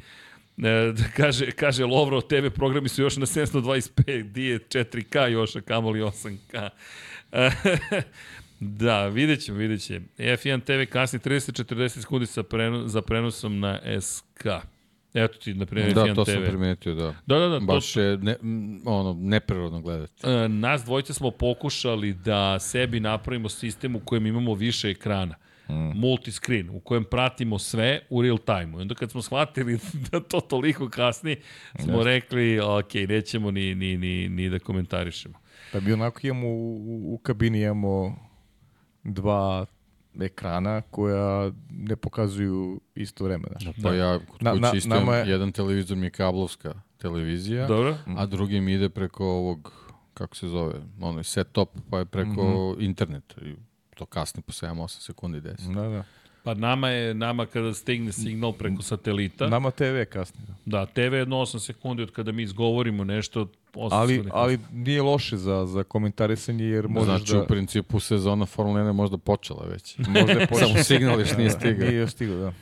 E, kaže, kaže Lovro, tebe programi su još na 725, di je 4K još, a kamoli 8K. <laughs> da, vidjet ćemo, vidjet ćemo. F1 TV kasni 30-40 sekundi sa preno, za prenosom na SK. Eto ti, na primjer, da, F1 TV. Da, to sam primetio, da. Da, da, da. Baš to... je ne, ono, neprirodno gledati. E, nas dvojice smo pokušali da sebi napravimo sistem u kojem imamo više ekrana. Mm. multiscreen u kojem pratimo sve u real time. I onda kad smo shvatili <laughs> da to toliko kasni, smo yes. rekli, ok, nećemo ni, ni, ni, ni da komentarišemo. Pa bi onako imamo u, u kabini imamo dva ekrana koja ne pokazuju isto vreme. Znaš. Pa ja kod na, kući isto nama je... jedan televizor mi je kablovska televizija, Dobro. a drugi mi ide preko ovog, kako se zove, onaj set top, pa je preko mm -hmm. interneta. I to kasni po 7-8 sekundi desi. Da, da. Pa nama je, nama kada stigne signal preko satelita. Nama TV kasni. Da, TV je jedno 8 sekundi od kada mi izgovorimo nešto. Ali, ali nije loše za, za komentarisanje jer možeš znači, da... Znači u principu sezona Formula 1 je možda počela već. <laughs> Možda je počela. Samo signal još nije stigao. Nije još stigao, da.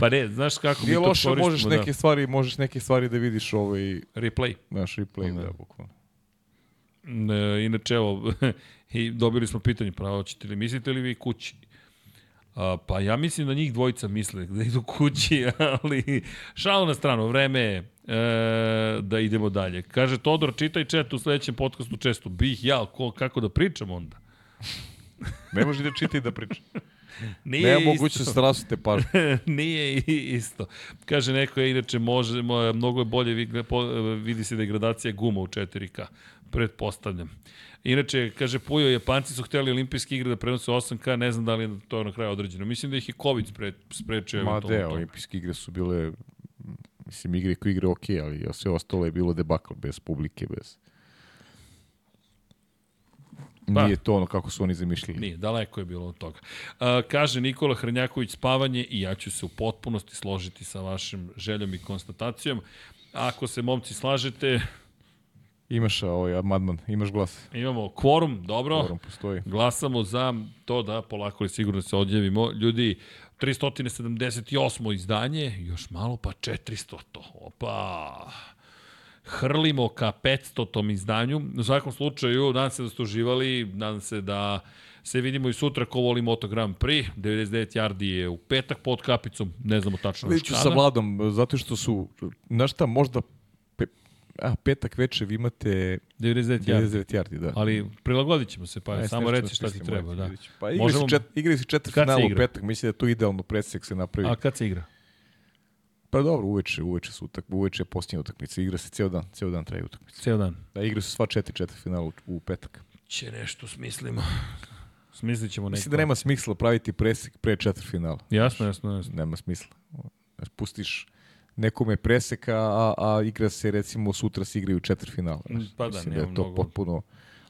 Pa ne, znaš kako nije mi to loše, možeš da. neke stvari, možeš neke stvari da vidiš ovaj... Replay. Naš replay, da, da bukvalno. E, inače, evo, i dobili smo pitanje, pravo, ćete li, mislite li vi kući? A, pa ja mislim da njih dvojica misle da idu kući, <laughs> ali šalo na stranu, vreme je e, da idemo dalje. Kaže Todor, čitaj čet u sledećem podcastu često. Bih ja, ko, kako da pričam onda? <laughs> ne može da čitaj da priča. <laughs> Nije Nema mogućnost da rasute pažnje. Nije isto. Kaže neko je inače može, mnogo je bolje vidi se da je gradacija guma u 4K. Pretpostavljam. Inače, kaže Pujo, Japanci su hteli olimpijske igre da prenose 8K, ne znam da li je to na kraju određeno. Mislim da ih je COVID spre, sprečio. Ma de, olimpijske igre su bile, mislim, igre koje igre ok, ali sve ostalo je bilo debakl bez publike, bez... Pa, nije to ono kako su oni zamišljali. Nije, daleko je bilo od toga. Uh, kaže Nikola Hrnjaković spavanje i ja ću se u potpunosti složiti sa vašim željom i konstatacijom. Ako se momci slažete, Imaš ovaj amandman, imaš glas. Imamo kvorum, dobro. Kvorum postoji. Glasamo za to da polako li sigurno se odjavimo. Ljudi, 378. izdanje, još malo pa 400. To. Opa! Hrlimo ka 500. tom izdanju. U svakom slučaju, nadam se da ste uživali, nadam se da se vidimo i sutra ko voli Moto Grand Prix. 99 yardi je u petak pod kapicom, ne znamo tačno Liču sa Vladom, zato što su, znaš šta, možda A, petak veče vi imate 99 yardi. yardi, da. Ali prilagodit ćemo se, pa Aj, samo reci šta ti treba. Da. Pa igri, Možemo... čet, igri se četiri finala u petak, mislim da je to idealno predsek se napravi. A kad se igra? Pa dobro, uveče, uveče su utak, uveče je posljednja utakmica, igra se ceo dan, ceo dan traje utakmica. Ceo dan. Da, igra su sva četiri četiri finala u, u petak. Će nešto smislimo. Smislit ćemo neko. Mislim da nema smisla praviti presek pre četiri finala. Jasno, jasno, jasno. Nema smisla. Pustiš nekome preseka, a, a igra se recimo sutra se igraju četiri finala. Pa da, Mislim da je to mnogo. potpuno...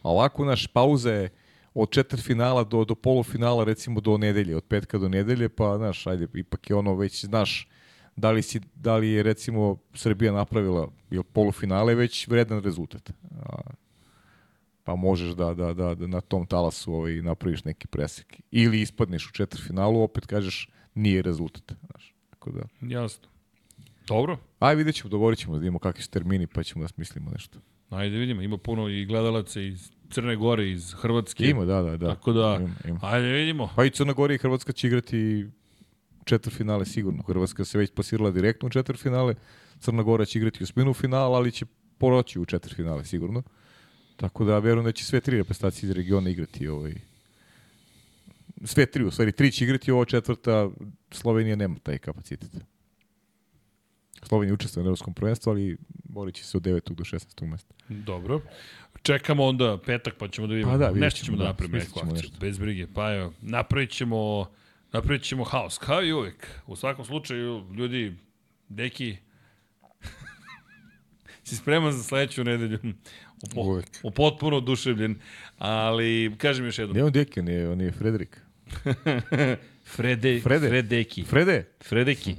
A ovako naš pauze od četiri finala do, do polufinala recimo do nedelje, od petka do nedelje, pa znaš, ajde, ipak je ono već, znaš, da li, si, da li je recimo Srbija napravila ili polufinale već vredan rezultat. A, pa možeš da, da, da, da na tom talasu ovaj, napraviš neki presek. Ili ispadneš u četvrfinalu, opet kažeš nije rezultat. Znaš, tako da. Jasno. Dobro. Aj vidjet ćemo, dogovorit ćemo da vidimo kakvi su termini, pa ćemo da smislimo nešto. Ajde vidimo, ima puno i gledalaca iz Crne Gore, iz Hrvatske. Ima, da, da, da. Tako da, ima, ima. ajde vidimo. Pa i Crna Gora i Hrvatska će igrati četvrfinale sigurno. Hrvatska se već pasirala direktno u četvrfinale, Crna Gora će igrati u sminu finala, ali će poroći u četvrfinale sigurno. Tako da verujem da će sve tri reprezentacije iz regiona igrati ovaj sve tri, u stvari tri će igrati, ovo četvrta Slovenija nema taj kapacitet. Slovenija učestvuje na evropskom prvenstvu, ali borit će se od 9. do 16. mesta. Dobro. Čekamo onda petak, pa ćemo da vidimo. Pa da, nešto ćemo da, da napravimo neku akciju. Nešto. Bez brige. Pa evo, napravit ćemo, napravit ćemo haos. Kao i uvek. U svakom slučaju, ljudi, deki, <laughs> si spreman za sledeću nedelju. U, po, uvek. u potpuno oduševljen. Ali, kažem još jednom. Nije on deki, on je, on je Frederik. <laughs> Frede, Frede. Fredeki. Frede. Fredeki.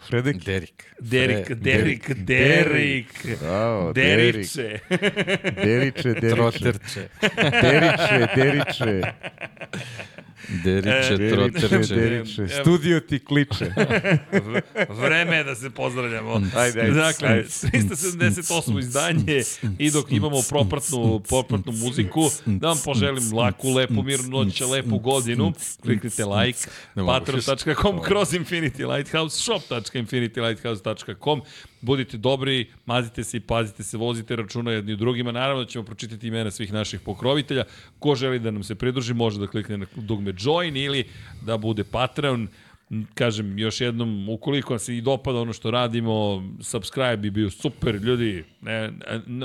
Fredek. Derik. Derik, Derik, Derik. Bravo, Deriče. Deriče, Deriče. Troterče. Deriče, Deriče. Deriče, e, troterče. Deriče. Studio ti kliče. Vreme je da se pozdravljamo. Ajde, ajde. Dakle, 378. izdanje i dok imamo propratnu, propratnu muziku, da vam poželim laku, lepu, mirnu noć, lepu godinu. Kliknite like, patreon.com kroz Infinity Lighthouse, shop.infinitylighthouse.com budite dobri, mazite se i pazite se, vozite računa jedni drugima. Naravno da ćemo pročitati imena svih naših pokrovitelja. Ko želi da nam se pridruži, može da klikne na dugme join ili da bude Patreon kažem još jednom, ukoliko vam se i dopada ono što radimo, subscribe bi bio super, ljudi, ne,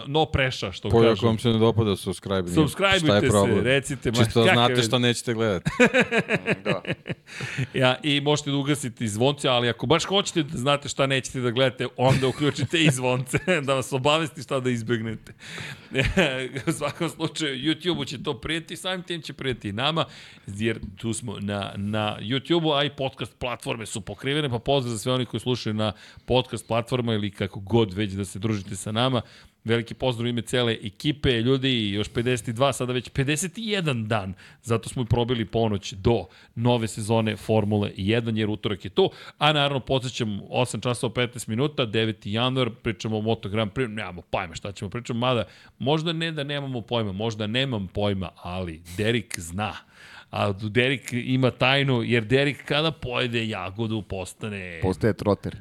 no preša, što Koji, kažem. ako vam se ne dopada, subscribe. Subscribeujte se, recite. Čisto ma, znate što nećete gledati. <laughs> da. ja, I možete da ugasite i zvonce, ali ako baš hoćete da znate šta nećete da gledate, onda uključite i zvonce, <laughs> da vas obavesti šta da izbegnete. <laughs> u svakom slučaju, YouTube-u će to prijeti, samim tim će prijeti i nama, jer tu smo na, na YouTube-u, a i podcast platforme su pokrivene, pa pozdrav za sve oni koji slušaju na podcast platforma ili kako god već da se družite sa nama. Veliki pozdrav ime cele ekipe, ljudi, još 52, sada već 51 dan. Zato smo i probili ponoć do nove sezone Formule 1, jer utorak je tu. A naravno, podsjećam, 8 časova 15 minuta, 9. januar, pričamo o Moto Grand Prix, nemamo pojma šta ćemo pričati, mada možda ne da nemamo pojma, možda nemam pojma, ali Derek zna a Derek ima tajnu, jer Derek kada pojede jagodu postane... Postaje troter.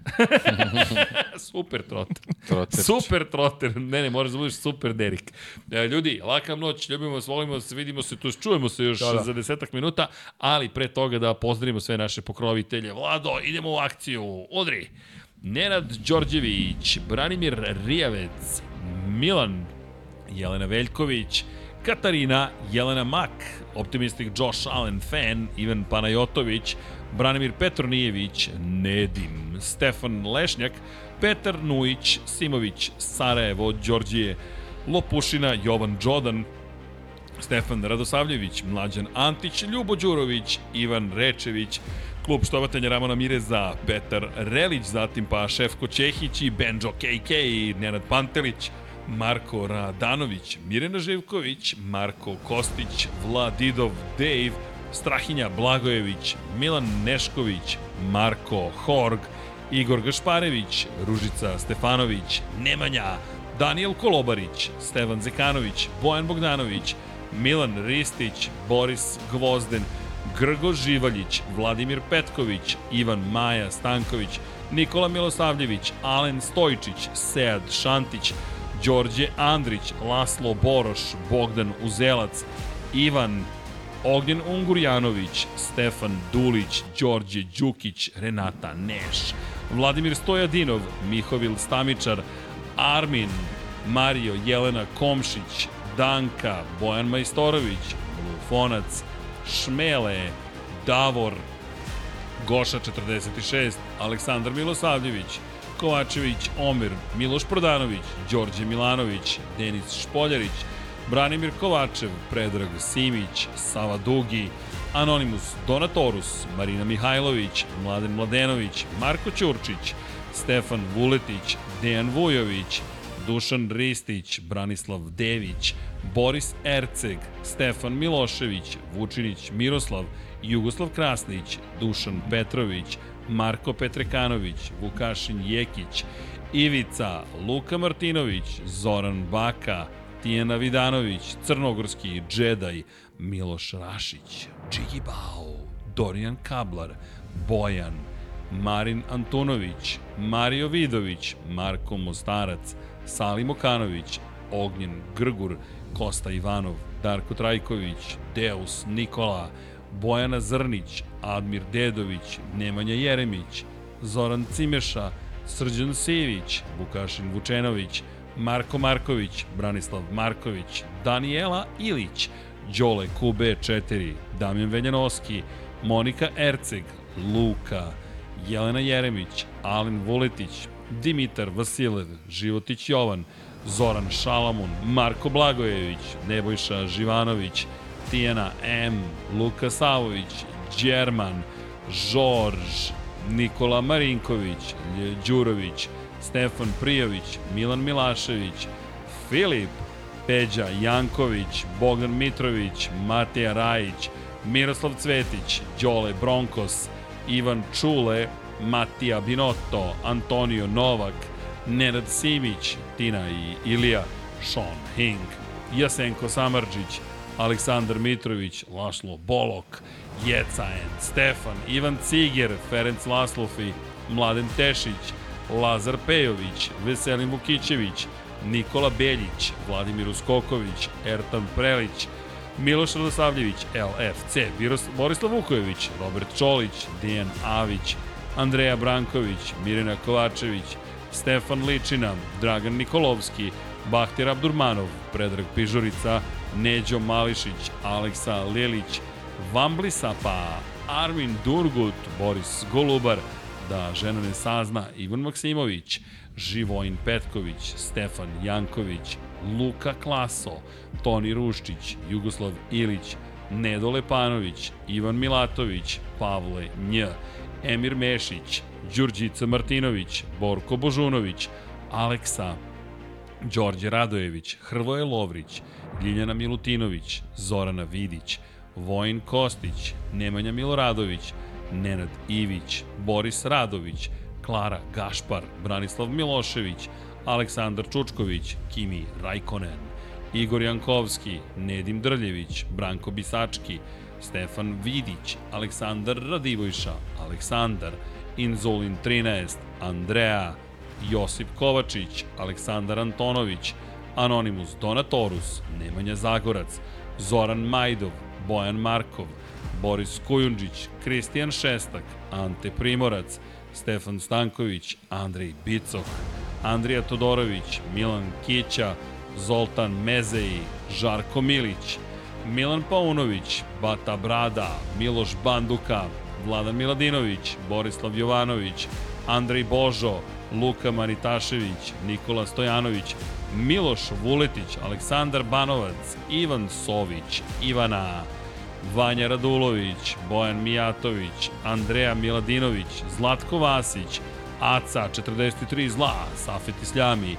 <laughs> super troter. troter. Super troter. Ne, ne, moraš da budeš super Derek. E, ljudi, laka noć, ljubimo vas, volimo vas, vidimo se, tu čujemo se još da, da. za desetak minuta, ali pre toga da pozdravimo sve naše pokrovitelje. Vlado, idemo u akciju, udri! Nenad Đorđević, Branimir Rijavec, Milan, Jelena Veljković, Katarina, Jelena Mak, optimistik Josh Allen fan, Ivan Panajotović, Branimir Petronijević, Nedim, Stefan Lešnjak, Petar Nujić, Simović, Sarajevo, Đorđije, Lopušina, Jovan Đodan, Stefan Radosavljević, Mlađan Antić, Ljubo Đurović, Ivan Rečević, klub štovatelja Ramona Mireza, Petar Relić, zatim pa Šefko Čehić i Benjo KK, Nenad Pantelić, Marko Radanović, Mirena Živković, Marko Kostić, Vladidov Dave, Strahinja Blagojević, Milan Nešković, Marko Horg, Igor Gašparević, Ružica Stefanović, Nemanja, Daniel Kolobarić, Stevan Zekanović, Bojan Bogdanović, Milan Ristić, Boris Gvozden, Grgo Živaljić, Vladimir Petković, Ivan Maja Stanković, Nikola Milosavljević, Alen Stojčić, Sead Šantić, Đorđe Andrić, Laslo Boroš, Bogdan Uzelac, Ivan Ognjen Ungurjanović, Stefan Dulić, Đorđe Đukić, Renata Neš, Vladimir Stojadinov, Mihovil Stamičar, Armin, Mario Jelena Komšić, Danka, Bojan Majstorović, Lufonac, Šmele, Davor, Goša 46, Aleksandar Milosavljević, Kovačević, Omer, Miloš Prodanović, Đorđe Milanović, Denis Špoljarić, Branimir Kovačev, Predrag Simić, Sava Dugi, Anonimus Donatorus, Marina Mihajlović, Mladen Mladenović, Marko Ćurčić, Stefan Vuletić, Dejan Vujović, Dušan Ristić, Branislav Dević, Boris Erceg, Stefan Milošević, Vučinić Miroslav, Jugoslav Krasnić, Dušan Petrović, Marko Petrekanović, Vukašin Jekić, Ivica, Luka Martinović, Zoran Baka, Tijena Vidanović, Crnogorski Džedaj, Miloš Rašić, Džigi Bao, Dorijan Kablar, Bojan, Marin Antunović, Mario Vidović, Marko Mostarac, Salim Okanović, Ognjen Grgur, Kosta Ivanov, Darko Trajković, Deus Nikola, Bojana Zrnić, Admir Dedović, Nemanja Jeremić, Zoran Cimeša, Srđan Sivić, Vukašin Vučenović, Marko Marković, Branislav Marković, Daniela Ilić, Đole QB4, Damjan Veljanoski, Monika Erceg, Luka, Jelena Jeremić, Alen Vuletić, Dimitar Vasilev, Životić Jovan, Zoran Šalamun, Marko Blagojević, Nebojša Živanović, Tijana M, Luka Savović, Đerman, Žorž, Nikola Marinković, Đurović, Stefan Prijović, Milan Milašević, Filip, Peđa Janković, Bogdan Mitrović, Matija Rajić, Miroslav Cvetić, Đole Bronkos, Ivan Čule, Matija Binotto, Antonio Novak, Nenad Simić, Tina i Ilija, Sean Hing, Jasenko Samarđić, Aleksandar Mitrović, Lašlo Bolok, Jecaen, Stefan, Ivan Ciger, Ferenc Laslofi, Mladen Tešić, Lazar Pejović, Veselin Vukićević, Nikola Beljić, Vladimir Uskoković, Ertan Prelić, Miloš Radosavljević, LFC, Viros, Borislav Vukojević, Robert Čolić, Dejan Avić, Andreja Branković, Mirina Kovačević, Stefan Ličina, Dragan Nikolovski, Bahtir Abdurmanov, Predrag Pižurica, Neđo Mališić, Aleksa Lilić, Vambli Sapa, Armin Durgut, Boris Golubar, da žena ne sazna, Ivan Maksimović, Živojin Petković, Stefan Janković, Luka Klaso, Toni Ruščić, Jugoslav Ilić, Nedo Lepanović, Ivan Milatović, Pavle Nj, Emir Mešić, Đurđica Martinović, Borko Božunović, Aleksa, Đorđe Radojević, Hrvoje Lovrić, Ljiljana Milutinović, Zorana Vidić, Vojin Kostić, Nemanja Miloradović, Nenad Ivić, Boris Radović, Klara Gašpar, Branislav Milošević, Aleksandar Čučković, Kimi Rajkonen, Igor Jankovski, Nedim Drljević, Branko Bisački, Stefan Vidić, Aleksandar Radivojša, Aleksandar, Inzulin 13, Andrea, Josip Kovačić, Aleksandar Antonović, Anonimus Donatorus, Nemanja Zagorac, Zoran Majdov, Bojan Markov, Boris Kujundžić, Kristijan Šestak, Ante Primorac, Stefan Stanković, Andrej Bicok, Andrija Todorović, Milan Kića, Zoltan Mezeji, Žarko Milić, Milan Paunović, Bata Brada, Miloš Banduka, Vladan Miladinović, Borislav Jovanović, Andrej Božo, Luka Manitašević, Nikola Stojanović, Miloš Vuletić, Aleksandar Banovac, Ivan Sović, Ivana, Vanja Radulović, Bojan Mijatović, Andreja Miladinović, Zlatko Vasić, Aca 43 zla, Safet Isljami,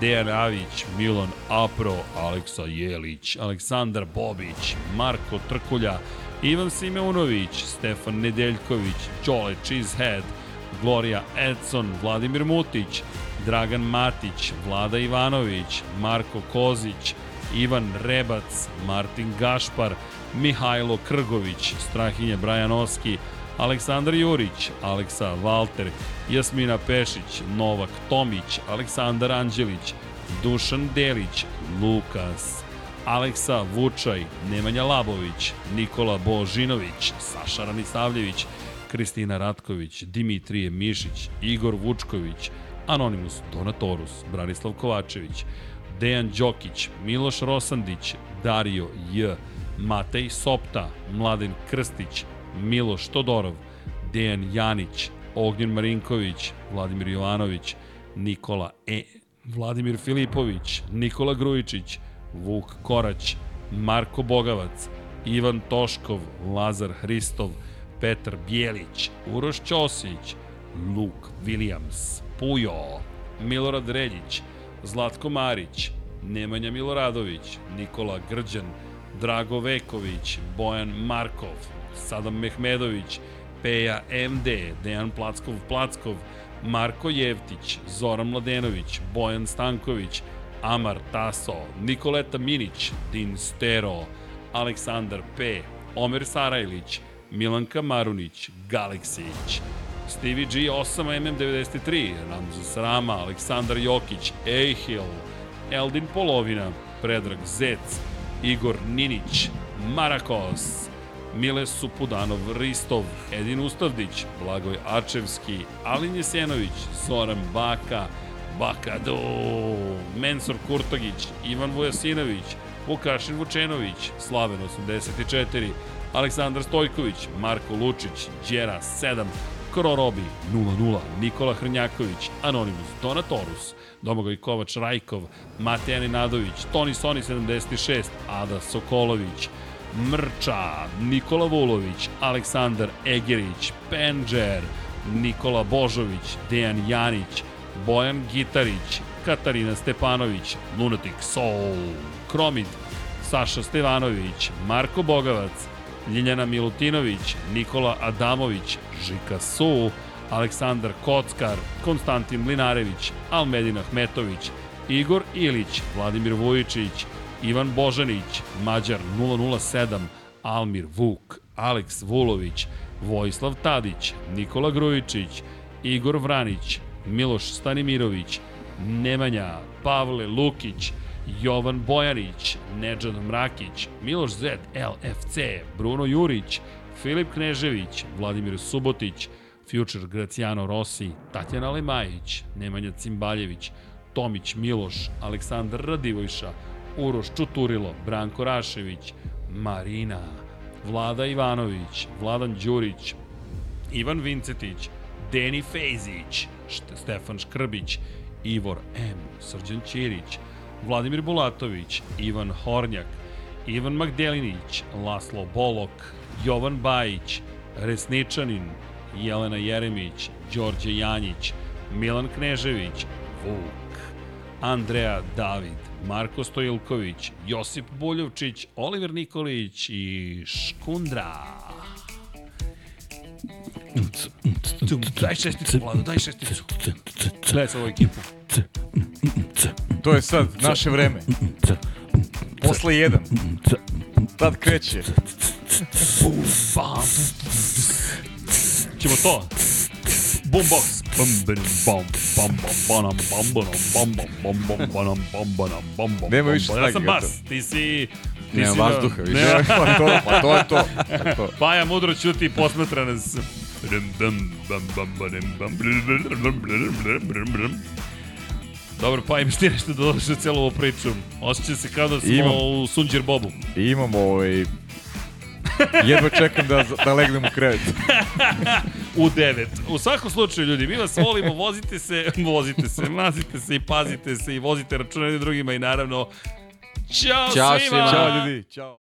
Dejan Avić, Milan Apro, Aleksa Jelić, Aleksandar Bobić, Marko Trkulja, Ivan Simeunović, Stefan Nedeljković, Đole Cheesehead, Gloria Edson, Vladimir Mutić, Dragan Matić, Vlada Ivanović, Marko Kozić, Ivan Rebac, Martin Gašpar, Mihajlo Krgović, Strahinje Brajanoski, Aleksandar Jurić, Aleksa Valter, Jasmina Pešić, Novak Tomić, Aleksandar Anđelić, Dušan Delić, Lukas, Aleksa Vučaj, Nemanja Labović, Nikola Božinović, Saša Ranisavljević, Kristina Ratković, Dimitrije Mišić, Igor Vučković, Anonimus Donatorus, Branislav Kovačević, Dejan Đokić, Miloš Rosandić, Dario J, Matej Sopta, Mladen Krstić, Miloš Todorov, Dejan Janić, Ognjen Marinković, Vladimir Jovanović, Nikola E, Vladimir Filipović, Nikola Grujičić, Vuk Korać, Marko Bogavac, Ivan Toškov, Lazar Hristov, Petar Bijelić, Uroš Ćosić, Luke Williams, Pujo, Milorad Reljić, Zlatko Marić, Nemanja Miloradović, Nikola Grđan, Drago Veković, Bojan Markov, Sadam Mehmedović, Peja MD, Dejan Plackov-Plackov, Marko Jevtić, Zoran Mladenović, Bojan Stanković, Amar Taso, Nikoleta Minić, Din Stero, Aleksandar P, Omer Sarajlić, Milanka Marunić, Galeksić, Stevie G 8MM93, Ramza Srama, Aleksandar Jokić, Ehil, Eldin Polovina, Predrag Zec, Igor Ninić, Marakos, Mile Supudanov, Ristov, Edin Ustavdić, Blagoj Ačevski, Alin Jesenović, Zoran Baka, Bakado, Mensur Kurtogić, Ivan Vujasinović, Vukašin Vučenović, Slaven 84, Aleksandar Stojković, Marko Lučić, Đera 7, Krorobi 0-0, Nikola Hrnjaković, Anonimus, Donatorus, Domagoj Kovač Rajkov, Mateja Nenadović, Toni Soni 76, Ada Sokolović, Mrča, Nikola Vulović, Aleksandar Egerić, Penđer, Nikola Božović, Dejan Janić, Bojan Gitarić, Katarina Stepanović, Lunatic Soul, Kromid, Saša Stevanović, Marko Bogavac, Ljiljana Milutinović, Nikola Adamović, Žika Su, Aleksandar Kockar, Konstantin Mlinarević, Almedin Ahmetović, Igor Ilić, Vladimir Vujičić, Ivan Božanić, Mađar 007, Almir Vuk, Aleks Vulović, Vojislav Tadić, Nikola Grujičić, Igor Vranić, Miloš Stanimirović, Nemanja, Pavle Lukić, Jovan Bojanić, Nedžad Mrakić, Miloš Zed, LFC, Bruno Jurić, Filip Knežević, Vladimir Subotić, Future Graciano Rossi, Tatjana Lemajić, Nemanja Cimbaljević, Tomić Miloš, Aleksandar Radivojša, Uroš Čuturilo, Branko Rašević, Marina, Vlada Ivanović, Vladan Đurić, Ivan Vincetić, Deni Fejzić, Stefan Škrbić, Ivor M, Srđan Ćirić, Vladimir Bulatović, Ivan Hornjak, Ivan Magdelinić, Laslo Bolok, Jovan Bajić, Resničanin, Jelena Jeremić, Đorđe Janjić, Milan Knežević, Vuk, Andreja David, Marko Stojilković, Josip Buljovčić, Oliver Nikolić i Škundra. Daj šesticu, Vlado, daj šesticu. Gledaj sa ovu ekipu. To je sad naše vreme. Posle jedan. Tad kreće. Ćemo to. Boombox. Nema više Ja sam bas, ti si... Ti Nema vazduha više. Pa to, pa to je to. to. Paja mudro ćuti i posmatra nas. Dobro, pa imaš ti nešto da dodaš na celu ovu priču. Osjeća se kao da smo Imam. u Sunđer Bobu. Imamo ovaj... <laughs> Jedva čekam da, da legnem u krevet. <laughs> U 9. U svakom slučaju, ljudi, mi vas volimo, vozite se, vozite se, mazite se i pazite se i vozite računa jednim drugima i naravno, Ćao, Ćao svima! svima! Ćao ljudi, ćao.